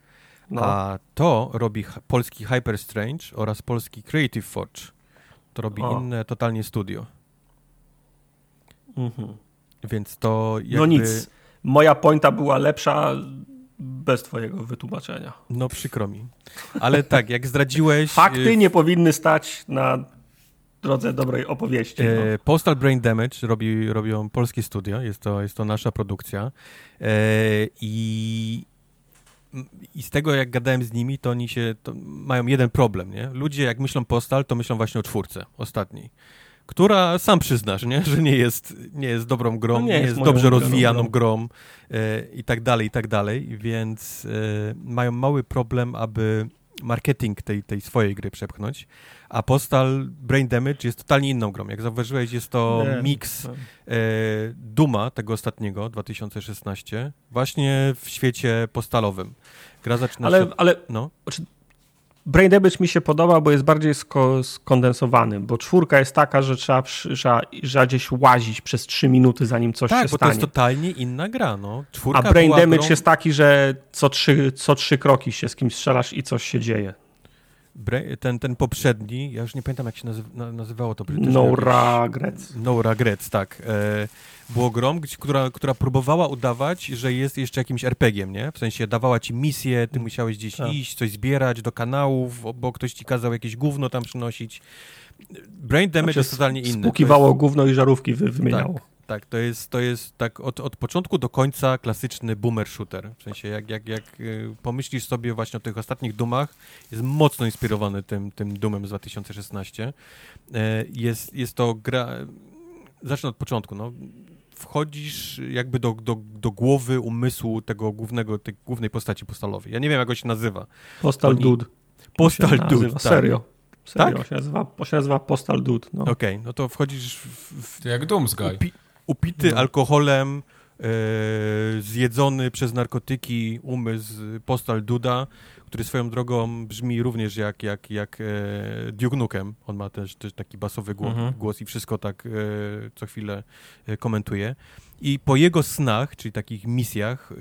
S2: no. A to robi polski Hyper Strange oraz polski Creative Forge. To robi o. inne totalnie studio. Mhm. Więc to jakby...
S3: No nic. Moja pointa była lepsza bez twojego wytłumaczenia.
S2: No przykro mi. Ale tak, jak zdradziłeś...
S3: Fakty y, nie powinny stać na drodze dobrej opowieści. No. E,
S2: Postal Brain Damage robi, robią polskie studio, jest to, jest to nasza produkcja. E, I i z tego, jak gadałem z nimi, to oni się to mają jeden problem, nie? Ludzie, jak myślą Postal, to myślą właśnie o czwórce, ostatniej. Która, sam przyznasz, nie? że nie jest, nie jest dobrą grą, no nie, nie, jest, jest dobrze rozwijaną grą, grą e, i tak dalej, i tak dalej, więc e, mają mały problem, aby marketing tej, tej swojej gry przepchnąć, a Postal Brain Damage jest totalnie inną grą. Jak zauważyłeś, jest to nie, mix e, Duma, tego ostatniego, 2016, właśnie w świecie postalowym. Gra zaczyna
S3: ale, się... Ale, no. Brain Damage mi się podoba, bo jest bardziej sko skondensowany, bo czwórka jest taka, że trzeba, trzeba, trzeba gdzieś łazić przez trzy minuty, zanim coś
S2: tak,
S3: się
S2: stanie.
S3: Tak, bo to
S2: jest totalnie inna gra, no. Czwórka
S3: A Brain Damage grą... jest taki, że co trzy, co trzy kroki się z kimś strzelasz i coś się dzieje.
S2: Ten, ten poprzedni, ja już nie pamiętam jak się nazywało to.
S3: No Regrets.
S2: No Regrets, tak. E, było grą, która, która próbowała udawać, że jest jeszcze jakimś RPG-iem, nie? W sensie dawała ci misję, ty musiałeś gdzieś tak. iść, coś zbierać do kanałów, bo ktoś ci kazał jakieś gówno tam przynosić. Brain Damage jest totalnie inny.
S3: Spukiwało jest... gówno i żarówki wy, wymieniało.
S2: Tak. Tak, to jest, to jest tak od, od początku do końca klasyczny boomer shooter. W sensie jak, jak, jak y, pomyślisz sobie właśnie o tych ostatnich dumach, jest mocno inspirowany tym, tym Doomem z 2016. E, jest, jest to gra... Zacznę od początku. No wchodzisz jakby do, do, do głowy, umysłu tego głównego, tej głównej postaci postalowej. Ja nie wiem, jak go się nazywa.
S3: Postal Oni... Dude.
S2: Postal Dude, tak.
S3: Serio. Serio, tak? się nazywa, się nazywa Postal Dude. No.
S2: Okej, okay, no to wchodzisz w... w
S1: to jak Doomsguy. Upi,
S2: upity no. alkoholem, e, zjedzony przez narkotyki umysł Postal Duda, który swoją drogą brzmi również jak, jak, jak e, Duke Nukem. On ma też, też taki basowy głos, mhm. głos i wszystko tak e, co chwilę e, komentuje. I po jego snach, czyli takich misjach,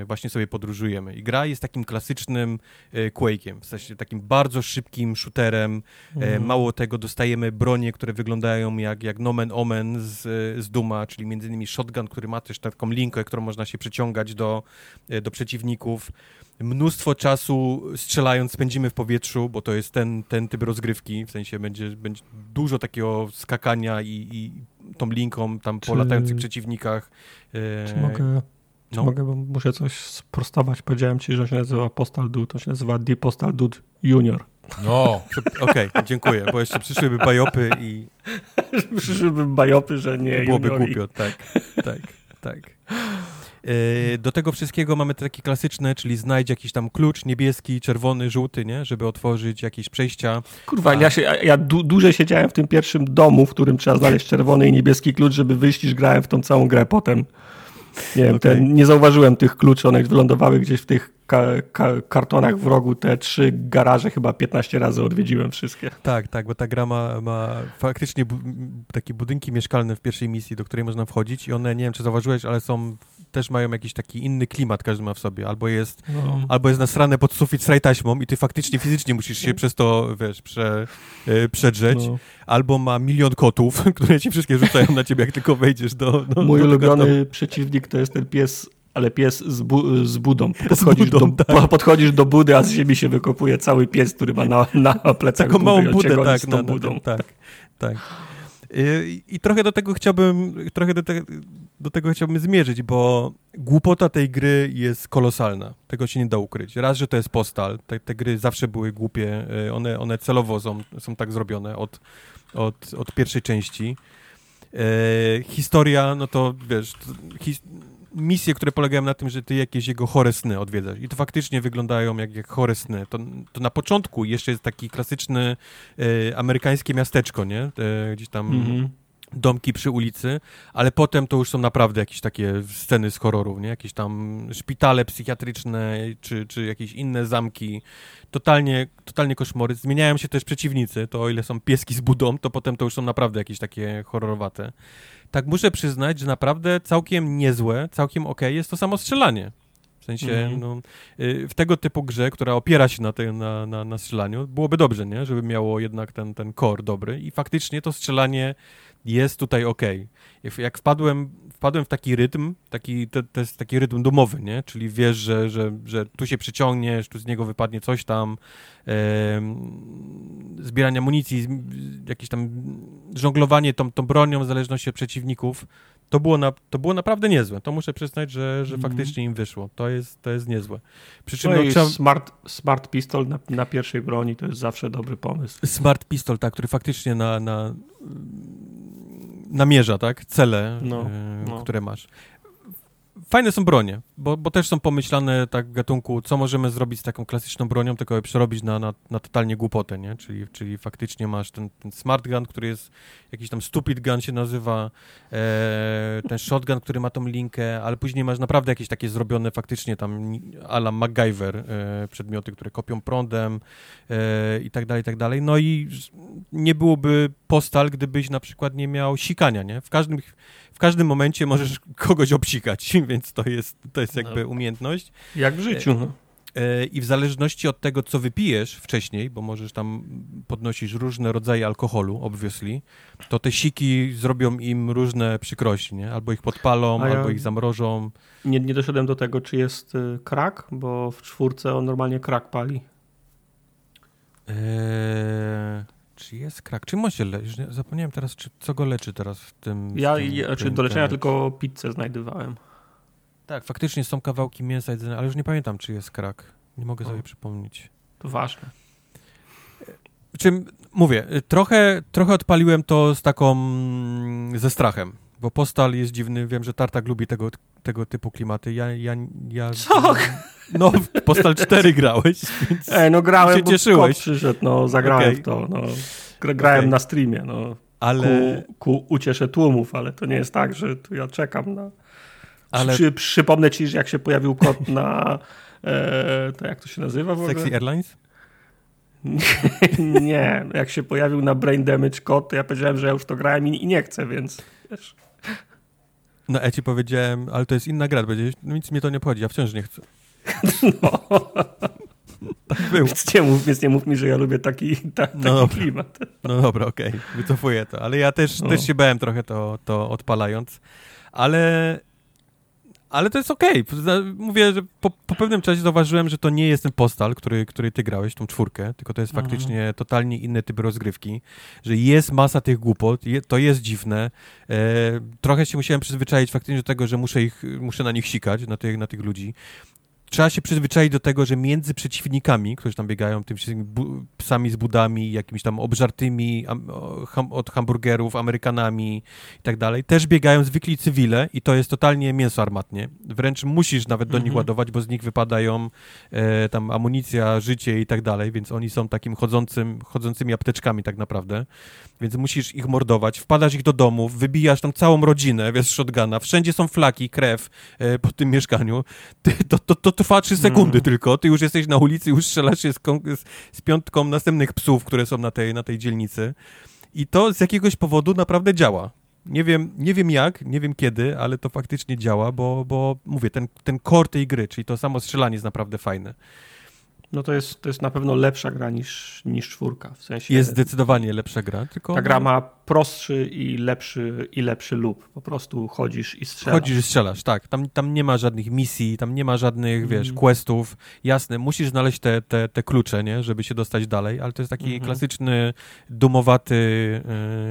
S2: e, właśnie sobie podróżujemy. I gra jest takim klasycznym e, Quake'iem, w sensie takim bardzo szybkim shooterem. E, mhm. Mało tego, dostajemy bronie, które wyglądają jak, jak Nomen Omen z, z Duma, czyli między innymi shotgun, który ma też taką linkę, którą można się przeciągać do, do przeciwników mnóstwo czasu strzelając spędzimy w powietrzu, bo to jest ten, ten typ rozgrywki, w sensie będzie, będzie dużo takiego skakania i, i tą linką tam czy, po latających przeciwnikach.
S3: Czy e, mogę, czy no. mogę, bo muszę coś sprostować. Powiedziałem ci, że się nazywa Postal Dude, to się nazywa The Postal Dude Junior.
S2: No, okej, okay, dziękuję, bo jeszcze przyszłyby bajopy i...
S3: przyszłyby bajopy, że nie
S2: Byłoby głupio, tak, tak, tak. E, do tego wszystkiego mamy takie klasyczne, czyli znajdź jakiś tam klucz niebieski, czerwony, żółty, nie? żeby otworzyć jakieś przejścia.
S3: Kurwa, A... ja, się, ja du dłużej siedziałem w tym pierwszym domu, w którym trzeba znaleźć czerwony i niebieski klucz, żeby wyjść niż grałem w tą całą grę potem. Nie wiem, okay. te, nie zauważyłem tych kluczy, one wylądowały gdzieś w tych ka ka kartonach w rogu te trzy garaże chyba 15 razy odwiedziłem wszystkie.
S2: Tak, tak, bo ta gra ma, ma faktycznie bu takie budynki mieszkalne w pierwszej misji, do której można wchodzić i one, nie wiem czy zauważyłeś, ale są, też mają jakiś taki inny klimat, każdy ma w sobie. Albo jest, no. albo jest nasrane pod sufit z taśmą i ty faktycznie fizycznie musisz się przez to, wiesz, prze, yy, przedrzeć. No. Albo ma milion kotów, które ci wszystkie rzucają na ciebie, jak tylko wejdziesz do... do
S3: Mój
S2: do
S3: ulubiony przeciwnik to jest ten pies ale pies z, bu z budą. Podchodzisz, z budą, do, tak. podchodzisz do budy, a z ziemi się wykopuje cały pies, który ma na, na plecach
S2: Taką małą budę, tak, na, budą. tak, tak. I, I, trochę do tego chciałbym, trochę do, te, do tego chciałbym zmierzyć, bo głupota tej gry jest kolosalna. Tego się nie da ukryć. Raz, że to jest postal. Te, te gry zawsze były głupie. Y, one, one celowo są, są tak zrobione od, od, od pierwszej części. E, historia, no to wiesz, his, misje, które polegają na tym, że ty jakieś jego chore sny odwiedzasz. I to faktycznie wyglądają jak, jak chore sny. To, to na początku jeszcze jest taki klasyczny e, amerykańskie miasteczko, nie? E, gdzieś tam... -hmm domki przy ulicy, ale potem to już są naprawdę jakieś takie sceny z horrorów, nie? Jakieś tam szpitale psychiatryczne, czy, czy jakieś inne zamki. Totalnie, totalnie koszmory. Zmieniają się też przeciwnicy, to o ile są pieski z budą, to potem to już są naprawdę jakieś takie horrorowate tak muszę przyznać, że naprawdę całkiem niezłe, całkiem ok jest to samo strzelanie. W sensie, mm. no, y, w tego typu grze, która opiera się na, te, na, na, na strzelaniu, byłoby dobrze, nie? Żeby miało jednak ten, ten core dobry i faktycznie to strzelanie jest tutaj ok. Jak wpadłem, wpadłem w taki rytm, taki, to, to, jest taki rytm domowy, nie? Czyli wiesz, że, że, że tu się przyciągniesz, tu z niego wypadnie coś tam, e, zbieranie amunicji, jakieś tam żonglowanie tą, tą bronią w zależności od przeciwników, to było, na, to było naprawdę niezłe. To muszę przyznać, że, że mm. faktycznie im wyszło. To jest, to jest niezłe.
S3: Przy czym no no, trzeba... smart, smart pistol na, na, pierwszej broni to jest zawsze dobry pomysł.
S2: Smart pistol, tak, który faktycznie na, na namierza, tak? Cele, no, e, no. które masz fajne są bronie, bo, bo też są pomyślane tak w gatunku, co możemy zrobić z taką klasyczną bronią, tylko je przerobić na, na, na totalnie głupotę, nie? Czyli, czyli faktycznie masz ten, ten smart gun, który jest jakiś tam stupid gun się nazywa, e, ten shotgun, który ma tą linkę, ale później masz naprawdę jakieś takie zrobione faktycznie tam ala MacGyver e, przedmioty, które kopią prądem e, i tak dalej, i tak dalej. No i nie byłoby postal, gdybyś na przykład nie miał sikania, nie? W każdym w każdym momencie możesz kogoś obsikać, więc to jest, to jest jakby no. umiejętność.
S3: Jak w życiu. No.
S2: E, I w zależności od tego, co wypijesz wcześniej, bo możesz tam podnosić różne rodzaje alkoholu, obviously, to te siki zrobią im różne przykrości, nie? Albo ich podpalą, ja albo ich zamrożą.
S3: Nie, nie doszedłem do tego, czy jest y, krak, bo w czwórce on normalnie krak pali.
S2: Eee... Czy jest krak? Czym on się leczy? Zapomniałem teraz, czy, co go leczy teraz w tym...
S3: Ja,
S2: tym,
S3: ja czy znaczy do leczenia tylko pizzę znajdowałem.
S2: Tak, faktycznie są kawałki mięsa jedzenia, ale już nie pamiętam, czy jest krak. Nie mogę o. sobie przypomnieć.
S3: To ważne.
S2: Czym, mówię, trochę, trochę odpaliłem to z taką, ze strachem, bo Postal jest dziwny, wiem, że Tartak lubi tego, tego typu klimaty. Ja, ja, ja...
S3: Co?
S2: No, Postal 4 grałeś, więc
S3: Ej, no grałem, się cieszyłeś. Bo przyszedł, no, zagrałem okay. w to, no. Grałem okay. na streamie, no. Ale... Ku, ku uciesze tłumów, ale to nie jest tak, że tu ja czekam na... Ale... Przy, przypomnę ci, że jak się pojawił kod na... E, to jak to się nazywa w ogóle?
S2: Sexy Airlines?
S3: nie, jak się pojawił na Brain Damage kod, to ja powiedziałem, że ja już to grałem i, i nie chcę, więc wiesz...
S2: No ja ci powiedziałem, ale to jest inna gra. Powiedziałeś, no nic mnie to nie obchodzi, ja wciąż nie chcę. No.
S3: tak było. Więc nie, mów, więc nie mów mi, że ja lubię taki, ta, taki no klimat.
S2: No dobra, okej, okay. wycofuję to. Ale ja też, no. też się bałem trochę to, to odpalając. Ale ale to jest okej. Okay. Mówię, że po, po, pewnym czasie zauważyłem, że to nie jest ten postal, który, który ty grałeś, tą czwórkę, tylko to jest mhm. faktycznie totalnie inny typ rozgrywki, że jest masa tych głupot, je, to jest dziwne. E, trochę się musiałem przyzwyczaić faktycznie do tego, że muszę, ich, muszę na nich sikać, na tych, na tych ludzi trzeba się przyzwyczaić do tego, że między przeciwnikami, którzy tam biegają, tym psami z budami, jakimiś tam obżartymi ham, od hamburgerów, Amerykanami i tak dalej, też biegają zwykli cywile i to jest totalnie mięso armatnie. Wręcz musisz nawet do nich mhm. ładować, bo z nich wypadają e, tam amunicja, życie i tak dalej, więc oni są takim chodzącym, chodzącymi apteczkami tak naprawdę, więc musisz ich mordować, wpadasz ich do domów, wybijasz tam całą rodzinę, wiesz, shotguna, wszędzie są flaki, krew e, po tym mieszkaniu, to, to, to trwa 3 sekundy mm. tylko, ty już jesteś na ulicy, już strzelasz się z, z, z, piątką następnych psów, które są na tej, na tej dzielnicy. I to z jakiegoś powodu naprawdę działa. Nie wiem, nie wiem jak, nie wiem kiedy, ale to faktycznie działa, bo, bo mówię, ten, ten core tej gry, czyli to samo strzelanie jest naprawdę fajne.
S3: No to jest, to jest na pewno lepsza gra niż, niż czwórka. W sensie
S2: jest zdecydowanie lepsza gra, tylko...
S3: Ta gra ma prostszy i lepszy, i lepszy lub. Po prostu chodzisz i strzelasz.
S2: Chodzisz i strzelasz, tak. Tam, tam nie ma żadnych misji, tam nie ma żadnych, mm. wiesz, questów. Jasne, musisz znaleźć te, te, te klucze, nie? Żeby się dostać dalej, ale to jest taki mm -hmm. klasyczny, dumowaty,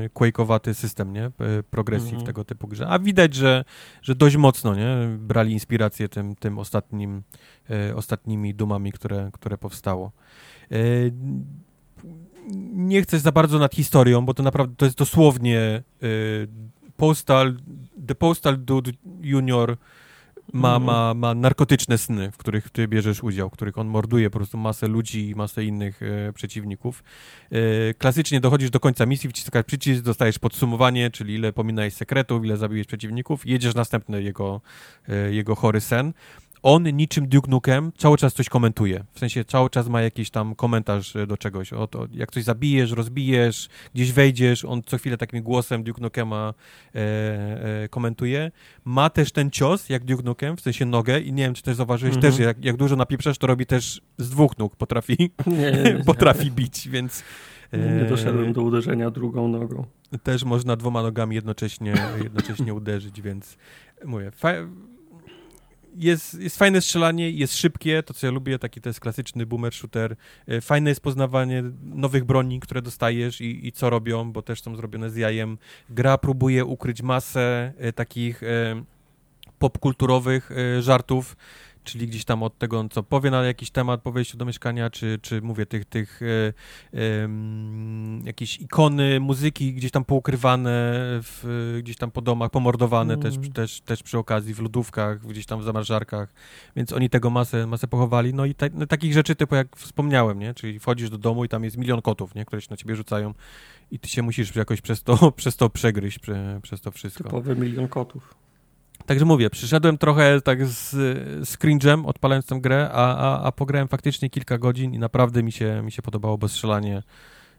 S2: yy, quake'owaty system, nie? Progresji mm -hmm. w tego typu grze. A widać, że, że dość mocno, nie? Brali inspirację tym, tym ostatnim E, ostatnimi dumami, które, które powstało. E, nie chcę za bardzo nad historią, bo to naprawdę to jest dosłownie e, Postal, The Postal Dude Junior ma, mhm. ma, ma narkotyczne sny, w których ty bierzesz udział, w których on morduje po prostu masę ludzi i masę innych e, przeciwników. E, klasycznie dochodzisz do końca misji, wciskasz przycisk, dostajesz podsumowanie, czyli ile pominąłeś sekretów, ile zabiłeś przeciwników, jedziesz następny jego, e, jego chory sen on niczym Duke Nukem cały czas coś komentuje. W sensie cały czas ma jakiś tam komentarz e, do czegoś. O to, jak coś zabijesz, rozbijesz, gdzieś wejdziesz, on co chwilę takim głosem Duke Nukema e, e, komentuje. Ma też ten cios, jak Duke Nukem, w sensie nogę i nie wiem, czy też zauważyłeś, mhm. też jak, jak dużo napieprzasz, to robi też z dwóch nóg, potrafi, nie, nie, nie. potrafi bić, więc...
S3: Nie doszedłem do uderzenia drugą nogą.
S2: Też można dwoma nogami jednocześnie, jednocześnie uderzyć, więc mówię, jest, jest fajne strzelanie, jest szybkie, to co ja lubię, taki to jest klasyczny boomer shooter. E, fajne jest poznawanie nowych broni, które dostajesz i, i co robią, bo też są zrobione z jajem. Gra próbuje ukryć masę e, takich e, popkulturowych żartów, czyli gdzieś tam od tego, co powie na jakiś temat po wejściu do mieszkania, czy, czy mówię, tych, tych e, e, jakieś ikony, muzyki gdzieś tam poukrywane, w, gdzieś tam po domach, pomordowane mm. też, też, też przy okazji, w lodówkach, gdzieś tam w zamrażarkach, więc oni tego masę, masę pochowali, no i ta, no, takich rzeczy typu jak wspomniałem, nie, czyli wchodzisz do domu i tam jest milion kotów, nie, które się na ciebie rzucają i ty się musisz jakoś przez to, przez to przegryźć, prze, przez to wszystko.
S3: Typowy milion kotów.
S2: Także mówię, przyszedłem trochę tak z, z cringe'em, odpalając tę grę, a, a, a pograłem faktycznie kilka godzin i naprawdę mi się, mi się podobało, bo strzelanie,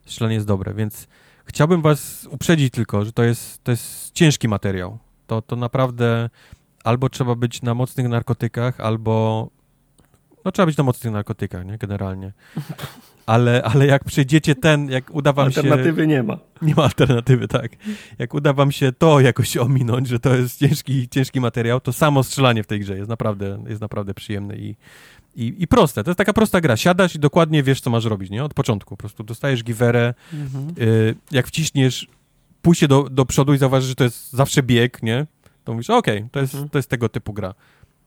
S2: strzelanie jest dobre, więc chciałbym was uprzedzić tylko, że to jest, to jest ciężki materiał. To, to naprawdę albo trzeba być na mocnych narkotykach, albo no trzeba być na mocnych narkotykach, nie? Generalnie. Ale, ale jak przejdziecie ten, jak uda wam
S3: alternatywy się... Alternatywy nie ma.
S2: Nie ma alternatywy, tak. Jak uda wam się to jakoś ominąć, że to jest ciężki, ciężki materiał, to samo strzelanie w tej grze jest naprawdę, jest naprawdę przyjemne i, i, i proste. To jest taka prosta gra. Siadasz i dokładnie wiesz, co masz robić, nie? Od początku. Po prostu dostajesz giwerę, mhm. y, jak wciśniesz pójście do, do przodu i zauważysz, że to jest zawsze bieg, nie? To mówisz, okej, okay, to, jest, mhm. to jest tego typu gra.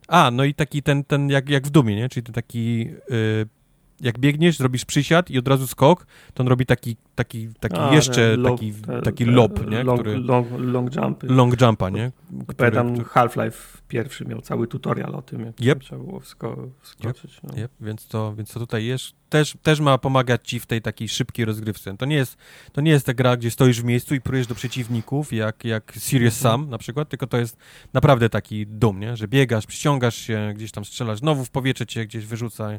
S2: A, no i taki ten, ten jak, jak w Dumie, nie? Czyli ten taki... Y, jak biegniesz, zrobisz przysiad i od razu skok, to on robi taki, taki, taki A, jeszcze low, taki, taki lob, nie?
S3: Long, który, long, long jumpy.
S2: Long jumpa, nie?
S3: Który, Pamiętam. Half-Life pierwszy miał cały tutorial o tym, jak yep. trzeba było wsko wskoczyć.
S2: Yep. No. Yep. Więc, to, więc to tutaj jest, też, też ma pomagać ci w tej takiej szybkiej rozgrywce. To nie jest, to nie jest ta gra, gdzie stoisz w miejscu i prójesz do przeciwników, jak, jak Serious mhm. Sam na przykład, tylko to jest naprawdę taki dum, nie? Że biegasz, przyciągasz się, gdzieś tam strzelasz, znowu w powietrze cię gdzieś wyrzuca,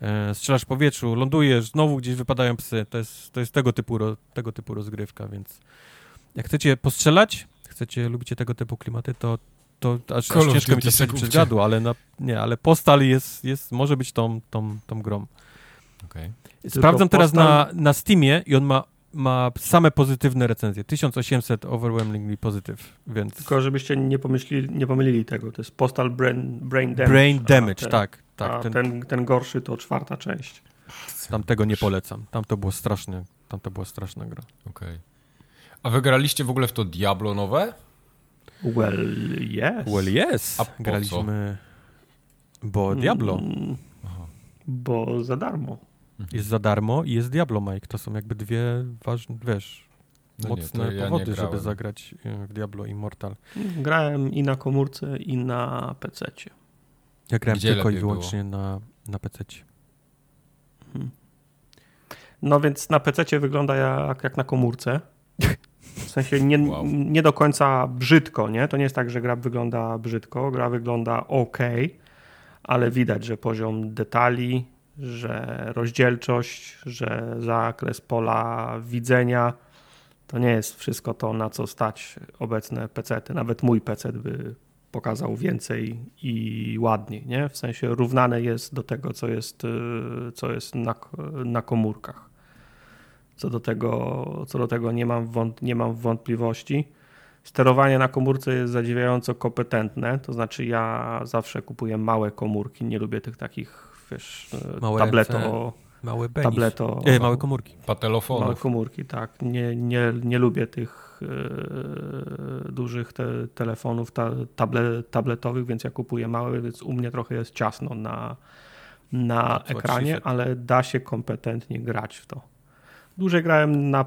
S2: e, strzelasz w powietrzu, lądujesz, znowu gdzieś wypadają psy. To jest, to jest tego, typu, tego typu rozgrywka, więc jak chcecie postrzelać, chcecie, lubicie tego typu klimaty, to to aż, aż ciężko mi to przez gadu, ale na, nie, ale Postal jest, jest, może być tą, tą, tą grą. Okay. Sprawdzam teraz na, na Steamie i on ma, ma same pozytywne recenzje. 1800 overwhelmingly pozytyw, więc...
S3: Tylko żebyście nie, pomyśleli, nie pomylili tego, to jest Postal Brain, brain Damage.
S2: Brain Damage, ten, tak. tak
S3: a ten, ten, ten gorszy to czwarta część.
S2: Tam tego nie polecam. Tam to było straszne, tam to była straszna gra.
S1: Okej. Okay. A wygraliście w ogóle w to Diablo nowe?
S3: Well, yes.
S2: Well, yes.
S1: A po Graliśmy...
S2: Co? Bo Diablo.
S3: Mm, bo za darmo.
S2: Mhm. Jest za darmo i jest Diablo, Mike. To są jakby dwie ważne, wiesz, no mocne nie, ja powody, żeby zagrać e, w Diablo Immortal.
S3: Grałem i na komórce, i na PC-cie.
S2: Ja grałem Gdzie tylko i wyłącznie było? na, na PC-cie.
S3: Hmm. No więc na PC-cie wygląda jak, jak na komórce. W sensie nie, wow. nie do końca brzydko, nie? To nie jest tak, że gra wygląda brzydko, gra wygląda ok, ale widać, że poziom detali, że rozdzielczość, że zakres pola widzenia to nie jest wszystko to, na co stać obecne PC-ty. Nawet mój PC by pokazał więcej i ładniej, nie? W sensie równane jest do tego, co jest, y, co jest na, na komórkach. Co do tego, co do tego nie, mam wąt, nie mam wątpliwości. Sterowanie na komórce jest zadziwiająco kompetentne, to znaczy ja zawsze kupuję małe komórki, nie lubię tych takich, wiesz, małe tableto...
S2: Małe benis.
S3: tableto,
S2: e, małe komórki.
S1: Patelofonów.
S3: Małe komórki, tak. Nie, nie, nie lubię tych e, dużych te, telefonów ta, table, tabletowych, więc ja kupuję małe, więc u mnie trochę jest ciasno na, na ekranie, ale da się kompetentnie grać w to. Dłużej grałem na,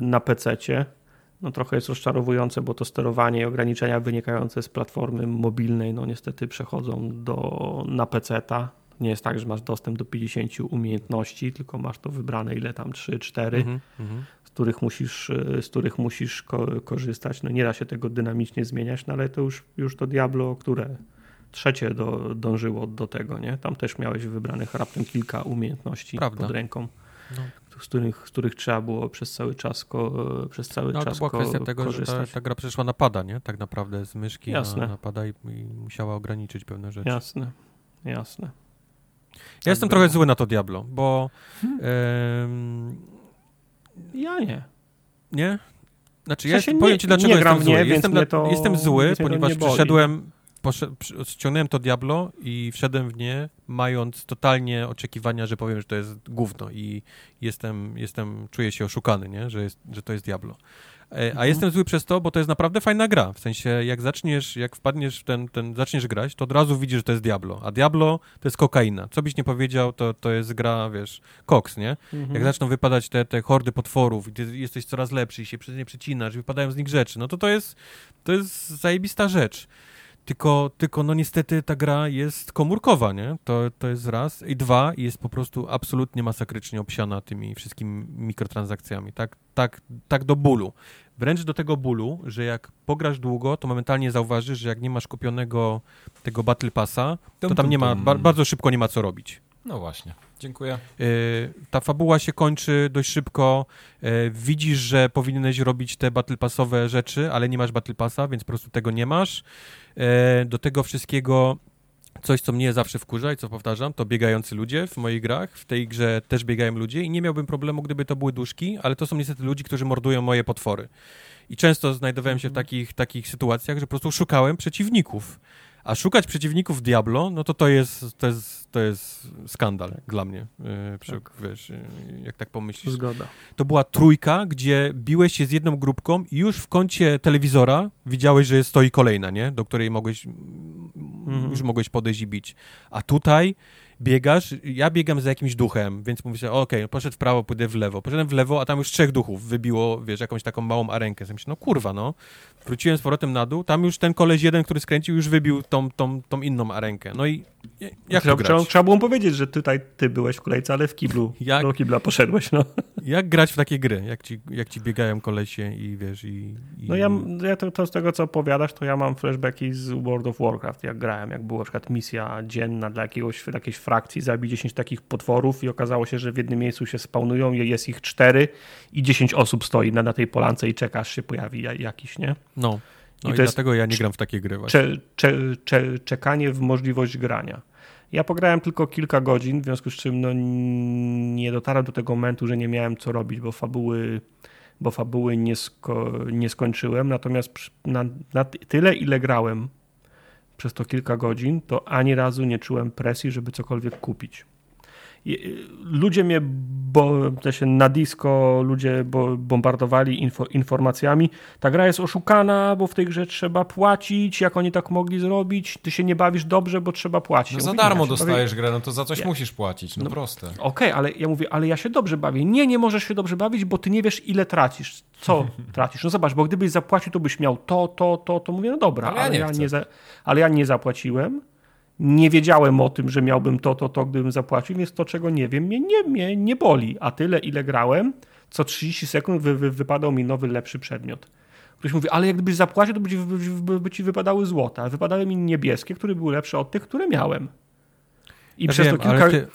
S3: na PC-cie. No trochę jest rozczarowujące, bo to sterowanie i ograniczenia wynikające z platformy mobilnej, no niestety przechodzą do, na PC-ta nie jest tak, że masz dostęp do 50 umiejętności, tylko masz to wybrane ile tam 3, 4, mm -hmm. z których musisz, z których musisz ko korzystać. No nie da się tego dynamicznie zmieniać, no ale to już, już to Diablo, które trzecie do, dążyło do tego, nie? Tam też miałeś wybranych raptem kilka umiejętności Prawda. pod ręką. No. Z, których, z których trzeba było przez cały czas ko, przez cały no, czas
S2: to była kwestia tego, korzystać. że ta, ta, gra przeszła napada, nie? Tak naprawdę z myszki jasne. na napada i, i musiała ograniczyć pewne rzeczy.
S3: Jasne, jasne.
S2: Ja jestem trochę zły na to Diablo, bo. Hmm.
S3: ja nie.
S2: Nie? Znaczy, ja powiem nie, ci, dlaczego nie jestem zły. jestem, to, jestem zły, ponieważ przyszedłem, ściągnąłem to Diablo i wszedłem w nie, mając totalnie oczekiwania, że powiem, że to jest gówno i jestem, jestem czuję się oszukany, nie? Że, jest, że to jest Diablo. E, a mhm. jestem zły przez to, bo to jest naprawdę fajna gra. W sensie, jak zaczniesz, jak wpadniesz w ten, ten, zaczniesz grać, to od razu widzisz, że to jest Diablo. A Diablo to jest kokaina. Co byś nie powiedział, to, to jest gra, wiesz, koks, nie? Mhm. Jak zaczną wypadać te, te hordy potworów i ty jesteś coraz lepszy i się przez nie przecinasz, wypadają z nich rzeczy, no to to jest, to jest zajebista rzecz. Tylko, tylko no niestety ta gra jest komórkowa, nie? To, to jest raz. I dwa, jest po prostu absolutnie masakrycznie obsiana tymi wszystkimi mikrotransakcjami. Tak, tak, tak do bólu. Wręcz do tego bólu, że jak pograsz długo, to momentalnie zauważysz, że jak nie masz kupionego tego Battle Passa, to tam nie ma, bardzo szybko nie ma co robić.
S1: No właśnie. Dziękuję.
S2: Y, ta fabuła się kończy dość szybko. Y, widzisz, że powinieneś robić te battle passowe rzeczy, ale nie masz battle passa, więc po prostu tego nie masz. Y, do tego wszystkiego coś, co mnie zawsze wkurza i co powtarzam, to biegający ludzie w moich grach. W tej grze też biegają ludzie i nie miałbym problemu, gdyby to były duszki, ale to są niestety ludzie, którzy mordują moje potwory. I często znajdowałem się w mhm. takich, takich sytuacjach, że po prostu szukałem przeciwników. A szukać przeciwników Diablo, no to to jest, to jest, to jest skandal dla mnie. Yy, przy, tak. Wiesz, yy, jak tak pomyślisz.
S3: Zgoda.
S2: To była trójka, gdzie biłeś się z jedną grupką i już w kącie telewizora widziałeś, że stoi kolejna, nie? Do której mogłeś, mhm. już mogłeś podejść i bić. A tutaj biegasz, ja biegam za jakimś duchem, więc mówię sobie, okej, okay, poszedł w prawo, pójdę w lewo. Poszedłem w lewo, a tam już trzech duchów wybiło, wiesz, jakąś taką małą arenkę. Myślę, no kurwa, no. Wróciłem z powrotem na dół, tam już ten koleś jeden, który skręcił, już wybił tą, tą, tą inną arenkę. No i jak
S3: trzeba, trzeba, trzeba było powiedzieć, że tutaj ty byłeś w kolejce, ale w kiblu. Jak, do kibla poszedłeś, no.
S2: Jak grać w takie gry? Jak ci, jak ci biegają kolesie i wiesz, i... i...
S3: No ja, ja to, to, z tego, co opowiadasz, to ja mam flashbacki z World of Warcraft, jak grałem, jak była na przykład misja dzienna dla jakiegoś, jakiejś frakcji, zabij 10 takich potworów i okazało się, że w jednym miejscu się spawnują, jest ich 4 i 10 osób stoi na, na tej polance i czekasz, się pojawi jakiś, nie?
S2: No. No i, i dlatego ja nie gram w takie gry właśnie. Cze,
S3: cze, cze, czekanie w możliwość grania. Ja pograłem tylko kilka godzin, w związku z czym no, nie dotarłem do tego momentu, że nie miałem co robić, bo fabuły, bo fabuły nie, sko nie skończyłem. Natomiast na, na tyle, ile grałem przez to kilka godzin, to ani razu nie czułem presji, żeby cokolwiek kupić ludzie mnie, bo też na disco ludzie bombardowali info, informacjami. Ta gra jest oszukana, bo w tej grze trzeba płacić. Jak oni tak mogli zrobić? Ty się nie bawisz dobrze, bo trzeba płacić.
S1: No za darmo dostajesz bawię... grę, no to za coś ja... musisz płacić. No, no proste. Okej,
S3: okay, ale ja mówię, ale ja się dobrze bawię. Nie, nie możesz się dobrze bawić, bo ty nie wiesz, ile tracisz. Co tracisz? No zobacz, bo gdybyś zapłacił, to byś miał to, to, to, to mówię, no dobra, ale, ale ja, nie, ja nie za... ale ja nie zapłaciłem nie wiedziałem o tym, że miałbym to, to, to, gdybym zapłacił, więc to, czego nie wiem, mnie nie, mnie nie boli. A tyle, ile grałem, co 30 sekund wy, wy, wypadał mi nowy, lepszy przedmiot. Ktoś mówi, ale jak gdybyś zapłacił, to by ci, by, by ci wypadały złota. Wypadały mi niebieskie, które były lepsze od tych, które miałem. I,
S2: Ja
S3: przez
S2: wiem,
S3: to kilka,
S2: ty...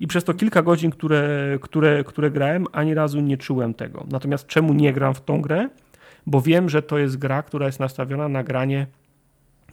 S3: I przez to kilka godzin, które, które, które grałem, ani razu nie czułem tego. Natomiast czemu nie gram w tą grę? Bo wiem, że to jest gra, która jest nastawiona na granie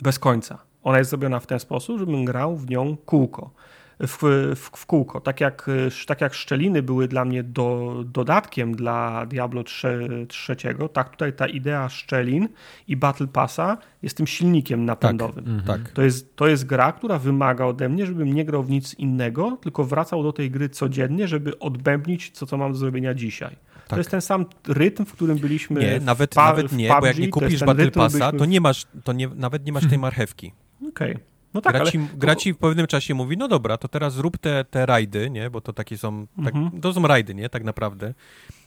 S3: bez końca. Ona jest zrobiona w ten sposób, żebym grał w nią kółko. W, w, w kółko. Tak jak, tak jak szczeliny były dla mnie do, dodatkiem dla Diablo 3, 3, tak tutaj ta idea szczelin i Battle Passa jest tym silnikiem napędowym.
S2: Tak.
S3: To jest, to jest gra, która wymaga ode mnie, żebym nie grał w nic innego, tylko wracał do tej gry codziennie, żeby odbębnić to, co mam do zrobienia dzisiaj. To
S2: Tak.
S3: jest ten sam rytm, w którym byliśmy.
S2: Nie, nawet, nawet nie,
S3: PUBG,
S2: bo jak nie
S3: to
S2: kupisz Battle
S3: rytm,
S2: Passa,
S3: byliśmy-
S2: to nie masz, to nie, nawet nie masz tej marchewki.
S3: Okej. No tak,
S2: gra,
S3: ale
S2: ci, gra ci w pewnym czasie mówi, no dobra, to teraz zrób te, te rajdy, nie? Bo to takie są, tak,
S3: Mhm.
S2: to są rajdy, nie? Tak naprawdę.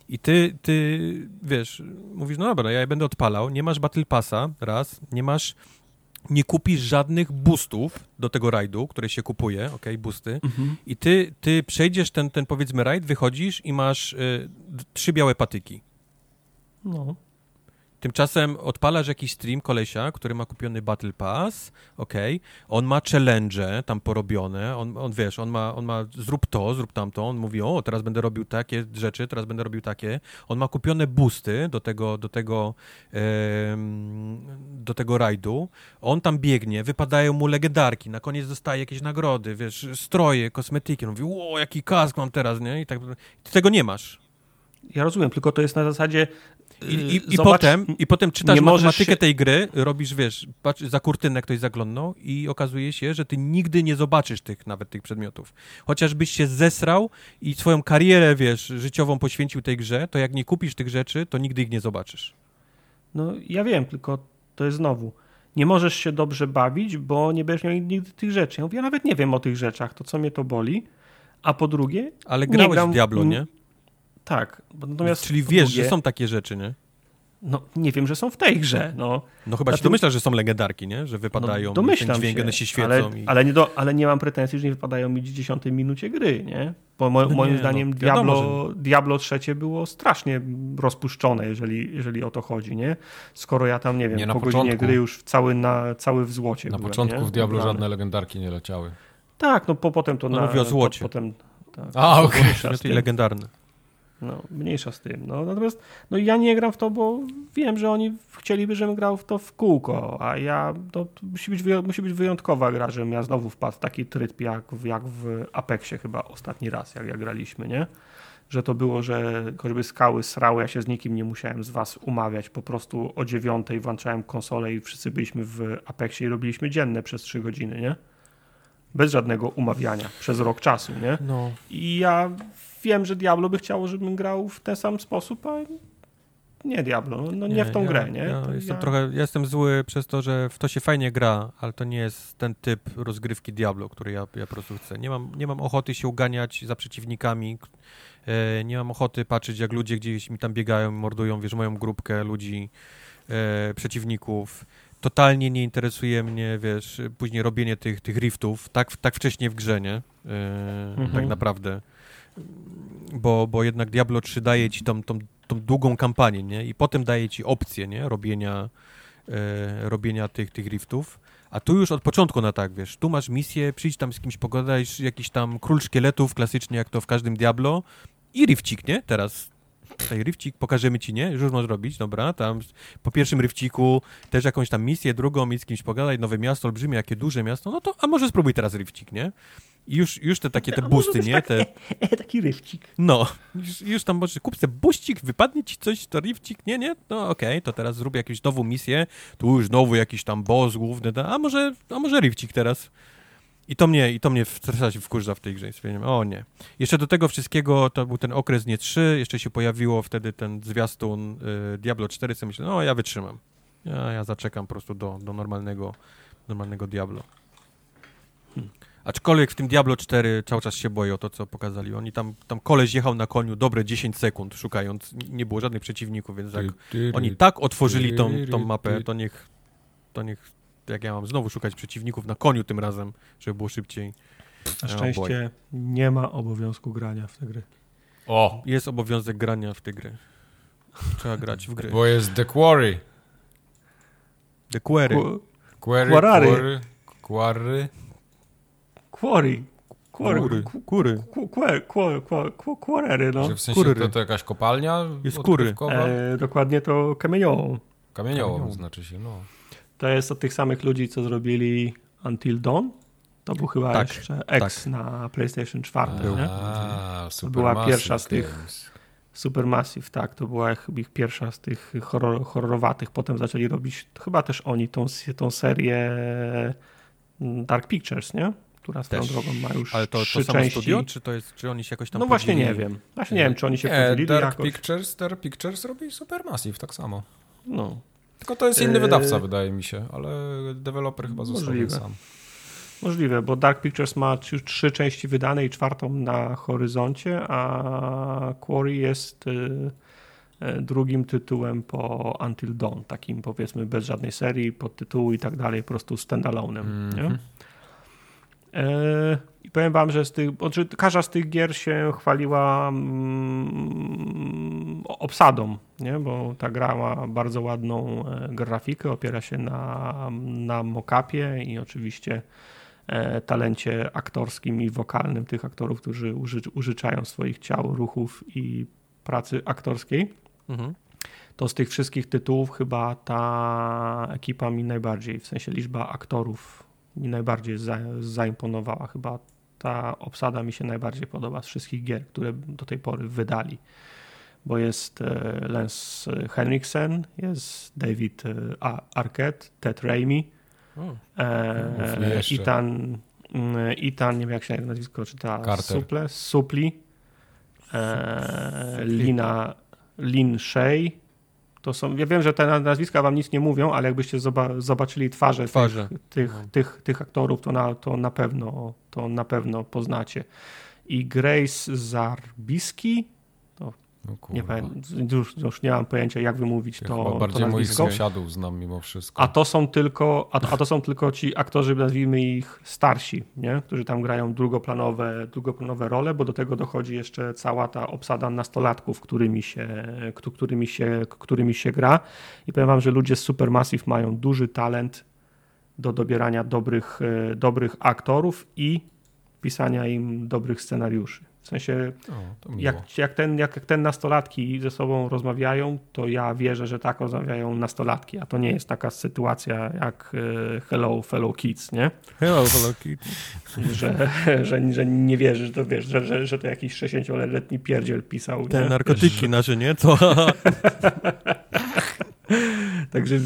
S2: I ty, ty, wiesz, mówisz, no dobra, ja będę odpalał, nie masz Battle Passa, raz, nie masz, nie kupisz żadnych boostów do tego rajdu, które się kupuje, okej, boosty,
S3: Mhm.
S2: i ty, ty przejdziesz ten, ten powiedzmy rajd, wychodzisz i masz y, trzy białe patyki.
S3: no.
S2: Tymczasem odpalasz jakiś stream kolesia, który ma kupiony Battle Pass, okej, on ma challenge tam porobione, on, on wiesz, on ma, on ma zrób to, zrób tamto, on mówi, o, teraz będę robił takie rzeczy, teraz będę robił takie, on ma kupione boosty do tego, do tego, em, do tego rajdu, on tam biegnie, wypadają mu legendarki, na koniec dostaje jakieś nagrody, wiesz, stroje, kosmetyki, on mówi, o, jaki kask mam teraz, nie, i tak, ty tego nie masz.
S3: Ja rozumiem, tylko to jest na zasadzie.
S2: I, i, i,
S3: zobacz,
S2: potem, I potem czytasz matematykę
S3: się-
S2: tej gry, robisz, wiesz, patrz, za kurtynę ktoś zaglądnął i okazuje się, że ty nigdy nie zobaczysz tych, nawet tych przedmiotów. Chociażbyś się zesrał i swoją karierę, wiesz, życiową poświęcił tej grze, to jak nie kupisz tych rzeczy, to nigdy ich nie zobaczysz.
S3: No ja wiem, tylko to jest znowu. Nie możesz się dobrze bawić, bo nie będziesz miał nigdy tych rzeczy. Ja mówię, ja nawet nie wiem o tych rzeczach, to co mnie to boli. A po drugie,
S2: Ale grałeś
S3: gram-
S2: w Diablo, nie?
S3: Tak. Natomiast
S2: Czyli wiesz,
S3: drugie,
S2: że są takie rzeczy, nie?
S3: No nie wiem, że są w tej grze. No,
S2: No chyba się
S3: Znaczy-
S2: domyślasz, że są legendarki, nie? Że wypadają,
S3: no domyślam
S2: dźwięk,
S3: się,
S2: one się świecą.
S3: ale,
S2: i...
S3: ale, nie do, ale nie mam pretensji, że nie wypadają mi w 10 minucie gry, nie? Bo mo,
S2: No
S3: moim
S2: nie, no,
S3: zdaniem
S2: wiadomo,
S3: Diablo, Diablo trzecie było strasznie rozpuszczone, jeżeli, jeżeli o to chodzi, nie? Skoro ja tam, nie wiem,
S1: Nie, na
S3: po godzinie
S1: początku.
S3: gry już cały, na, cały w złocie
S1: Na
S3: byłem,
S1: początku
S3: nie?
S1: w Diablo żadne legendarki nie leciały.
S3: Tak, no po, potem to
S2: No
S3: na...
S2: mówię o złocie.
S3: Po, potem, tak.
S1: A, okej.
S3: Tym.
S2: legendarne.
S3: No, mniejsza z tym. No, natomiast no, ja nie gram w to, bo wiem, że oni chcieliby, żebym grał w to w kółko, a ja, to, to musi, być musi być wyjątkowa gra, żebym ja znowu wpadł w taki tryb jak, w- jak w Apexie chyba ostatni raz, jak, jak graliśmy, nie? Że to było, że choćby skały srały, ja się z nikim nie musiałem z was umawiać, po prostu o dziewiątej włączałem konsolę i wszyscy byliśmy w Apexie i robiliśmy dzienne przez trzy godziny, nie? Bez żadnego umawiania, przez rok czasu, nie?
S2: No.
S3: I ja wiem, że Diablo by chciało, żebym grał w ten sam sposób, a nie Diablo, no nie, w tą
S2: ja,
S3: grę, nie?
S2: Ja jestem
S3: ja-
S2: trochę, ja jestem zły przez to, że w to się fajnie gra, ale to nie jest ten typ rozgrywki Diablo, który ja, ja po prostu chcę. Nie mam, nie mam ochoty się uganiać za przeciwnikami, e, nie mam ochoty patrzeć, jak ludzie gdzieś mi tam biegają, mordują, wiesz, moją grupkę ludzi, e, przeciwników. Totalnie nie interesuje mnie, wiesz, później robienie tych, tych riftów, tak, tak wcześnie w grze, nie? E,
S3: Mhm.
S2: Tak naprawdę. Bo, bo jednak Diablo 3 daje ci tą, tą, tą długą kampanię, nie? I potem daje ci opcję, nie? Robienia, e, robienia tych, tych riftów. A tu już od początku na tak, wiesz, tu masz misję, przyjdź tam z kimś pogadać, jakiś tam król szkieletów, klasycznie jak to w każdym Diablo i rifcik, nie? Teraz tutaj rifcik, pokażemy ci, nie? Już można zrobić, dobra, tam po pierwszym rifciku też jakąś tam misję, drugą, i z kimś pogadać, nowe miasto, olbrzymie, jakie duże miasto, no to, a może spróbuj teraz rifcik, nie? I już, już te takie te busty, nie?
S3: tak-
S2: Te,
S3: Taki rywcik.
S2: no, już, już tam może kup sobie buścik, wypadnie ci coś, to rifcik, nie, nie? No okej, to teraz zrób jakąś nową misję, tu już znowu jakiś tam boss główny, a może, a może rifcik teraz? I to mnie, i to mnie w strasznie wkurza w tej grze. O nie. Jeszcze do tego wszystkiego to był ten okres nie 3, jeszcze się pojawiło wtedy ten zwiastun y, Diablo 4, co myślę, no ja wytrzymam. Ja, ja zaczekam po prostu do, do normalnego, normalnego Diablo. Hmm. Aczkolwiek w tym Diablo 4 cały czas się boję o to, co pokazali. Oni tam, tam koleś jechał na koniu dobre 10 sekund szukając, nie było żadnych przeciwników, więc jak oni tak otworzyli tą, tą mapę, to niech, to niech, jak ja mam znowu szukać przeciwników na koniu tym razem, żeby było szybciej.
S3: Na szczęście nie ma obowiązku grania w te gry.
S1: O,
S2: Jest obowiązek grania w te gry. Trzeba grać w gry.
S1: bo jest The Quarry.
S2: The Query.
S3: Qu-
S1: Quarry,
S3: Quarary.
S1: Quarry, Quarry.
S3: Quarry.
S2: Kury, kury.
S3: Kurery, no.
S1: Że w sensie
S2: Kury.
S1: to, to jakaś kopalnia
S2: Jest kury.
S3: E, dokładnie to kamieniołom.
S1: Kamieniołom
S2: kamieniołom.
S1: znaczy się, no.
S3: To jest od tych samych ludzi, co zrobili Until Dawn. To był chyba
S2: Tak,
S3: jeszcze X na PlayStation 4,
S2: Był.
S3: nie?
S1: A, super
S3: była pierwsza z tych-
S1: Games.
S3: Supermassive, tak. To była ich- pierwsza z tych horror, horrorowatych. Potem zaczęli robić, chyba też oni, tą, tą serię mm, Dark Pictures, nie? Która swoją
S2: Też.
S3: drogą ma już
S2: Ale to,
S3: trzy
S2: to samo
S3: części.
S2: studio, czy to jest, czy oni się jakoś tam
S3: No właśnie
S2: podzielili?
S3: nie wiem. Właśnie nie wiem, czy oni się
S1: Nie,
S3: podzielili
S1: Dark
S3: jakoś.
S1: Pictures, Dark Pictures robi Supermassive tak samo.
S3: No.
S1: Tylko to jest inny
S3: Eee,
S1: wydawca, wydaje mi się, ale deweloper chyba został sam.
S3: Możliwe, bo Dark Pictures ma już trzy części wydane i czwartą na horyzoncie, a Quarry jest y, y, drugim tytułem po Until Dawn, takim powiedzmy bez żadnej serii, podtytułu i tak dalej, po prostu standalone'em. nie?
S1: Mhm.
S3: I powiem wam, że z tych, każda z tych gier się chwaliła mm, obsadą, nie? bo ta gra ma bardzo ładną e, grafikę, opiera się na, na mock-upie i oczywiście e, talencie aktorskim i wokalnym tych aktorów, którzy uży, użyczają swoich ciał, ruchów i pracy aktorskiej
S2: Mhm.
S3: to z tych wszystkich tytułów chyba ta ekipa mi najbardziej, w sensie liczba aktorów mi najbardziej za, zaimponowała. Chyba ta obsada mi się najbardziej podoba z wszystkich gier, które do tej pory wydali. Bo jest e, Lance Henriksen, jest David e, Arquette, Ted Raimi,
S2: O,
S3: e. Ethan, mm, Ethan, nie wiem jak się nazwisko czyta,
S1: Carter.
S3: Suple, Supli, e, Lina, Lin Shay. To są, ja wiem, że te nazwiska wam nic nie mówią, ale jakbyście zoba- zobaczyli twarze,
S2: Twarze.
S3: Tych, tych,
S2: No.
S3: tych, tych aktorów, to na, to, na pewno, to na pewno poznacie. I Grace Zarbiski, nie
S1: kurwa.
S3: pamiętam, już, już nie mam pojęcia jak wymówić
S1: Ja
S3: to,
S1: chyba
S3: to
S1: bardziej moich sąsiadów znam mimo wszystko.
S3: A to są tylko, a, a to są tylko ci aktorzy, nazwijmy ich starsi, nie? którzy tam grają drugoplanowe, drugoplanowe role, bo do tego dochodzi jeszcze cała ta obsada nastolatków, którymi się, któ- którymi się, którymi się gra. I powiem wam, że ludzie z Supermassive mają duży talent do dobierania dobrych, e, dobrych aktorów i pisania im dobrych scenariuszy. W sensie
S1: O, to
S3: jak, jak, ten, jak, jak ten nastolatki ze sobą rozmawiają, to ja wierzę, że tak rozmawiają nastolatki, a to nie jest taka sytuacja jak e, Hello Fellow Kids, nie?
S2: Hello, hello Kitty.
S3: Że, że, że nie wierzysz, że to wiesz, że, że, że to jakiś 60-letni pierdziel pisał.
S2: Te
S3: nie?
S2: narkotyki nasze, nie? Co?
S3: Także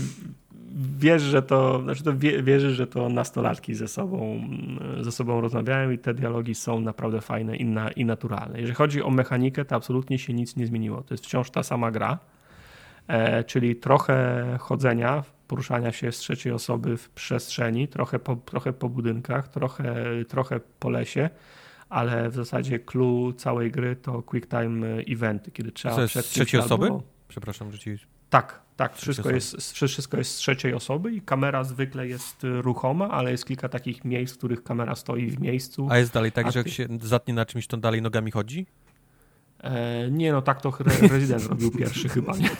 S3: wiesz, że to, znaczy to wie, wierzysz, że to nastolatki ze sobą, ze sobą rozmawiają i te dialogi są naprawdę fajne i, na, i naturalne. Jeżeli chodzi o mechanikę, to absolutnie się nic nie zmieniło. To jest wciąż ta sama gra, e, czyli trochę chodzenia, poruszania się z trzeciej osoby w przestrzeni, trochę po, trochę po budynkach, trochę, trochę po lesie, ale w zasadzie clue całej gry to quick time eventy, kiedy trzeba
S2: To jest trzeciej osoby? Przepraszam, że ci...
S3: tak, tak. Wszystko jest, wszystko jest z trzeciej osoby i kamera zwykle jest y, ruchoma, ale jest kilka takich miejsc, w których kamera stoi w miejscu.
S2: A jest dalej tak,
S3: A
S2: że jak
S3: ty-
S2: się zatnie na czymś, to dalej nogami chodzi?
S3: E, nie, no tak to Re- Resident zrobił pierwszy chyba, nie?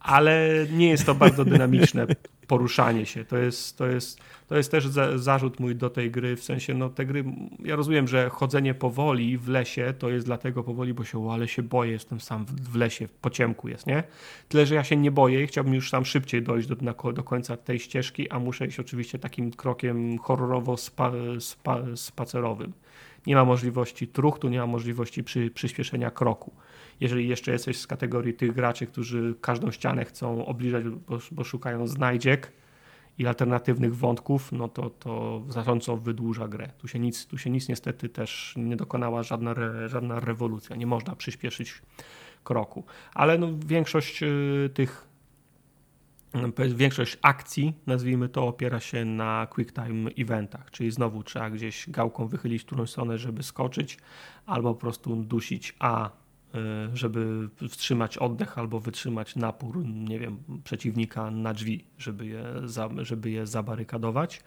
S3: Ale nie jest to bardzo dynamiczne poruszanie się. To jest, to jest, to jest też za, zarzut mój do tej gry, w sensie, no te gry, ja rozumiem, że chodzenie powoli w lesie to jest dlatego powoli, bo się, o, ale się boję, jestem sam w, w lesie, po ciemku jest, nie? Tyle, że ja się nie boję i chciałbym już tam szybciej dojść do, na, do końca tej ścieżki, a muszę iść oczywiście takim krokiem horrorowo-spacerowym. Nie ma możliwości truchtu, nie ma możliwości przy, przyspieszenia kroku. Jeżeli jeszcze jesteś z kategorii tych graczy, którzy każdą ścianę chcą obliżać, bo, bo szukają znajdziek i alternatywnych wątków, no to, to znacząco wydłuża grę. Tu się nic, tu się nic niestety też nie dokonała żadna, żadna rewolucja. Nie można przyspieszyć kroku. Ale no, większość y, tych y, Większość akcji, nazwijmy to, opiera się na quick time eventach, czyli znowu trzeba gdzieś gałką wychylić którąś stronę, żeby skoczyć, albo po prostu dusić A, żeby wstrzymać oddech, albo wytrzymać napór, nie wiem, przeciwnika na drzwi, żeby je, za, żeby je zabarykadować.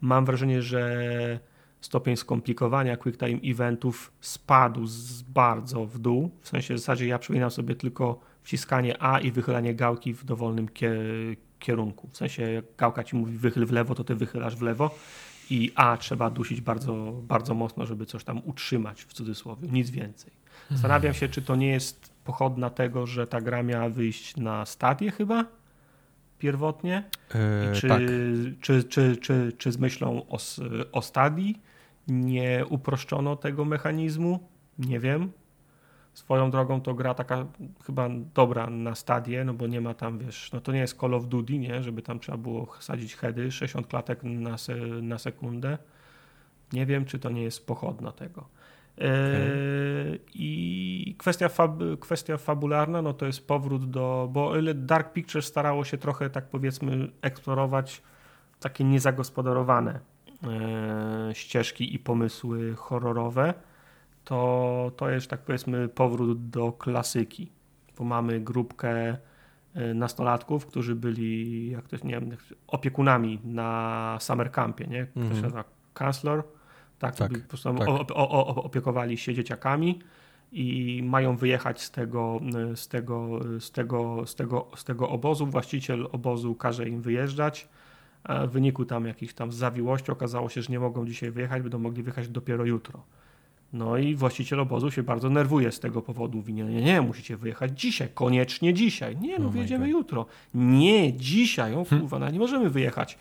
S3: Mam wrażenie, że stopień skomplikowania quick time eventów spadł z bardzo w dół. W sensie w zasadzie ja przypominam sobie tylko wciskanie A i wychylanie gałki w dowolnym kie- kierunku. W sensie jak gałka ci mówi wychyl w lewo, to ty wychylasz w lewo i A trzeba dusić bardzo, bardzo mocno, żeby coś tam utrzymać w cudzysłowie, nic więcej. Zastanawiam się, czy to nie jest pochodna tego, że ta gra miała wyjść na stadię chyba pierwotnie?
S2: E,
S3: czy,
S2: tak.
S3: czy, czy, czy, czy z myślą o, o stadii nie uproszczono tego mechanizmu? Nie wiem. Swoją drogą to gra taka chyba dobra na stadię, no bo nie ma tam, wiesz, no to nie jest Call of Duty, nie? Żeby tam trzeba było sadzić heady, 60 klatek na, se, na sekundę. Nie wiem, czy to nie jest pochodna tego. Eee, I kwestia, fab, kwestia fabularna, no to jest powrót do, bo o ile Dark Pictures starało się trochę, tak powiedzmy, eksplorować takie niezagospodarowane e, ścieżki i pomysły horrorowe, to to jest, tak powiedzmy, powrót do klasyki, bo mamy grupkę e, nastolatków, którzy byli, jak to jest, nie wiem, opiekunami na summer campie, nie? To
S2: Mhm.
S3: się nazywa Counselor. Tak,
S2: Tak,
S3: po prostu
S2: tak.
S3: o- o- o- opiekowali się dzieciakami i mają wyjechać z tego, z tego, z tego, z tego, z tego obozu. Właściciel obozu każe im wyjeżdżać. A W wyniku tam jakichś tam zawiłości okazało się, że nie mogą dzisiaj wyjechać, będą mogli wyjechać dopiero jutro. No i właściciel obozu się bardzo nerwuje z tego powodu. Mówi, nie, nie, nie, musicie wyjechać dzisiaj, koniecznie dzisiaj. Nie, no
S1: Oh my
S3: wyjedziemy jutro. Nie, dzisiaj, o kurwa, no, nie możemy wyjechać.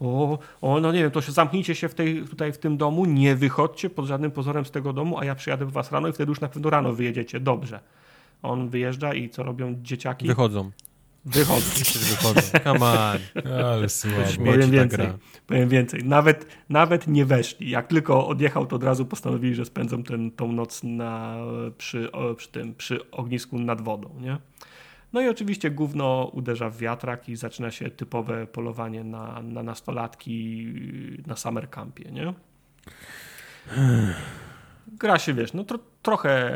S3: O, o, no nie wiem, to się zamknijcie się w tej, tutaj w tym domu, nie wychodźcie pod żadnym pozorem z tego domu, a ja przyjadę po was rano i wtedy już na pewno rano wyjedziecie. Dobrze. On wyjeżdża i co robią dzieciaki?
S2: Wychodzą.
S3: Wychodzą.
S2: Wychodzą. Come on.
S1: Ale słabo.
S3: Powiem więcej. Powiem więcej. Nawet, nawet nie weszli. Jak tylko odjechał, to od razu postanowili, że spędzą ten, tą noc na, przy, przy, tym, przy ognisku nad wodą. Nie? No i oczywiście gówno uderza w wiatrak i zaczyna się typowe polowanie na, na nastolatki na summer campie, nie? Gra się, wiesz, no tro, trochę,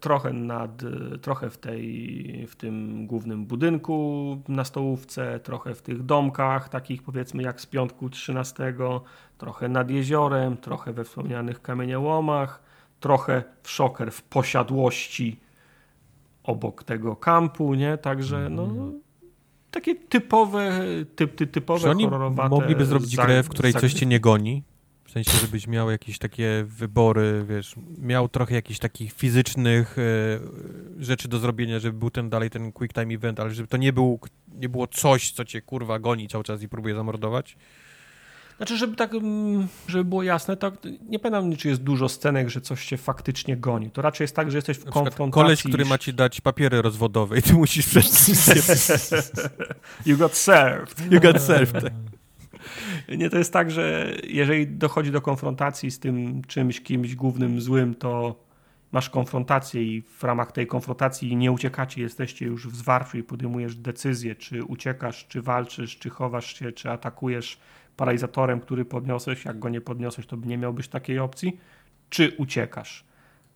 S3: trochę nad, trochę w tej, w tym głównym budynku na stołówce, trochę w tych domkach, takich powiedzmy jak z piątku 13, trochę nad jeziorem, trochę we wspomnianych kamieniołomach, trochę w szoker, w posiadłości obok tego kampu, nie? Także no takie typowe, typ, ty, typowe
S2: Czy oni
S3: horrorowate
S2: mogliby zrobić
S3: za-
S2: grę, w której
S3: za-
S2: coś cię nie goni? W sensie, żebyś miał jakieś takie wybory, wiesz, miał trochę jakichś takich fizycznych e, rzeczy do zrobienia, żeby był ten dalej ten quick time event, ale żeby to nie, był, nie było coś, co cię kurwa goni cały czas i próbuje zamordować.
S3: Znaczy, żeby tak, mm, żeby było jasne, tak, nie pamiętam, czy jest dużo scenek, że coś cię faktycznie goni. To raczej jest tak, że jesteś w
S2: Na
S3: konfrontacji.
S2: koleś, który ma ci dać papiery rozwodowe i ty musisz przeczytać.
S3: You got served.
S2: You got served.
S3: Nie, to jest tak, że jeżeli dochodzi do konfrontacji z tym czymś, kimś głównym złym, to masz konfrontację i w ramach tej konfrontacji nie uciekacie, jesteście już w zwarciu i podejmujesz decyzję, czy uciekasz, czy walczysz, czy chowasz się, czy atakujesz paralizatorem, który podniosłeś. Jak go nie podniosłeś, to nie miałbyś takiej opcji. Czy uciekasz.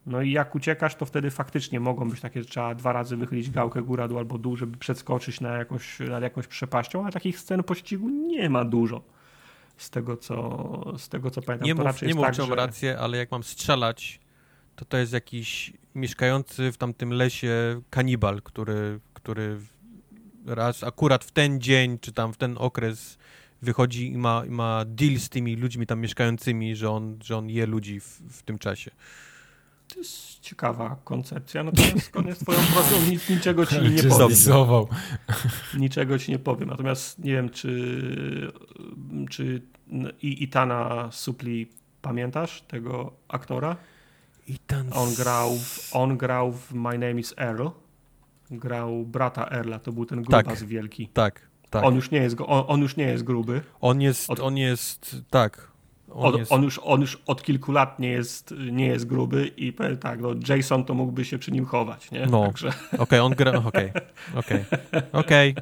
S3: No i jak uciekasz, to wtedy faktycznie mogą być takie, że trzeba dwa razy wychylić gałkę góra, dół albo dół, żeby przeskoczyć na jakąś, nad jakąś przepaścią, ale takich scen pościgu nie ma dużo. Z tego co, z tego, co pamiętam.
S2: Nie
S3: to
S2: mów, nie mów
S3: tak, że...
S2: rację, ale jak mam strzelać, to to jest jakiś mieszkający w tamtym lesie kanibal, który, który raz akurat w ten dzień, czy tam w ten okres wychodzi i ma, i ma deal z tymi ludźmi tam mieszkającymi, że on, że on je ludzi w, w tym czasie.
S3: To jest ciekawa koncepcja, natomiast koniec twoją pracą nic, niczego ci nie powiem.
S1: zapisował.
S3: Niczego ci nie powiem. Natomiast nie wiem, czy, czy i Itana Supli pamiętasz tego aktora?
S2: I ten...
S3: On grał, w, on grał w My Name is Earl. Grał brata Erla, to był ten grubas
S2: Tak.
S3: wielki.
S2: Tak, tak.
S3: On już nie jest, on, on już nie jest gruby.
S2: On jest,
S3: Od-
S2: on jest, tak. On
S3: On,
S2: jest,
S3: on, już, on już od kilku lat nie jest, nie jest gruby i powiem tak, no Jason to mógłby się przy nim chować, nie?
S2: No.
S3: Także,
S2: Okej, on gra, okej, okej, okej.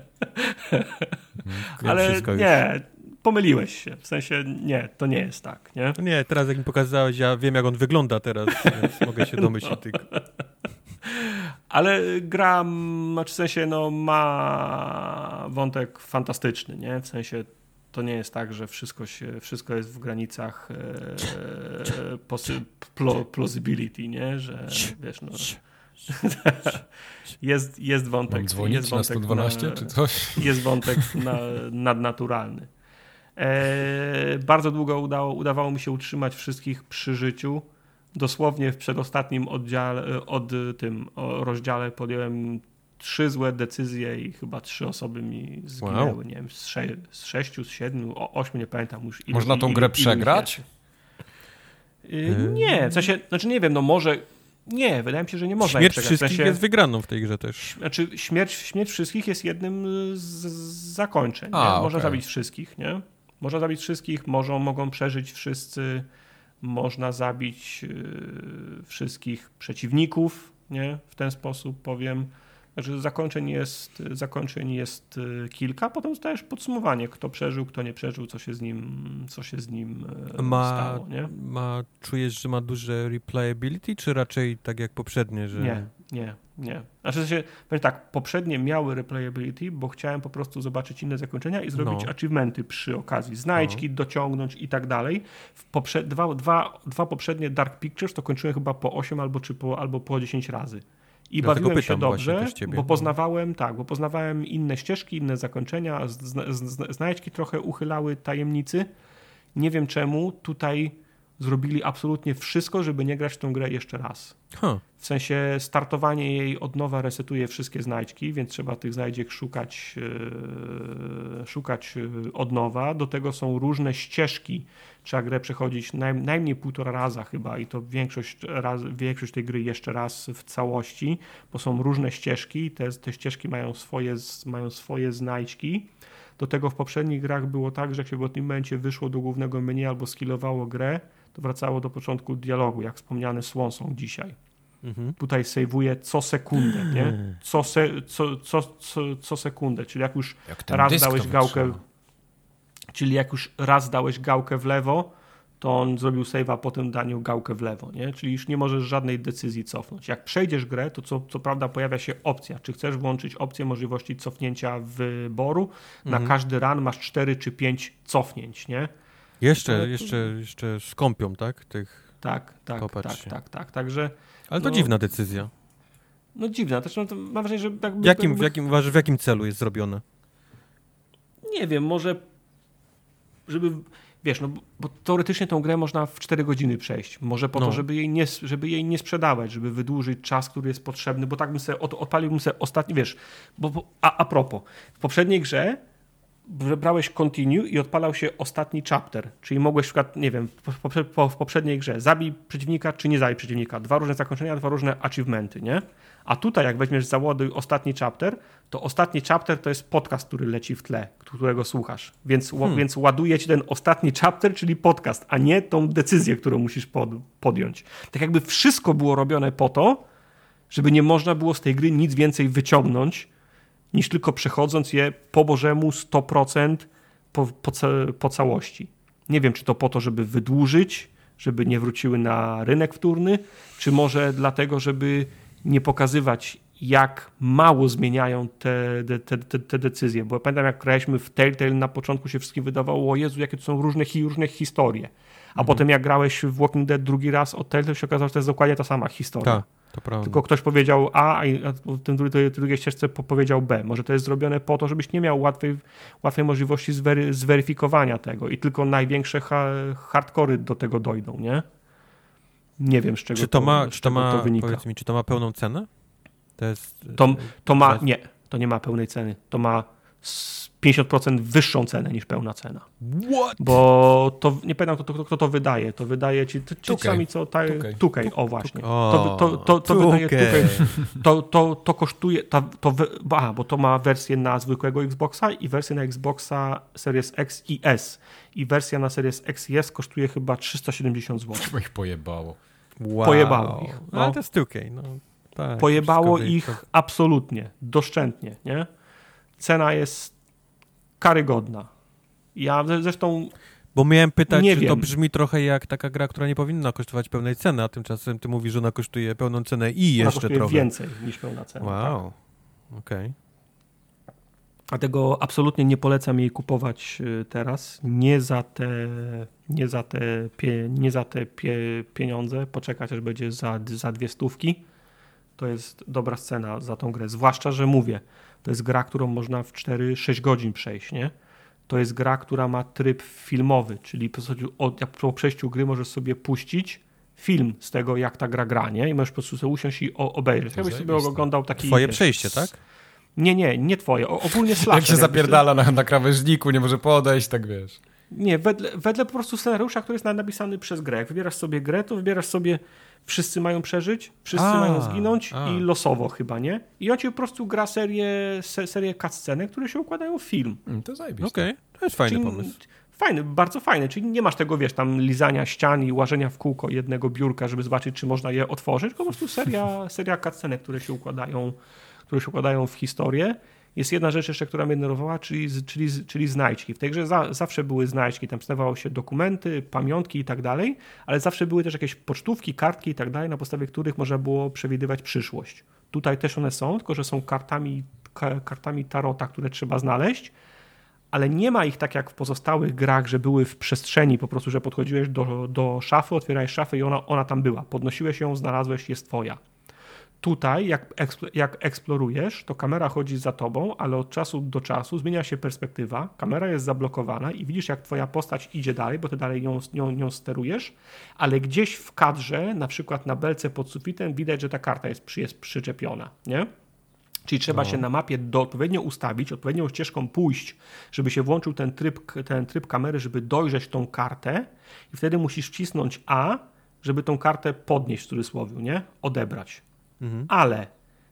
S3: Ale nie, pomyliłeś się. W sensie nie, to nie jest tak, nie?
S2: No Nie, teraz jak mi pokazałeś, ja wiem jak on wygląda teraz, więc mogę się domyślić tylko.
S3: Ale gra, znaczy w sensie, no, ma wątek fantastyczny, nie? W sensie to nie jest tak, że wszystko, się, wszystko jest w granicach e, posy, plo, plausibility, nie? Że wiesz, no, jest, jest wątek.
S1: Mam dzwonić
S3: jest
S1: na
S3: wątek
S1: 112
S3: na-
S1: czy coś?
S3: Jest wątek na, nadnaturalny. E, bardzo długo udało, udawało mi się utrzymać wszystkich przy życiu. Dosłownie w przedostatnim oddziale, od tym rozdziale podjąłem trzy złe decyzje i chyba trzy osoby mi zginęły. Wow. Nie wiem, z, sze z sześciu, z siedmiu, o, ośmiu, nie pamiętam już.
S1: Ilu, Można tą ilu, grę ilu, przegrać?
S3: Yy, nie, w sensie, znaczy nie wiem, no może nie, wydaje mi się, że nie można
S2: Śmierć wszystkich w sensie, jest wygraną w tej grze też.
S3: Znaczy, śmierć, śmierć wszystkich jest jednym z, z zakończeń. A, Można zabić wszystkich, nie? Można zabić wszystkich, może, mogą przeżyć wszyscy, można zabić yy, wszystkich przeciwników, nie? W ten sposób powiem. Znaczy zakończeń jest, zakończeń jest y, kilka, potem też podsumowanie, kto przeżył, kto nie przeżył, co się z nim, co się z nim y, ma, stało. Nie?
S2: Ma, czujesz, że ma duże replayability, czy raczej tak jak poprzednie? Że...
S3: Nie, nie, nie. Znaczy się, powiem tak, poprzednie miały replayability, bo chciałem po prostu zobaczyć inne zakończenia i zrobić no. achievementy przy okazji, znajdźki, no. dociągnąć i tak dalej. Poprze dwa, dwa, dwa poprzednie Dark Pictures to kończyłem chyba po 8 albo, czy po, albo po 10 razy. I Dlatego bawiłem się dobrze, bo no. poznawałem, tak, bo poznawałem inne ścieżki, inne zakończenia, znajdźki trochę uchylały tajemnicy. Nie wiem czemu tutaj zrobili absolutnie wszystko, żeby nie grać w tą grę jeszcze raz. Huh. W sensie startowanie jej od nowa resetuje wszystkie znajdźki, więc trzeba tych znajdziek szukać, yy, szukać e, od nowa. Do tego są różne ścieżki. Trzeba grę przechodzić naj, najmniej półtora raza chyba i to większość, raz, większość tej gry jeszcze raz w całości, bo są różne ścieżki. Te, te ścieżki mają swoje, mają swoje znajdźki. Do tego w poprzednich grach było tak, że jak się w tym momencie wyszło do głównego menu albo skillowało grę, to wracało do początku dialogu, jak wspomniany Słonsą dzisiaj. Mhm. Tutaj sejwuje co sekundę, nie? Co, se, co, co, co, co sekundę, czyli jak już jak raz dałeś gałkę, czyli jak już raz dałeś gałkę w lewo, to on zrobił save'a, potem daniu gałkę w lewo, nie? Czyli już nie możesz żadnej decyzji cofnąć. Jak przejdziesz grę, to co, co prawda pojawia się opcja, czy chcesz włączyć opcję możliwości cofnięcia wyboru. Mhm. Na każdy run masz 4 czy 5 cofnięć, nie?
S2: Jeszcze, jeszcze, jeszcze skąpią, tak? Tych
S3: tak, tak, tak, tak, tak, także...
S2: Ale to no, dziwna decyzja.
S3: No dziwna, też mam wrażenie, że...
S2: Jakby, w, jakim, jakby... w, jakim, w jakim celu jest zrobione?
S3: Nie wiem, może żeby... Wiesz, no bo teoretycznie tą grę można w 4 godziny przejść. Może po no. to, żeby jej, nie, żeby jej nie sprzedawać, żeby wydłużyć czas, który jest potrzebny, bo tak bym sobie, od, odpaliłbym sobie ostatni, wiesz, bo, bo a, a propos, w poprzedniej grze brałeś continue i odpalał się ostatni chapter, czyli mogłeś przykład, nie wiem, w poprzedniej grze zabij przeciwnika czy nie zabij przeciwnika. Dwa różne zakończenia, dwa różne achievementy, nie? A tutaj jak weźmiesz załoduj ostatni chapter, to ostatni chapter to jest podcast, który leci w tle, którego słuchasz. Więc, hmm. więc ładuje ci ten ostatni chapter, czyli podcast, a nie tą decyzję, którą musisz pod, podjąć. Tak jakby wszystko było robione po to, żeby nie można było z tej gry nic więcej wyciągnąć, niż tylko przechodząc je po Bożemu 100% po, po, po całości. Nie wiem, czy to po to, żeby wydłużyć, żeby nie wróciły na rynek wtórny, czy może dlatego, żeby nie pokazywać, jak mało zmieniają te, te, te, te decyzje. Bo pamiętam, jak graliśmy w Telltale, na początku się wszystkim wydawało, o Jezu, jakie to są różne, różne historie. A mhm. potem jak grałeś w Walking Dead drugi raz od Telltale, się okazało, że to jest dokładnie ta sama historia.
S2: Tak. Prawda.
S3: Tylko ktoś powiedział A, a w tym drugiej, drugiej ścieżce powiedział B. Może to jest zrobione po to, żebyś nie miał łatwej, łatwej możliwości zwery, zweryfikowania tego i tylko największe ha, hardkory do tego dojdą, nie? Nie wiem, z czego
S2: czy to, ma, czy to, ma, to wynika. Powiedz mi, czy to ma pełną cenę?
S3: To, jest, to, to ma, nie, to nie ma pełnej ceny. To ma 50% wyższą cenę niż pełna cena.
S2: What?
S3: Bo to, nie pamiętam kto, kto, kto to wydaje. To wydaje ci, ci sami co, ta, Tukej, o właśnie. To, to, to, to wydaje Tukej. To, to, to kosztuje, ta, to, aha, bo to ma wersję na zwykłego Xboxa i wersję na Xboxa Series X i S. I wersja na Series X i S kosztuje chyba 370 zł.
S1: Chyba ich pojebało.
S3: Wow. Pojebało ich.
S2: No. Ale to jest Tukej, no.
S3: Tak, pojebało ich absolutnie, doszczętnie, nie? Cena jest karygodna. Ja zresztą.
S2: Bo miałem pytać, nie czy wiem. to brzmi trochę jak taka gra, która nie powinna kosztować pełnej ceny, a tymczasem ty mówisz, że ona kosztuje pełną cenę i jeszcze ona kosztuje trochę.
S3: więcej niż pełna cena.
S2: Wow. Tak. Okej. Okay.
S3: Dlatego absolutnie nie polecam jej kupować y, teraz. Nie za te, nie za te, pie, nie za te pie, pieniądze. Poczekać, aż będzie za, za dwie stówki. To jest dobra scena za tą grę. Zwłaszcza, że mówię, to jest gra, którą można w 4-6 godzin przejść, nie? to jest gra, która ma tryb filmowy, czyli po, od, po przejściu gry możesz sobie puścić film z tego, jak ta gra gra, nie? I możesz po prostu sobie usiąść i obejrzeć. Jakbyś sobie oglądał taki...
S2: Twoje wiesz, przejście, tak?
S3: Nie, nie, nie twoje. O, ogólnie slasher.
S1: jak się zapierdala na, na krawężniku, nie może podejść, tak wiesz.
S3: Nie, wedle, wedle po prostu scenariusza, który jest napisany przez grę. Jak wybierasz sobie grę, to wybierasz sobie wszyscy mają przeżyć, wszyscy a, mają zginąć a. i losowo chyba, nie? I on ci po prostu gra serię, se, serię cutscenek, które się układają w film.
S1: Mm, to zajebiste.
S2: Okej, okay. to jest fajny Czyli, pomysł.
S3: Fajny, bardzo fajny, czyli nie masz tego, wiesz, tam lizania ścian i łażenia w kółko jednego biurka, żeby zobaczyć, czy można je otworzyć, tylko po prostu seria, seria cutscenek, które się układają, które się układają w historię. Jest jedna rzecz jeszcze, która mnie denerwowała, czyli, czyli, czyli znajdźki. W tej grze za, zawsze były znajdźki, tam znajdowało się dokumenty, pamiątki i tak dalej, ale zawsze były też jakieś pocztówki, kartki i tak dalej, na podstawie których można było przewidywać przyszłość. Tutaj też one są, tylko że są kartami, kartami tarota, które trzeba znaleźć, ale nie ma ich tak jak w pozostałych grach, że były w przestrzeni, po prostu, że podchodziłeś do, do szafy, otwierałeś szafę i ona, ona tam była. Podnosiłeś ją, znalazłeś, jest twoja. Tutaj, jak, jak eksplorujesz, to kamera chodzi za tobą, ale od czasu do czasu zmienia się perspektywa, kamera jest zablokowana i widzisz, jak twoja postać idzie dalej, bo ty dalej nią, nią, nią sterujesz, ale gdzieś w kadrze, na przykład na belce pod sufitem, widać, że ta karta jest, jest przyczepiona, nie? Czyli trzeba no. się na mapie do, odpowiednio ustawić, odpowiednią ścieżką pójść, żeby się włączył ten tryb, ten tryb kamery, żeby dojrzeć tą kartę i wtedy musisz wcisnąć A, żeby tą kartę podnieść w cudzysłowie, nie? Odebrać mhm. ale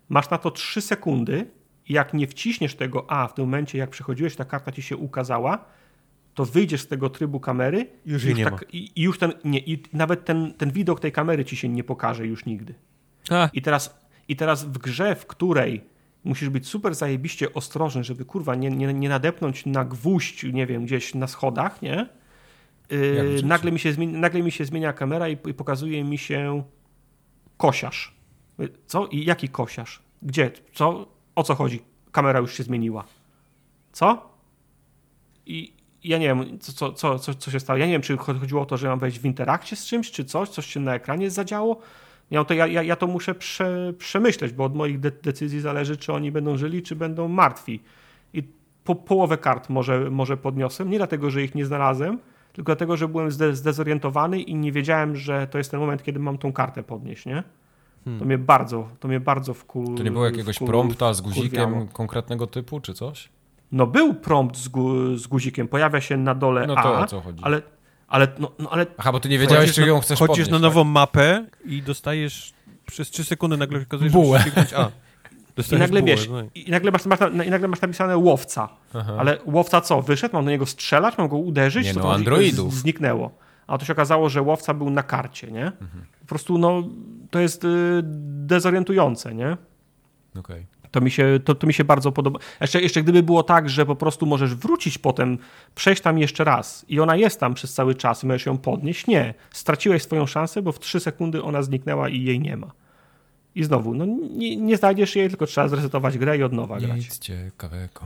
S3: masz na to 3 sekundy i jak nie wciśniesz tego A w tym momencie, jak przechodziłeś, ta karta ci się ukazała, to wyjdziesz z tego trybu kamery
S2: już i, już, tak,
S3: i, i już ten, nie, i nawet ten, ten widok tej kamery ci się nie pokaże już nigdy. I teraz, I teraz w grze, w której musisz być super zajebiście ostrożny, żeby kurwa nie, nie, nie nadepnąć na gwóźdź, nie wiem, gdzieś na schodach, nie? Yy, nagle, mi się zmienia, nagle mi się zmienia kamera i, i pokazuje mi się kosiarz. Co? I jaki kosiarz? Gdzie? Co? O co chodzi? Kamera już się zmieniła. Co? I ja nie wiem, co, co, co, co się stało. Ja nie wiem, czy chodziło o to, że mam wejść w interakcie z czymś, czy coś, coś się na ekranie zadziało. Ja to, ja, ja, to muszę prze, przemyśleć, bo od moich de decyzji zależy, czy oni będą żyli, czy będą martwi. I po, połowę kart może, może podniosłem, nie dlatego, że ich nie znalazłem, tylko dlatego, że byłem zdezorientowany i nie wiedziałem, że to jest ten moment, kiedy mam tą kartę podnieść, nie? Hmm. To mnie bardzo, to mnie bardzo wkur...
S1: To nie było jakiegoś wkur... prompta z guzikiem konkretnego typu, czy coś?
S3: No był prompt z, gu... z guzikiem, pojawia się na dole
S1: no
S3: to
S1: A, o co chodzi?
S3: ale, ale, no, no, ale...
S1: Aha, bo ty nie wiedziałeś, czy ją chcesz
S2: Chodzisz
S1: podnieść,
S2: na nową tak? mapę i dostajesz przez 3 sekundy nagle okazuje
S1: się,
S2: że A.
S3: I nagle bułę, wiesz, no. i nagle masz, masz, i nagle masz napisane łowca. Aha. Ale łowca co? Wyszedł, mam do niego strzelać, mam go uderzyć?
S1: Nie, no, androidów.
S3: Zniknęło. A to się okazało, że łowca był na karcie, nie? Mhm. Po prostu, no, to jest y, dezorientujące, nie?
S1: Okay.
S3: To mi, się, to, to mi się bardzo podoba. Jeszcze, jeszcze gdyby było tak, że po prostu możesz wrócić potem, przejść tam jeszcze raz i ona jest tam przez cały czas i możesz ją podnieść. Nie. Straciłeś swoją szansę, bo w trzy sekundy ona zniknęła i jej nie ma. I znowu, no nie, nie znajdziesz jej, tylko trzeba zresetować grę i od nowa grać.
S1: Nic ciekawego.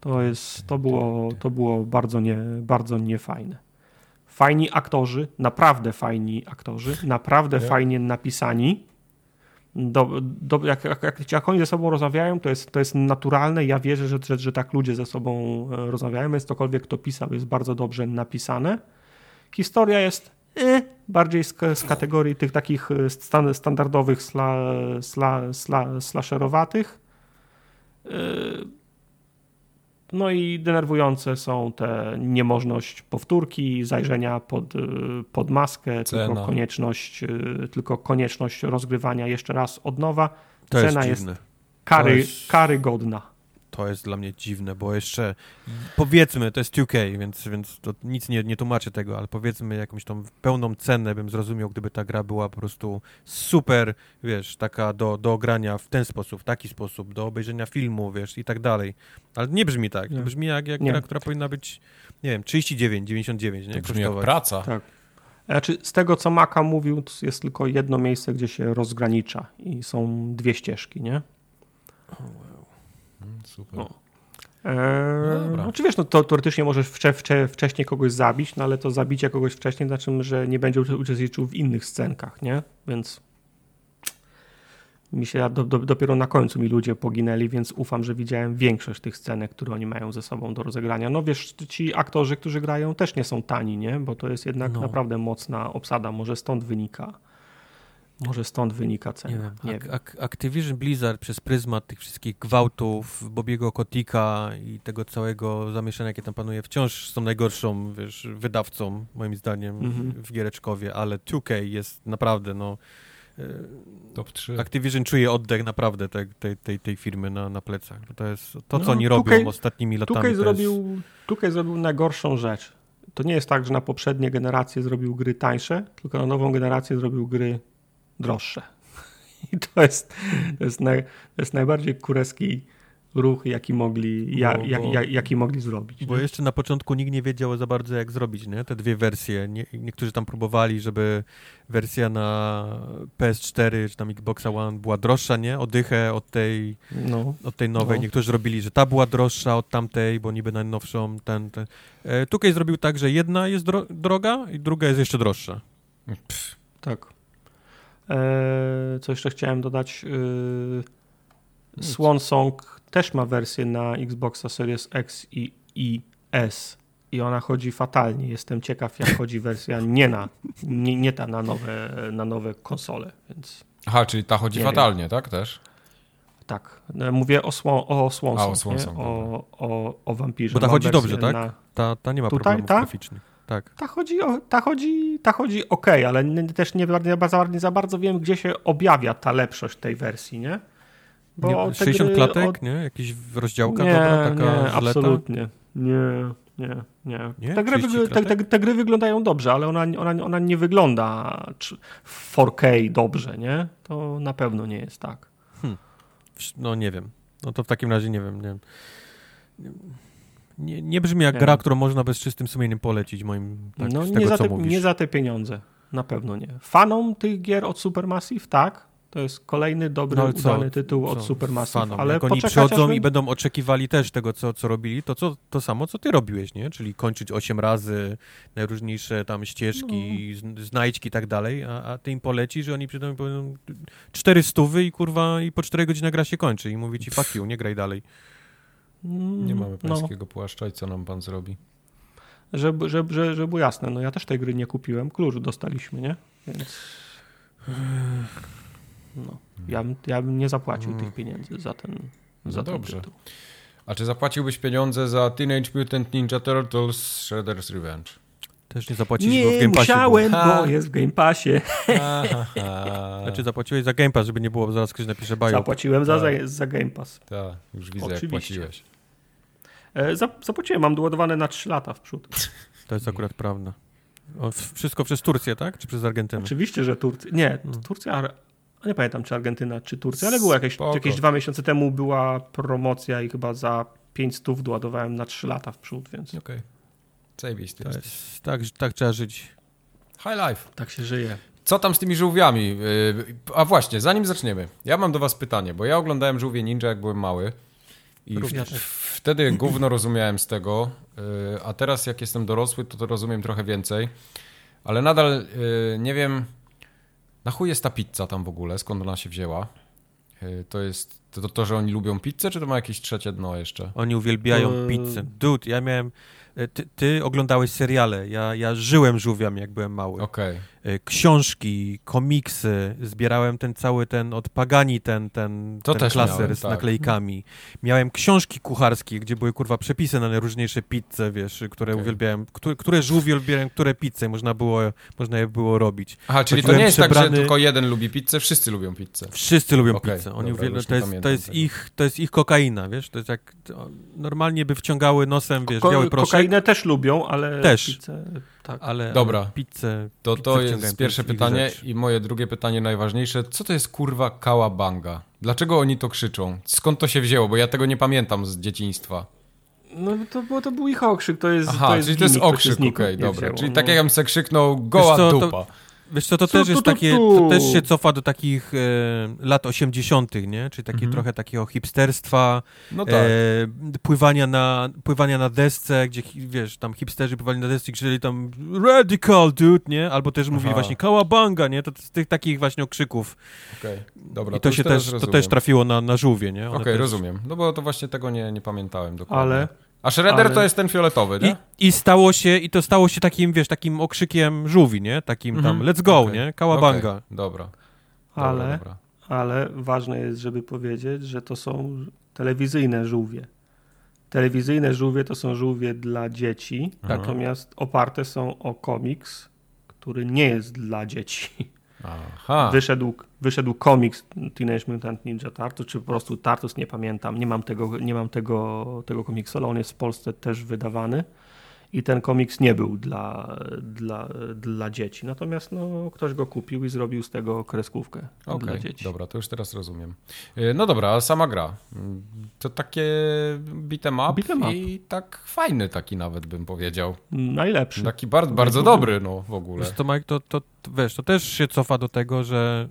S3: To jest, to było, to było bardzo, nie, bardzo niefajne fajni aktorzy, naprawdę fajni aktorzy, naprawdę fajnie napisani. Do, do, jak, jak, jak, oni ze sobą rozmawiają, to jest, to jest naturalne. Ja wierzę, że, że, że tak ludzie ze sobą e, rozmawiają, więc cokolwiek kto pisał jest bardzo dobrze napisane. Historia jest y, bardziej z, z, kategorii tych takich e, stan, standardowych sla, sla, sla, slasherowatych. Y, no i denerwujące są te niemożność powtórki, zajrzenia pod, y, pod maskę, tylko konieczność, y, tylko konieczność rozgrywania jeszcze raz od nowa.
S2: To Cena jest,
S3: jest kary, jest... karygodna
S2: to jest dla mnie dziwne, bo jeszcze powiedzmy, to jest 2K, więc, więc to nic nie, nie tłumaczę tego, ale powiedzmy jakąś tą pełną cenę bym zrozumiał, gdyby ta gra była po prostu super, wiesz, taka do, do ogrania w ten sposób, w taki sposób, do obejrzenia filmu, wiesz, i tak dalej. Ale nie brzmi tak. Nie. To brzmi jak, jak gra, która powinna być, nie wiem, 39, 99, nie?
S1: To brzmi jak praca.
S3: Tak. Znaczy, z tego, co Maka mówił, jest tylko jedno miejsce, gdzie się rozgranicza i są dwie ścieżki, nie?
S1: Super. No.
S3: Eee, no, czy wiesz, no to teoretycznie możesz wcze, wcze, wcześniej kogoś zabić, no ale to zabicie kogoś wcześniej znaczy, że nie będzie uczestniczył w innych scenkach, nie? Więc Mi się do, do, dopiero na końcu mi ludzie poginęli, więc ufam, że widziałem większość tych scenek, które oni mają ze sobą do rozegrania. No wiesz, ci aktorzy, którzy grają też nie są tani, nie? Bo to jest jednak
S2: No.
S3: naprawdę mocna obsada. Może stąd wynika. Może stąd wynika cena.
S2: Nie wiem,
S3: Nie
S2: Ak-
S3: wiem.
S2: Ak- Activision Blizzard przez pryzmat tych wszystkich gwałtów, Bobiego Kotika i tego całego zamieszania, jakie tam panuje, wciąż są najgorszą, wiesz, wydawcą, moim zdaniem,
S3: Mhm.
S2: w Giereczkowie, ale 2K jest naprawdę, no... e,
S1: Top 3.
S2: Activision czuje oddech naprawdę tej, tej, tej, tej firmy na, na plecach. To jest to, co
S3: No,
S2: oni robią
S3: 2K
S2: ostatnimi latami.
S3: Tukaj
S2: to
S3: zrobił, Tukaj zrobił najgorszą rzecz. To nie jest tak, że na poprzednie generacje zrobił gry tańsze, tylko na nową generację zrobił gry droższe. I to jest, to jest, naj, to jest najbardziej kureski ruch, jaki mogli, ja,
S2: Bo-
S3: jak, jak, jaki mogli zrobić.
S2: Bo jeszcze na początku nikt nie wiedział za bardzo, jak zrobić nie? te dwie wersje. Nie, niektórzy tam próbowali, żeby wersja na PS4 czy tam Xboxa One była droższa, nie? Odychę od tej,
S3: No.
S2: od tej nowej.
S3: No.
S2: Niektórzy robili, że ta była droższa od tamtej, bo niby najnowszą. Ten, ten. E, Tukaj zrobił tak, że jedna jest dro droga i druga jest jeszcze droższa.
S3: Tak. Eee, co jeszcze chciałem dodać? Eee, Swan Song też ma wersję na Xboxa Series X i, i S. I ona chodzi fatalnie. Jestem ciekaw, jak chodzi wersja nie na, nie, nie ta na nowe, na nowe konsole, więc
S1: Aha, czyli ta chodzi
S3: Nie
S1: fatalnie, tak też?
S3: tak. E, Mówię o Swan, o Swan
S1: A, o
S3: Song,
S1: Swan
S3: nie?
S1: Song,
S3: o, o, o wampirze.
S2: Bo ta
S3: Mam
S2: chodzi dobrze, tak?
S3: Na,
S2: Ta, ta nie ma
S3: Tutaj,
S2: problemów
S3: ta?
S2: graficznych. Tak.
S3: Ta chodzi, o- ta chodzi, ta chodzi ok, ale nie, też nie, nie, za- nie za bardzo wiem, gdzie się objawia ta lepszość tej wersji, nie?
S2: Nie,
S3: te
S2: 60
S3: gry
S2: klatek,
S3: od-
S2: nie? Jakiś rozdziałka
S3: nie,
S2: dobra, taka
S3: nie, absolutnie. Nie, nie, nie.
S2: Nie?
S3: Te, gry
S2: 30
S3: wygl- te, te, te gry wyglądają dobrze, ale ona, ona, ona nie wygląda w 4K dobrze, nie? To na pewno nie jest tak.
S2: No nie wiem. No to w takim razie nie wiem. Nie, nie, nie brzmi jak
S3: Nie
S2: gra, którą można bez czystym sumieniem polecić moim tak,
S3: no
S2: z
S3: nie,
S2: tego,
S3: za
S2: co
S3: te, nie za te pieniądze. Na pewno nie. Fanom tych gier od Supermassive, tak. To jest kolejny dobry,
S2: No co-
S3: udany tytuł od
S2: co
S3: Supermassive.
S2: fanom?
S3: Ale
S2: Jak oni przychodzą i będą oczekiwali też tego, co, co robili, to co, to samo, co ty robiłeś, nie? Czyli kończyć 8 razy najróżniejsze tam ścieżki,
S3: No.
S2: znajdźki i tak dalej, a, a ty im poleci, że oni przyjdą i powiedzą 4 stówy i kurwa i po 4 godzinach gra się kończy i mówi ci fuck you, nie graj dalej.
S3: Mm,
S1: Nie mamy
S3: no,
S1: pańskiego płaszcza i co nam pan zrobi?
S3: żeby, żeby, żeby, żeby było jasne, no ja też tej gry nie kupiłem, klucz dostaliśmy, nie? Więc no, ja, bym- ja bym nie zapłacił
S2: Mm.
S3: tych pieniędzy za ten,
S1: No
S3: za ten
S1: dobrze.
S3: tytuł.
S1: A czy zapłaciłbyś pieniądze za Teenage Mutant Ninja Turtles Shredder's Revenge?
S2: Też nie zapłacić, bo w
S3: Nie,
S2: Game Passie
S3: musiałem, bo jest w Game Passie.
S2: Znaczy zapłaciłeś za Game Pass, żeby nie było, zaraz ktoś napisze bajo.
S3: Zapłaciłem za, za,
S1: Tak.
S3: za Game Pass.
S1: Tak, już widzę jak
S3: Oczywiście.
S1: płaciłeś.
S3: E, za, zapłaciłem, mam doładowane na 3 lata w przód.
S2: To jest akurat prawda. Wszystko przez Turcję, tak? Czy przez Argentynę?
S3: Oczywiście, że Turcja. Nie,
S2: Mm.
S3: Turcja. Ar- a Nie pamiętam, czy Argentyna, czy Turcja, ale było jakieś, jakieś dwa miesiące temu była promocja i chyba za 5 stów doładowałem na 3 lata w przód, więc
S1: Okej.
S2: To
S1: jest.
S2: jest, tak, tak trzeba żyć.
S1: High life.
S3: tak się żyje.
S1: Co tam z tymi żółwiami? Yy, A właśnie, zanim zaczniemy, ja mam do was pytanie, bo ja oglądałem żółwie ninja, jak byłem mały. I w, wtedy gówno rozumiałem z tego, yy, a teraz jak jestem dorosły, to to rozumiem trochę więcej. Ale nadal yy, nie wiem, na chuj jest ta pizza tam w ogóle, skąd ona się wzięła. Yy, To jest to, to, to, że oni lubią pizzę, czy to ma jakieś trzecie dno jeszcze?
S2: Oni uwielbiają
S3: Eee.
S2: pizzę. Dude, ja miałem... e, Ty, ty oglądałeś seriale, ja, ja żyłem żółwiami, jak byłem mały.
S1: Okej.
S2: E, Książki, komiksy, zbierałem ten cały ten, od Pagani ten, ten,
S1: To
S2: ten
S1: też
S2: klaser
S1: miałem,
S2: z
S1: tak.
S2: naklejkami. Miałem książki kucharskie, gdzie były kurwa przepisy na najróżniejsze pizze, wiesz, które
S1: Okej.
S2: uwielbiałem, które, które żółwie uwielbiają, które pizze można było, można je było robić.
S1: Aha, czyli to nie jest tak,
S2: przebrany-
S1: że tylko jeden lubi pizzę, wszyscy lubią pizzę.
S2: Wszyscy lubią
S1: Okej,
S2: pizzę. Oni
S1: dobra, już
S2: to jest, to jest
S1: tego.
S2: ich, to jest ich kokaina, wiesz, to jest jak, to, normalnie by wciągały nosem, wiesz,
S3: Ko-
S2: biały proszek,
S3: kokainę też lubią, ale
S2: Też.
S3: pizzę, tak.
S2: ale,
S1: Dobra.
S2: ale pizzę,
S1: To,
S2: pizzę
S1: to jest pierwsze pytanie i moje drugie pytanie najważniejsze. Co to jest kurwa kałabanga? Dlaczego oni to krzyczą? Skąd to się wzięło? Bo ja tego nie pamiętam z dzieciństwa.
S3: No to, bo to był ich okrzyk, to jest
S1: Aha,
S3: to jest
S1: czyli to jest okrzyk, okej,
S3: nie
S1: dobra.
S3: wzięło,
S1: Czyli
S3: no.
S1: tak jak ja bym se krzyknął goła
S2: co, to-
S1: dupa.
S2: Wiesz co, to też jest takie, to też się cofa do takich e, lat 80., nie? Czyli takie
S1: Mhm.
S2: trochę takiego hipsterstwa,
S1: No tak.
S2: e, pływania, na, pływania na desce, gdzie, wiesz, tam hipsterzy pływali na desce i krzyczeli tam radical dude, nie? Albo też mówili
S1: Aha.
S2: właśnie kałabanga, nie? To z tych takich właśnie okrzyków.
S1: Okej, dobra.
S2: I to, się też, to też trafiło na, na żółwie, nie?
S1: Okej,
S2: też-
S1: rozumiem. No bo to właśnie tego nie, nie pamiętałem dokładnie.
S3: Ale
S1: A Shredder
S3: ale-
S1: to jest ten fioletowy,
S2: I,
S1: nie?
S2: I stało się, i to stało się takim, wiesz, takim okrzykiem żółwi, nie? Takim tam,
S1: Mhm.
S2: let's go,
S1: Okej.
S2: nie? Kałabanga.
S1: Okej, Dobra.
S3: Ale-
S1: Dobra, dobra.
S3: Ale ważne jest, żeby powiedzieć, że to są telewizyjne żółwie. Telewizyjne żółwie to są żółwie dla dzieci,
S1: Mhm.
S3: natomiast oparte są o komiks, który nie jest dla dzieci.
S1: Aha.
S3: Wyszedł, wyszedł komiks Teenage Mutant Ninja Turtles, czy po prostu Turtles, nie pamiętam, nie mam tego, nie mam tego, tego komiksu, ale on jest w Polsce też wydawany i ten komiks nie był dla, dla, dla dzieci. Natomiast no, ktoś go kupił i zrobił z tego kreskówkę dla
S1: Okej,
S3: dzieci.
S1: dobra, to już teraz rozumiem. Y, No dobra, a sama gra. To takie beat'em up,
S3: Beat'em up.
S1: i tak fajny taki nawet bym powiedział.
S3: Najlepszy.
S1: Taki bardzo, bardzo dobry no w ogóle.
S2: Wiesz, to, Mike, to, to, to, wiesz, to też się cofa do tego, że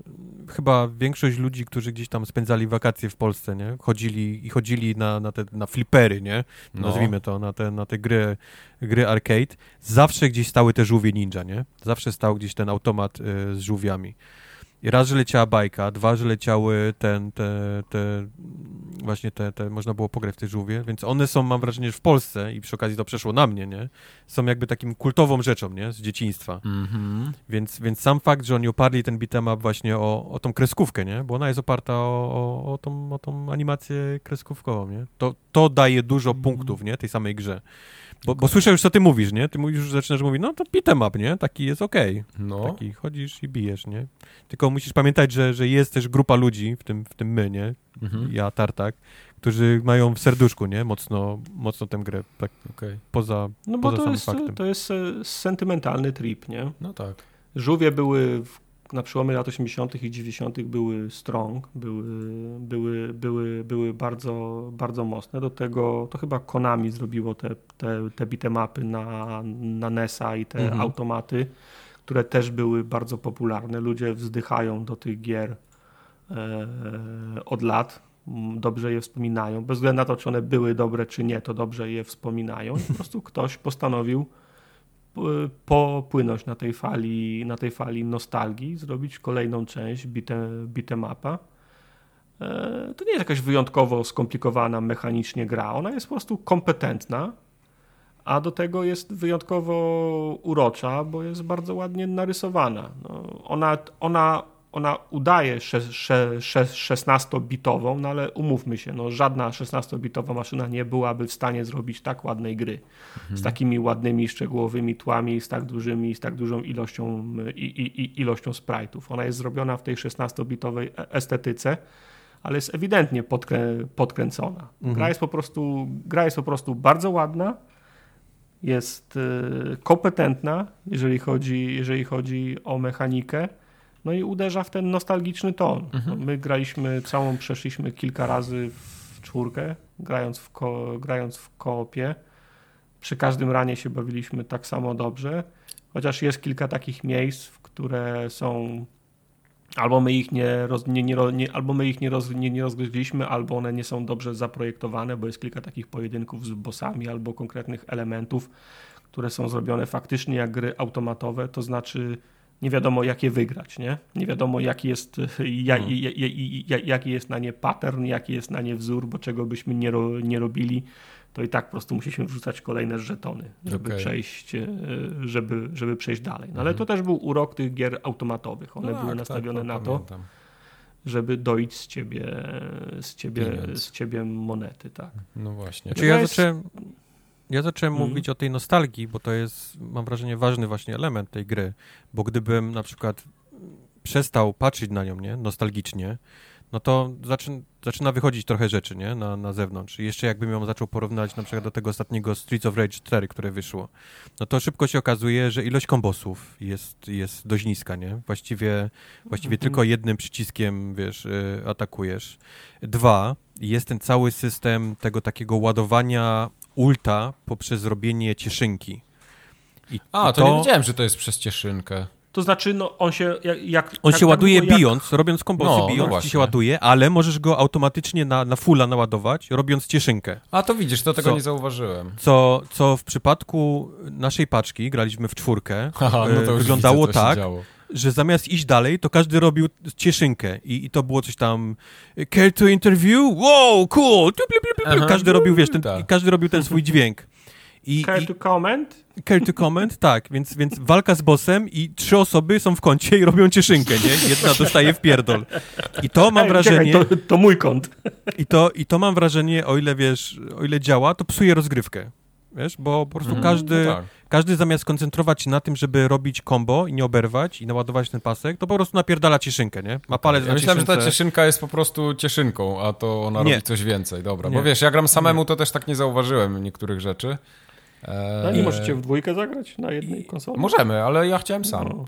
S2: chyba większość ludzi, którzy gdzieś tam spędzali wakacje w Polsce, nie? Chodzili i chodzili na, na te na flipery, nie?
S1: No.
S2: Nazwijmy to, na te, na te gry, gry arcade. Zawsze gdzieś stały te żółwie ninja, nie? Zawsze stał gdzieś ten automat y, z żółwiami. I raz, że leciała bajka, dwa, że leciały ten, te, te właśnie te, te, można było pograć w te żółwie, więc one są, mam wrażenie, że w Polsce i przy okazji to przeszło na mnie, nie? Są jakby takim kultową rzeczą, nie? Z dzieciństwa.
S1: Mhm.
S2: Więc, więc sam fakt, że oni oparli ten beat'em up właśnie o, o tą kreskówkę, nie? Bo ona jest oparta o, o, o, tą, o tą animację kreskówkową, nie? To, to daje dużo punktów, nie? Tej samej grze. Bo, bo słyszę już, co ty mówisz, nie? Ty mówisz, zaczynasz mówić, no to beat'em up, nie? Taki jest okej.
S1: No,
S2: Taki chodzisz i bijesz, nie? Tylko musisz pamiętać, że, że jest też grupa ludzi, w tym, w tym my, nie?
S1: mhm.
S2: Ja, Tartak, którzy mają w serduszku, nie? Mocno, mocno tę grę, tak
S1: okej.
S2: poza,
S3: No bo
S2: poza
S3: to jest,
S2: faktem.
S3: to jest e, sentymentalny trip, nie?
S1: No tak.
S3: Żółwie były w, na przełomie lat 80. i 90. były strong, były, były, były, były bardzo, bardzo mocne. Do tego to chyba Konami zrobiło te, te, te bitemapy na, na NES-a i te
S1: Mhm.
S3: automaty, które też były bardzo popularne. Ludzie wzdychają do tych gier e, od lat. Dobrze je wspominają. Bez względu na to, czy one były dobre, czy nie, to dobrze je wspominają. I po prostu ktoś postanowił popłynąć na tej fali, na tej fali nostalgii, zrobić kolejną część beat'em upa. E, To nie jest jakaś wyjątkowo skomplikowana mechanicznie gra, ona jest po prostu kompetentna, a do tego jest wyjątkowo urocza, bo jest bardzo ładnie narysowana. No, ona, ona, ona udaje sze- sze- sze- 16-bitową, no ale umówmy się, no, żadna 16-bitowa maszyna nie byłaby w stanie zrobić tak ładnej gry z takimi ładnymi, szczegółowymi tłami, z tak dużymi, z tak dużą ilością, i, i, ilością sprite'ów. Ona jest zrobiona w tej 16-bitowej e- estetyce, ale jest ewidentnie podkrę, podkręcona. Gra, jest po prostu, gra jest po prostu bardzo ładna, jest e, kompetentna, jeżeli chodzi, jeżeli chodzi o mechanikę, no i uderza w ten nostalgiczny ton. No, my graliśmy całą, przeszliśmy kilka razy w czwórkę, grając w, ko, grając w koopie. Przy każdym ranie się bawiliśmy tak samo dobrze, chociaż jest kilka takich miejsc, które są albo my ich nie, roz, nie, nie, nie, albo my ich nie, roz, nie, nie rozgryźliśmy, albo one nie są dobrze zaprojektowane, bo jest kilka takich pojedynków z bossami albo konkretnych elementów, które są zrobione faktycznie jak gry automatowe, to znaczy nie wiadomo jak je wygrać, nie? Nie wiadomo jaki jest, ja, ja, ja, ja, jaki jest na nie pattern, jaki jest na nie wzór, bo czego byśmy nie, ro, nie robili, to i tak po prostu musieliśmy wrzucać kolejne żetony, żeby
S1: Okej.
S3: przejść, e, żeby, żeby przejść dalej. No ale to też był urok tych gier automatowych. One
S1: Mhm. No
S3: były
S1: tak,
S3: nastawione
S1: tak,
S3: na to,
S1: pamiętam.
S3: żeby doić z ciebie, z ciebie,
S1: Pieniądz.
S3: z ciebie monety, tak.
S1: No właśnie.
S3: No
S2: ja
S3: jest-
S2: zacząłem, ja zacząłem
S3: Mhm.
S2: mówić o tej nostalgii, bo to jest, mam wrażenie, ważny właśnie element tej gry, bo gdybym na przykład przestał patrzeć na nią, nie, nostalgicznie, no to zaczyn, zaczyna wychodzić trochę rzeczy, nie, na, na zewnątrz. I jeszcze jakbym ją zaczął porównywać na przykład do tego ostatniego Streets of Rage 4, które wyszło, no to szybko się okazuje, że ilość kombosów jest, jest dość niska, nie? Właściwie, właściwie tylko jednym przyciskiem, wiesz, y, atakujesz. Dwa, jest ten cały system tego takiego ładowania ulta poprzez robienie cieszynki. I
S1: A,
S2: i
S1: to, nie wiedziałem, że to jest przez cieszynkę.
S3: To znaczy, no on się jak... jak
S2: On
S3: tak-
S2: się
S3: tak
S2: ładuje
S3: jak-
S2: bijąc, robiąc kombosy
S1: No, no
S2: bijąc, ci
S1: właśnie.
S2: się ładuje, ale możesz go automatycznie na, na fulla naładować, robiąc cieszynkę.
S1: A to widzisz, to tego
S2: Co?
S1: nie zauważyłem.
S2: Co, co w przypadku naszej paczki, graliśmy w czwórkę,
S1: Haha, no to
S2: e,
S1: już
S2: wyglądało
S1: widzę,
S2: tak,
S1: działo.
S2: Że zamiast iść dalej, to każdy robił cieszynkę i, i to było coś tam care to interview? Wow, cool! Każdy robił, wiesz, ten,
S1: Tak.
S2: każdy robił ten swój dźwięk. I,
S3: Care
S2: i
S3: to comment?
S2: care to comment, tak, więc, więc walka z bossem i trzy osoby są w kącie i robią cieszynkę, nie? Jedna dostaje w pierdol. I to mam
S3: Ej,
S2: wrażenie,
S3: Czekaj, to, to mój kąt.
S2: i to, i to mam wrażenie, o ile wiesz, o ile działa, to psuje rozgrywkę. Wiesz, bo po prostu
S1: Mhm,
S2: każdy,
S1: no tak.
S2: Każdy zamiast skoncentrować się na tym, żeby robić combo i nie oberwać i naładować ten pasek, to po prostu napierdala cieszynkę, nie? Ma palec
S1: Ja
S2: na
S1: myślałem, że ta
S2: cieszynce.
S1: cieszynka jest po prostu cieszynką, a to ona
S2: Nie.
S1: robi coś więcej. Dobra,
S2: Nie.
S1: bo wiesz, ja gram samemu, to też tak nie zauważyłem niektórych rzeczy. Eee,
S3: No nie możecie w dwójkę zagrać na jednej konsoli?
S1: Możemy, ale ja chciałem sam.
S3: No.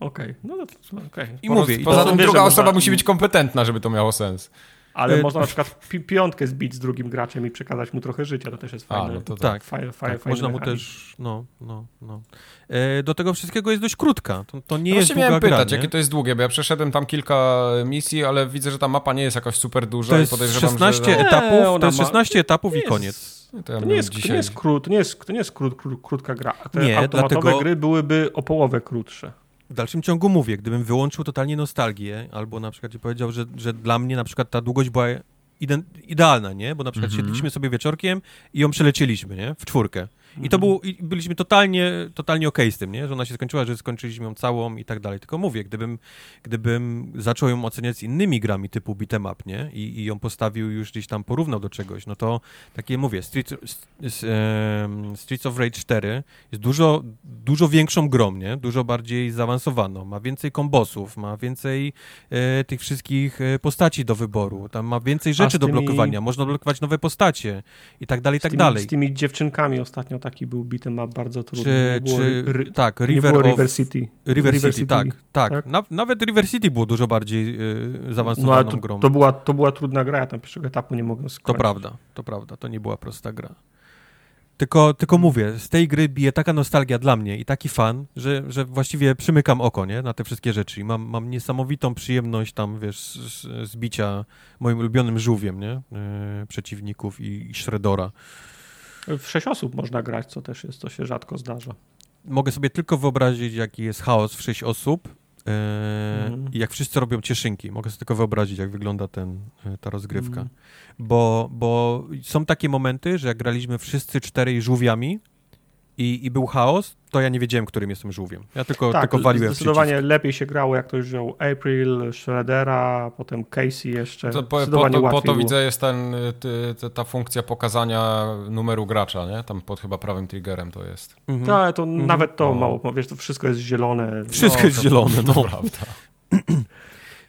S3: Okej, no to okej.
S2: I
S1: Poza-
S2: mówię, i
S1: Poza tym druga osoba musi być kompetentna, żeby to miało sens.
S3: Ale
S2: Y-
S3: można na przykład pi piątkę zbić z drugim graczem i przekazać mu trochę życia, to też jest
S1: A,
S3: fajne.
S1: no to
S2: tak,
S3: Faj, faj,
S2: tak,
S3: fajny
S2: można mu też, no, no, no. E, do tego wszystkiego jest dość krótka. To, to nie
S1: No
S2: jest długa
S1: miałem
S2: gra,
S1: pytać,
S2: nie?
S1: jakie to jest długie, bo ja przeszedłem tam kilka misji, ale widzę, że ta mapa nie jest jakoś super duża
S2: To
S1: i
S2: jest
S1: podejrzewam,
S2: 16
S1: że...
S2: Etapów, to jest
S3: ma-
S2: 16 etapów
S3: Nie
S2: i koniec.
S3: jest-
S1: to ja
S3: To nie, jest, to,
S1: dzisiaj...
S3: nie jest krót, to nie jest, to nie jest krót, krót, krótka gra. Te
S2: Nie,
S3: automatowe
S2: dlatego-
S3: gry byłyby o połowę krótsze.
S2: W dalszym ciągu mówię, gdybym wyłączył totalnie nostalgię, albo na przykład powiedział, że, że dla mnie na przykład ta długość była ide idealna, nie? Bo na przykład
S1: Mhm.
S2: siedliśmy sobie wieczorkiem i ją przelecieliśmy, nie? W czwórkę. I to
S3: Mhm.
S2: było, i byliśmy totalnie, totalnie okej z tym, nie? Że ona się skończyła, że skończyliśmy ją całą i tak dalej. Tylko mówię, gdybym, gdybym zaczął ją oceniać z innymi grami typu beat'em up, nie? I, I ją postawił już gdzieś tam, porównał do czegoś, no to takie mówię, Street, Streets of Rage 4 jest dużo, dużo większą grą, nie? Dużo bardziej zaawansowaną, ma więcej kombosów, ma więcej e, tych wszystkich e, postaci do wyboru, tam ma więcej rzeczy
S3: z
S2: do
S3: tymi-
S2: blokowania, można blokować nowe postacie i tak dalej, i tak
S3: tymi,
S2: dalej.
S3: Z tymi dziewczynkami ostatnio taki był beat'em up bardzo trudny.
S2: Czy, czy
S3: ry-
S2: tak, River, of,
S3: River City.
S2: River, City, tak, tak.
S3: tak?
S2: Na, nawet River City było dużo bardziej
S3: No ale
S2: zaawansowaną
S3: to,
S2: grą.
S3: to, była, to była trudna gra, ja tam pierwszego etapu nie mogłem
S2: To
S3: skończyć.
S2: prawda, to prawda, to nie była prosta gra. Tylko, tylko mówię, z tej gry bije taka nostalgia dla mnie i taki fan, że, że właściwie przymykam oko, nie, na te wszystkie rzeczy i mam, mam niesamowitą przyjemność tam, wiesz, z, z bicia moim ulubionym żółwiem, nie, yy, przeciwników i, i Shreddora.
S3: W sześć osób można grać, co też jest, to się rzadko zdarza.
S2: Mogę sobie tylko wyobrazić, jaki jest chaos w sześć osób yy,
S3: Mhm.
S2: i jak wszyscy robią cieszynki. Mogę sobie tylko wyobrazić, jak wygląda ten, yy, ta rozgrywka.
S3: Mm.
S2: bo, bo są takie momenty, że jak graliśmy wszyscy czterej żółwiami i, i był chaos, to ja nie wiedziałem, którym jestem żółwiem. Ja tylko,
S3: Tak,
S2: tylko waliłem
S3: zdecydowanie
S2: przycisk.
S3: lepiej się grało, jak ktoś wziął April, Shreddera, potem Casey jeszcze.
S1: To po, po, to, po to widzę jest ten, ty, ty, ta funkcja pokazania numeru gracza, nie? Tam pod chyba prawym triggerem to jest.
S2: Mhm.
S3: No, ale to nawet to
S1: O.
S3: mało, wiesz, to wszystko jest zielone.
S2: Wszystko
S1: No,
S2: jest
S1: to-
S2: zielone,
S1: To
S2: no.
S1: prawda.
S3: Dlatego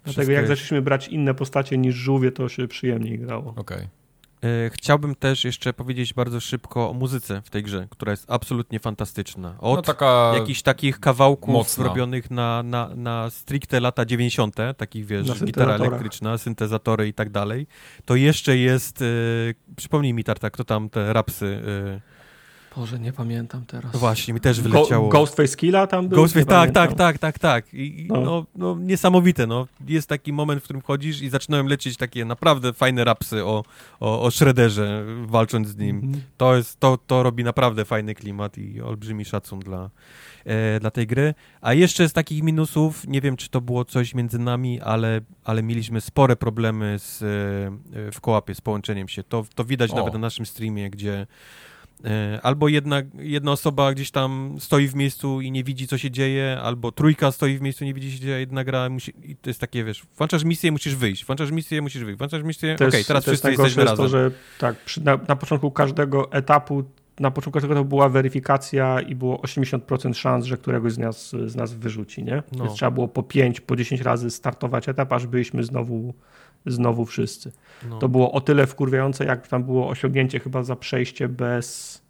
S2: Wszystko
S3: jak zaczęliśmy brać inne postacie niż żółwie, to się przyjemniej grało.
S1: Okej.
S2: E, Chciałbym też jeszcze powiedzieć bardzo szybko o muzyce w tej grze, która jest absolutnie fantastyczna. Od
S1: No taka...
S2: jakichś takich kawałków
S1: mocna.
S2: robionych na, na, na stricte lata 90., takich wiesz, gitara elektryczna, syntezatory i tak dalej, to jeszcze jest, e, przypomnij mi Tarta, kto tam te rapsy, e,
S3: Boże, nie pamiętam teraz.
S2: właśnie, mi też
S3: Go,
S2: wyleciało.
S3: Ghostface Killa tam był?
S2: Ghostface, tak,
S3: pamiętam.
S2: tak, tak, tak, tak. I,
S3: No.
S2: no. No, niesamowite, no. Jest taki moment, w którym chodzisz i zaczynają lecieć takie naprawdę fajne rapsy o, o, o Shredderze, walcząc z nim.
S3: Mhm.
S2: To, jest, to, to robi naprawdę fajny klimat i olbrzymi szacun dla, e, dla tej gry. A jeszcze z takich minusów, nie wiem, czy to było coś między nami, ale, ale mieliśmy spore problemy z, e, w kołapie, z połączeniem się. To, to widać
S1: O.
S2: nawet na naszym streamie, gdzie Albo jedna, jedna osoba gdzieś tam stoi w miejscu i nie widzi, co się dzieje, albo trójka stoi w miejscu i nie widzi, co się dzieje, jedna gra musi... I to jest takie, wiesz, włączasz misję, musisz wyjść, włączasz misję, musisz wyjść, włączasz misję,
S3: To
S2: okej,
S3: jest-
S2: teraz
S3: to jest
S2: wszyscy
S3: najgorsze
S2: jesteśmy
S3: jest to,
S2: razem.
S3: że tak, przy, na, na początku każdego etapu, na początku każdego etapu była weryfikacja i było 80% szans, że któregoś z nas, z nas wyrzuci, nie?
S2: No.
S3: Więc trzeba było po 5, po 10 razy startować etap, aż byliśmy znowu, znowu wszyscy.
S2: No,
S3: To było o tyle wkurwiające, jak tam było osiągnięcie chyba za przejście bez...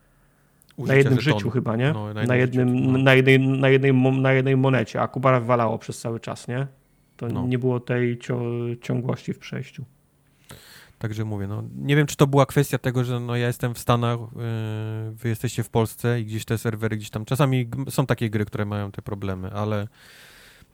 S2: użycia
S3: na jednym
S2: żetonu.
S3: życiu chyba, nie?
S2: No, na
S3: na,
S2: jednym życiu, no.
S3: na, jednej, na, jednej, na jednej monecie, a Kubara walało przez cały czas, nie? To
S2: No.
S3: nie było tej ciągłości w przejściu.
S2: Także mówię, no nie wiem, czy to była kwestia tego, że no ja jestem w Stanach, yy, wy jesteście w Polsce i gdzieś te serwery gdzieś tam, czasami są takie gry, które mają te problemy, ale,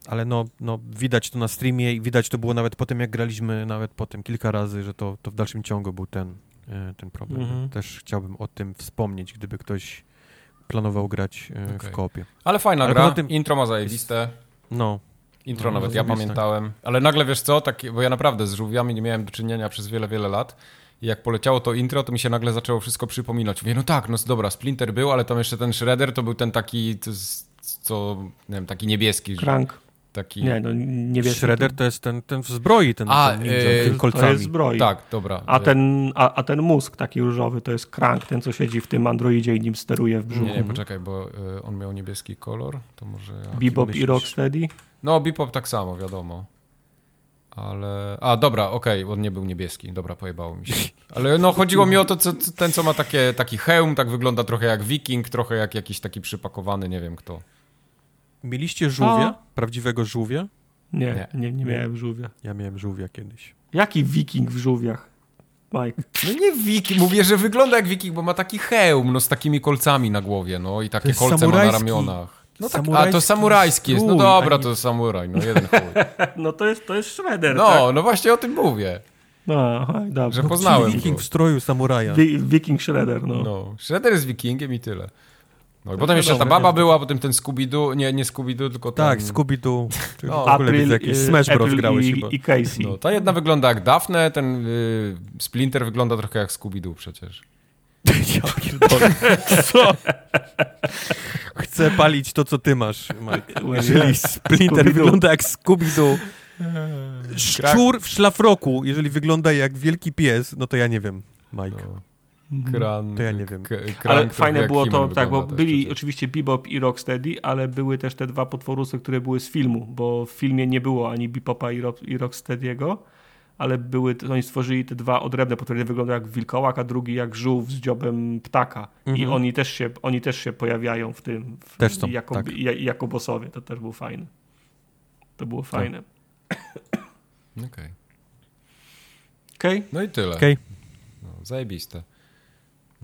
S2: ale no, no widać to na streamie i widać to było nawet po tym, jak graliśmy, nawet po tym kilka razy, że to, to w dalszym ciągu był ten, yy, ten problem.
S3: Mhm.
S2: Też chciałbym o tym wspomnieć, gdyby ktoś planował grać yy,
S1: Okej.
S2: w koopie.
S1: Ale fajna
S2: Ale
S1: gra,
S2: tym-
S1: intro ma zajebiste.
S2: No,
S1: Intro
S2: No,
S1: nawet ja pamiętałem. Ale nagle wiesz co, tak, bo ja naprawdę z żółwiami nie miałem do czynienia przez wiele, wiele lat. I jak poleciało to intro, to mi się nagle zaczęło wszystko przypominać. Mówię, no tak, no dobra, Splinter był, ale tam jeszcze ten Shredder to był ten taki, to z- co, nie wiem, taki niebieski. że-
S3: Krank.
S1: Taki...
S3: Nie, no nie wiesz.
S2: Shredder to jest ten, ten w zbroi, ten,
S1: A,
S2: ten ninja,
S1: yy,
S2: z
S3: To
S2: kolcami.
S3: jest zbroi.
S1: Tak, dobra.
S3: A ten, a, a ten mózg taki różowy to jest Krank, ten co siedzi w tym androidzie i nim steruje w brzuchu.
S1: Nie, nie, poczekaj, bo y, on miał niebieski kolor, to może...
S3: Bebop i Rocksteady.
S1: No, Bebop tak samo, wiadomo. Ale... A, dobra, okej, on nie był niebieski. Dobra, pojebało mi się. Ale no, chodziło mi o to, co, co- ten, co ma takie, taki hełm, tak wygląda trochę jak wiking, trochę jak jakiś taki przypakowany, nie wiem kto.
S2: Mieliście żółwia?
S3: A.
S2: Prawdziwego żółwia?
S3: Nie,
S1: Nie.
S3: nie, nie, miałem żółwia.
S2: Ja miałem żółwia kiedyś.
S3: Jaki wiking w żółwiach? Mike.
S1: No nie wiking, mówię, że wygląda jak wiking, bo ma taki hełm, no z takimi kolcami na głowie, no i takie kolce ma na
S2: samurajski-
S1: ramionach. No tak, a to
S2: samurajski
S1: samurajski jest, no dobra, to samuraj, no jeden chuj.
S3: No to jest, to jest Shredder,
S1: No,
S3: tak?
S1: no właśnie o tym mówię,
S3: No, aha, dobrze.
S1: że poznałem
S2: Wiking w stroju samuraja.
S3: Wi- Wiking Shredder, no.
S1: No, Shredder jest wikingiem i tyle. No i
S2: No
S1: potem jeszcze ta baba
S2: nie?
S1: była, potem ten Scooby-Doo, nie, nie Scooby-Doo, tylko
S2: Tak,
S1: ten...
S2: Scooby-Doo. Czy
S1: No,
S2: w ogóle
S3: April,
S2: widzę jakieś
S3: y,
S2: Smash Bros.
S3: April
S2: grałeś
S3: i,
S2: chyba.
S3: i Casey.
S1: No, ta jedna wygląda jak Daphne, ten y, Splinter wygląda trochę jak Scooby-Doo przecież.
S2: Co? Chcę palić to, co ty masz, Mike. Jeżeli Splinter
S3: Scooby-Doo.
S2: wygląda jak Scooby-Doo, szczur w szlafroku, jeżeli wygląda jak wielki pies, no to ja nie wiem, Mike.
S1: No. Kran,
S2: To ja nie wiem.
S3: Ale fajne było to, tak, bo byli
S1: przecież.
S3: oczywiście Bebop i Rocksteady, ale były też te dwa potworusy, które były z filmu, bo w filmie nie było ani Bebopa i, Rock, i Rocksteady'ego, ale były, oni stworzyli te dwa odrębne potwory, jeden wygląda jak wilkołak, a drugi jak żółw z dziobem ptaka. I
S2: Mhm.
S3: oni też, się, oni też się pojawiają w tym, w,
S2: Też są,
S3: jako,
S2: tak.
S3: ja- jako bossowie, to też było fajne. To było fajne.
S1: Okej.
S3: Okej?
S1: No i tyle.
S2: Okej.
S1: No, zajebiste.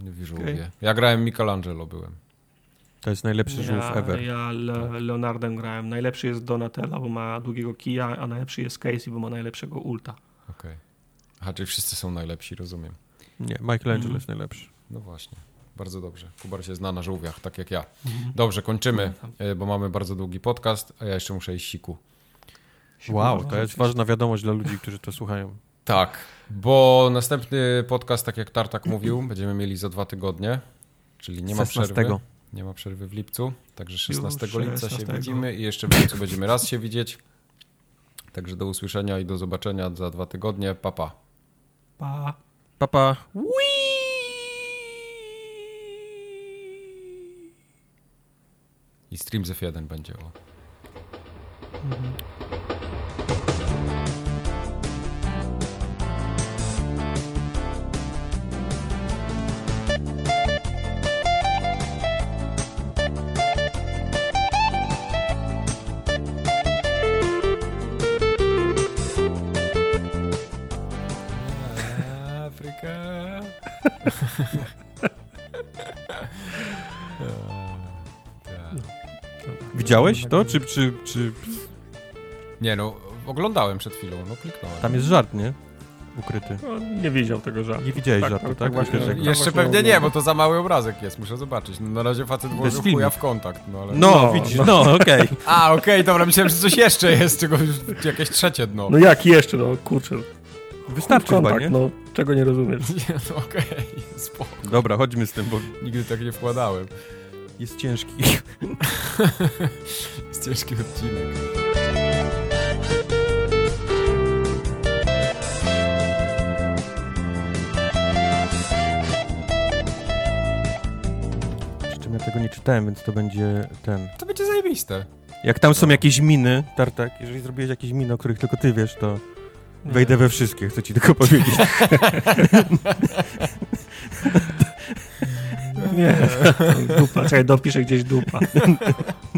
S1: W żółwie.
S3: Okej.
S1: Ja grałem Michelangelo byłem.
S2: To jest najlepszy żółw
S3: Ja,
S2: ever.
S3: ja Le, Leonardem grałem. Najlepszy jest Donatello, bo ma długiego kija, a najlepszy jest Casey, bo ma najlepszego ulta.
S1: Okej. Aha, czyli wszyscy są najlepsi, rozumiem.
S2: Nie, Michelangelo
S3: Mhm.
S2: jest najlepszy.
S1: No właśnie. Bardzo dobrze. Kubar się zna na żółwiach, tak jak ja.
S3: Mhm.
S1: Dobrze, kończymy, e, bo mamy bardzo długi podcast, a ja jeszcze muszę iść siku.
S2: Wow, to jest ważna wiadomość dla ludzi, którzy to słuchają.
S1: Tak, bo następny podcast, tak jak Tartak mówił, będziemy mieli za dwa tygodnie, czyli nie ma
S2: 16.
S1: przerwy. Nie ma przerwy w lipcu, także 16
S3: Już
S1: lipca się
S3: 16.
S1: widzimy i jeszcze w lipcu będziemy raz się widzieć. Także do usłyszenia i do zobaczenia za dwa tygodnie. Papa. Pa.
S3: Pa.
S2: Papa.
S1: I Stream z F1 będzie. O. Afryka.
S2: Widziałeś to? Czy, czy, czy
S1: Nie no, oglądałem przed chwilą, no kliknąłem.
S2: tam jest żart, nie? Ukryty.
S3: No, nie widział tego żartu.
S2: Nie widziałeś
S3: Tak,
S2: żartu,
S3: tak,
S2: tak?
S3: tak właśnie. Tak
S1: Jeszcze
S3: właśnie
S1: pewnie nie, bo to za mały obrazek jest, muszę zobaczyć. No, na razie facet włożył chuja w kontakt, no ale...
S2: No,
S3: No,
S2: widzisz,
S3: no.
S2: no, okej.
S1: A, okej, dobra, myślałem, że coś jeszcze jest, czego jakieś trzecie dno.
S3: No jak jeszcze, no kurczę.
S2: Wystarczy chyba,
S3: kontakt,
S2: nie?
S3: no czego nie rozumiesz.
S1: Nie, no okej, spoko.
S2: Dobra, chodźmy z tym, bo
S1: Nigdy tak nie wkładałem.
S2: jest ciężki.
S1: Jest ciężki odcinek.
S2: Jeszcze ja tego nie czytałem, więc to będzie ten.
S1: To będzie zajebiste.
S2: Jak tam są jakieś miny, Tartak, jeżeli zrobiłeś jakieś miny, o których tylko ty wiesz, to wejdę we wszystkie, chcę ci tylko powiedzieć.
S3: Nie, dupa, czekaj, dopiszę gdzieś dupa.